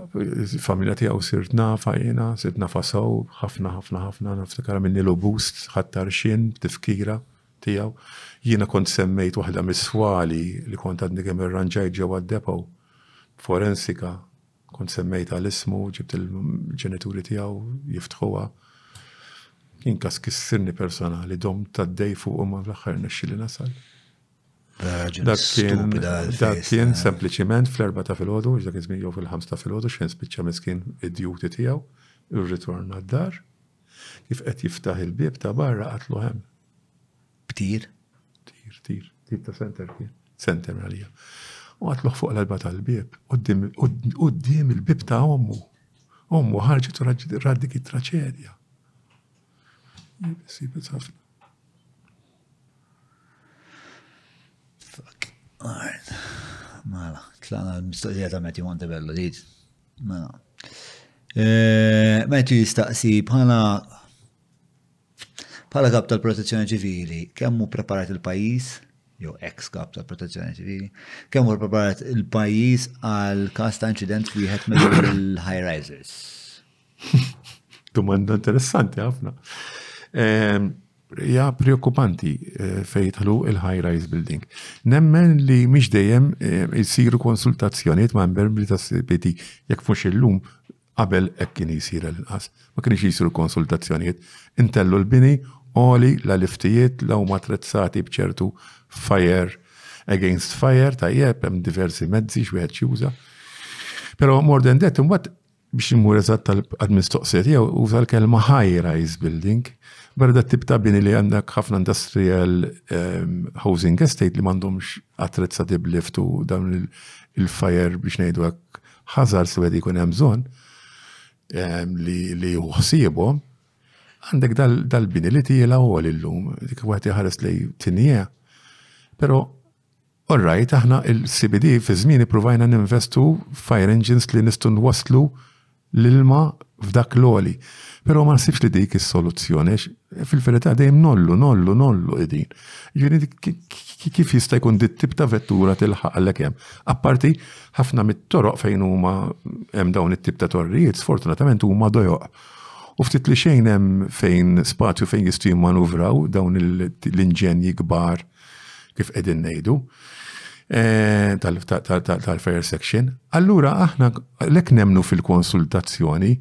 Familja tiegħu sirt nafa jiena, sirt nafa sew, ħafna ħafna ħafna niftakar minni l-obust, ħattar xin, tifkira tiegħu. Jiena kont semmejt waħda mis-swali li kont għadni kemm irranġajt ġewwa d-depo forensika kont semmejta l-ismu, ġibt il-ġenituri tiegħu jiftħuha. Kien kas kissirni personali, dom tad-dej fuq u ma fl-aħħar nexxi li nasal. Dak kien, dak kien sempliciment fl-erba ta' fil-ħodu, dak iż-żmien jew fil-ħams ta' fil-ħodu, xejn spiċċa miskin id-duty tiegħu, ir-ritorn għad-dar, kif qed jiftaħ il-bieb ta' barra qatlu hemm. Btir? Tir, tir, tir ta' center kien, center għalija. U għatluħ fuq l-alba tal-bieb, qoddim il-bieb ta' ommu. Ommu ħarġet u raddik it-traċedja. Sibet ħafna. Alright. Mela, tlaqna l-mistoqsija ta' Matthew Montebello, did. Mela. Eh, Matthew jistaqsi bħala bħala kap tal-protezzjoni ċivili, kemm hu preparat il-pajjiż, jew ex kap tal-protezzjoni ċivili, kemm hu preparat il-pajjiż għal każ ta' inċident fi wieħed mill-high risers. Domanda interessanti ħafna. Ehm, hija preokkupanti fejn jidħlu il-high rise building. Nemmen li mhix dejjem jsiru konsultazzjonijiet ma' membri tas-CPT jekk mhux illum qabel hekk kien jsir l-inqas. Ma kienx jsiru konsultazzjonijiet. Intellu l-bini għoli la liftijiet la huma attrezzati b'ċertu fire against fire tajjeb hemm diversi mezzi x'wieħed x'juża. Però more than that imbagħad biex imur eżatt tal-mistoqsija tiegħu uża l-kelma high rise building. Barra dat tip ta' bini li għandek ħafna industrial ehm, housing estate li m'għandhomx attrezza dib lift u dawn il-fire biex ngħidu hekk ħażar se wieħed jkun hemm bżonn ehm, li uħsibhom. Għandek dal-bini li tiela għol illum, dik wieħed jħares li tinija. Però All right, aħna il-CBD fi żmieni pruvajna ninvestu f'fire engines li nistgħu nwasslu l-ilma f'dak l-għoli. Però ma nsibx li dik is-soluzzjoni għax fil-verità dejjem ngħollu, ngħollu, ngħollu qegħdin. Jiġifieri kif jista' jkun dit tip ta' vettura tilħaq għalhekk hemm? Apparti ħafna mit-toroq fejn huma hemm dawn it-tip ta' torrijiet sfortunatament huma dojoq. U ftit li xejn hemm fejn spazju fejn jistgħu jimmanuvraw dawn l-inġenji kbar. kif qegħdin ngħidu, eh, tal-fair section, allura aħna lek nemnu fil-konsultazzjoni,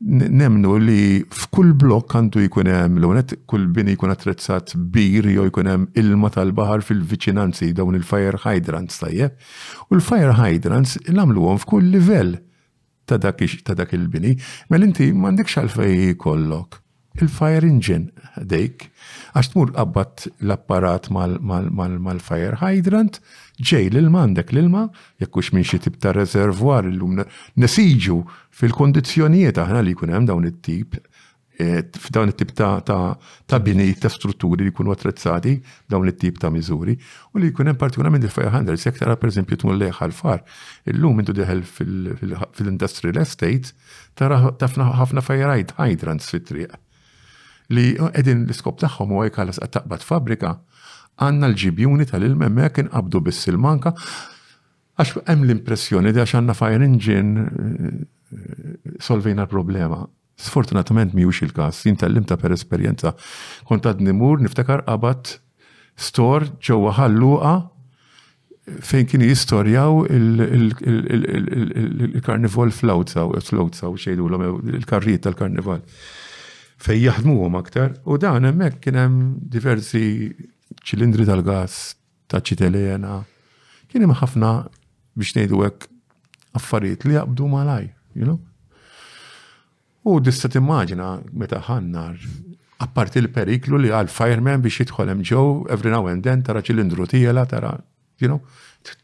nemnu li f'kull blok għandu jkun hemm l-unet kull bini jkun attrezzat bir jew jkun hemm ilma tal-baħar fil-viċinanzi dawn il-fire hydrants tajjeb. U l-fire hydrants l-għamluhom f'kull livell ta' dak ta' dak il-bini, mel inti m'għandekx għalfej jkollok il-fire engine dejk, għax tmur qabbat l-apparat mal-fire hydrant, ġej l-ilma għandek l-ilma, jekk hux minn xi tip ta' reservoir illum nesiġu fil-kondizzjonijiet aħna li jkun hemm dawn it-tip f'dan it-tip ta' bini ta' strutturi li jkunu attrezzati dawn it-tip ta' miżuri u li jkun hemm partikolarment il-500 jekk tara pereżempju tmur lejh għall-far. Illum intu deħel fil-industrial estates tara ħafna fire hydrants fit-triq li qegħdin l-iskop tagħhom huwa jekk ħallas qed taqbad fabbrika għandna l-ġibjuni tal-ilma hemmhekk inqabdu biss il-manka għax hemm l-impressjoni li għax għandna fire engine solvejna l-problema. Sfortunatament mhijiex il-każ. Jien tgħallimtha per esperjenza. Kont għadni mur niftakar qabad stor ġewwa ħalluqa fejn kienu jistorjaw il-karnival flawza u flawza u xejdu l il-karrijiet tal-karnival fej jaħdmuhom aktar u dan hemmhekk kien hemm diversi ċilindri tal-gas ta' Ċitelena, kien hemm ħafna biex ngħidu hekk affarijiet li jaqbdu malaj, you know? U dista timmaġina meta ħannar, apparti l-periklu li għal fireman biex jidħol hemm ġew every now and then tara ċilindru tiela tara, you know,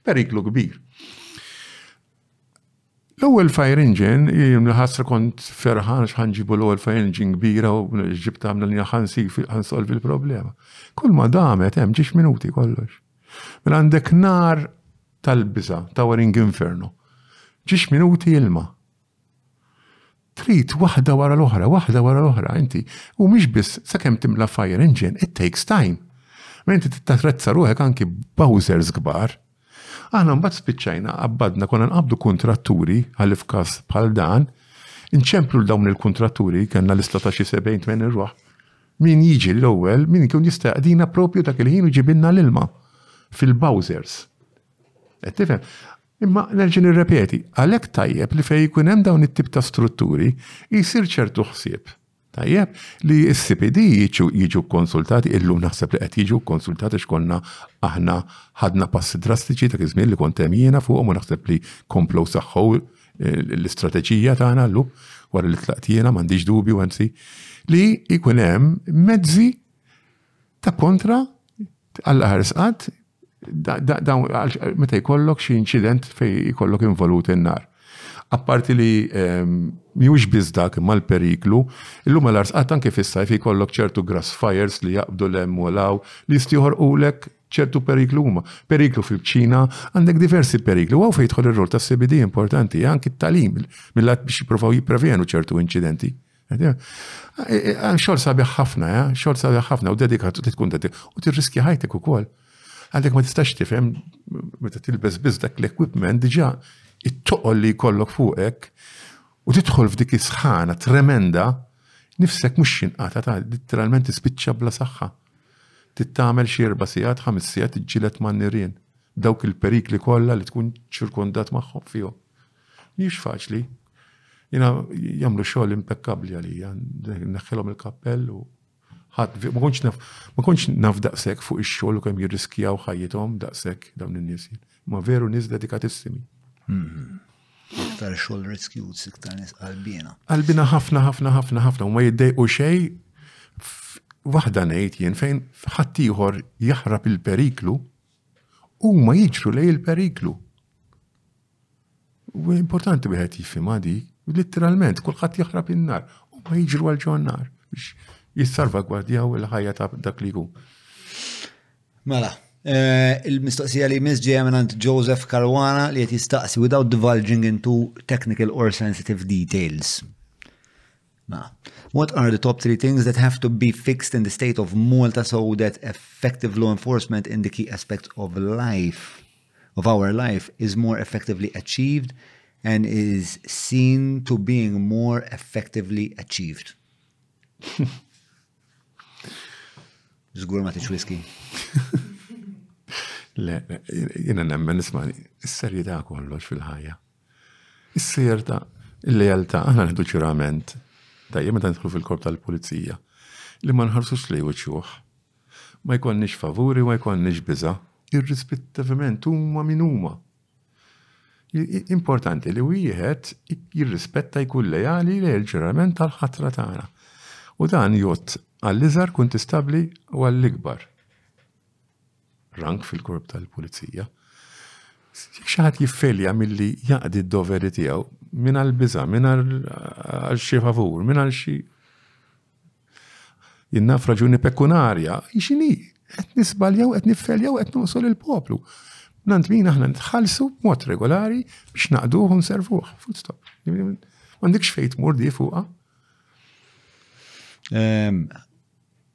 periklu kbir. L-ewwel fire engine, jien ħassra kont ferħan għax ħanġibu l-ewwel fire engine kbira u ġibt għamla li ħansolvi l-problema. Kull ma damet hemm ġiex minuti kollox. Mela għandek nar tal-biża, towering inferno. Ġiex minuti ilma. Trid waħda wara l-oħra, waħda wara l-oħra inti. U mhix biss, sakemm timla fire engine, it takes time. Mela inti trid tattrezza ruħek anki b'bowsers kbar. Aħna mbagħad spiċċajna qabbadna konna nqabbdu kuntratturi ħalli f'każ bħal dan, inċemplu l dawn il-kuntratturi kellna lista ta' xi 70-80 irwaħ. Min jiġi l-ewwel, min ikun jista' jaqdina propju dak il-ħin u ġibilna l-ilma fil-bowsers. Qed tifhem? Imma nerġa' nirrepeti, għalhekk tajjeb li fejn ikun hemm dawn it-tip ta' strutturi jsir ċertu ħsieb, tajjeb, li s-CPD jiġu kkonsultati, illum naħseb li qed jiġu kkonsultati għax konna aħna ħadna passi drastiċi dak iż-żmien li kont hemm jiena fuqhom u naħseb li komplew saħħu l-istrateġija tagħna llum wara li tlaqt jiena, m'għandix dubju anzi, li jkun hemm mezzi Ta' kontra, għalla ħares qatt, meta jkollok xi inċident fej jkollok involut in-nar. Apparti li ehm, miux biss dak imma l-periklu, illum għal arsqat anke fis-sajf jkollok ċertu grass fires li jaqbdu l-hemm u law li jistiħor ulek ċertu periklu huma. Periklu fil-ċina, għandek diversi periklu. Għaw fejtħol ir-rol ta' CBD importanti, anki t-talim, mill-għat biex jiprofaw jiprevjenu ċertu incidenti. Għan xogħol sabiħ ħafna, ja? xogħol sabiħ ħafna u dedikat u tkun dedikat u tirriskja ħajtek ukoll. Għandek ma tistax tifhem meta tilbes biss dak l-equipment diġà it-toqol li jkollok fuqek u tidħol f'dik is-sħana tremenda nifsek mhux xinqata ta' literalment tispiċċa bla saħħa. Tittamel xi erba' sigħat, ħames sigħat iġġilet man-nirien. Dawk il-perikli kollha li tkun ċirkondat magħhom fihom. Mhijiex faċli. Jina jamlu xogħol impekkabli għalija, neħħilhom il-kappell u ħadd ma kontx naf ma kontx naf daqshekk fuq ix-xogħol u kemm jirriskjaw ħajjithom daqshekk dawn in-nies. Ma veru nies dedikatissimi. Mhm. Iktar xogħol rescues, iktar nies qalbina. Qalbina ħafna ħafna ħafna ħafna u ma jiddejqu xejn waħda ngħid jien fejn ħadd ieħor jaħrab il-periklu huma jiġru lej il-periklu. U importanti wieħed jifhimha di, litteralment, kulħadd jaħrab in-nar, u ma jiġru għal ġon nar biex jissalvagwardjaw il-ħajja ta' dak li jkun. Mela, eh, il-mistoqsija li jmiss ġejja minn Joseph Caruana li qed jistaqsi without divulging into technical or sensitive details. Ma. What are the top three things that have to be fixed in the state of Malta so that effective law enforcement in the key aspects of life, of our life, is more effectively achieved and is seen to being more effectively achieved? Zgur ma tiċ Le, jina nemmen nisma, s-serjetà kollox fil-ħajja. Is-sejjer ta' il-lealtà aħna nieħdu ġurament, tajjeb meta nidħlu fil-korp tal-pulizija, li ma nħarsux lejn uċuħ. Ma jkollniex favuri, ma jkollniex biża, irrispettivament huma min huma. Importanti li wieħed jirrispetta jkun leali lejn il-ġurament tal-ħatra tagħna. U dan jott għall-iżgħar kuntistabbli u għall-ikbar. rank fil-korp tal-pulizija, jekk xi ħadd jiffelja milli jaqdi d-doveri tiegħu minn għal biża, minn għal xi favur, minn għal xi jinnaf raġuni pekunarja, xini, qed nisbaljaw, qed niffeljaw, qed nuqsol il-poplu. Nant min aħna nitħallsu mod regolari biex naqduh u nservuh. Full stop. M'għandekx fejt mur di fuqha. Ehm,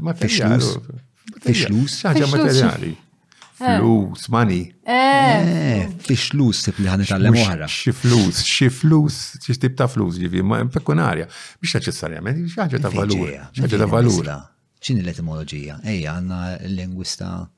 Materjali. Fixlus. Xaġa materjali. Eh. Flus, mani. Eh. Fixlus sib li ħanet għallem oħra. Xi flus, xi flus, xi tip ta' flus ġifi, ma' pekunarja. Biex neċessarjament, xaġa ta' valur. Xaġa ta' valur. ċini l-etimologija? Ejja, għanna l-lingwista.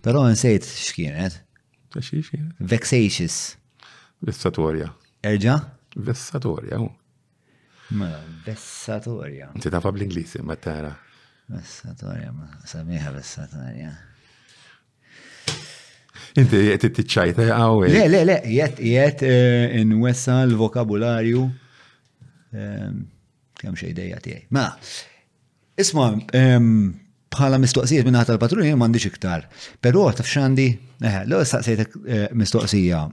Però nsejt x'kienet. Ta' xi x'kienet? Vexatious. Vessatorja. Erġa'? Vessatorja. Mela, vessatorja. Inti tafa bl-Ingliż ma tara. Vessatorja, ma sabiħa vessatorja. Inti jett t-ċajta għaw. Le, le, le, jett jett eh, inwessa l-vokabularju ehm, kem xejdejja tijaj. Ma, Isma, bħala mistoqsijiet minna tal-patruni m'għandix iktar. Però taf x'għandi? Eħe, l-ewwel staqsejtek eh, mistoqsija.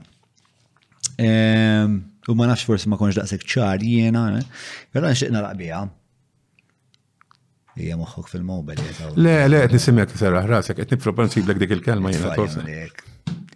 Ehm, u ma nafx forsi ma konx daqshekk ċar jiena, eh, però nixtieq naraq biha. Ija moħħok fil-mobile. Le, le, qed nisimek serraħ rasek, qed nippropansib dik il-kelma jiena.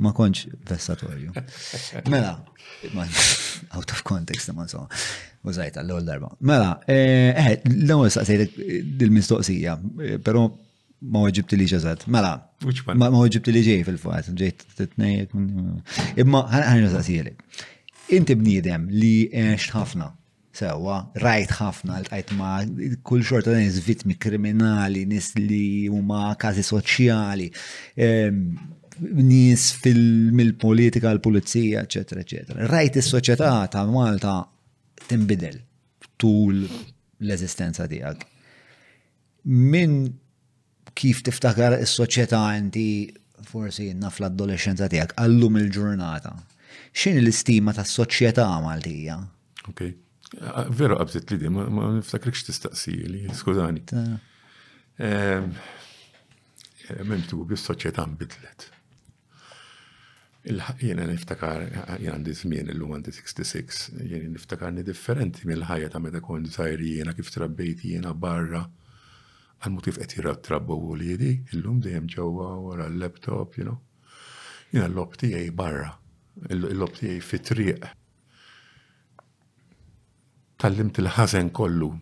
Ma konċ vessatorju. Mela, out of context, ma insomma, użajt għall-ewwel darba. Mela, eh, eh l-ewwel saqsejt dil-mistoqsija, eh, però ma weġibt li ġazat. Mela, ma weġibt li ġej fil-fatt, ġejt t-tnejek. Imma ħanġa saqsijeli. Inti bniedem li għext ħafna Sewwa, rajt ħafna, ltqajt ma' kull xorta ta' nies vittmi kriminali, nies li huma każi soċjali, ehm, nies mill-politika, l-pulizija, eċetera, eċetera. Rajt is-soċjetà ta' Malta tinbidel tul l-eżistenza tiegħek. Min Kif tiftakar is-soċjetà inti forsi naf l-adolexxenza tiegħek għallum il-ġurnata? X'inhi l-istima tas-soċjetà Maltija? Ok. Veru qabżet li ma niftakrikx tistaqsi li, skużani. Minn tubi s-soċjetà nbidlet. Jiena niftakar, jien għandi żmien illum għandi 66, jiena niftakarni differenti mill-ħajja ta' meta kont żgħir jiena kif trabbejt jiena barra. Għal mod kif qed jitrabbew uliedi, illum dejjem ġewwa wara l-laptop, you know. Jiena l-lob tiegħi barra, l-lob tiegħi fit-triq. Tallimt il-ħażen kollu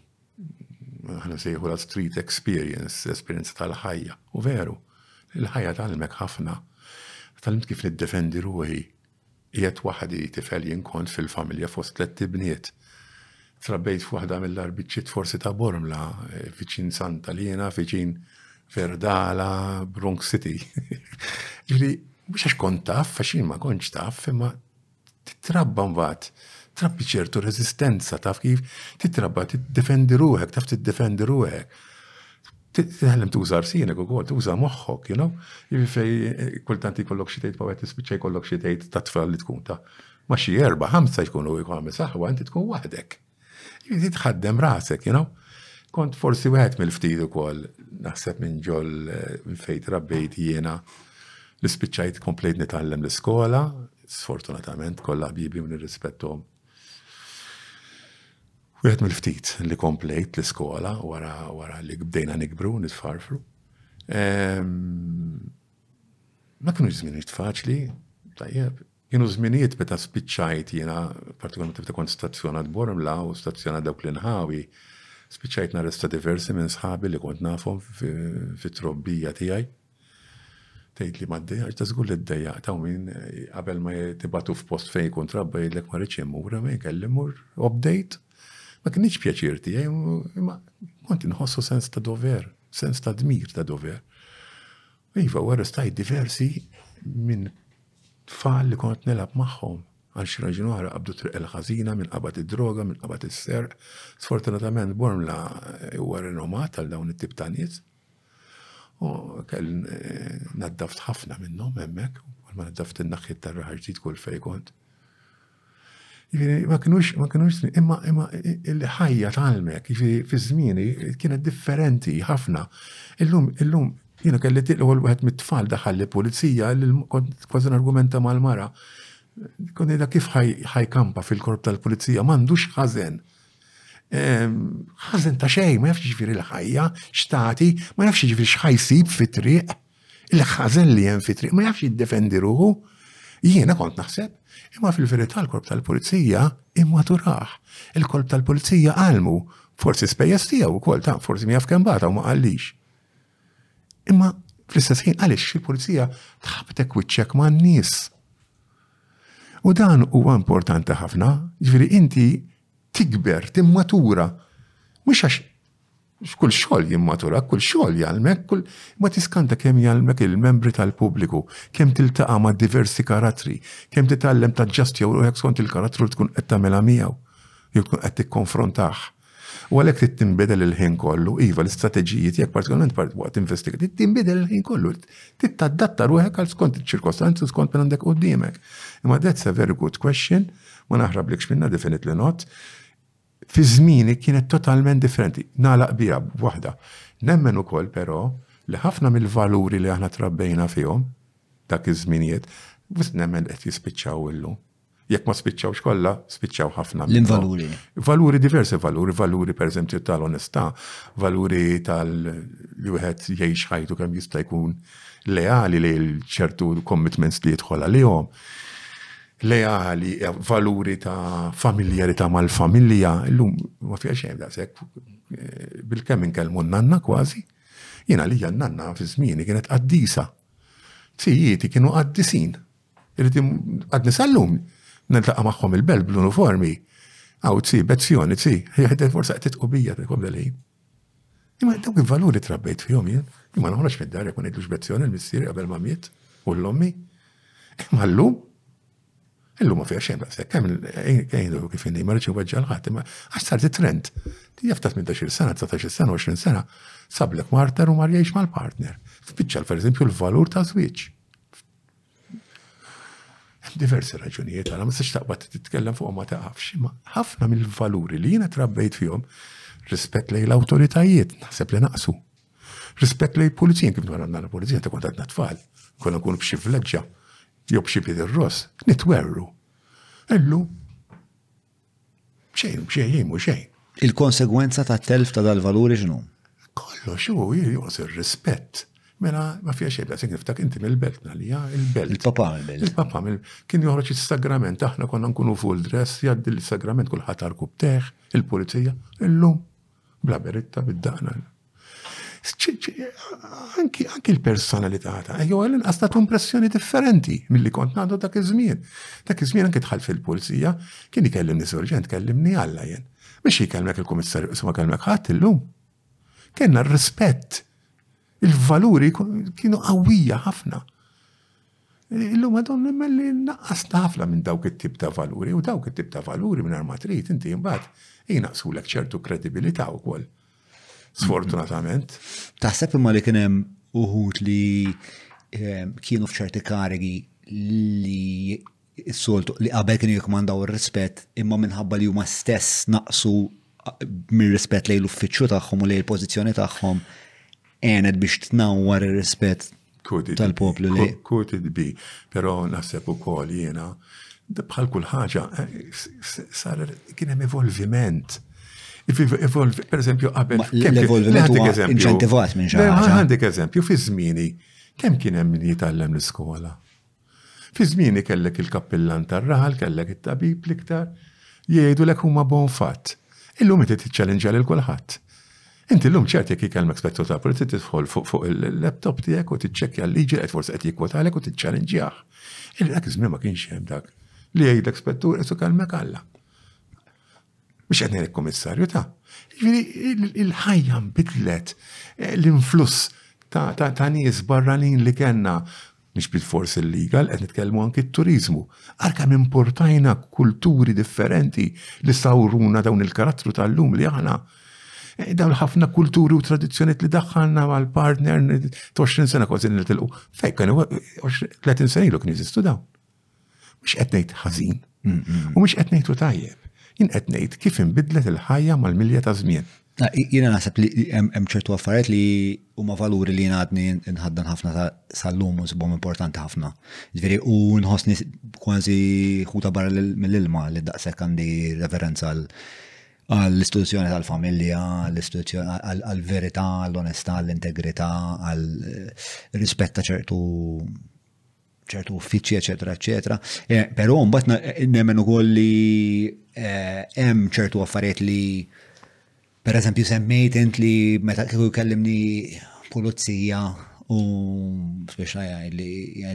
Aħna sejħu la street experience, esperjenza tal-ħajja. U veru, il-ħajja tal-mek ħafna. Tal-mt kif niddefendi ruħi, jiet waħdi tifel jinkont fil-familja fost tlet tibniet. Trabbejt f'waħda mill-arbiċċiet forsi ta' Bormla, eh, viċin Santa Lina, viċin Verdala, Bronx City. Ġili, mux għax kont taf, għax ma konċ taf, imma Titrabba mbagħad, trabbi ċertu reżistenza, taf kif? Titrabba tiddefendi ruħek, taf tiddefendi ruħek. Tiħlem tuża rsienek ukoll, tuża moħħok, you know? Jiġifieri fej kultant jkollok xi tgħid pa' wieħed tispiċċa jkollok xi tgħid ta' tfal li tkun ta' ma' xi erba' ħamsa jkunu jkun għamel saħwa inti tkun waħdek. Jrid jitħaddem rasek, you know? Kont forsi wieħed mill-ftit ukoll naħseb minn ġol eh, fejt rabbejt jiena li spiċċajt komplejt nitgħallem l-iskola, sfortunatament kollha bibi u nirrispettom. Wieħed mill-ftit li komplejt l-iskola wara wara li bdejna nikbru nitfarfru. Ehm, ma kienu żmien faċli, tajjeb, Kienu żminijiet meta spiċċajt jiena, partikolarment meta kont stazzjonat Bormla u stazzjonat dawk l-inħawi, spiċċajt narresta diversi minn sħabi li kont nafhom fit-trobbija tiegħi. Tgħid li ma ddejjaqx, ta' żgur li ddejjaqt hawn min qabel ma tibatu f'post fejn jkun trabba jgħidlek ma rridx immur, ma kelli mmur update. Ma kienx pjaċir tiegħi, imma kont inħossu sens ta' dover, sens ta' dmir ta' dover. Iva, u arrestajt diversi minn Tfal li kont nilgħab magħhom għal xi raġuni oħra qabdu triq il-ħażina minn qabad id-droga, minn qabad is-serq. Sfortunatament Bormla huwa rinomat għal dawn it-tip ta' nies. U kell eh, naddaft ħafna minnhom hemmhekk, ma naddaft in-naħħiet tar-raħal ġdid kull fejn kont. Jiġifieri, ma kinux, ma kinux, imma, imma il-ħajja tal-mek, jiġifieri, fi żmieni kienet differenti ħafna. Illum, illum, jiena kelli tiqli għol wieħed mit-tfal daħal li pulizija, kważi argumenta mal-mara. Konni da kif ħajkampa fil-korp tal-pulizija, m'għandux ħazen. Ehm, ħazen ta' xejn, ma jafx ġifieri l-ħajja, xtati, ma jafx ġifieri xħajsib fit-triq. Il-ħażen li hemm fi triq ma jafx jiddefendi ruħu. Jiena kont naħseb, imma fil-verità l-korp tal-pulizija immaturaħ. Il-korp tal-pulizija għalmu, forsi spejjeż tiegħu wkoll ta' forsi mi kemm bata u ma qallix. Imma fl-istess ħin għaliex xi pulizija tħabtek wiċċek man-nies. U dan huwa importanti ħafna, ġifieri inti tikber, timmatura, mhux għax X'kull xogħol jimmatura, kull xogħol jgħallmek, kull, imma tiskanta kemm jgħallmek il-membri tal-pubbliku, kemm tiltaqa' ma' diversi karattri, kemm titgħallem taġġastja ruħek skont il-karattru li tkun qed tagħmilha miegħu jew tkun qed tikkonfrontah. U għalhekk trid tinbidel il-ħin kollu, iva l-istrateġiji tiegħek partikolarment part waqt investigat, trid tinbidel il-ħin kollu, trid tadatta ruħek għal skont iċ-ċirkostanzi u skont minn għandek qudiemek. Imma that's a very good question, ma naħrablekx minna definitely not. Fi żmieni kienet totalment differenti. Nagħlaq biha b'waħda. Nemmen ukoll però li ħafna mill-valuri li aħna trabbejna fihom dak iż-żminijiet, wisq nemmen li qed jispiċċaw illum. Jekk ma spiċċawx kollha, spiċċaw ħafna minnhom. Liema valuri? Valuri, diversi valuri. Valuri pereżempju tal-onestà, valuri tal li wieħed jgħix ħajtu kemm jista' jkun leali lejn ċertu commitments li jidħol għalihom. leali, valuri ta' familjarità mal-familja, illum ma fiha xejn daqshekk bil-kemm inkellmu n-nanna kważi. Jiena li n-nanna fi żmieni kienet qaddisa. Tzijieti kienu qaddisin. Irid għadni sallum niltaqa' magħhom il-belt bl-uniformi. Aw tzi, bezzjoni, tzi, jgħidel forsa qed titqu bija titqu dal-ħin. Imma dawk il-valuri trabbejt fihom jien, imma noħroġ mid-dar jekk ma ngħidlux b'ezzjoni l-missieri qabel ma miet u l-ommi. Imma llum Illum ma fija xejn daqshekk, kemm għajnu kif inni, ma rridx inweġġa' l-ħadd, imma għax sar trend. Jaf ta' 18-il sena, 19-il sena, 20 sena, sablek marter u mar jgħix mal-partner. F'biċċa pereżempju l-valur ta' żwieġ. Diversi raġunijiet għala ma tistax taqbad titkellem fuq ma taqafx, ma ħafna mill-valuri li jiena trabbejt fihom rispett lejn l-awtoritajiet naħseb li naqsu. Rispett lejn pulizija, kif dwar għandna pulizija ta' kontat tfal, konna nkunu b'xi vleġġa, jew b'xi bid ir-ross, nitwerru. Illu, Xejn, xejn, xejn, mhux xejn. Il-konsegwenza ta' telf ta' dal-valuri x'nu? Kollox hu jonqos ir-rispett. Mela ma fiha xejn, se niftak inti mill-belt nalija, il-belt. Il-papa mill-belt. Il-papa mill kien joħroġ is-sagrament, aħna konna nkunu full dress, jgħaddi l-sagrament kulħadd arkub teħ, il-pulizija, illum Bla beritta bid-daqna. Anki anki l-personalità ta' jew għal inqas ta' impressjoni differenti milli kont nagħdu dak iż-żmien. Dak iż-żmien anki dħal fil-pulizija kien ikellimni sorġent kellimni Alla jien. Biex jikellmek il-kummissarju isma' kellmek ħadd illum. Kenna r-rispett. Il-valuri kienu qawwija ħafna. Illum għadhom nemmen li naqqas ħafna minn dawk it-tip ta' valuri u dawk it-tip ta' valuri minn ma trid inti mbagħad jnaqsulek ċertu kredibilità wkoll. Sfortunatament. Taħseb imma li kien hemm uħud li eh, kienu f'ċerti karigi li s-soltu li qabel kienu jikmandaw ir-rispett imma minħabba li huma stess naqsu eh, mir-rispett lejn l-uffiċċju tagħhom u lejn il-pożizzjoni tagħhom għenet biex tnawwar ir-rispett tal-poplu li. Could it be, pero naħseb u kol jena, bħal kull ħaġa, sar kien hemm evolviment. Per eżempju, qabel. L-evolviment huwa inċentivat minn xi ħaġa. Għandek eżempju, fi żmieni, kemm kien hemm min jitgħallem l-iskola? Fi żmieni kellek il-kappillan tar-raħal, kellek it-tabib l-iktar, jgħidulek huma bon fatt. Illum inti tiċċallenġja lil kulħadd. Inti llum ċert jekk jikellmek spettur tal-pulizija tidħol fuq il-laptop tiegħek u tiċċekkja l-liġi qed forsi qed jikkwotalek u tiċċallenġjah. Illi dak iż-żmien ma kienx hemm dak li jgħidlek spettur isu kelmek Alla. Biex qed ngħidlek kummissarju ta' Ġifieri il-ħajja nbidlet, eh, l-influss ta' nies barranin li kellna mhix bil-fors illegal, qed nitkellmu anki t-turiżmu. Għal kemm importajna kulturi differenti li sawruna dawn il-karattru tal-lum li aħna eh, dawn ħafna kulturi u tradizzjoniet li daħħalna mal-partner 20 sena kważi nitilqu. Fejn kien 30 sena ilu kien jeżistu dawn. Mhux qed ngħid ħażin, u mhux qed ngħidu tajjeb. Jien qed ngħid kif inbidlet il-ħajja mal-milja ta' żmien. Jiena naħseb li hemm ċertu affarijiet li huma valuri li għadni nħaddan ħafna sal-lum u sibhom importanti ħafna. Ġifieri u nħossni kważi ħuta barra mill-ilma li daqshekk għandi referenza għal għall-istituzzjoni tal-familja, għall-verità, għall-onestà, għall-integrità, għall-rispett ta' ċertu ċertu uffiċċji, eċetera, eċetera. Eh, però mbagħad eh, nemmen ukoll li eh, hemm ċertu affarijiet li per eżempju semmejt int li meta kieku jkellimni pulizija u speċa li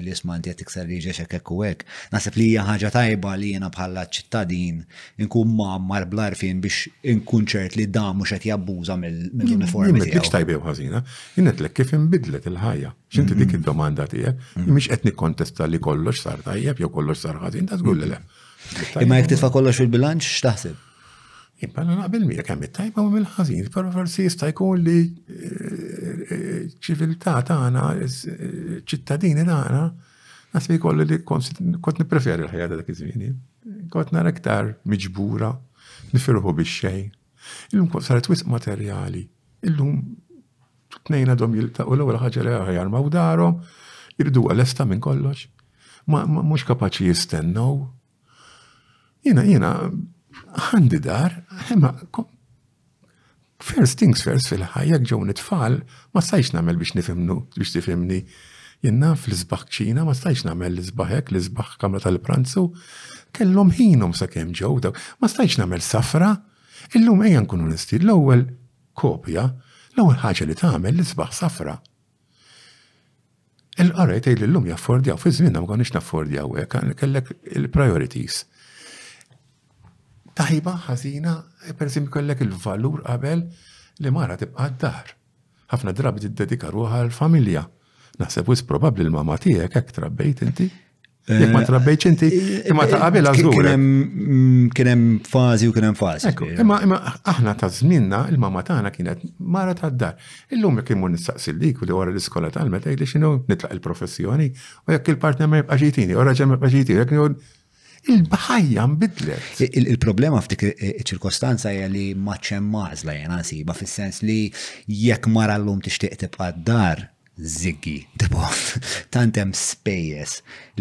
li smanti għet ikser li ġeċa kekku għek. Nasib li hija ħaġa tajba li jena bħala ċittadin nkun mammar bl-arfin biex nkun ċert li da mux għet jabbuża mill-uniformi. Mil-biex tajba u ħazina, jennet l kif imbidlet il-ħajja. X'inti dik id-domanda tiegħek, mhix qed nikkontesta li kollox sar tajjeb jew kollox sar ħażin, ta' żgur li le. Imma jekk titfa' kollox fil-bilanċ x'taħseb? Imma na naqbel miegħek hemm it-tajba u mill ħażin però forsi jista' jkun li eh, ċiviltà tagħna, eh, ċittadini tagħna, nasbi kollu li kont nippreferi l-ħajja ta' dak iż-żmieni. Kont nara iktar miġbura, nifirħu bix-xejn. Illum kont saret wisq materjali. Illum Tnejn għadhom jiltaqgħu l-ewwel ħaġa li aħjar ma' darhom, jridu huwa lesta minn kollox. Mhux kapaċi jistennew. Jiena jiena għandi dar, imma first things first fil-ħajja ġew nitfal ma stajx nagħmel biex nifimnu biex tifimni. Jenna fl-isbaħ ċina ma stajx nagħmel l-isbaħek, l-isbaħ kamra tal-pranzu, kellhom ħinhom sakemm ġew daw. Ma stajx nagħmel safra, illum ejja nkunu nisti l-ewwel kopja, l-ewwel ħaġa li tagħmel l-isbaħ safra. Il-qari tgħid li llum jaffordjaw, fi żmienna ma konniex naffordjaw hekk, kellek il-priorities. Tajba, ħażina, e, per kellek il-valur qabel li mara tibqa' d-dar. Ħafna drabi tiddedika ruħha l-familja. Naħseb wis probabbli l-mama tiegħek hekk trabbejt inti. Jek ma eh, trabbejċ inti, eh, imma ta' qabel għazgur. Mm, kien hemm fażi u kien hemm fażi. Imma imma aħna ta' żminna il-mama tagħna kienet mara ta' dar. Illum jekk imur nistaqsi dik li wara l-iskola tal-meta tgħidli x'inhu nitlaq il-professjoni u jekk il-partner ma jibqa' ġejtini, u raġel ma jibqa' ġejtini, jekk il-bħajja nbidlet. Il-problema f'dik ċirkostanza hija li maċċem mażla jena nsiba fis-sens li jekk mara llum tixtieq tibqa' d-dar Żiggy, Tipo, tant hemm spejjeż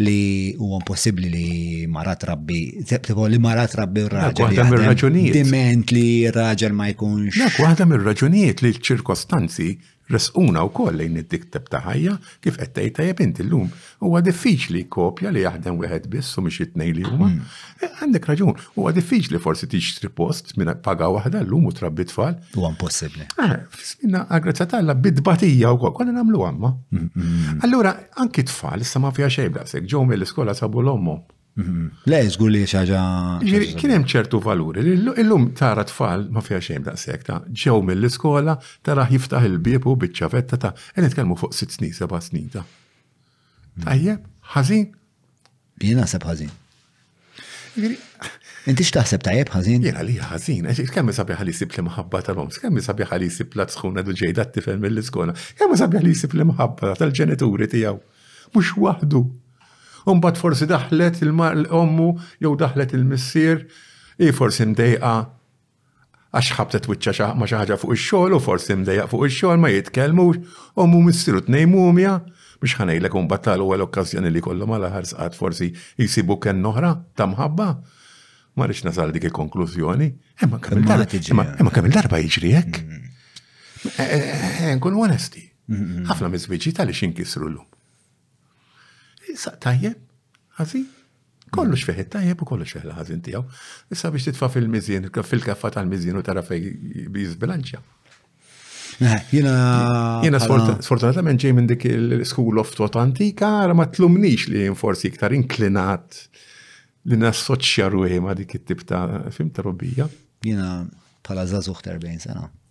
li huwa impossibbli li mara trabbi, tipo li mara trabbi r-raġel. Waħda mir-raġunijiet. Diment li r-raġel ma jkunx. Dak waħda mir-raġunijiet li ċ-ċirkostanzi resquna wkoll lejn id-dikteb ta' ħajja kif qed tgħid tajjeb inti llum Huwa diffiċli kopja li jaħdem wieħed biss u mhix it-tnejn li huma. Hmm. Eh, għandek raġun, huwa diffiċli forsi tixtri post minn paga waħda llum u trabbi tfal. Huwa impossibbli. Eh, Fisminna għagrazza talla bidbatija u kol, konna nagħmlu għamma. Hmm, hmm, Allura, anki tfal, issa ma fija xejn blasek, ġew mill-iskola sabu l-ommu. Le, żgur li xaġa. Kien hemm ċertu valuri. Illum tara tfal ma fija xejn daqshekk ta' ġew mill-iskola tara jiftaħ il-bieb u biċċavetta ta' qed nitkellmu fuq sitt snin, seba' snin ta' Tajjeb, ħażin? Jien naħseb ħażin. Inti x'taħseb tajjeb ħażin? Jiena li ħażin, kemm sabiħ li jsib l-imħabba tal-om, kemm sabiħ li jsib la tkun għadu ġejda t-tifel mill-iskola, kemm sabiħ li jsib l-imħabba tal-ġenituri tiegħu. Mhux waħdu. Umbat forsi daħlet il-ommu jew daħlet il-missier, i forsi mdejqa għax ħabtet wiċċha ma' xi ħaġa fuq ix-xogħol u forsi mdejjaq fuq ix-xogħol ma jitkellmux, omm u missier u tnejn mumja, mhux ħa ngħidlek imbagħad tal-ewwel okkażjoni li jkollhom għal aħar sqat forsi jsibu kenn oħra ta' mħabba. Ma rridx nasal għal dik il-konklużjoni. Imma kemm il-darba jiġri hekk. Nkunu onesti. Ħafna miż-żwieġijiet għaliex inkisru llum. Saq tajjeb, ħażin. Kollox fih it-tajjeb u kollox fih l-ħażin tiegħu. Issa biex titfa' fil-miżien, fil-keffa tal-miżien u tara fej jiżbilanċja. Eh, jina. Jina sfortunatament ġej minn dik il-school of thought antika, għara ma tlumnix li forsi iktar inklinat li nassoċja ruħi ma dik it-tip ta' fim ta' robija. Jina pala zazuħ 40 sena.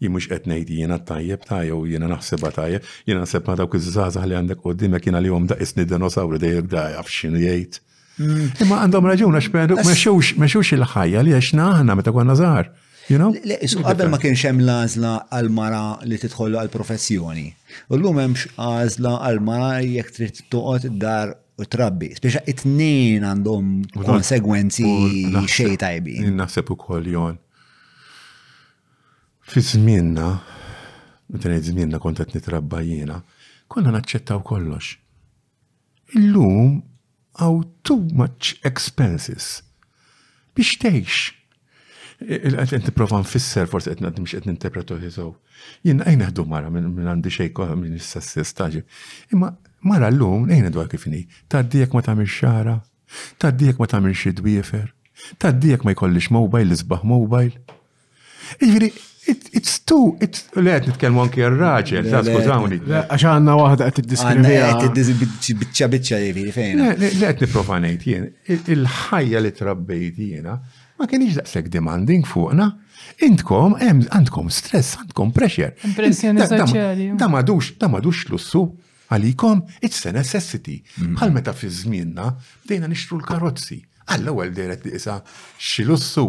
Jien mhux qed ngħid jiena t-tajjeb ta' jew jiena naħsibha tajjeb, jiena naħseb ma' dawk iż-żgħażagħ li għandek quddiemek jiena għalihom daqisni dinosawri dejjek da jaf x'inhu jgħid. Mm. Imma għandhom raġun għax mexewx il-ħajja li għexna aħna meta konna żgħar. Qabel ma kienx hemm l-għażla għal mara li tidħol għal professjoni. U llum hemmx għażla għal mara jekk trid toqgħod dar u trabbi. Speċa it-tnejn għandhom konsegwenzi xej tajbi. Naħseb ukoll jon. Fi żmienna, meta ngħid żmienna kont qed nitrabba jiena, konna naċċettaw kollox. Illum għaw too much expenses biex tgħix. Qed nipprova nfisser forsi qed ngħaddi mhux qed ninterpretu ħiżow. Jien qajn neħdu mara minn għandi xejn kollha minn issa staġi. Imma mara llum ejn dwar kif inhi, tgħaddi jekk ma tagħmilx xara, Tgħaddi jekk ma tagħmilx id-dwiefer. Tgħaddi jekk ma jkollix mobile, l-isbaħ mobile. Jiġifieri, it's too, it's, le qed nitkellmu anki għar-raġel, ta' skużawni. Għax għandna waħda qed tiddiskrivija. Biċċa biċċa jiġifieri fejn. Le qed nipprova ngħid jien, il-ħajja li trabbejt jiena ma kienx daqshekk demanding fuqna. Intkom għandkom stress, għandkom pressure. Pressjoni soċjali. Da madux, da madux lussu. Għalikom, it's a necessity. Bħal meta fi żmienna bdejna nixtru l-karozzi. Għall-ewwel dehret tiqisha xi lussu.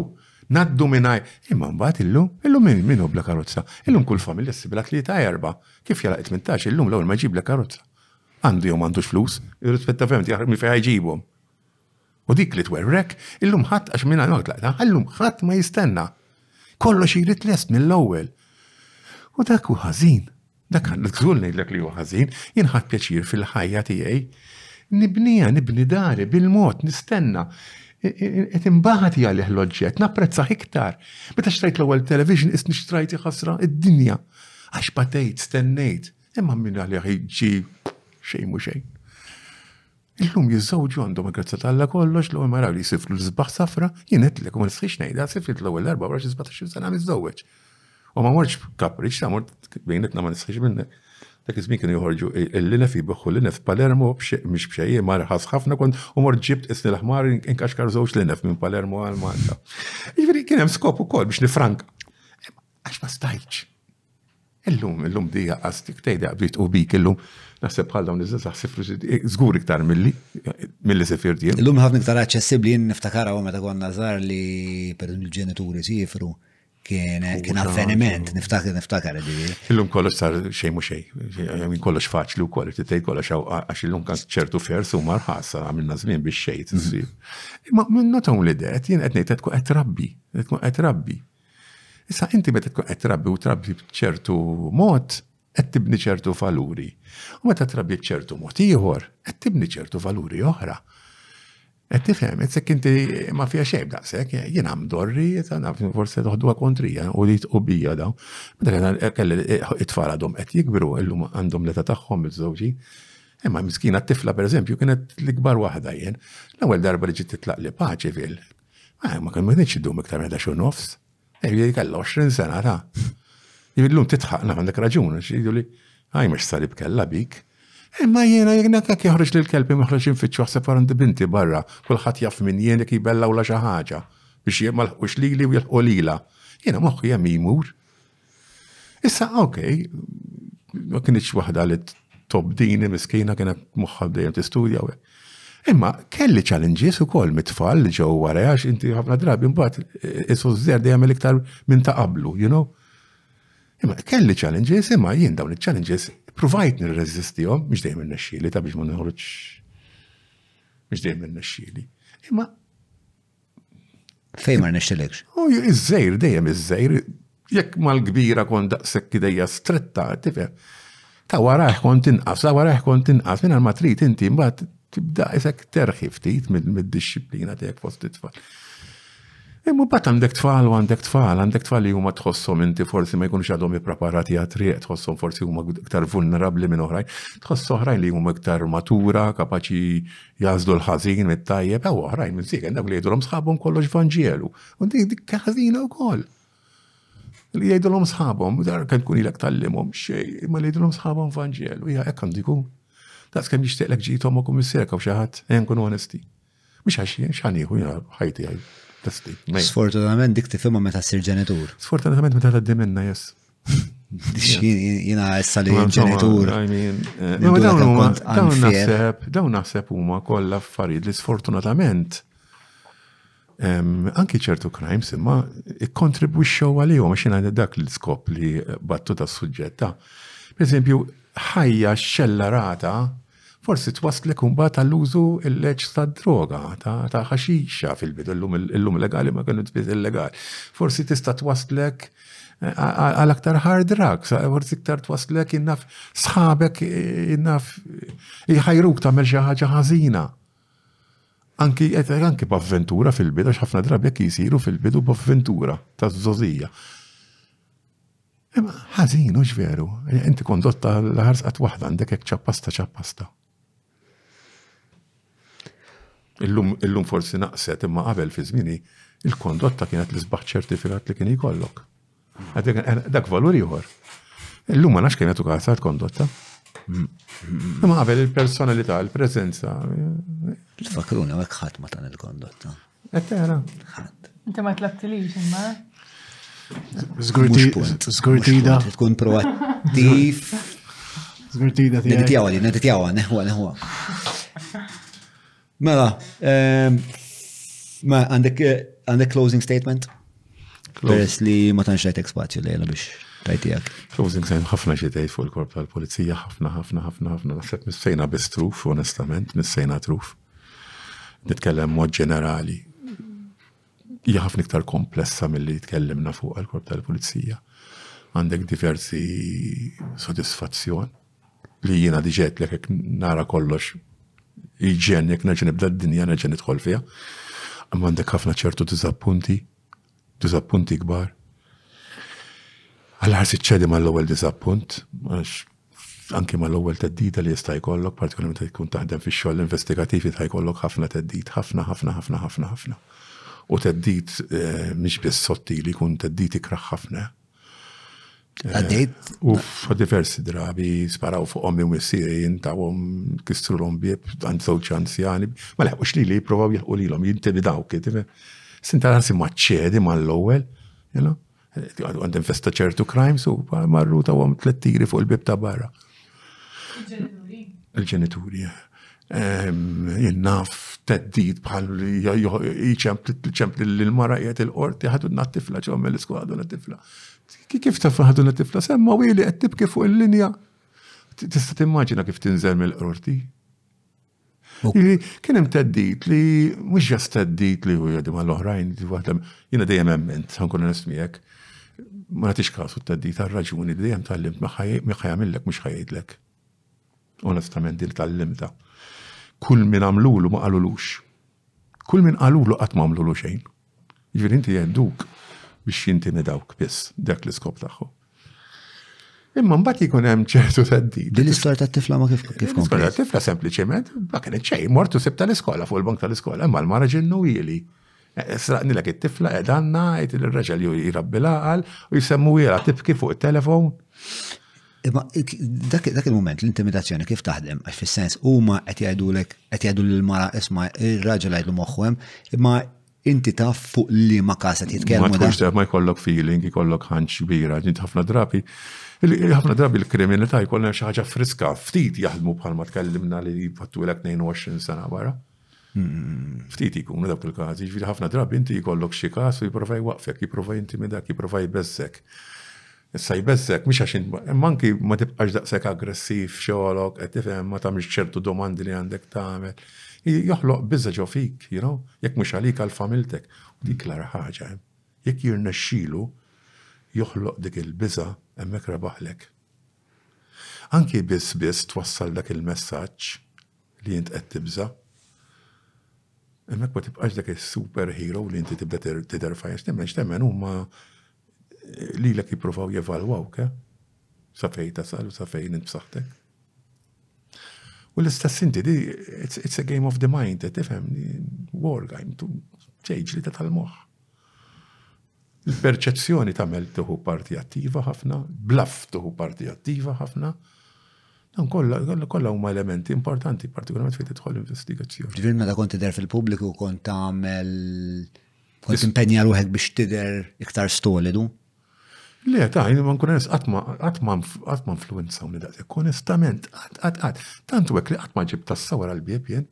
Ngħaddu mingħajr. Imma mbagħad illum, illum min, min hu bla karozza? Illum kull familja ssibilha tlieta, erbgħa. Kif jara it-tmintax, illum l-ewwel ma jġiblek karozza. Għandu jew m'għandux flus, irrispettivament, jaħraq minn fejn ħa jġibhom. U dik li twerwrek, illum ħadd għax minha joħlaq dan, illum ħadd ma jistenna. Kollox jrid lest mill-ewwel. U dak hu ħażin. Dak għandek żgur ngħidlek li hu ħażin, jien ħadt pjaċir fil-ħajja tiegħi nibniha, nibni dari bil-mod, nistenna. Qed inbaħati għalih l-oġġett, napprezzah iktar. Meta xtrajt l-ewwel television isni xtrajt ħasra id-dinja. Għax batejt, stennejt, imma minn għalih ġi xejn mhu xejn. Illum jiżżewġu għandhom il-grazzja ta' Alla kollox l-ewwel mara li jsiflu l-isbaħ safra, jien għedtlek u ma nistħix ngħidha, sifrit l-ewwel darba wara xi 17 sena miżżewweġ. U ma mortx kapriċ, ta' mort bejnetna ma nistħix minnek. Dak iż-żmien kienu joħorġu l-linef jibħu l-linef Palermo mhix b'xejn ma rħas ħafna kont u mort ġibt isni l-ħmar inkaxkar żewġ linef minn Palermo għal Malta. Jiġifieri kien hemm skop ukoll biex nifranka. Għax ma stajtx. Illum, illum dija qastik tgħidha bdiet u bik illum naħseb bħal dawn iż-żgħażagħ sifru żgur iktar milli milli sifir diem. Illum ħafna iktar aċċessibbli jien niftakar hawn meta konna żgħar li per il-ġenituri sifru kien kien avveniment, niftakar niftakar li. Illum kollox sar xejn mhux xejn, minn kollox faċli wkoll irid tgħid kollox għax illum kan ċertu fers huma rħasa għamilna żmien biex xejn tisir. Imma minn not only that, jien qed ngħid qed tkun qed rabbi, qed tkun qed rabbi. Issa inti meta tkun qed trabbi u trabbi b'ċertu mod, qed tibni ċertu valuri. U meta trabbi b'ċertu mod ieħor, qed tibni ċertu valuri oħra. Qed tifhem, qed sekk inti ma fiha xejn daqshekk, jien hemm dorri, forse toħduha kontrija u li tqubija dawn. Meta kelli it-tfal għadhom qed jikbru, illum għandhom l-età tagħhom iż-żewġi. Imma miskina t-tifla pereżempju kienet l-ikbar waħda jien. L-ewwel darba li ġiet titlaq li paċi fil Ah, ma kien ma kienx idum iktar minn xi nofs. Ejli eh, kellha 20 sena ta'. Illum titħaq naf għandek raġun, xidu li għaj mhux salib kellha bik. Imma eh, jiena jekk nekk joħroġ lil kelbi moħroġ infittxu ħseb għandi binti barra, kulħadd jaf minn jien jekk jibellawla xi ħaġa biex ma lħqux lili u jilħqu lila. Jiena moħħi hemm jmur. Issa, ok, ma kienx waħda li tobdini miskina kienet moħħa dejjem tistudja u Imma kelli challenges ukoll mit-tfal li ġew wara għax inti ħafna drabi mbagħad eh, isu żżer dejjem iktar minn ta' qablu, you know. Imma kelli challenges imma jien dawn iċ-challenges provajt nirreżistihom mhux dejjem irnexxieli ta' biex ma noħroġ mhux dejjem irnexxieli. Imma Fej ma nixtilekx. U iż-żejr, dejjem iż-żejr, jekk mal-kbira kont daqshekk idejja stretta, tifhem. Ta' warajh kont inqas, ta' warajh kont inqas, minn ma trid inti mbagħad tibda isek terħi ftit mid-disciplina tiegħek fost it-tfal. Imma bat għandek tfal u għandek tfal, għandek tfal li huma tħossom inti forsi ma jkunx għadhom ippreparati għat-triq, tħossom forsi huma iktar vulnerabbli minn oħrajn, tħoss oħrajn li huma iktar matura, kapaċi jazlu l-ħażin mit-tajjeb, ew oħrajn minn siegen dawk li jgħidulhom sħabhom kollox vanġelu. U dik ħażina wkoll. Li jgħidulhom sħabhom, dar kan tkun ilek tallimhom xej, imma li jgħidulhom sħabhom vanġelu, hija hekk għandu jkun. Daqs kemm jixtieqlek ġiethom u kummissierek u xi ħadd, ejja nkunu onesti. Mhux għax jien x'għanieħu jiena ħajti għal testi. Sfortunatament dik tifhimha meta ssir ġenitur. Sfortunatament meta tgħaddi minna, jess. Jina issa li ġenitur. Dawn naħseb huma kollha affarijiet li sfortunatament anki ċertu crimes imma ikkontribwixxew għalihom għax jiena dak l-iskop li battu tas-suġġett ta' pereżempju ħajja xellarata Forsi twasslek imbagħad għall-użu illeċ tad-droga, ta' ħaxixa fil-bidu, illum legali ma kienu tbiż illegali. Forsi tista' twasslek eh, għal aktar hard drugs, eh, forsi iktar twasslek innaf sħabek eh, innaf jħajruk tagħmel xi ħaġa ħażina. Anki anki b'avventura fil-bidu, ħafna drabi jekk jisiru fil-bidu b'avventura ta' żożija. Imma ħażin u veru, inti kondotta l-ħarsqat waħda għandek hekk ċappasta ċappasta. Illum illum forsi naqset imma qabel fi żmini il-kondotta kienet l-isbaħ ċertifikat li kien jkollok. Dak valur ieħor. Illum ma nafx kien qed ukazzat kondotta. Imma qabel il-personalità, il-preżenza. Fakruna hekk ħadd ma tan il-kondotta. Għattara, ħadd. Inti ma tlabtilix imma. Zgurtida. Tkun proattiv. Zgurtida tiegħek. Nitjawa li, nitjawa, neħwa, neħwa. Mela, ehm, ma għandek eh, għandek closing statement? Peress li ma tantx tajtek spazju lejla biex tajtijak. Closing statement ħafna xi tgħid fuq il-korp tal-pulizija, ħafna ħafna ħafna ħafna naħseb missejna bistruf, onestament, missejna truf. nitkellem mod ġenerali, hija ħafna iktar komplessa milli tkellimna fuq il-korp tal-pulizija. Għandek diversi sodisfazzjon li jiena diġet li jekk nara kollox iġen jekk nerġa' nibda d-dinja nerġa' nidħol fiha. Imma għandek ħafna ċertu diżappunti, diżappunti kbar. Għal ħarsi ċedi mal-ewwel diżappunt, għax anki mal-ewwel theddida li jista' jkollok, partikolarment meta tkun taħdem fix-xogħol investigattiv jista' jkollok ħafna theddid, ħafna, ħafna, ħafna, ħafna, ħafna. U theddid eh, mhix biss sottili, jkun theddid ikraħ ħafna. Eh, Għaddejt? U diversi drabi sparaw fuq ommi u missieri jintawhom kistru l bieb għand żewġ anzjani. Ma leħqux li li jipprovaw jilħqu lilhom, jintimidawk, Sinta għansi maċċedi mal-ewwel, you know? Għand infesta ċertu crimes u marru ta' għom tlettiri fuq il-bib ta' barra. Il-ġenituri. Jinnaf teddit bħal jċemp l-mara jgħet il-qorti ħadu n-tifla ċomme l-isku ħadu n-tifla. Kif taf ħadu n-tifla? Semma wili qed tibki fuq il-linja. Tista' timmaġina kif tinżel mill-qorti. Li kien hemm teddit li mhux ġas teddit li hu jgħaddi mal-oħrajn waħda jiena dejjem emment, ħankun onest miegħek, ma nagħtix kasu t-teddit għar-raġuni li dejjem tallimt ma ħajamillek mhux ħajdlek. Onestament din tallimta. Kull min għamlulu ma qalulux. Kull min qalulu qatt ma għamlulu xejn. Jiġifieri inti jgħedduk biex jintimidawk biss, dak l-iskop tagħhom. Imma mbagħad jkun hemm ċertu theddid. Din l-istorja tat-tifla ma kif kif L-istorja tat-tifla sempliċement ma kienet xejn, mortu sib tal-iskola fuq il-bank tal-iskola, imma l-mara ġinnu ili. Eh, Sraqnilek it-tifla qed għandna, qed il-raġel jirabbi l-għaqal u jsemmu tibki fuq it-telefon. Imma dak il-moment l-intimidazzjoni kif taħdem, għax fis-sens huma qed jgħidulek qed jgħidu lil mara isma' ir-raġel għidlu moħħu hemm, imma inti taf fuq li ma kasa titkellmu. Ma tkunx ma jkollok feeling, jkollok ħanċ kbira, ġint ħafna drabi. Ħafna drabi l-kriminalità jkollna xi ħaġa friska, ftit jaħdmu bħalma tkellimna li jfattu l 22 sena wara. Hmm, ftit jkunu dawk il-każi, ġifieri ħafna drabi inti jkollok xi każ u jipprova jwaqfek, jipprova jintimidak, jipprova jbeżżek. Issa jbeżżek mhux għax imma anki ma tibqax daqshekk aggressiv xogħolok qed tifhem ma tagħmilx ċertu domandi li għandek tagħmel. Joħloq biża' ġo fik, you know, jekk mhux għalik għal familtek. U dik l ħaġa hemm. Jekk jirnexxilu joħloq dik il-biża' hemmhekk rebaħlek. Anki biss biss twassal dak il-messaġġ li int qed tibża'. Hemmhekk ma tibqax dak is-super hero li inti tibda tidher f'ħajja x'temmen x'temmen huma lilek jippruvaw jevalwawk eh? sa fejn tasal u sa fejn int b'saħħtek. U l-istess inti, di, it's, it's a game of the mind, eh, tifhem, war game, tu ċejġ li ta' tal-moħ. Il-perċezzjoni tagħmel tuħu parti attiva ħafna, bluff tuħu parti attiva ħafna, Dan kollha huma elementi importanti, partikolarment fejn tidħol investigazzjoni. Ġifier meta kont tidher fil-pubbliku kont tagħmel kont impenja ruħek biex tidher iktar stolidu. Le, ta' jien ma nkun onest, qatt ma qatt ma qatt ma influwenzawni daqshekk, onestament, qatt qatt qatt. Tant u hekk li qatt ma ġibt tas-sawar għall-bieb jien.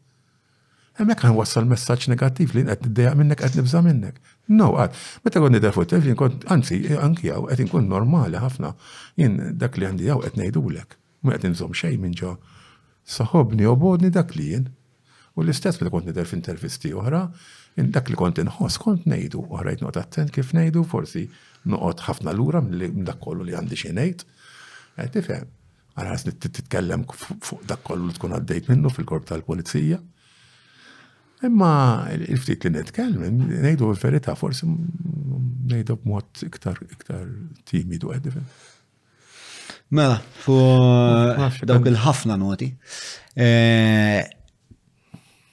Hemmhekk ħa nwassal messaġġ negattiv li qed niddejjaq minnek qed nibża' minnek. No, qatt. Meta kont nidher fuq it-telf jien kont, anzi, anki hawn qed inkun normali ħafna. Jien dak li għandi hawn qed ngħidulek. Mhi qed inżomm xejn minn ġo. Saħobni, obgħodni dak li jien. U l-istess meta kont nidher f'intervisti oħra, dak li kont inħoss kont ngħidu, oħrajt noqgħod attent kif ngħidu, forsi noqgħod ħafna lura minn dak kollu li għandi xi ngħid. Qed tifhem, għalħas titkellem fuq dak kollu li tkun għaddejt minnu fil-korp tal-pulizija. Imma il-ftit li nitkellem, ngħidu l-verità, forsi ngħidu b'mod iktar iktar timidu qed tifhem. Mela, fu dawk il-ħafna noti. Eh,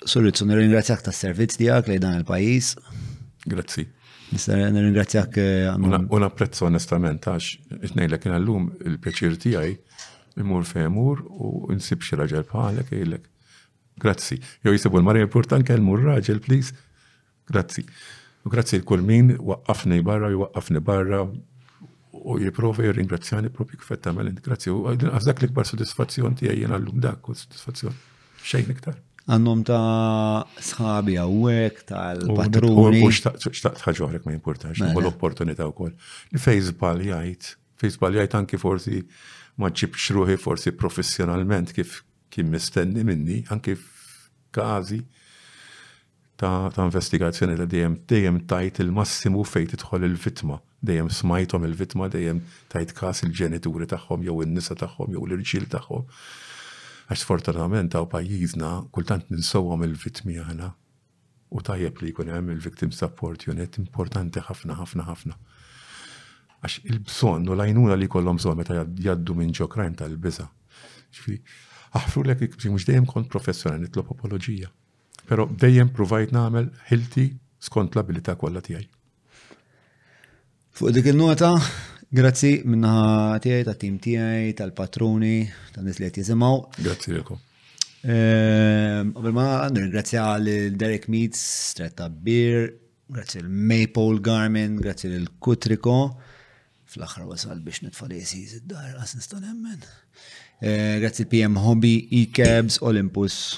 Surrizzu, nirringrazzjak ta' servizz tijak li dan il-pajis. Grazzi. Nirringrazzjak. Eh, un apprezzo onestament, għax itnejlek l-lum il-pjaċir tijaj imur femur u nsib xi raġel bħalek jgħidlek. Grazzi. Jew jisibu l-mara jipurtan kelmu r-raġel, please. Grazzi. U grazzi l-kull min waqqafni barra, jwaqqafni barra u jiprofa jirringrazzjani propju kif qed tagħmel int. Grazzi. U għażdak l-ikbar sodisfazzjon tiegħi jien għallum dak u sodisfazzjon xejn iktar. Għannom ta' sħabi għawek, tal-patruni. U xtaqt ħagħorek ma' importax, u mela. opportunita u koll. Li fejz bal jajt, fejz bal jajt anki forsi ma' ġib xruħi forsi professjonalment kif kien mistenni minni, anki f'kazi ta' ta' investigazzjoni li dejjem dejjem tajt il-massimu fejn tidħol il-vittma. Dejjem smajthom il-vittma, dejjem tajt każ il-ġenituri tagħhom jew in-nisa tagħhom jew l-irġiel tagħhom. Għax sfortunatament hawn pajjiżna kultant ninsewhom il-vittmi aħna u tajjeb li jkun hemm il-victim support unit importanti ħafna ħafna ħafna. Għax il-bżonn u l-għajnuna li jkollhom bżonn meta jgħaddu minn ġo krajm tal-biża. Ġifieri, aħfru lek mhux dejjem kont professjonali nitlob apoloġija. Però dejjem provajt nagħmel ħilti skont l-abilità kollha tiegħi. Fuq dik il-nota, grazzi minnaħa tiegħi tat-tim tiegħi, tal-patruni, tan-nies li qed jisimgħu. Grazzi lilkom. Ehm, qabel ma nirringrazzja lil Derek Meats, Stretta Beer, grazzi l Maple Garmin, grazzi l Kutriko. Fl-aħħar wasal biex nitfa' li jesiż id-dar, għas nista' nemmen. Eh, grazzi l-PM Hobby, E-Cabs, Olympus,